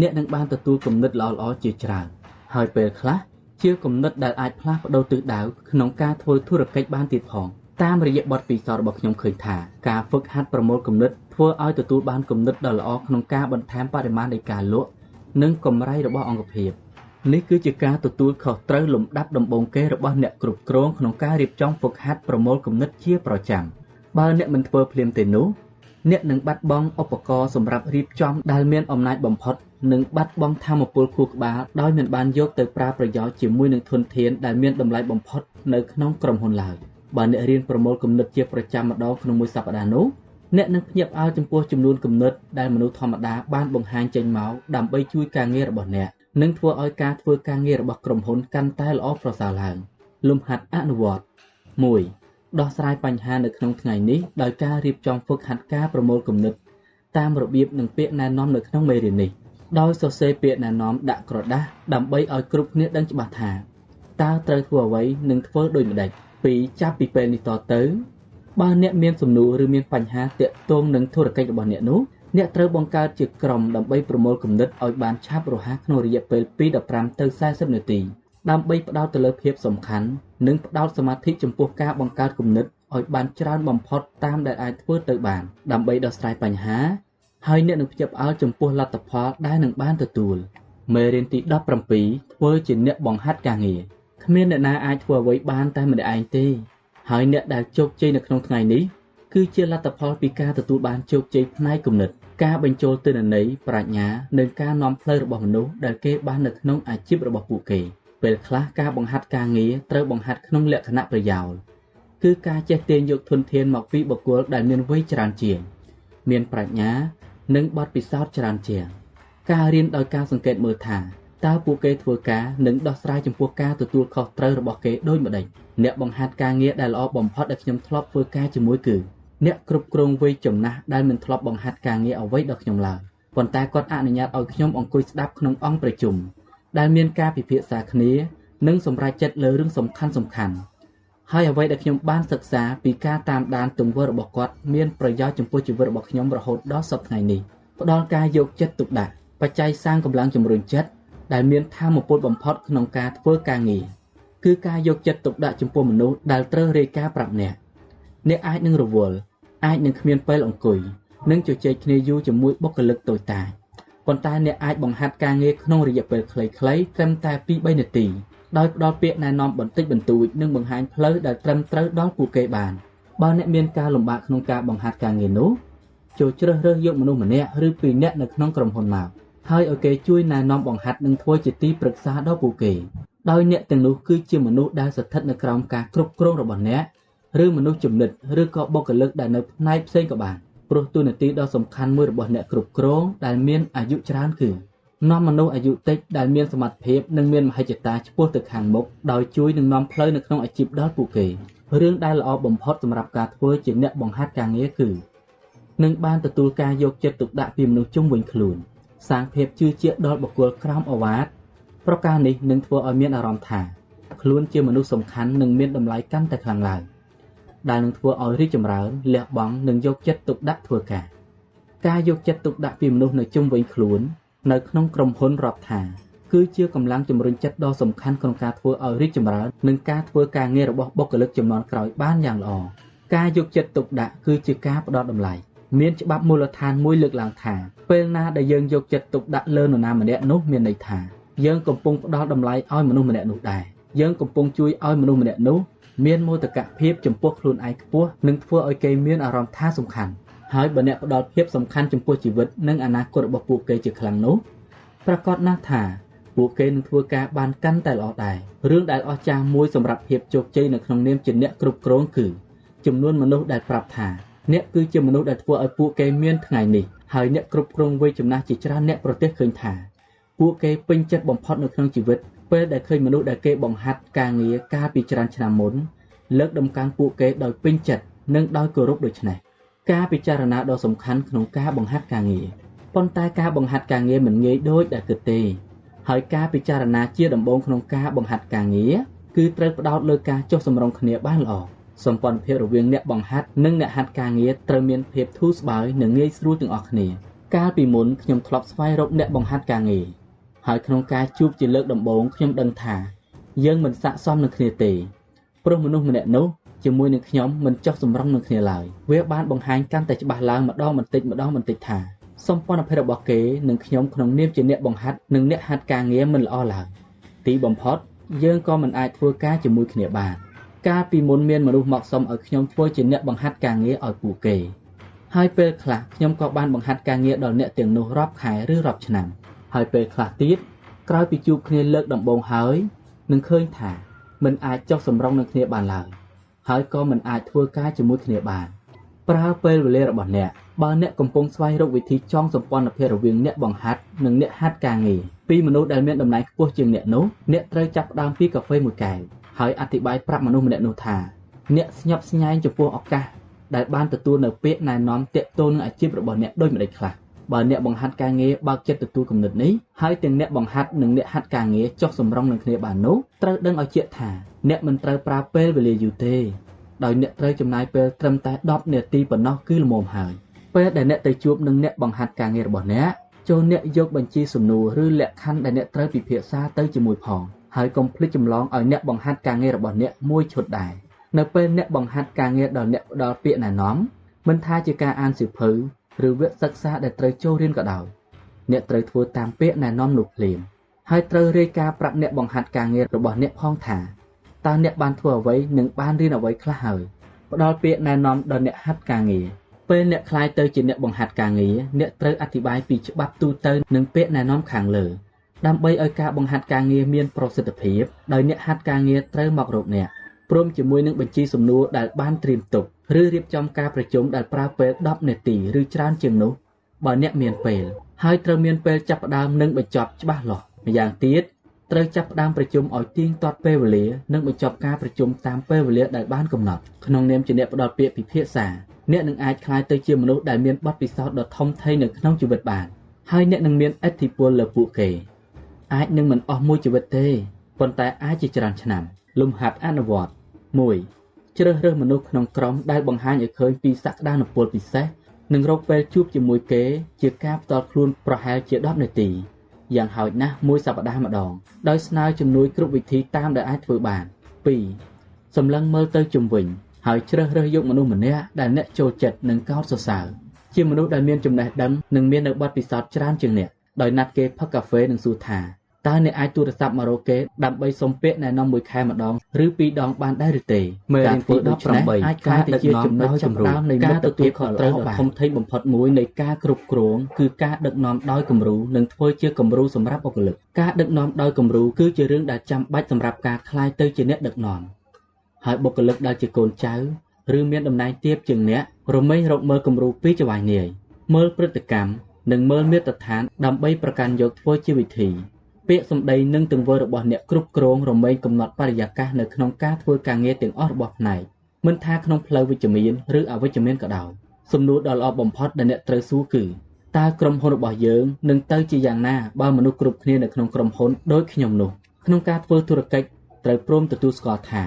អ្នកនឹងបានទទួលគំនិតល្អៗជាច្រើនហើយពេលខ្លះ ជាគំនិតដែលអាចផ្លាស់ប្ដូរទិសដៅក្នុងការធ្វើធុរកិច្ចបានទៀតផងតាមរយៈបទពិសោធន៍របស់ខ្ញុំឃើញថាការហ្វឹកហាត់ប្រមូលគំនិតធ្វើឲ្យទទួលបានគំនិតដ៏ល្អក្នុងការបន្ថែមបរិមាណនៃការលក់និងកម្រៃរបស់អង្គភាពនេះគឺជាការទទួលខុសត្រូវលំដាប់ដំបូងគេរបស់អ្នកគ្រប់គ្រងក្នុងការរៀបចំហ្វឹកហាត់ប្រមូលគំនិតជាប្រចាំបើអ្នកមិនធ្វើភ្លាមទេនោះអ្នកនឹងបាត់បង់ឧបករណ៍សម្រាប់រៀបចំដែលមានអំណាចបំផុត និងបាត់បង់ធម៌ពលខួរក្បាលដោយមិនបានយកទៅប្រើប្រយោជន៍ជាមួយនឹងធនធានដែលមានតម្លៃបំផុតនៅក្នុងក្រុមហ៊ុនឡើយបើអ្នករៀនប្រមូលគំនិតជាប្រចាំម្ដងក្នុងមួយសប្ដាហ៍នោះអ្នកនឹងភ្ញាក់ផ្អើលចំពោះចំនួនគំនិតដែលមនុស្សធម្មតាបានបង្ហាញចេញមកដើម្បីជួយការងាររបស់អ្នកនិងធ្វើឲ្យការធ្វើការងាររបស់ក្រុមហ៊ុនកាន់តែល្អប្រសើរឡើងលំហាត់អនុវត្ត1ដោះស្រាយបញ្ហានៅក្នុងថ្ងៃនេះដោយការរៀបចំហ្វឹកហាត់ការប្រមូលគំនិតតាមរបៀបនិងពាក្យណែនាំនៅក្នុងមេរៀននេះ ដោយសរសេរពាក្យណែនាំដាក់ក្រដាស់ដើម្បីឲ្យគ្រប់គ្នាដឹងច្បាស់ថាតើត្រូវធ្វើអ្វីនិងធ្វើដូចម្តេចពីចាប់ពីពេលនេះតទៅបើអ្នកមានសំណួរឬមានបញ្ហាទាក់ទងនឹងធុរកិច្ចរបស់អ្នកនោះអ្នកត្រូវបង្កើតជាក្រុមដើម្បីប្រមូលគំនិតឲ្យបានឆាប់រហ័សក្នុងរយៈពេលពី15ទៅ40នាទីដើម្បីផ្ដោតទៅលើភាពសំខាន់និងផ្ដោតសមាធិចំពោះការបង្កើតគំនិតឲ្យបានច្រើនបំផុតតាមដែលអាចធ្វើទៅបានដើម្បីដោះស្រាយបញ្ហា ហើយអ្នកនឹងភ្ជាប់អើលចំពោះលទ្ធផលដែលនឹងបានទទួលមេរៀនទី17ធ្វើជាអ្នកបង្ហាត់ការងារគ្មានអ្នកណាអាចធ្វើអ្វីបានតែម្នាក់ឯងទេ ហើយអ្នកដែលជោគជ័យនៅក្នុងថ្ងៃនេះគឺជាលទ្ធផលពីការទទួលបានជោគជ័យផ្នែកគំនិតការបញ្ចូលទិន្នន័យប្រាជ្ញានិងការនាំផ្លូវរបស់មនុស្សដែលគេបាននៅក្នុងអាជីពរបស់ពួកគេពេលខ្លះការបង្ហាត់ការងារត្រូវបង្ហាត់ក្នុងលក្ខណៈប្រយោលគឺការចេះទាញយកធនធានមកពីបុគ្គលដែលមានវ័យច្រើនជាង មានប្រាជ្ញា និងបទពិសោធន៍ច្រើនជាង ការរៀនដោយការសង្កេតមើលថាតើពួកគេធ្វើការនិងដោះស្រាយចំពោះការទទួលខុសត្រូវរបស់គេដូចម្តេចអ្នកបង្ហាត់ការងារដែលល្អបំផុតដែលខ្ញុំធ្លាប់ធ្វើការជាមួយគឺអ្នកគ្រប់គ្រងវ័យចំណាស់ដែលមិនធ្លាប់បង្ហាត់ការងារអ្វីដល់ខ្ញុំឡើយប៉ុន្តែគាត់អនុញ្ញាតឲ្យខ្ញុំអង្គុយស្ដាប់ក្នុងអង្គប្រជុំដែលមានការពិភាក្សាគ្នានិងសម្រេចចិត្តលើរឿងសំខាន់សំខាន់ ហើយអ្វីដែលខ្ញុំបានសិក្សាពីការតាមដានទង្វើរបស់គាត់មានប្រយោជន៍ចំពោះជីវិតរបស់ខ្ញុំរហូតដល់សប្តាហ៍នេះផ្ដល់ការយកចិត្តទុកដាក់បច្ច័យសាងកម្លាំងជំរុញចិត្តដែលមានធម៌ពលបំផុតក្នុងការធ្វើការងារគឺការយកចិត្តទុកដាក់ចំពោះមនុស្សដែលត្រូវរាយការណ៍ប្រាប់អ្នកអ្នកអាចនឹងរវល់អាចនឹងគ្មានពេលអង្គុយនិងជជែកគ្នាយូរជាមួយបុគ្គលិកតូចតាចប៉ុន្តែអ្នកអាចបង្ហាត់ការងារក្នុងរយៈពេលខ្លីៗត្រឹមតែ2-3នាទី ដោយផ្ដល់ពាក្យណែនាំបន្តិចបន្តួចនិងបង្ហាញផ្លូវដែលត្រឹមត្រូវដល់ពួកគេបានបើអ្នកមានការលំបាកក្នុងការបង្ហាត់ការងារនោះចូលជ្រើសរើសយកមនុស្សម្នាក់ឬពីរនាក់នៅក្នុងក្រុមហ៊ុនមកហើយឲ្យគេជួយណែនាំបង្ហាត់និងធ្វើជាទីប្រឹក្សាដល់ពួកគេដោយអ្នកទាំងនោះគឺជាមនុស្សដែលស្ថិតនៅក្រោមការគ្រប់គ្រងរបស់អ្នកឬមនុស្សចំណិតឬក៏បុគ្គលិកដែលនៅផ្នែកផ្សេងក៏បានព្រោះទូនាទីដ៏សំខាន់មួយរបស់អ្នកគ្រប់គ្រងដែលមានអាយុច្រើនគឺ នាំមនុស្សអាយុតិចដែលមានសមត្ថភាពនិងមានមហិច្ឆតាឆ្ពោះទៅខាងមុខដោយជួយនឹងនាំផ្លូវនៅក្នុងអាជីពដល់ពួកគេរឿងដែលល្អបំផុតសម្រាប់ការធ្វើជាអ្នកបង្ហាត់ការងារគឺនឹងបានទទួលការយកចិត្តទុកដាក់ពីមនុស្សជុំវិញខ្លួន សាងភាពជឿជាក់ដល់បុគ្គលក្រោមអវាទប្រការនេះនឹងធ្វើឲ្យមានអារម្មណ៍ថាខ្លួនជាមនុស្សសំខាន់និងមានតម្លៃកាន់តែខ្លាំងឡើងដែលនឹងធ្វើឲ្យរីកចម្រើនលះបង់និងយកចិត្តទុកដាក់ធ្វើការការយកចិត្តទុកដាក់ពីមនុស្សនៅជុំវិញខ្លួន នៅក្នុងក្រុមហ៊ុនរាប់ថាគឺជាកម្លាំងជំរុញចិត្តដ៏សំខាន់ក្នុងការធ្វើឲ្យរីកចម្រើននិងការធ្វើការងាររបស់បុគ្គលិកចំនួនក្រោយបានយ៉ាងល្អការយកចិត្តទុកដាក់គឺជាការផ្ដល់តម្លៃមានច្បាប់មូលដ្ឋានមួយលើកឡើងថាពេលណាដែលយើងយកចិត្តទុកដាក់លើនរណាម្នាក់នោះមានន័យថាយើងកំពុងផ្ដល់តម្លៃឲ្យមនុស្សម្នាក់នោះដែរយើងកំពុងជួយឲ្យមនុស្សម្នាក់នោះមានមោទកភាពចំពោះខ្លួនឯងខ្ពស់និងធ្វើឲ្យគេមានអារម្មណ៍ថាសំខាន់ ហើយបើអ្នកផ្ដល់ភាពសំខាន់ចំពោះជីវិតនិងអនាគតរបស់ពួកគេជាខ្លាំងនោះប្រកាសណាស់ថាពួកគេនឹងធ្វើការបានកាន់តែល្អដែររឿងដែលអស្ចារ្យមួយសម្រាប់ភាពជោគជ័យនៅក្នុងនាមជាអ្នកគ្រប់គ្រងគឺចំនួនមនុស្សដែលប្រាប់ថាអ្នកគឺជាមនុស្សដែលធ្វើឲ្យពួកគេមានថ្ងៃនេះហើយអ្នកគ្រប់គ្រងវ័យចំណាស់ជាច្រើនអ្នកប្រទេសឃើញថាពួកគេពេញចិត្តបំផុតនៅក្នុងជីវិតពេលដែលឃើញមនុស្សដែលគេបង្ហាត់ការងារកាលពីច្រើនឆ្នាំមុនលើកដំកើងពួកគេដោយពេញចិត្តនិងដោយគោរពដូច្នេះ ការពិចារណាដ៏សំខាន់ក្នុងការបង្ហាត់ការងារប៉ុន្តែការបង្ហាត់ការងារមិនងាយដូចដែលគិតទេហើយការពិចារណាជាដំបូងក្នុងការបង្ហាត់ការងារគឺត្រូវផ្ដោតលើការចុះសម្រុងគ្នាបានល្អសម្ព័ន្ធភាពរវាងអ្នកបង្ហាត់និងអ្នកហាត់ការងារត្រូវមានភាពធូរស្បើយនិងងាយស្រួលទាំងអស់គ្នាកាលពីមុនខ្ញុំធ្លាប់ស្វែងរកអ្នកបង្ហាត់ការងារហើយក្នុងការជួបជាលើកដំបូងខ្ញុំដឹងថា យើងមិនស័ក្តិសមនឹងគ្នាទេព្រោះមនុស្សម្នាក់នោះ ជាមួយនឹងខ្ញុំមិនចុះសម្រុងនឹងគ្នាឡើយវាបានបង្ហាញកាន់តែច្បាស់ឡើងម្ដងបន្តិចម្ដងបន្តិចថាសម្ព័ន្ធភាពរបស់គេនិងខ្ញុំក្នុងនាមជាអ្នកបង្ហាត់និងអ្នកហាត់ការងារមិនល្អឡើយទីបំផុតយើងក៏មិនអាចធ្វើការជាមួយគ្នាបានកាលពីមុនមានមនុស្សមកសុំឲ្យខ្ញុំធ្វើជាអ្នកបង្ហាត់ការងារឲ្យពួកគេហើយពេលខ្លះខ្ញុំក៏បានបង្ហាត់ការងារដល់អ្នកទាំងនោះរាប់ខែឬរាប់ឆ្នាំហើយពេលខ្លះទៀតក្រោយពីជួបគ្នាលើកដំបូងហើយនឹងឃើញថាមិនអាចចុះសម្រុងនឹងគ្នាបានឡើយ ហើយក៏មិនអាចធ្វើការជាមួយគ្នាបានប្រើពេលវេលារបស់អ្នកបើអ្នកកំពុងស្វែងរកវិធីចងសម្ព័ន្ធភាពរវាងអ្នកបង្ហាត់និងអ្នកហាត់ការងារពីមនុស្សដែលមានតំណែងខ្ពស់ជាងអ្នកនោះអ្នកត្រូវចាប់ផ្ដើមពីកាហ្វេមួយកែវហើយអធិប្បាយប្រាប់មនុស្សម្នាក់នោះថាអ្នកស្ញប់ស្ញែងចំពោះឱកាសដែលបានទទួលនៅពាក្យណែនាំទាក់ទងនឹងអាជីពរបស់អ្នកដូចម្តេចខ្លះ បើអ្នកបង្ហាត់ការងារបើកចិត្តទទួលគំនិតនេះហើយទាំងអ្នកបង្ហាត់និងអ្នកហាត់ការងារចុះសម្រុងនឹងគ្នាបាននោះត្រូវដឹងឲ្យជាក់ថាអ្នកមិនត្រូវប្រើពេលវេលាយូរទេដោយអ្នកត្រូវចំណាយពេលត្រឹមតែ10នាទីប៉ុណ្ណោះគឺល្មមហើយពេលដែលអ្នកទៅជួបនឹងអ្នកបង្ហាត់ការងាររបស់អ្នកចូលអ្នកយកបញ្ជីសំណួរឬលក្ខខណ្ឌដែលអ្នកត្រូវពិភាក្សាទៅជាមួយផងហើយកុំភ្លេចចម្លងឲ្យអ្នកបង្ហាត់ការងាររបស់អ្នកមួយឈុតដែរនៅពេលអ្នកបង្ហាត់ការងារដល់អ្នកផ្ដល់ពាក្យណែនាំមិនថាជាការអានសៀវភៅ ឬវគ្គសិក្សាដែលត្រូវចូលរៀនក៏ដោយអ្នកត្រូវធ្វើតាមពាក្យណែនាំនោះភ្លាមហើយត្រូវរាយការណ៍ប្រាប់អ្នកបង្ហាត់ការងាររបស់អ្នកផងថាតើអ្នកបានធ្វើអ្វីនិងបានរៀនអ្វីខ្លះហើយផ្ដល់ពាក្យណែនាំដល់អ្នកហាត់ការងារពេលអ្នកខ្លាយទៅជាអ្នកបង្ហាត់ការងារអ្នកត្រូវអធិប្បាយពីច្បាប់ទូទៅនិងពាក្យណែនាំខាងលើដើម្បីឲ្យការបង្ហាត់ការងារមានប្រសិទ្ធភាពដោយអ្នកហាត់ការងារត្រូវមករកអ្នក ព្រមជាមួយនឹងបញ្ជីសំណួរដែលបានត្រៀមទុកឬរៀបចំការប្រជុំដែលប្រើពេល10នាទីឬច្រើនជាងនោះបើអ្នកមានពេលហើយត្រូវមានពេលចាប់ផ្ដើមនិងបញ្ចប់ច្បាស់លាស់ម្យ៉ាងទៀតត្រូវចាប់ផ្ដើមប្រជុំឲ្យទៀងទាត់ពេលវេលានិងបញ្ចប់ការប្រជុំតាមពេលវេលាដែលបានកំណត់ក្នុងនាមជាអ្នកផ្ដល់ពាក្យពិភាក្សាអ្នកនឹងអាចក្លាយទៅជាមនុស្សដែលមានបទពិសោធន៍ដ៏ធំធេងនៅក្នុងជីវិតបានហើយអ្នកនឹងមានឥទ្ធិពលលើពួកគេអាចនឹងមិនអស់មួយជីវិតទេប៉ុន្តែអាចជាច្រើនឆ្នាំ លំហាត់អនុវត្ត1ជ្រើសរើសមនុស្សក្នុងក្រុមដែលបង្ហាញឲ្យឃើញពីសក្តានុពលពិសេសនិងរកពេលជួបជាមួយគេជាការផ្ទាល់ខ្លួនប្រហែលជា10នាទីយ៉ាងហោចណាស់មួយសប្តាហ៍ម្ដង ដោយស្នើជំនួយគ្រប់វិធីតាមដែលអាចធ្វើបាន2សម្លឹងមើលទៅជំវិញ ហើយជ្រើសរើសយកមនុស្សម្នាក់ដែលអ្នកចូលចិត្តនិងកោតសរសើរជាមនុស្សដែលមានចំណេះដឹងនិងមាននៅបទពិសោធន៍ច្រើនជាងអ្នកដោយណាត់គេផឹកកាហ្វេនិងសួរថា តើអ្នកអាចទូរស័ព្ទមករកគេដើម្បីសុំពាក្យណែនាំមួយខែម្ដងឬពីរដងបានដែរឬទេការធ្វើដូច្នេះអាចការទៅជាចំណុចចម្រើននៃការទទួលខុសត្រូវដ៏ធំធេងបំផុតមួយនៃការគ្រប់គ្រងគឺការដឹកនាំដោយគំរូនិងធ្វើជាគំរូសម្រាប់បុគ្គលិកការដឹកនាំដោយគំរូគឺជារឿងដែលចាំបាច់សម្រាប់ការក្លាយទៅជាអ្នកដឹកនាំហើយបុគ្គលិកដែលជាកូនចៅឬមានតំណែងទាបជាងអ្នករមែងរកមើលគំរូពីចៅហ្វាយនាយមើលព្រឹត្តិកម្មនិងមើលមាត្រដ្ឋានដើម្បីប្រកាន់យកធ្វើជាវិធី ពាក្យសម្ដីនិងទង្វើរបស់អ្នកគ្រប់គ្រងរមែងកំណត់បរិយាកាសនៅក្នុងការធ្វើការងារទាំងអស់របស់ផ្នែកមិនថាក្នុងផ្លូវវិជ្ជមានឬអវិជ្ជមានក៏ដោយសំណួរដ៏ល្អបំផុតដែលអ្នកត្រូវសួរគឺតើក្រុមហ៊ុនរបស់យើងនឹងទៅជាយ៉ាងណាបើមនុស្សគ្រប់គ្នានៅក្នុងក្រុមហ៊ុនដូចខ្ញុំនោះក្នុងការធ្វើធុរកិច្ចត្រូវព្រមទទួលស្គាល់ថា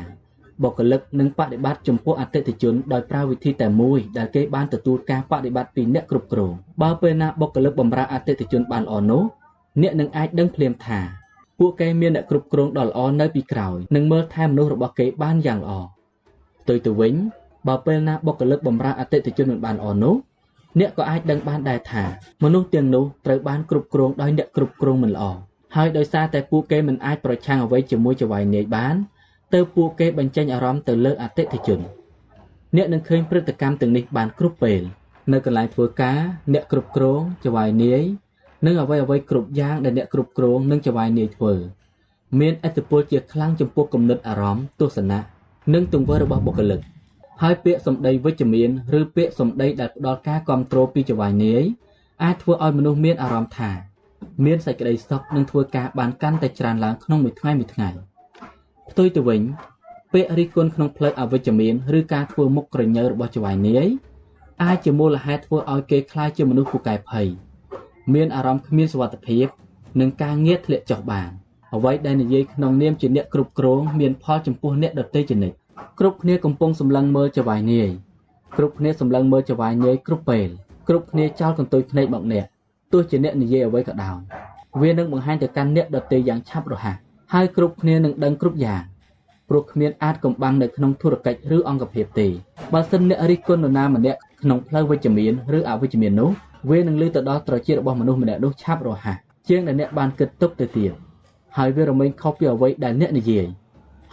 បុគ្គលិកនឹងបដិបត្តិចំពោះអតិថិជនដោយប្រើវិធីតែមួយដែលគេបានទទួលការបដិបត្តិពីអ្នកគ្រប់គ្រងបើពេលណាបុគ្គលិកបម្រើអតិថិជនបានល្អនោះ អ្នកនឹងអាចដឹងភ្លាមថាពួកគេមានអ្នកគ្រប់គ្រងដ៏ល្អនៅពីក្រោយនិងមើលថែមនុស្សរបស់គេបានយ៉ាងល្អផ្ទុយទៅវិញបើពេលណាបុគ្គលិកបម្រើអតិថិជនមិនបានល្អនោះអ្នកក៏អាចដឹងបានដែរថាមនុស្សទាំងនោះត្រូវបានគ្រប់គ្រងដោយអ្នកគ្រប់គ្រងមិនល្អហើយដោយសារតែពួកគេមិនអាចប្រឆាំងអ្វីជាមួយចៅហ្វាយនាយបានទើបពួកគេបញ្ចេញអារម្មណ៍ទៅលើអតិថិជន អ្នកនឹងឃើញព្រឹត្តិកម្មទាំងនេះបានគ្រប់ពេល នៅកន្លែងធ្វើការ អ្នកគ្រប់គ្រងចៅហ្វាយនាយ និងអ្វីអ្វីគ្រប់យ៉ាងដែលអ្នកគ្រប់គ្រងនិងចៅហ្វាយនាយធ្វើមានឥទ្ធិពលជាខ្លាំងចំពោះគំនិតអារម្មណ៍ទស្សនៈនិងទង្វើរបស់បុគ្គលិកហើយពាក្យសម្ដីវិជ្ជមានឬពាក្យសម្ដីដែលផ្ដល់ការគ្រប់គ្រងពីចៅហ្វាយនាយអាចធ្វើឲ្យមនុស្សមានអារម្មណ៍ថា មានសេចក្តីសុខនិងធ្វើការបានកាន់តែច្រើនឡើងក្នុងមួយថ្ងៃមួយថ្ងៃផ្ទុយទៅវិញពាក្យរិះគន់ក្នុងផ្លូវអវិជ្ជមានឬការធ្វើមុខក្រញើរបស់ចៅហ្វាយនាយអាចជាមូលហេតុធ្វើឲ្យគេខ្លាចជាមនុស្សពូកែភ័យ មានអារម្មណ៍គ្មានសុវត្ថិភាព និងការងារធ្លាក់ចុះបានអ្វីដែលនិយាយក្នុងនាមជាអ្នកគ្រប់គ្រងមានផលចំពោះអ្នកដទៃជានិច្ចគ្រប់គ្នាកំពុងសម្លឹងមើលចវាយនាយគ្រប់គ្នាសម្លឹងមើលចវាយនាយគ្រប់ពេលគ្រប់គ្នាចោលកន្ទុយភ្នែកមកអ្នកទោះជាអ្នកនិយាយអ្វីក៏ដោយវានឹងបង្ហាញទៅកាន់អ្នកដទៃយ៉ាងឆាប់រហ័សហើយគ្រប់គ្នានឹងដឹងគ្រប់យ៉ាងព្រោះគ្មានអាចកំបាំងនៅក្នុងធុរកិច្ចឬអង្គភាពទេបើសិនអ្នករិះគន់នរណាម្នាក់ក្នុងផ្លូវវិជ្ជមានឬអវិជ្ជមាននោះ វានឹងលើទៅដល់ត្រចៀករបស់មនុស្សម្នាក់នោះឆាប់រហ័សជាងដែលអ្នកបានគិតទុកទៅទៀតហើយវារមែងខុសពីអ្វីដែលអ្នកនិយាយ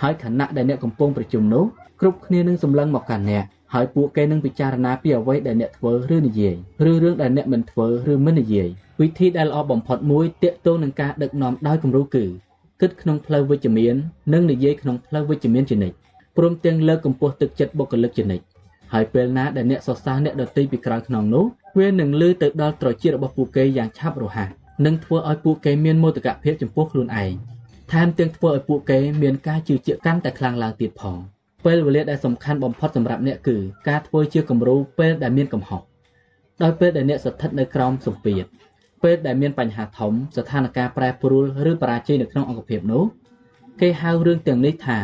ហើយខណៈដែលអ្នកកំពុងប្រជុំនោះគ្រប់គ្នានឹងសម្លឹងមកកាន់អ្នកហើយពួកគេនឹងពិចារណាពីអ្វីដែលអ្នកធ្វើឬនិយាយឬរឿងដែលអ្នកមិនធ្វើឬមិននិយាយវិធីដែលល្អបំផុតមួយទាក់ទងនឹងការដឹកនាំដោយគំរូគឺគិតក្នុងផ្លូវវិជ្ជមាននិងនិយាយក្នុងផ្លូវវិជ្ជមានជានិច្ចព្រមទាំងលើកកម្ពស់ទឹកចិត្តបុគ្គលិកជានិច្ចហើយពេលណាដែលអ្នកសរសើរអ្នកដទៃពីក្រោយខ្នងនោះ វានឹងលឺទៅដល់ត្រចៀករបស់ពួកគេយ៉ាងឆាប់រហ័សនិងធ្វើឲ្យពួកគេមានមោទកភាពចំពោះខ្លួនឯងថែមទាំងធ្វើឲ្យពួកគេមានការជឿជាក់កាន់តែខ្លាំងឡើងទៀតផងពេលវេលាដែលសំខាន់បំផុតសម្រាប់អ្នកគឺការធ្វើជាគំរូពេលដែលមានកំហុសដោយពេលដែលអ្នកស្ថិតនៅក្រោមសម្ពាធពេលដែលមានបញ្ហាធំស្ថានភាពប្រែប្រួលឬបរាជ័យនៅក្នុងអង្គភាពនោះគេហៅរឿងទាំងនេះថា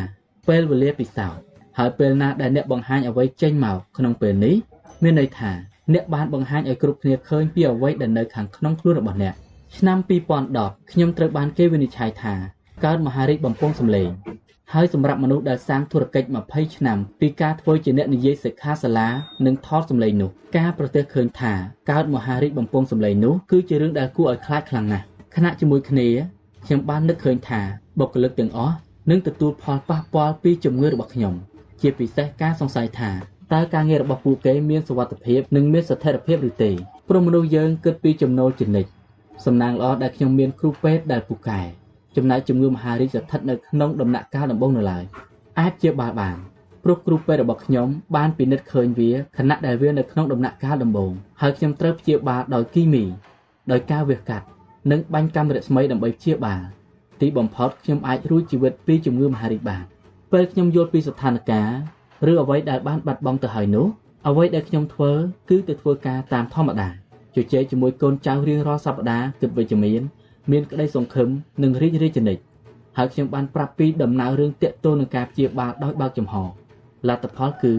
ពេលវេលាពិសោធន៍ហើយពេលណាដែលអ្នកបង្ហាញអ្វីចេញមកក្នុងពេលនេះមានន័យថា អ្នកបានបង្ហាញឲ្យគ្រប់គ្នាឃើញពីអ្វីដែលនៅខាងក្នុងខ្លួនរបស់អ្នកឆ្នាំ2010ខ្ញុំត្រូវបានគេវិនិច្ឆ័យថាកើតមហារីកបំពង់សម្លេងហើយសម្រាប់មនុស្សដែលសាងធុរកិច្ច20ឆ្នាំពីការធ្វើជាអ្នកនិយាយសិក្ខាសាលានិងថតសម្លេងនោះការប្រទះឃើញថាកើតមហារីកបំពង់សម្លេងនោះគឺជារឿងដែលគួរឲ្យខ្លាចខ្លាំងណាស់ខណៈជាមួយគ្នាខ្ញុំបាននឹកឃើញថាបុគ្គលិកទាំងអស់នឹងទទួលផលប៉ះពាល់ពីជំងឺរបស់ខ្ញុំ ជាពិសេសការសង្ស័យថា តើការងាររបស់ពួកគេមានសុវត្ថិភាពនិងមានស្ថិរភាពឬទេព្រោះមនុស្សយើងគិតពីចំណូលជានិច្ចសំណាងល្អដែលខ្ញុំមានគ្រូពេទ្យដែលពូកែចំណែកជំងឺមហារីកស្ថិតនៅក្នុងដំណាក់កាលដំបូងនៅឡើយអាចជាបាលបានព្រោះគ្រូពេទ្យរបស់ខ្ញុំបានពិនិត្យឃើញវាខណៈដែលវានៅក្នុងដំណាក់កាលដំបូងហើយខ្ញុំត្រូវព្យាបាលដោយគីមី ដោយការវះកាត់និងបាញ់កាំរស្មីដើម្បីព្យាបាលទីបំផុតខ្ញុំអាចរួចជីវិតពីជំងឺមហារីកបានពេលខ្ញុំយល់ពីស្ថានភាព ឬអ្វីដែលបានបាត់បង់ទៅហើយនោះអ្វីដែលខ្ញុំធ្វើគឺទៅធ្វើការតាមធម្មតាជជែកជាមួយកូនចៅរៀងរាល់សប្តាហ៍គិតវិជ្ជមាន មានក្តីសង្ឃឹមនិងរីករាយជានិច្ចហើយខ្ញុំបានប្រាប់ពីដំណើររឿងតាក់ទងនឹងការព្យាបាលដោយបើកចំហលទ្ធផលគឺ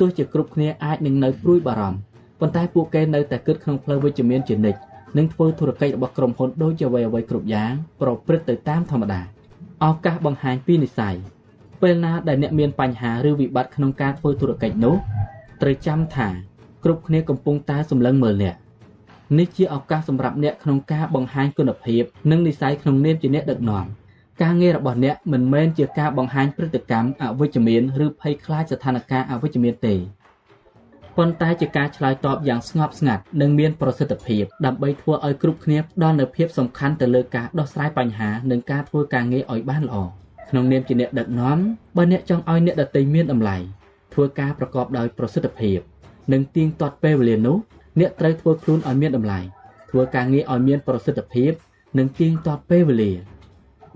ទោះជាគ្រប់គ្នាអាចនឹងនៅព្រួយបារម្ភប៉ុន្តែពួកគេនៅតែគិតក្នុងផ្លូវវិជ្ជមានជានិច្ចនិងធ្វើធុរកិច្ចរបស់ក្រុមហ៊ុនដូចជាអ្វីៗគ្រប់យ៉ាងប្រព្រឹត្តទៅតាមធម្មតាឱកាសបង្ហាញពីនិស្ស័យ ពេលណាដែលអ្នកមានបញ្ហាឬវិបត្តិក្នុងការធ្វើធុរកិច្ចនោះត្រូវចាំថាគ្រប់គ្នាកំពុងតែសម្លឹងមើលអ្នកនេះជាឱកាសសម្រាប់អ្នកក្នុងការបង្ហាញគុណភាពនិងនិស្ស័យក្នុងនាមជាអ្នកដឹកនាំការងាររបស់អ្នកមិនមែនជាការបង្ហាញព្រឹត្តិកម្មអវិជ្ជមានឬភ័យខ្លាចស្ថានភាពអវិជ្ជមានទេប៉ុន្តែជាការឆ្លើយតបយ៉ាងស្ងប់ស្ងាត់និងមានប្រសិទ្ធភាពដើម្បីធ្វើឲ្យគ្រប់គ្នាផ្ដល់នូវភាពសំខាន់ទៅលើការដោះស្រាយបញ្ហានិងការធ្វើការងារឲ្យបានល្អ ក្នុងនាមជាអ្នកដឹកនាំបើអ្នកចង់ឲ្យអ្នកដទៃមានតម្លៃធ្វើការប្រកបដោយប្រសិទ្ធភាព និងទៀងទាត់ពេលវេលានោះអ្នកត្រូវធ្វើខ្លួនឲ្យមានតម្លៃធ្វើការងារឲ្យមានប្រសិទ្ធភាព និងទៀងទាត់ពេលវេលា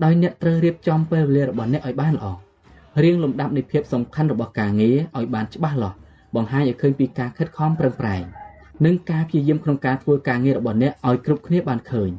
ដោយអ្នកត្រូវរៀបចំពេលវេលារបស់អ្នកឲ្យបានល្អរៀងលំដាប់នៃភាពសំខាន់របស់ការងារឲ្យបានច្បាស់លាស់បង្ហាញឲ្យឃើញពីការខិតខំប្រឹងប្រែងនិងការព្យាយាមក្នុងការធ្វើការងាររបស់អ្នកឲ្យគ្រប់គ្នាបានឃើញ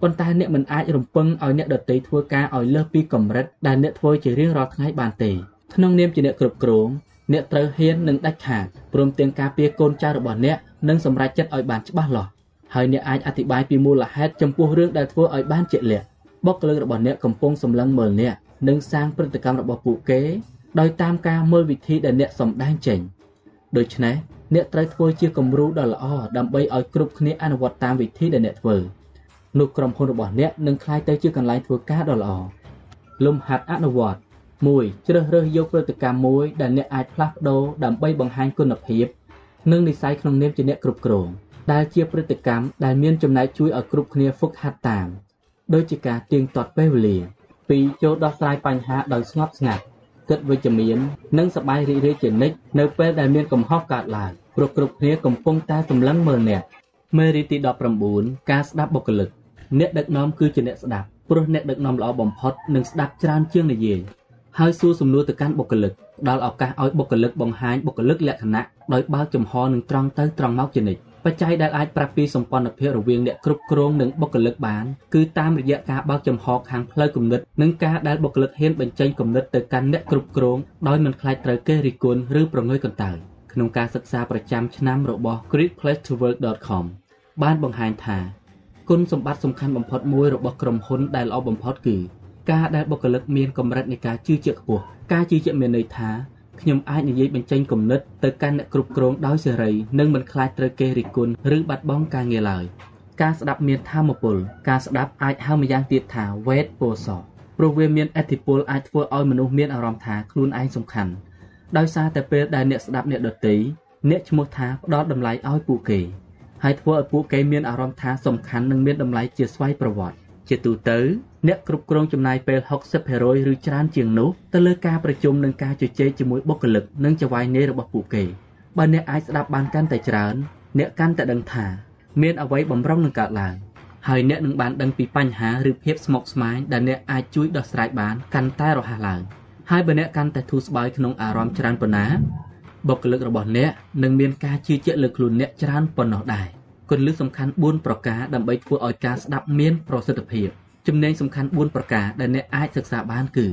ប៉ុន្តែអ្នកមិនអាចរំពឹងឲ្យអ្នកដទៃធ្វើការឲ្យលើសពីកម្រិតដែលអ្នកធ្វើជារៀងរាល់ថ្ងៃបានទេក្នុងនាមជាអ្នកគ្រប់គ្រងអ្នកត្រូវហ៊ាននិងដាច់ខាតព្រមទាំងការពារកូនចៅរបស់អ្នកនិងសម្រេចចិត្តឲ្យបានច្បាស់លាស់ហើយអ្នកអាចអធិប្បាយពីមូលហេតុចំពោះរឿងដែលធ្វើឲ្យបានជាក់លាក់បុគ្គលិករបស់អ្នកកំពុងសម្លឹងមើលអ្នកនិងសាងព្រឹត្តិកម្មរបស់ពួកគេដោយតាមការមើលវិធីដែលអ្នកសម្ដែងចេញដូច្នេះអ្នកត្រូវធ្វើជាគំរូដ៏ល្អដើម្បីឲ្យគ្រប់គ្នាអនុវត្តតាមវិធីដែលអ្នកធ្វើ នោះក្រុមហ៊ុនរបស់អ្នកនឹងក្លាយទៅជាកន្លែងធ្វើការដ៏ល្អលំហាត់អនុវត្ត1ជ្រើសរើសយកព្រឹត្តិកម្មមួយដែលអ្នកអាចផ្លាស់ប្ដូរដើម្បីបង្ហាញគុណភាព និងនិស្ស័យក្នុងនាមជាអ្នកគ្រប់គ្រងដែលជាព្រឹត្តិកម្មដែលមានចំណែកជួយឲ្យគ្រប់គ្នាហ្វឹកហាត់តាមដូចជាការទៀងទាត់ពេលវេលា2ចូលដោះស្រាយបញ្ហាដោយស្ងប់ស្ងាត់គិតវិជ្ជមាន និងសប្បាយរីករាយជានិច្ចនៅពេលដែលមានកំហុសកើតឡើងព្រោះគ្រប់គ្នាកំពុងតែសម្លឹងមើលអ្នកមេរីទី19ការស្ដាប់បុគ្គលិក អ្នកដឹកនាំគឺជាអ្នកស្ដាប់ព្រោះអ្នកដឹកនាំល្អបំផុតនឹងស្ដាប់ច្រើនជាងនិយាយហើយសួរសំណួរទៅកាន់បុគ្គលិកដល់ឱកាសឲ្យបុគ្គលិកបង្ហាញបុគ្គលិកលក្ខណៈដោយបើកចំហនិងត្រង់ទៅត្រង់មកជានិច្ចបច្ច័យដែលអាចប្រាប់ពីសម្ព័ន្ធភាពរវាងអ្នកគ្រប់គ្រងនិងបុគ្គលិកបានគឺតាមរយៈការបើកចំហខាងផ្លូវគំនិតនិងការដែលបុគ្គលិកហ៊ានបញ្ចេញគំនិតទៅកាន់អ្នកគ្រប់គ្រងដោយមិនខ្លាចត្រូវគេរិះគន់ឬប្រងើយកន្តើយក្នុងការសិក្សាប្រចាំឆ្នាំរបស់ greatplacetowork.com បានបង្ហាញថា គុណសម្បត្តិសំខាន់បំផុតមួយរបស់ក្រុមហ៊ុនដែលល្អបំផុតគឺការដែលបុគ្គលិកមានកម្រិតនៃការជឿជាក់ខ្ពស់ការជឿជាក់មានន័យថាខ្ញុំអាចនិយាយបញ្ចេញគំនិតទៅកាន់អ្នកគ្រប់គ្រងដោយសេរីនិងមិនខ្លាចត្រូវគេរិះគន់ឬបាត់បង់ការងារឡើយការស្ដាប់មានធម៌ពលការស្ដាប់អាចហៅម្យ៉ាងទៀតថាវេទពោសព្រោះវាមានអធិពលអាចធ្វើឲ្យមនុស្សមានអារម្មណ៍ថាខ្លួនឯងសំខាន់ដោយសារតែពេលដែលអ្នកស្ដាប់អ្នកដទៃអ្នកឈ្មោះថាផ្ដល់តម្លៃឲ្យពួកគេ ហើយធ្វើឲ្យពួកគេមានអារម្មណ៍ថាសំខាន់និងមានតម្លៃជាស្វ័យប្រវត្តិជាទូទៅអ្នកគ្រប់គ្រងចំណាយពេល60%ឬច្រើនជាងនោះទៅលើការប្រជុំនិងការជជែកជាមួយបុគ្គលិកនិងចៅហ្វាយនៃរបស់ពួកគេបើអ្នកអាចស្ដាប់បានកាន់តែច្រើនអ្នកកាន់តែដឹងថាមានអ្វីបំរុងនឹងកើតឡើងហើយអ្នកនឹងបានដឹងពីបញ្ហាឬភាពស្មុគស្មាញដែលអ្នកអាចជួយដោះស្រាយបានកាន់តែរហ័សឡើងហើយបើអ្នកកាន់តែធូរស្បើយក្នុងអារម្មណ៍ច្រើនប៉ុណ្ណា បុគ្គលិករបស់អ្នកនឹងមានការជឿជាក់លើខ្លួនអ្នកច្រើនប៉ុណ្ណោះដែរគន្លឹះសំខាន់4ប្រការដើម្បីធ្វើឲ្យការស្ដាប់មានប្រសិទ្ធភាពចំណេញសំខាន់4ប្រការដែលអ្នកអាចសិក្សាបានគឺ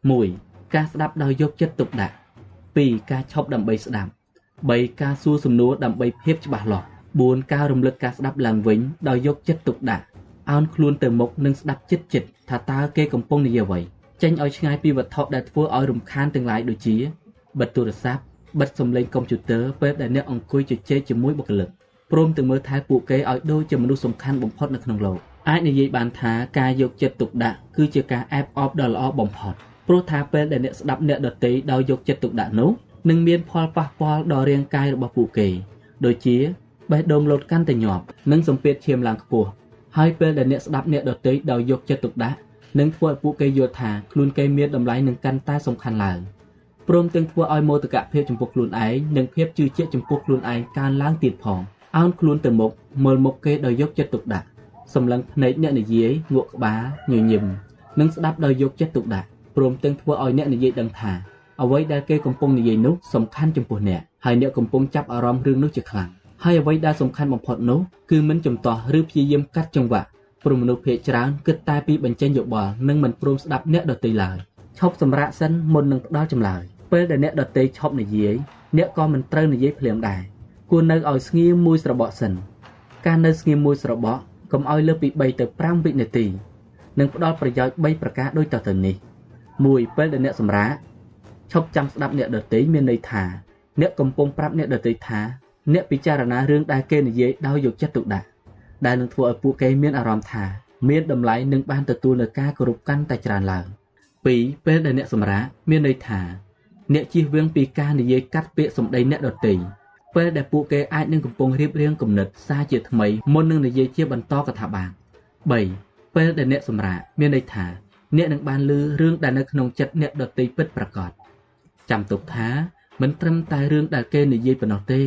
1ការស្ដាប់ដោយយកចិត្តទុកដាក់2ការឈប់ដើម្បីស្ដាប់3ការសួរសំណួរដើម្បីភាពច្បាស់លាស់4ការរំលឹកការស្ដាប់ឡើងវិញដោយយកចិត្តទុកដាក់អោនខ្លួនទៅមុខនិងស្ដាប់ចិត្តចិត្តថាតើគេកំពុងនិយាយអ្វីចេញឲ្យឆ្ងាយពីវត្ថុដែលធ្វើឲ្យរំខានទាំងឡាយដូចជាបិទទូរស័ព្ទ បិទសំឡេងកុំព្យូទ័រពេលដែលអ្នកអង្គុយជជែកជាមួយបុគ្គលិកព្រមទាំងមើលថែពួកគេឲ្យដូចជាមនុស្សសំខាន់បំផុតនៅក្នុងលោកអាចនិយាយបានថាការយកចិត្តទុកដាក់គឺជាការអែបអបដ៏ល្អបំផុតព្រោះថាពេលដែលអ្នកស្ដាប់អ្នកដទៃដោយយកចិត្តទុកដាក់នោះនឹងមានផលប៉ះពាល់ដល់រាងកាយរបស់ពួកគេដូចជាបេះដូងលោតកាន់តែញាប់និងសម្ពាធឈាមឡើងខ្ពស់ហើយពេលដែលអ្នកស្ដាប់អ្នកដទៃដោយយកចិត្តទុកដាក់នឹងធ្វើឲ្យពួកគេយល់ថាខ្លួនគេមានតម្លៃនិងកាន់តែសំខាន់ឡើង ព្រមទាំងធ្វើឲ្យមោទកភាពចំពោះខ្លួនឯងនិងភាពជឿជាក់ចំពោះខ្លួនឯងកើនឡើងទៀតផងអោនខ្លួនទៅមុខមើលមុខគេដោយយកចិត្តទុកដាក់សម្លឹងភ្នែកអ្នកនិយាយងក់ក្បាលញញឹមនិងស្ដាប់ដោយយកចិត្តទុកដាក់ព្រមទាំងធ្វើឲ្យអ្នកនិយាយដឹងថាអ្វីដែលគេកំពុងនិយាយនោះសំខាន់ចំពោះអ្នកហើយអ្នកកំពុងចាប់អារម្មណ៍រឿងនោះជាខ្លាំងហើយអ្វីដែលសំខាន់បំផុតនោះគឺមិនចំទាស់ឬព្យាយាមកាត់ចង្វាក់ព្រោះមនុស្សភាគច្រើនគិតតែពីបញ្ចេញយោបល់និងមិនព្រមស្ដាប់អ្នកដទៃឡើយឈប់សម្រាកសិនមុននឹងផ្ដល់ចម្លើយ ពេលដែលអ្នកដទៃឈប់និយាយអ្នកក៏មិនត្រូវនិយាយភ្លាមដែរគួរនៅឲ្យស្ងៀមមួយស្របក់សិនការនៅស្ងៀមមួយស្របក់កុំឲ្យលើសពី3ទៅ5វិនាទីនឹងផ្ដល់ប្រយោជន៍3ប្រការដូចតទៅនេះ1ពេលដែលអ្នកសម្រាកឈប់ចាំស្ដាប់អ្នកដទៃមានន័យថាអ្នកកំពុងប្រាប់អ្នកដទៃថាអ្នកពិចារណារឿងដែលគេនិយាយដោយយកចិត្តទុកដាក់ដែលនឹងធ្វើឲ្យពួកគេមានអារម្មណ៍ថាមានតម្លៃនិងបានទទួលនូវការគោរពកាន់តែច្រើនឡើង2ពេលដែលអ្នកសម្រាកមានន័យថា អ្នកជៀសវាងពីការនិយាយកាត់ពាក្យសម្ដីអ្នកដទៃពេលដែលពួកគេអាចនឹងកំពុងរៀបរៀងគំនិតសារជាថ្មីមុននឹងនិយាយជាបន្តកថាបាន3ពេលដែលអ្នកសម្រាកមានន័យថា អ្នកនឹងបានលឺរឿងដែលនៅក្នុងចិត្តអ្នកដទៃពិតប្រាកដចាំទុកថាមិនត្រឹមតែរឿងដែលគេនិយាយប៉ុណ្ណោះទេ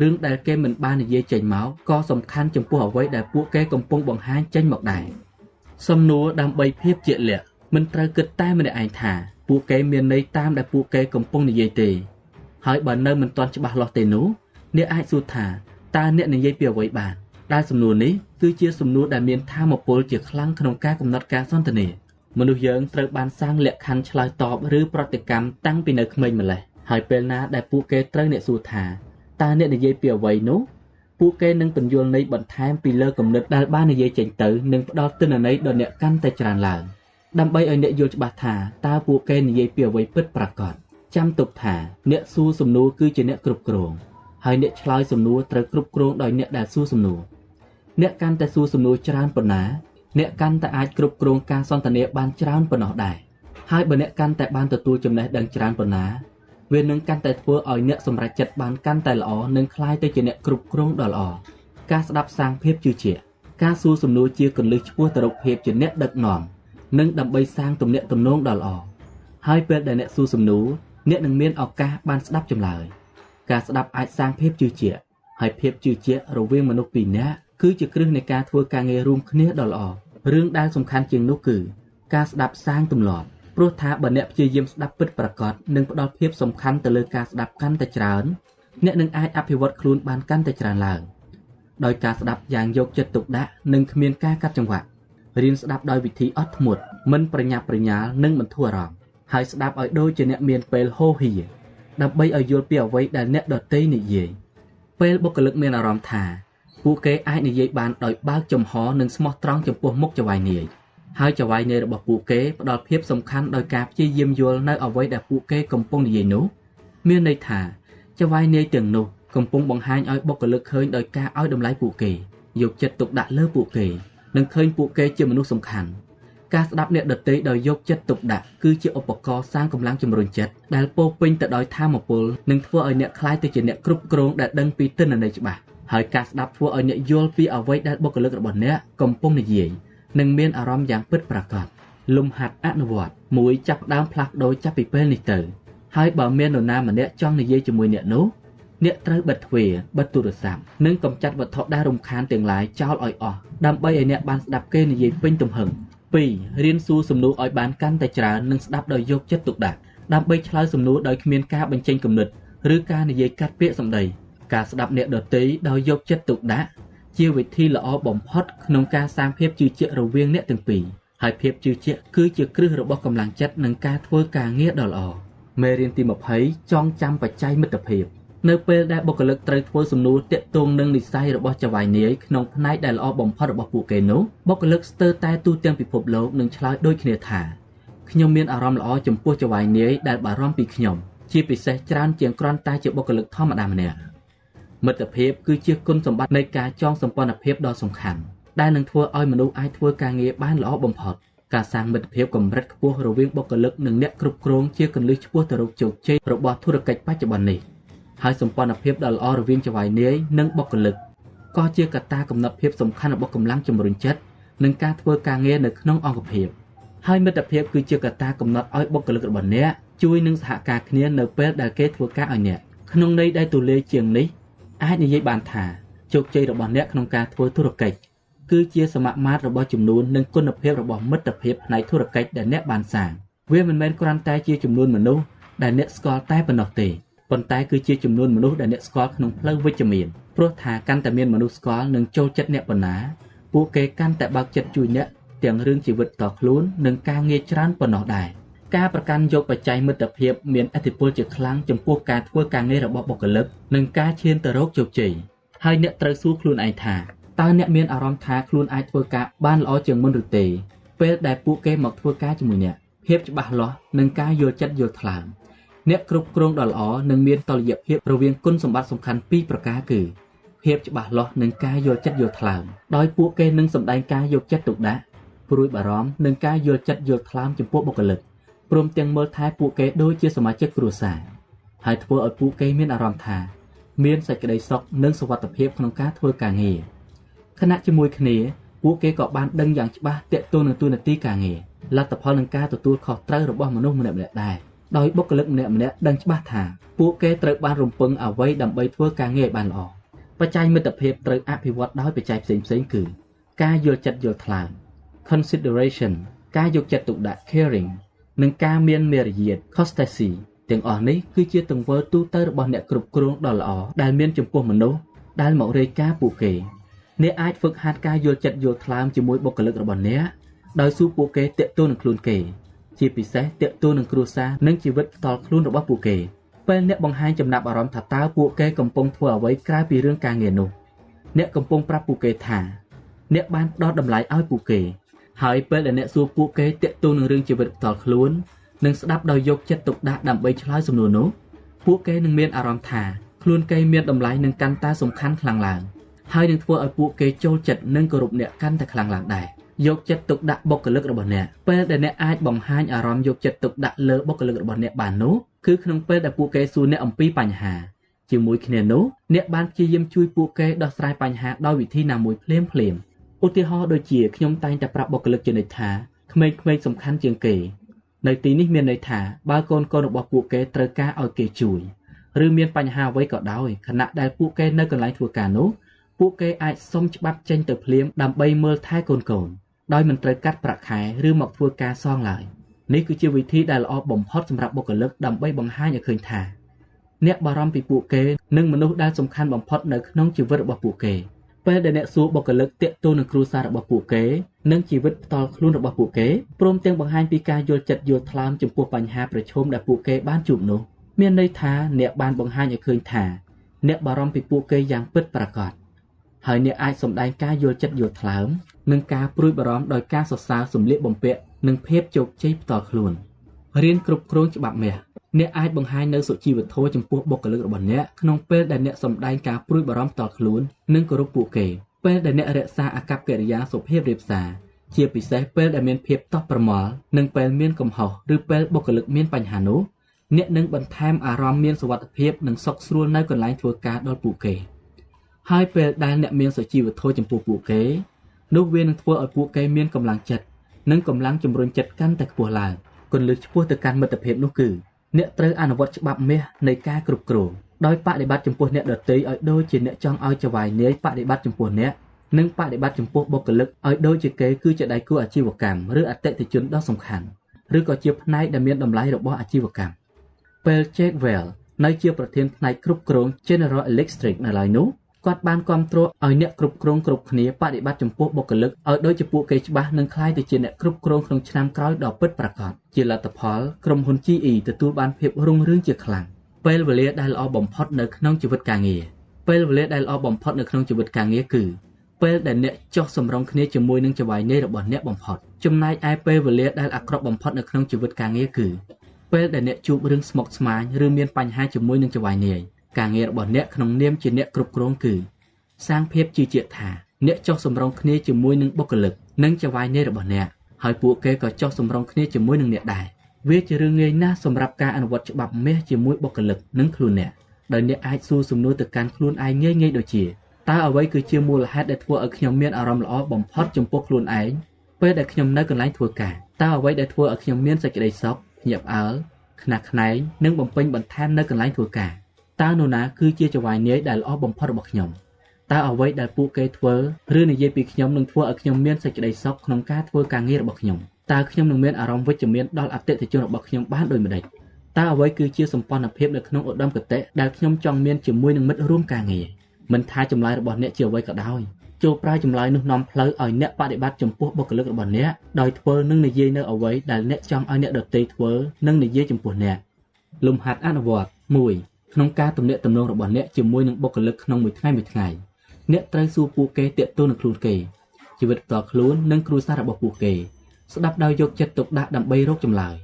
រឿងដែលគេមិនបាននិយាយចេញមកក៏សំខាន់ចំពោះអ្វីដែលពួកគេកំពុងបង្ហាញចេញមកដែរសំណួរដើម្បីភាពជាក់លាក់ មិនត្រូវគិតតែម្នាក់ឯងថាពួកគេមានន័យតាមដែលពួកគេកំពុងនិយាយទេ ហើយបើនៅមិនទាន់ច្បាស់លាស់ទេនោះអ្នកអាចសួរថាតើអ្នកនិយាយពីអ្វីបានដែលសំណួរនេះគឺជាសំណួរដែលមានធម៌ពលជាខ្លាំងក្នុងការកំណត់ការសន្ទនាមនុស្សយើងត្រូវបានសាងលក្ខខណ្ឌឆ្លើយតបឬប្រតិកម្មតាំងពីនៅក្មេងម្ល៉េះហើយពេលណាដែលពួកគេត្រូវអ្នកសួរថាតើអ្នកនិយាយពីអ្វីនោះពួកគេនឹងពន្យល់ន័យបន្ថែមពីលើគំនិតដែលបាននិយាយចេញទៅនិងផ្ដល់ទិន្នន័យដល់អ្នកកាន់តែច្រើនឡើង ដើម្បីឲ្យអ្នកយល់ច្បាស់ថាតើពួកគេនិយាយពីអ្វីពិតប្រាកដចាំទុកថាអ្នកសួរសំណួរគឺជាអ្នកគ្រប់គ្រងហើយអ្នកឆ្លើយសំណួរត្រូវគ្រប់គ្រងដោយអ្នកដែលសួរសំណួរអ្នកកាន់តែសួរសំណួរច្រើនប៉ុណ្ណាអ្នកកាន់តែអាចគ្រប់គ្រងការសន្ទនាបានច្រើនប៉ុណ្ណោះដែរហើយបើអ្នកកាន់តែបានទទួលចំណេះដឹងច្រើនប៉ុណ្ណាវានឹងកាន់តែធ្វើឲ្យអ្នកសម្រេចចិត្តបានកាន់តែល្អនិងคล้ายទៅជាអ្នកគ្រប់គ្រងដ៏ល្អការស្ដាប់សាងភាពជឿជាក់ការសួរសំណួរជាកលឹះឆ្ពោះទៅរកភាពជាអ្នកដឹកនាំ និងដើម្បីសាងទំនាក់ទំនងដ៏ល្អហើយពេលដែលអ្នកសួរសំណួរអ្នកនឹងមានឱកាសបានស្ដាប់ចម្លើយការស្ដាប់អាចសាងភាពជឿជាក់ហើយភាពជឿជាក់រវាងមនុស្សពីរនាក់គឺជាគ្រឹះនៃការធ្វើការងាររួមគ្នាដ៏ល្អរឿងដែលសំខាន់ជាងនោះគឺការស្ដាប់សាងទម្លាប់ព្រោះថាបើអ្នកព្យាយាមស្ដាប់ពិតប្រាកដនិងផ្ដល់ភាពសំខាន់ទៅលើការស្ដាប់កាន់តែច្រើនអ្នកនឹងអាចអភិវឌ្ឍខ្លួនបានកាន់តែច្រើនឡើងដោយការស្ដាប់យ៉ាងយកចិត្តទុកដាក់និងគ្មានការកាត់ចង្វាក់ រៀនស្ដាប់ដោយវិធីអត់ធ្មត់មិនប្រញាប់ប្រញាល់និងបន្ធូរអារម្មណ៍ហើយស្ដាប់ឲ្យដូចជាអ្នកមានពេលហូហៀដើម្បីឲ្យយល់ពីអ្វីដែលអ្នកដទៃនិយាយពេលបុគ្គលិកមានអារម្មណ៍ថាពួកគេអាចនិយាយបានដោយបើកចំហនិងស្មោះត្រង់ចំពោះមុខចៅហ្វាយនាយហើយចៅហ្វាយនាយរបស់ពួកគេផ្ដល់ភាពសំខាន់ដោយការព្យាយាមយល់នៅអ្វីដែលពួកគេកំពុងនិយាយនោះមានន័យថាចៅហ្វាយនាយទាំងនោះកំពុងបង្ហាញឲ្យបុគ្គលិកឃើញដោយការឲ្យតម្លៃពួកគេយកចិត្តទុកដាក់លើពួកគេ និងឃើញពួកគេជាមនុស្សសំខាន់ការស្ដាប់អ្នកដទៃដោយយកចិត្តទុកដាក់គឺជាឧបករណ៍សាងកម្លាំងជំរុញចិត្តដែលពោពេញទៅដោយធម៌ពលនិងធ្វើឲ្យអ្នកក្លាយទៅជាអ្នកគ្រប់គ្រងដែលដឹងពីទិន្នន័យច្បាស់ហើយការស្ដាប់ធ្វើឲ្យអ្នកយល់ពីអ្វីដែលបុគ្គលិករបស់អ្នកកំពុងនិយាយនិងមានអារម្មណ៍យ៉ាងពិតប្រាកដលំហាត់អនុវត្តមួយចាប់ដើមផ្លាស់ប្ដូរចាប់ពីពេលនេះទៅហើយបើមាននរណាម្នាក់ចង់និយាយជាមួយអ្នកនោះ អ្នកត្រូវបិទទ្វារបិទទូរស័ព្ទនិងកំចាត់វត្ថុដែលរំខានទាំងឡាយចោលឲ្យអស់ដើម្បីឲ្យអ្នកបានស្ដាប់គេនិយាយពេញទំហឹង2រៀនសួរសំណួរឲ្យបានកាន់តែច្រើននិងស្ដាប់ដោយយកចិត្តទុកដាក់ដើម្បីឆ្លើយសំណួរដោយគ្មានការបញ្ចេញគំនិតឬការនិយាយកាត់ពាក្យសម្ដីការស្ដាប់អ្នកដទៃដោយយកចិត្តទុកដាក់ជាវិធីល្អបំផុតក្នុងការសាងភាពជឿជាក់រវាងអ្នកទាំងពីរហើយភាពជឿជាក់គឺជាគ្រឹះរបស់កម្លាំងចិត្តនិងការធ្វើការងារដ៏ល្អមេរៀនទី20ចងចាំបច្ច័យមិត្តភាព នៅពេលដែលបុគ្គលិកត្រូវធ្វើសំណួរតាក់ទងនឹងនិស្ស័យរបស់ចៅហ្វាយនាយក្នុងផ្នែកដែលល្អបំផុតរបស់ពួកគេនោះបុគ្គលិកស្ទើរតែទូទាំងពិភពលោកនឹងឆ្លើយដូចគ្នាថាខ្ញុំមានអារម្មណ៍ល្អចំពោះចៅហ្វាយនាយដែលបារម្ភពីខ្ញុំជាពិសេសច្រើនជាងគ្រាន់តែជាបុគ្គលិកធម្មតាម្នាក់មិត្តភាពគឺជាគុណសម្បត្តិនៃការចងសម្ព័ន្ធភាពដ៏សំខាន់ដែលនឹងធ្វើឲ្យមនុស្សអាចធ្វើការងារបានល្អបំផុតការសាងមិត្តភាពកម្រិតខ្ពស់រវាងបុគ្គលិកនិងអ្នកគ្រប់គ្រងជាគន្លឹះឆ្ពោះទៅរកជោគជ័យរបស់ធុរកិច្ចបច្ចុប្បន្ននេះ ហើយសម្ព័ន្ធភាពដ៏ល្អរវាងចៅហ្វាយនាយនិងបុគ្គលិកក៏ជាកត្តាកំណត់ភាពសំខាន់របស់កម្លាំងជំរុញចិត្តនិងការធ្វើការងារនៅក្នុងអង្គភាពហើយមិត្តភាពគឺជាកត្តាកំណត់ឲ្យបុគ្គលិករបស់អ្នកជួយនឹងសហការគ្នានៅពេលដែលគេធ្វើការឲ្យអ្នកក្នុងន័យដែលទូលាយជាងនេះអាចនិយាយបានថាជោគជ័យរបស់អ្នកក្នុងការធ្វើធុរកិច្ចគឺជាសមាមាត្ររបស់ចំនួននិងគុណភាពរបស់មិត្តភាពផ្នែកធុរកិច្ចដែលអ្នកបានសាងវាមិនមែនគ្រាន់តែជាចំនួនមនុស្សដែលអ្នកស្គាល់តែប៉ុណ្ណោះទេ ប៉ុន្តែគឺជាចំនួនមនុស្សដែលអ្នកស្គាល់ក្នុងផ្លូវវិជ្ជមានព្រោះថាកាន់តែមានមនុស្សស្គាល់និងចូលចិត្តអ្នកប៉ុណ្ណាពួកគេកាន់តែបើកចិត្តជួយអ្នកទាំងរឿងជីវិតតខ្លួននិងការងារច្រើនប៉ុណ្ណោះដែរការប្រកាន់យកបច្ច័យមិត្តភាពមានឥទ្ធិពលជាខ្លាំងចំពោះការធ្វើការងាររបស់បុគ្គលិកនិងការឈានទៅរកជោគជ័យហើយអ្នកត្រូវសួរខ្លួនឯងថាតើអ្នកមានអារម្មណ៍ថាខ្លួនអាចធ្វើការបានល្អជាងមុនឬទេពេលដែលពួកគេមកធ្វើការជាមួយអ្នកភាពច្បាស់លាស់និងការយល់ចិត្តយល់ថ្លើម អ្នកគ្រប់គ្រងដ៏ល្អនឹងមានតុល្យភាពរវាងគុណសម្បត្តិសំខាន់ពីរប្រការគឺភាពច្បាស់លាស់និងការយល់ចិត្តយល់ថ្លើមដោយពួកគេនឹងសម្ដែងការយកចិត្តទុកដាក់ព្រួយបារម្ភនិងការយល់ចិត្តយល់ថ្លើមចំពោះបុគ្គលិកព្រមទាំងមើលថែពួកគេដូចជាសមាជិកគ្រួសារហើយធ្វើឲ្យពួកគេមានអារម្មណ៍ថា មានសេចក្តីសុខនិងសុវត្ថិភាពក្នុងការធ្វើការងារខណៈជាមួយគ្នាពួកគេក៏បានដឹងយ៉ាងច្បាស់ទាក់ទងនឹងទូនាទីការងារលទ្ធផលនឹងការទទួលខុសត្រូវរបស់មនុស្សម្នាក់ៗដែរ ដោយបុគ្គលិកម្នាក់ម្នាក់ដឹងច្បាស់ថាពួកគេត្រូវបានរំពឹងអ្វីដើម្បីធ្វើការងារឲ្យបានល្អបច្ច័យមិត្តភាពត្រូវអភិវឌ្ឍដោយបច្ច័យផ្សេងផ្សេងគឺ ការយល់ចិត្តយល់ថ្លើម consideration ការយកចិត្តទុកដាក់ caring និងការមានមេរយាទ courtesy ទាំងអស់នេះគឺជាទង្វើទូទៅរបស់អ្នកគ្រប់គ្រងដ៏ល្អដែលមានចំពោះមនុស្សដែលមករាយការណ៍ពួកគេអ្នកអាចហ្វឹកហាត់ការយល់ចិត្តយល់ថ្លើមជាមួយបុគ្គលិករបស់អ្នកដោយសួរពួកគេតាក់ទងនឹងខ្លួនគេ ជាពិសេសតាក់ទងនឹងគ្រួសារនិងជីវិតផ្ទាល់ខ្លួនរបស់ពួកគេពេលអ្នកបង្ហាញចំណាប់អារម្មណ៍ថាតើពួកគេកំពុងធ្វើអ្វីក្រៅពីរឿងការងារនោះអ្នកកំពុងប្រាប់ពួកគេថាអ្នកបានផ្ដល់តម្លៃឲ្យពួកគេហើយពេលដែលអ្នកសួរពួកគេតាក់ទងនឹងរឿងជីវិតផ្ទាល់ខ្លួននិងស្ដាប់ដោយយកចិត្តទុកដាក់ដើម្បីឆ្លើយសំណួរនោះពួកគេនឹងមានអារម្មណ៍ថាខ្លួនគេមានតម្លៃនិងកាន់តែសំខាន់ខ្លាំងឡើងហើយនឹងធ្វើឲ្យពួកគេចូលចិត្តនិងគោរពអ្នកកាន់តែខ្លាំងឡើងដែរ យកចិត្តទុកដាក់បុគ្គលិករបស់អ្នកពេលដែលអ្នកអាចបង្ហាញអារម្មណ៍យកចិត្តទុកដាក់លើបុគ្គលិករបស់អ្នកបាននោះគឺក្នុងពេលដែលពួកគេសួរអ្នកអំពីបញ្ហាជាមួយគ្នានោះអ្នកបានព្យាយាមជួយពួកគេដោះស្រាយបញ្ហាដោយវិធីណាមួយភ្លាមភ្លាមឧទាហរណ៍ដូចជាខ្ញុំតែងតែប្រាប់បុគ្គលិកជានិច្ចថាក្មេងៗសំខាន់ជាងគេ នៅទីនេះមានន័យថាបើកូនកូនរបស់ពួកគេត្រូវការឲ្យគេជួយឬមានបញ្ហាអ្វីក៏ដោយខណៈដែលពួកគេនៅកន្លែងធ្វើការនោះពួកគេអាចសុំច្បាប់ចេញទៅភ្លាមដើម្បីមើលថែកូនកូន ដោយមិនត្រូវកាត់ប្រាក់ខែឬមកធ្វើការសងឡើយនេះគឺជាវិធីដែលល្អបំផុតសម្រាប់បុគ្គលិកដើម្បីបង្ហាញឲ្យឃើញថាអ្នកបារម្ភពីពួកគេនិងមនុស្សដែលសំខាន់បំផុតនៅក្នុងជីវិតរបស់ពួកគេពេលដែលអ្នកសួរបុគ្គលិកតាក់ទងនឹងគ្រួសាររបស់ពួកគេនិងជីវិតផ្ទាល់ខ្លួនរបស់ពួកគេព្រមទាំងបង្ហាញពីការយល់ចិត្តយល់ថ្លើមចំពោះបញ្ហាប្រឈមដែលពួកគេបានជួបនោះ មានន័យថាអ្នកបានបង្ហាញឲ្យឃើញថា អ្នកបារម្ភពីពួកគេយ៉ាងពិតប្រាកដ ហើយអ្នកអាចសម្ដែងការយល់ចិត្តយល់ថ្លើមនិងការព្រួយបារម្ភដោយការសរសើរសម្លៀកបំពាក់និងភាពជោគជ័យផ្ទាល់ខ្លួនរៀនគ្រប់គ្រងច្បាប់មាសអ្នកអាចបង្ហាញនៅសុជីវធម៌ចំពោះបុគ្គលិករបស់អ្នកក្នុងពេលដែលអ្នកសម្ដែងការព្រួយបារម្ភផ្ទាល់ខ្លួននិងគោរពពួកគេពេលដែលអ្នករក្សាអាកប្បកិរិយាសុភាពរាបសារជាពិសេសពេលដែលមានភាពតោះប្រមល់និងពេលមានកំហុសឬពេលបុគ្គលិកមានបញ្ហានោះអ្នកនឹងបន្ថែមអារម្មណ៍មានសុវត្ថិភាពនិងសុខស្រួលនៅកន្លែងធ្វើការដល់ពួកគេ ហើយពេលដែលអ្នកមានសុជីវធម៌ចំពោះពួកគេនោះវានឹងធ្វើឲ្យពួកគេមានកម្លាំងចិត្តនិងកម្លាំងជំរុញចិត្តកាន់តែខ្ពស់ឡើងគន្លឹះឆ្ពោះទៅកាន់មិត្តភាពនោះគឺអ្នកត្រូវអនុវត្តច្បាប់មាសនៃការគ្រប់គ្រងដោយបដិបត្តិចំពោះអ្នកដទៃឲ្យដូចជាអ្នកចង់ឲ្យចវាយនាយបដិបត្តិចំពោះអ្នកនិងបដិបត្តិចំពោះបុគ្គលិកឲ្យដូចជាគេគឺជាដៃគូអាជីវកម្មឬអតិថិជនដ៏សំខាន់ឬក៏ជាផ្នែកដែលមានតម្លៃរបស់អាជីវកម្មពេល Jackwell នៅជាប្រធានផ្នែកគ្រប់គ្រង General Electric នៅឡើយនោះ គាត់បានគ្រប់គ្រងឲ្យអ្នកគ្រប់គ្រងគ្រប់គ្នាបដិបត្តិចំពោះបុគ្គលិកឲ្យដូចជាពួកគេច្បាស់និងคล้ายទៅជាអ្នកគ្រប់គ្រងក្នុងឆ្នាំក្រោយដ៏ពិតប្រាកដជាលទ្ធផលក្រុមហ៊ុន GE ទទួលបានភាពរុងរឿងជាខ្លាំងពេលវេលាដែលល្អបំផុតនៅក្នុងជីវិតការងារពេលវេលាដែលល្អបំផុតនៅក្នុងជីវិតការងារគឺពេលដែលអ្នកចោះសម្រងគ្នាជាមួយនឹងចវាយនៃរបស់អ្នកបំផុតចំណែកឯពេលវេលាដែលអាក្រក់បំផុតនៅក្នុងជីវិតការងារគឺពេលដែលអ្នកជួបរឿងស្មុគស្មាញឬមានបញ្ហាជាមួយនឹងចវាយនាយ ការងាររបស់អ្នកក្នុងនាមជាអ្នកគ្រប់គ្រងគឺសាងភាពជឿជាក់ថាអ្នកចុះសម្រុងគ្នាជាមួយនឹងបុគ្គលិកនិងចៅហ្វាយនៃរបស់អ្នកហើយពួកគេក៏ចុះសម្រុងគ្នាជាមួយនឹងអ្នកដែរវាជារឿងងាយណាស់សម្រាប់ការអនុវត្តច្បាប់មាសជាមួយបុគ្គលិកនិងខ្លួនអ្នកដោយអ្នកអាចសួរសំណួរទៅកាន់ខ្លួនឯងងាយៗដូចជាតើអ្វីគឺជាមូលហេតុដែលធ្វើឲ្យខ្ញុំមានអារម្មណ៍ល្អបំផុតចំពោះខ្លួនឯងពេលដែលខ្ញុំនៅកន្លែងធ្វើការតើអ្វីដែលធ្វើឲ្យខ្ញុំមានសេចក្តីសុខភ្ញាក់ផ្អើលខ្នះខ្នែងនិងបំពេញបន្ថែមនៅកន្លែងធ្វើការ តើនរណាគឺជាចៅហ្វាយនាយដែលល្អបំផុតរបស់ខ្ញុំតើអ្វីដែលពួកគេធ្វើឬនិយាយពីខ្ញុំនឹងធ្វើឲ្យខ្ញុំមានសេចក្តីសុខក្នុងការធ្វើការងាររបស់ខ្ញុំតើខ្ញុំនឹងមានអារម្មណ៍វិជ្ជមានដល់អតិថិជនរបស់ខ្ញុំបានដូចម្តេចតើអ្វីគឺជាសម្ព័ន្ធភាពនៅក្នុងឧត្តមគតិដែលខ្ញុំចង់មានជាមួយនឹងមិត្តរួមការងារមិនថាចម្លើយរបស់អ្នកជាអ្វីក៏ដោយចូលប្រើចម្លើយនោះនាំផ្លូវឲ្យអ្នកបដិបត្តិចំពោះបុគ្គលិករបស់អ្នកដោយធ្វើនិងនិយាយនៅអ្វីដែលអ្នកចង់ឲ្យអ្នកដទៃធ្វើនិងនិយាយចំពោះអ្នកលំហាត់អនុវត្ត1 ក្នុងការទំនាក់ទំនងរបស់អ្នកជាមួយនឹងបុគ្គលិកក្នុងមួយថ្ងៃមួយថ្ងៃអ្នកត្រូវសួរពួកគេតាក់ទងនឹងខ្លួនគេជីវិតផ្ទាល់ខ្លួននិងគ្រួសាររបស់ពួកគេស្ដាប់ដោយយកចិត្តទុកដាក់ដើម្បីរកចម្លើយ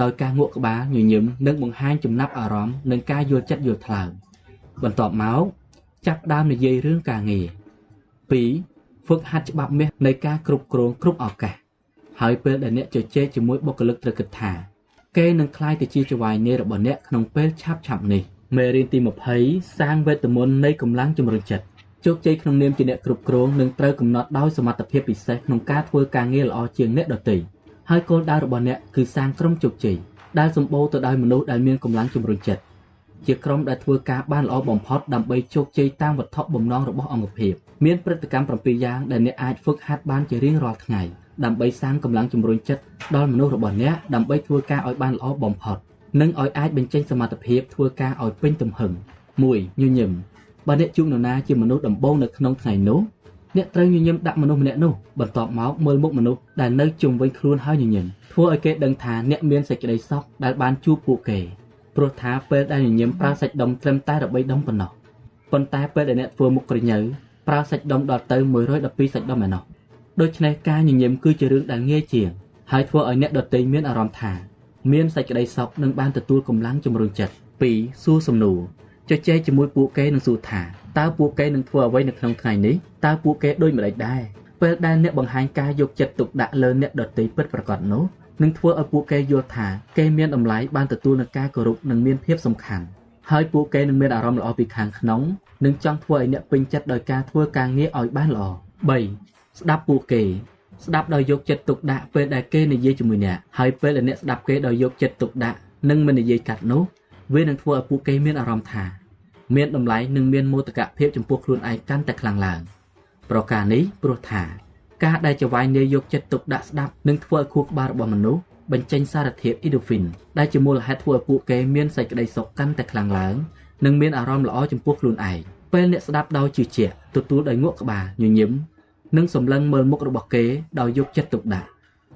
ដោយការងក់ក្បាលញញឹមនិងបង្ហាញចំណាប់អារម្មណ៍និងការយល់ចិត្តយល់ថ្លើមបន្ទាប់មកចាប់ផ្ដើមនិយាយរឿងការងារ2ហ្វឹកហាត់ច្បាប់មាសនៃការគ្រប់គ្រងគ្រប់ឱកាសហើយពេលដែលអ្នកជជែកជាមួយបុគ្គលិកត្រូវគិតថា គេនឹងក្លាយទៅជាចៅហ្វាយនាយរបស់អ្នកក្នុងពេលឆាប់ឆាប់នេះ មេរៀនទី20សាងវេទមន្តនៃកម្លាំងជំរុញចិត្តជោគជ័យក្នុងនាមជាអ្នកគ្រប់គ្រងនឹងត្រូវកំណត់ដោយសមត្ថភាពពិសេសក្នុងការធ្វើការងារល្អជាងអ្នកដទៃហើយគោលដៅរបស់អ្នកគឺសាងក្រុមជោគជ័យដែលសម្បូរទៅដោយមនុស្សដែលមានកម្លាំងជំរុញចិត្តជាក្រុមដែលធ្វើការបានល្អបំផុតដើម្បីជោគជ័យតាមវត្ថុបំណងរបស់អង្គភាពមានព្រឹត្តិកម្ម7យ៉ាងដែលអ្នកអាចហ្វឹកហាត់បានជារៀងរាល់ថ្ងៃដើម្បីសាងកម្លាំងជំរុញចិត្តដល់មនុស្សរបស់អ្នកដើម្បីធ្វើការឲ្យបានល្អបំផុត និងឲ្យអាចបញ្ចេញសមត្ថភាពធ្វើការឲ្យពេញទំហឹង1ញញឹមបើអ្នកជួបនរណាជាមនុស្សដំបូងនៅក្នុងថ្ងៃនោះអ្នកត្រូវញញឹមដាក់មនុស្សម្នាក់នោះបន្ទាប់មកមើលមុខមនុស្សដែលនៅជុំវិញខ្លួនហើយញញឹមធ្វើឲ្យគេដឹងថាអ្នកមានសេចក្តីសុខដែលបានជួបពួកគេព្រោះថាពេលដែលញញឹមប្រើសាច់ដុំត្រឹមតែ13ដុំប៉ុណ្ណោះប៉ុន្តែពេលដែលអ្នកធ្វើមុខក្រញើប្រើសាច់ដុំដល់ទៅ112សាច់ដុំឯណោះដូច្នេះការញញឹមគឺជារឿងដែលងាយជាងហើយធ្វើឲ្យអ្នកដទៃមានអារម្មណ៍ថា មានសេចក្តីសុខនិងបានទទួលកម្លាំងជំរុញចិត្ត2សួរសំណួរជជែកជាមួយពួកគេនឹងសួរថាតើពួកគេនឹងធ្វើអ្វីនៅក្នុងថ្ងៃនេះតើពួកគេដូចម្តេចដែរពេលដែលអ្នកបង្ហាញការយកចិត្តទុកដាក់លើអ្នកដទៃពិតប្រាកដនោះនឹងធ្វើឲ្យពួកគេយល់ថាគេមានតម្លៃបានទទួលនឹងការគោរពនិងមានភាពសំខាន់ហើយពួកគេនឹងមានអារម្មណ៍ល្អពីខាងក្នុងនិងចង់ធ្វើឲ្យអ្នកពេញចិត្តដោយការធ្វើការងារឲ្យបានល្អ3ស្ដាប់ពួកគេ ស្ដាប់ដោយយកចិត្តទុកដាក់ពេលដែលគេនិយាយជាមួយអ្នកហើយពេលដែលអ្នកស្ដាប់គេដោយយកចិត្តទុកដាក់និងមិននិយាយកាត់នោះវានឹងធ្វើឲ្យពួកគេមានអារម្មណ៍ថាមានតម្លៃនិងមានមោទកភាពចំពោះខ្លួនឯងកាន់តែខ្លាំងឡើងប្រការនេះព្រោះថាការដែលចវាយនាយយកចិត្តទុកដាក់ស្ដាប់នឹងធ្វើឲ្យខួរក្បាលរបស់មនុស្សបញ្ចេញសារធាតុ endorphin ដែលជាមូលហេតុធ្វើឲ្យពួកគេមានសេចក្តីសុខកាន់តែខ្លាំងឡើងនិងមានអារម្មណ៍ល្អចំពោះខ្លួនឯងពេលអ្នកស្ដាប់ដោយជឿជាក់ទទួលដោយងក់ក្បាលញញឹម និងសម្លឹងមើលមុខរបស់គេដោយយកចិត្តទុកដាក់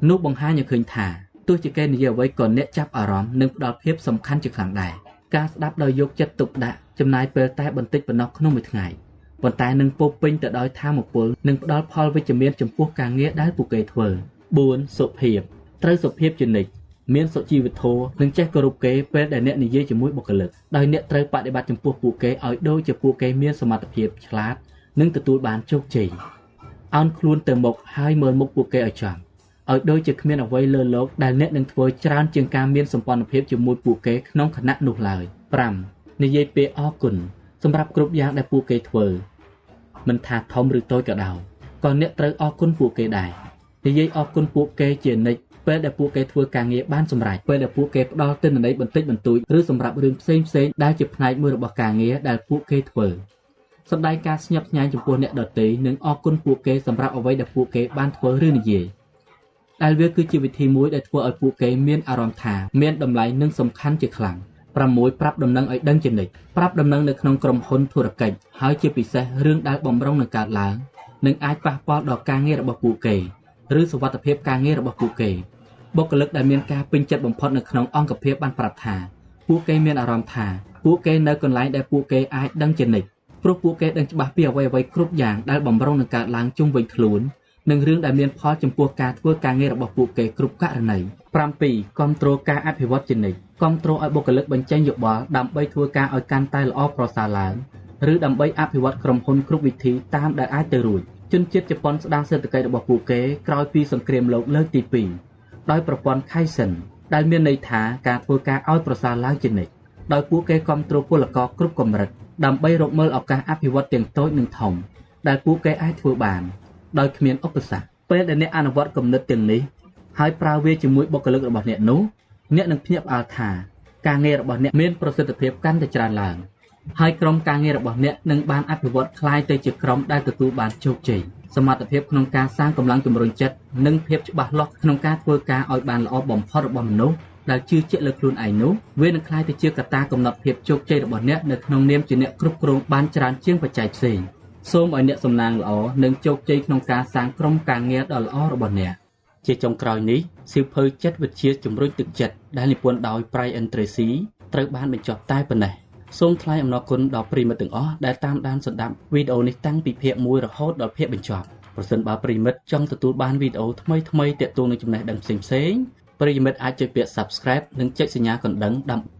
នោះបង្ហាញឲ្យឃើញថាទោះជាគេនិយាយអ្វីក៏អ្នកចាប់អារម្មណ៍និងផ្ដល់ភាពសំខាន់ជាខ្លាំងដែរការស្ដាប់ដោយយកចិត្តទុកដាក់ចំណាយពេលតែបន្តិចប៉ុណ្ណោះក្នុងមួយថ្ងៃប៉ុន្តែនឹងពោពេញទៅដោយធម៌ពលនិងផ្ដល់ផលវិជ្ជមានចំពោះការងារដែលពួកគេធ្វើ4សុភាពត្រូវសុភាពជានិច្ចមានសុជីវធម៌និងចេះគោរពគេពេលដែលអ្នកនិយាយជាមួយបុគ្គលិកដោយអ្នកត្រូវបដិបត្តិចំពោះពួកគេឲ្យដូចជាពួកគេមានសមត្ថភាពឆ្លាត និងទទួលបានជោគជ័យ អោនខ្លួនទៅមុខហើយមើលមុខពួកគេឲ្យចំឲ្យដូចជាគ្មានអ្វីលើលោកដែលអ្នកនឹងធ្វើច្រើនជាងការមានសម្ព័ន្ធភាពជាមួយពួកគេក្នុងគណៈនោះឡើយ5និយាយពាក្យអរគុណសម្រាប់គ្រប់យ៉ាងដែលពួកគេធ្វើមិនថាធំឬតូចក៏ដោយក៏អ្នកត្រូវអរគុណពួកគេដែរនិយាយអរគុណពួកគេជានិច្ចពេលដែលពួកគេធ្វើការងារបានសម្រេចពេលដែលពួកគេផ្ដល់ទិន្នន័យបន្តិចបន្តួចឬសម្រាប់រឿងផ្សេងផ្សេងដែលជាផ្នែកមួយរបស់ការងារដែលពួកគេធ្វើ សម្ដែងការស្ញប់ស្ញែងចំពោះអ្នកដទៃនិងអរគុណពួកគេសម្រាប់អ្វីដែលពួកគេបានធ្វើឬនិយាយដែលវាគឺជាវិធីមួយដែលធ្វើឲ្យពួកគេមានអារម្មណ៍ថាមានតម្លៃនិងសំខាន់ជាខ្លាំង6ប្រាប់ដំណឹងឲ្យដឹងជានិច្ចប្រាប់ដំណឹងនៅក្នុងក្រុមហ៊ុនធុរកិច្ចហើយជាពិសេសរឿងដែលបំរុងនឹងកើតឡើងនិងអាចប៉ះពាល់ដល់ការងាររបស់ពួកគេឬសុវត្ថិភាពការងាររបស់ពួកគេបុគ្គលិកដែលមានការពេញចិត្តបំផុតនៅក្នុងអង្គភាពបានប្រាប់ថាពួកគេមានអារម្មណ៍ថាពួកគេនៅកន្លែងដែលពួកគេអាចដឹងជានិច្ច ព្រោះពួកគេដឹងច្បាស់ពីអ្វីៗគ្រប់យ៉ាងដែលបំរុងនឹងកើតឡើងជុំវិញខ្លួននិងរឿងដែលមានផលចំពោះការធ្វើការងាររបស់ពួកគេគ្រប់ករណី7គ្រប់គ្រងការអភិវឌ្ឍជានិច្ចគ្រប់គ្រងឲ្យបុគ្គលិកបញ្ចេញយោបល់ដើម្បីធ្វើការឲ្យកាន់តែល្អប្រសើរឡើងឬដើម្បីអភិវឌ្ឍក្រុមហ៊ុនគ្រប់វិធីតាមដែលអាចទៅរួចជនជាតិជប៉ុនស្ដារសេដ្ឋកិច្ចរបស់ពួកគេក្រោយពីសង្គ្រាមលោកលើកទី2ដោយប្រព័ន្ធ Kaizen ដែលមានន័យថាការធ្វើការឲ្យប្រសើរឡើងជានិច្ច ដោយពួកគេគ្រប់គ្រងពលករគ្រប់កម្រិតដើម្បីរកមើលឱកាសអភិវឌ្ឍទាំងតូចនិងធំដែលពួកគេអាចធ្វើបានដោយគ្មានឧបសគ្គពេលដែលអ្នកអនុវត្តគំនិតទាំងនេះហើយប្រើវាជាមួយបុគ្គលិករបស់អ្នកនោះអ្នកនឹងភ្ញាក់ផ្អើលថាការងាររបស់អ្នកមានប្រសិទ្ធភាពកាន់តែច្រើនឡើងហើយក្រុមការងាររបស់អ្នកនឹងបានអភិវឌ្ឍคล้ายទៅជាក្រុមដែលទទួលបានជោគជ័យសមត្ថភាពក្នុងការសាងកម្លាំងជំរុញចិត្តនិងភាពច្បាស់លាស់ក្នុងការធ្វើការឲ្យបានល្អបំផុតរបស់មនុស្ស ដែលជឿជាក់លើខ្លួនឯងនោះវានឹងក្លាយទៅជាកត្តាកំណត់ភាពជោគជ័យរបស់អ្នកនៅក្នុងនាមជាអ្នកគ្រប់គ្រងបានច្រើនជាងបច្ច័យផ្សេងសូមឲ្យអ្នកសំណាងល្អនិងជោគជ័យក្នុងការសាងក្រុមការងារដ៏ល្អរបស់អ្នកជាចុងក្រោយនេះសៀវភៅចិត្តវិទ្យាជំរុញទឹកចិត្តដែលនិពន្ធដោយ Brian Tracy ត្រូវបានបញ្ចប់តែប៉ុណ្ណេះសូមថ្លែងអំណរគុណដល់ប្រិមិត្តទាំងអស់ដែលតាមដានស្ដាប់វីដេអូនេះតាំងពីភាគ1រហូតដល់ភាគបញ្ចប់ប្រសិនបើប្រិមិត្តចង់ទទួលបានវីដេអូថ្មីៗទាក់ទងនឹងចំណេះដឹងផ្សេងៗ ប្រិយមិត្តអាចចុចពាក្យ Subscribe និងចុចសញ្ញាកណ្ដឹងដើម្បី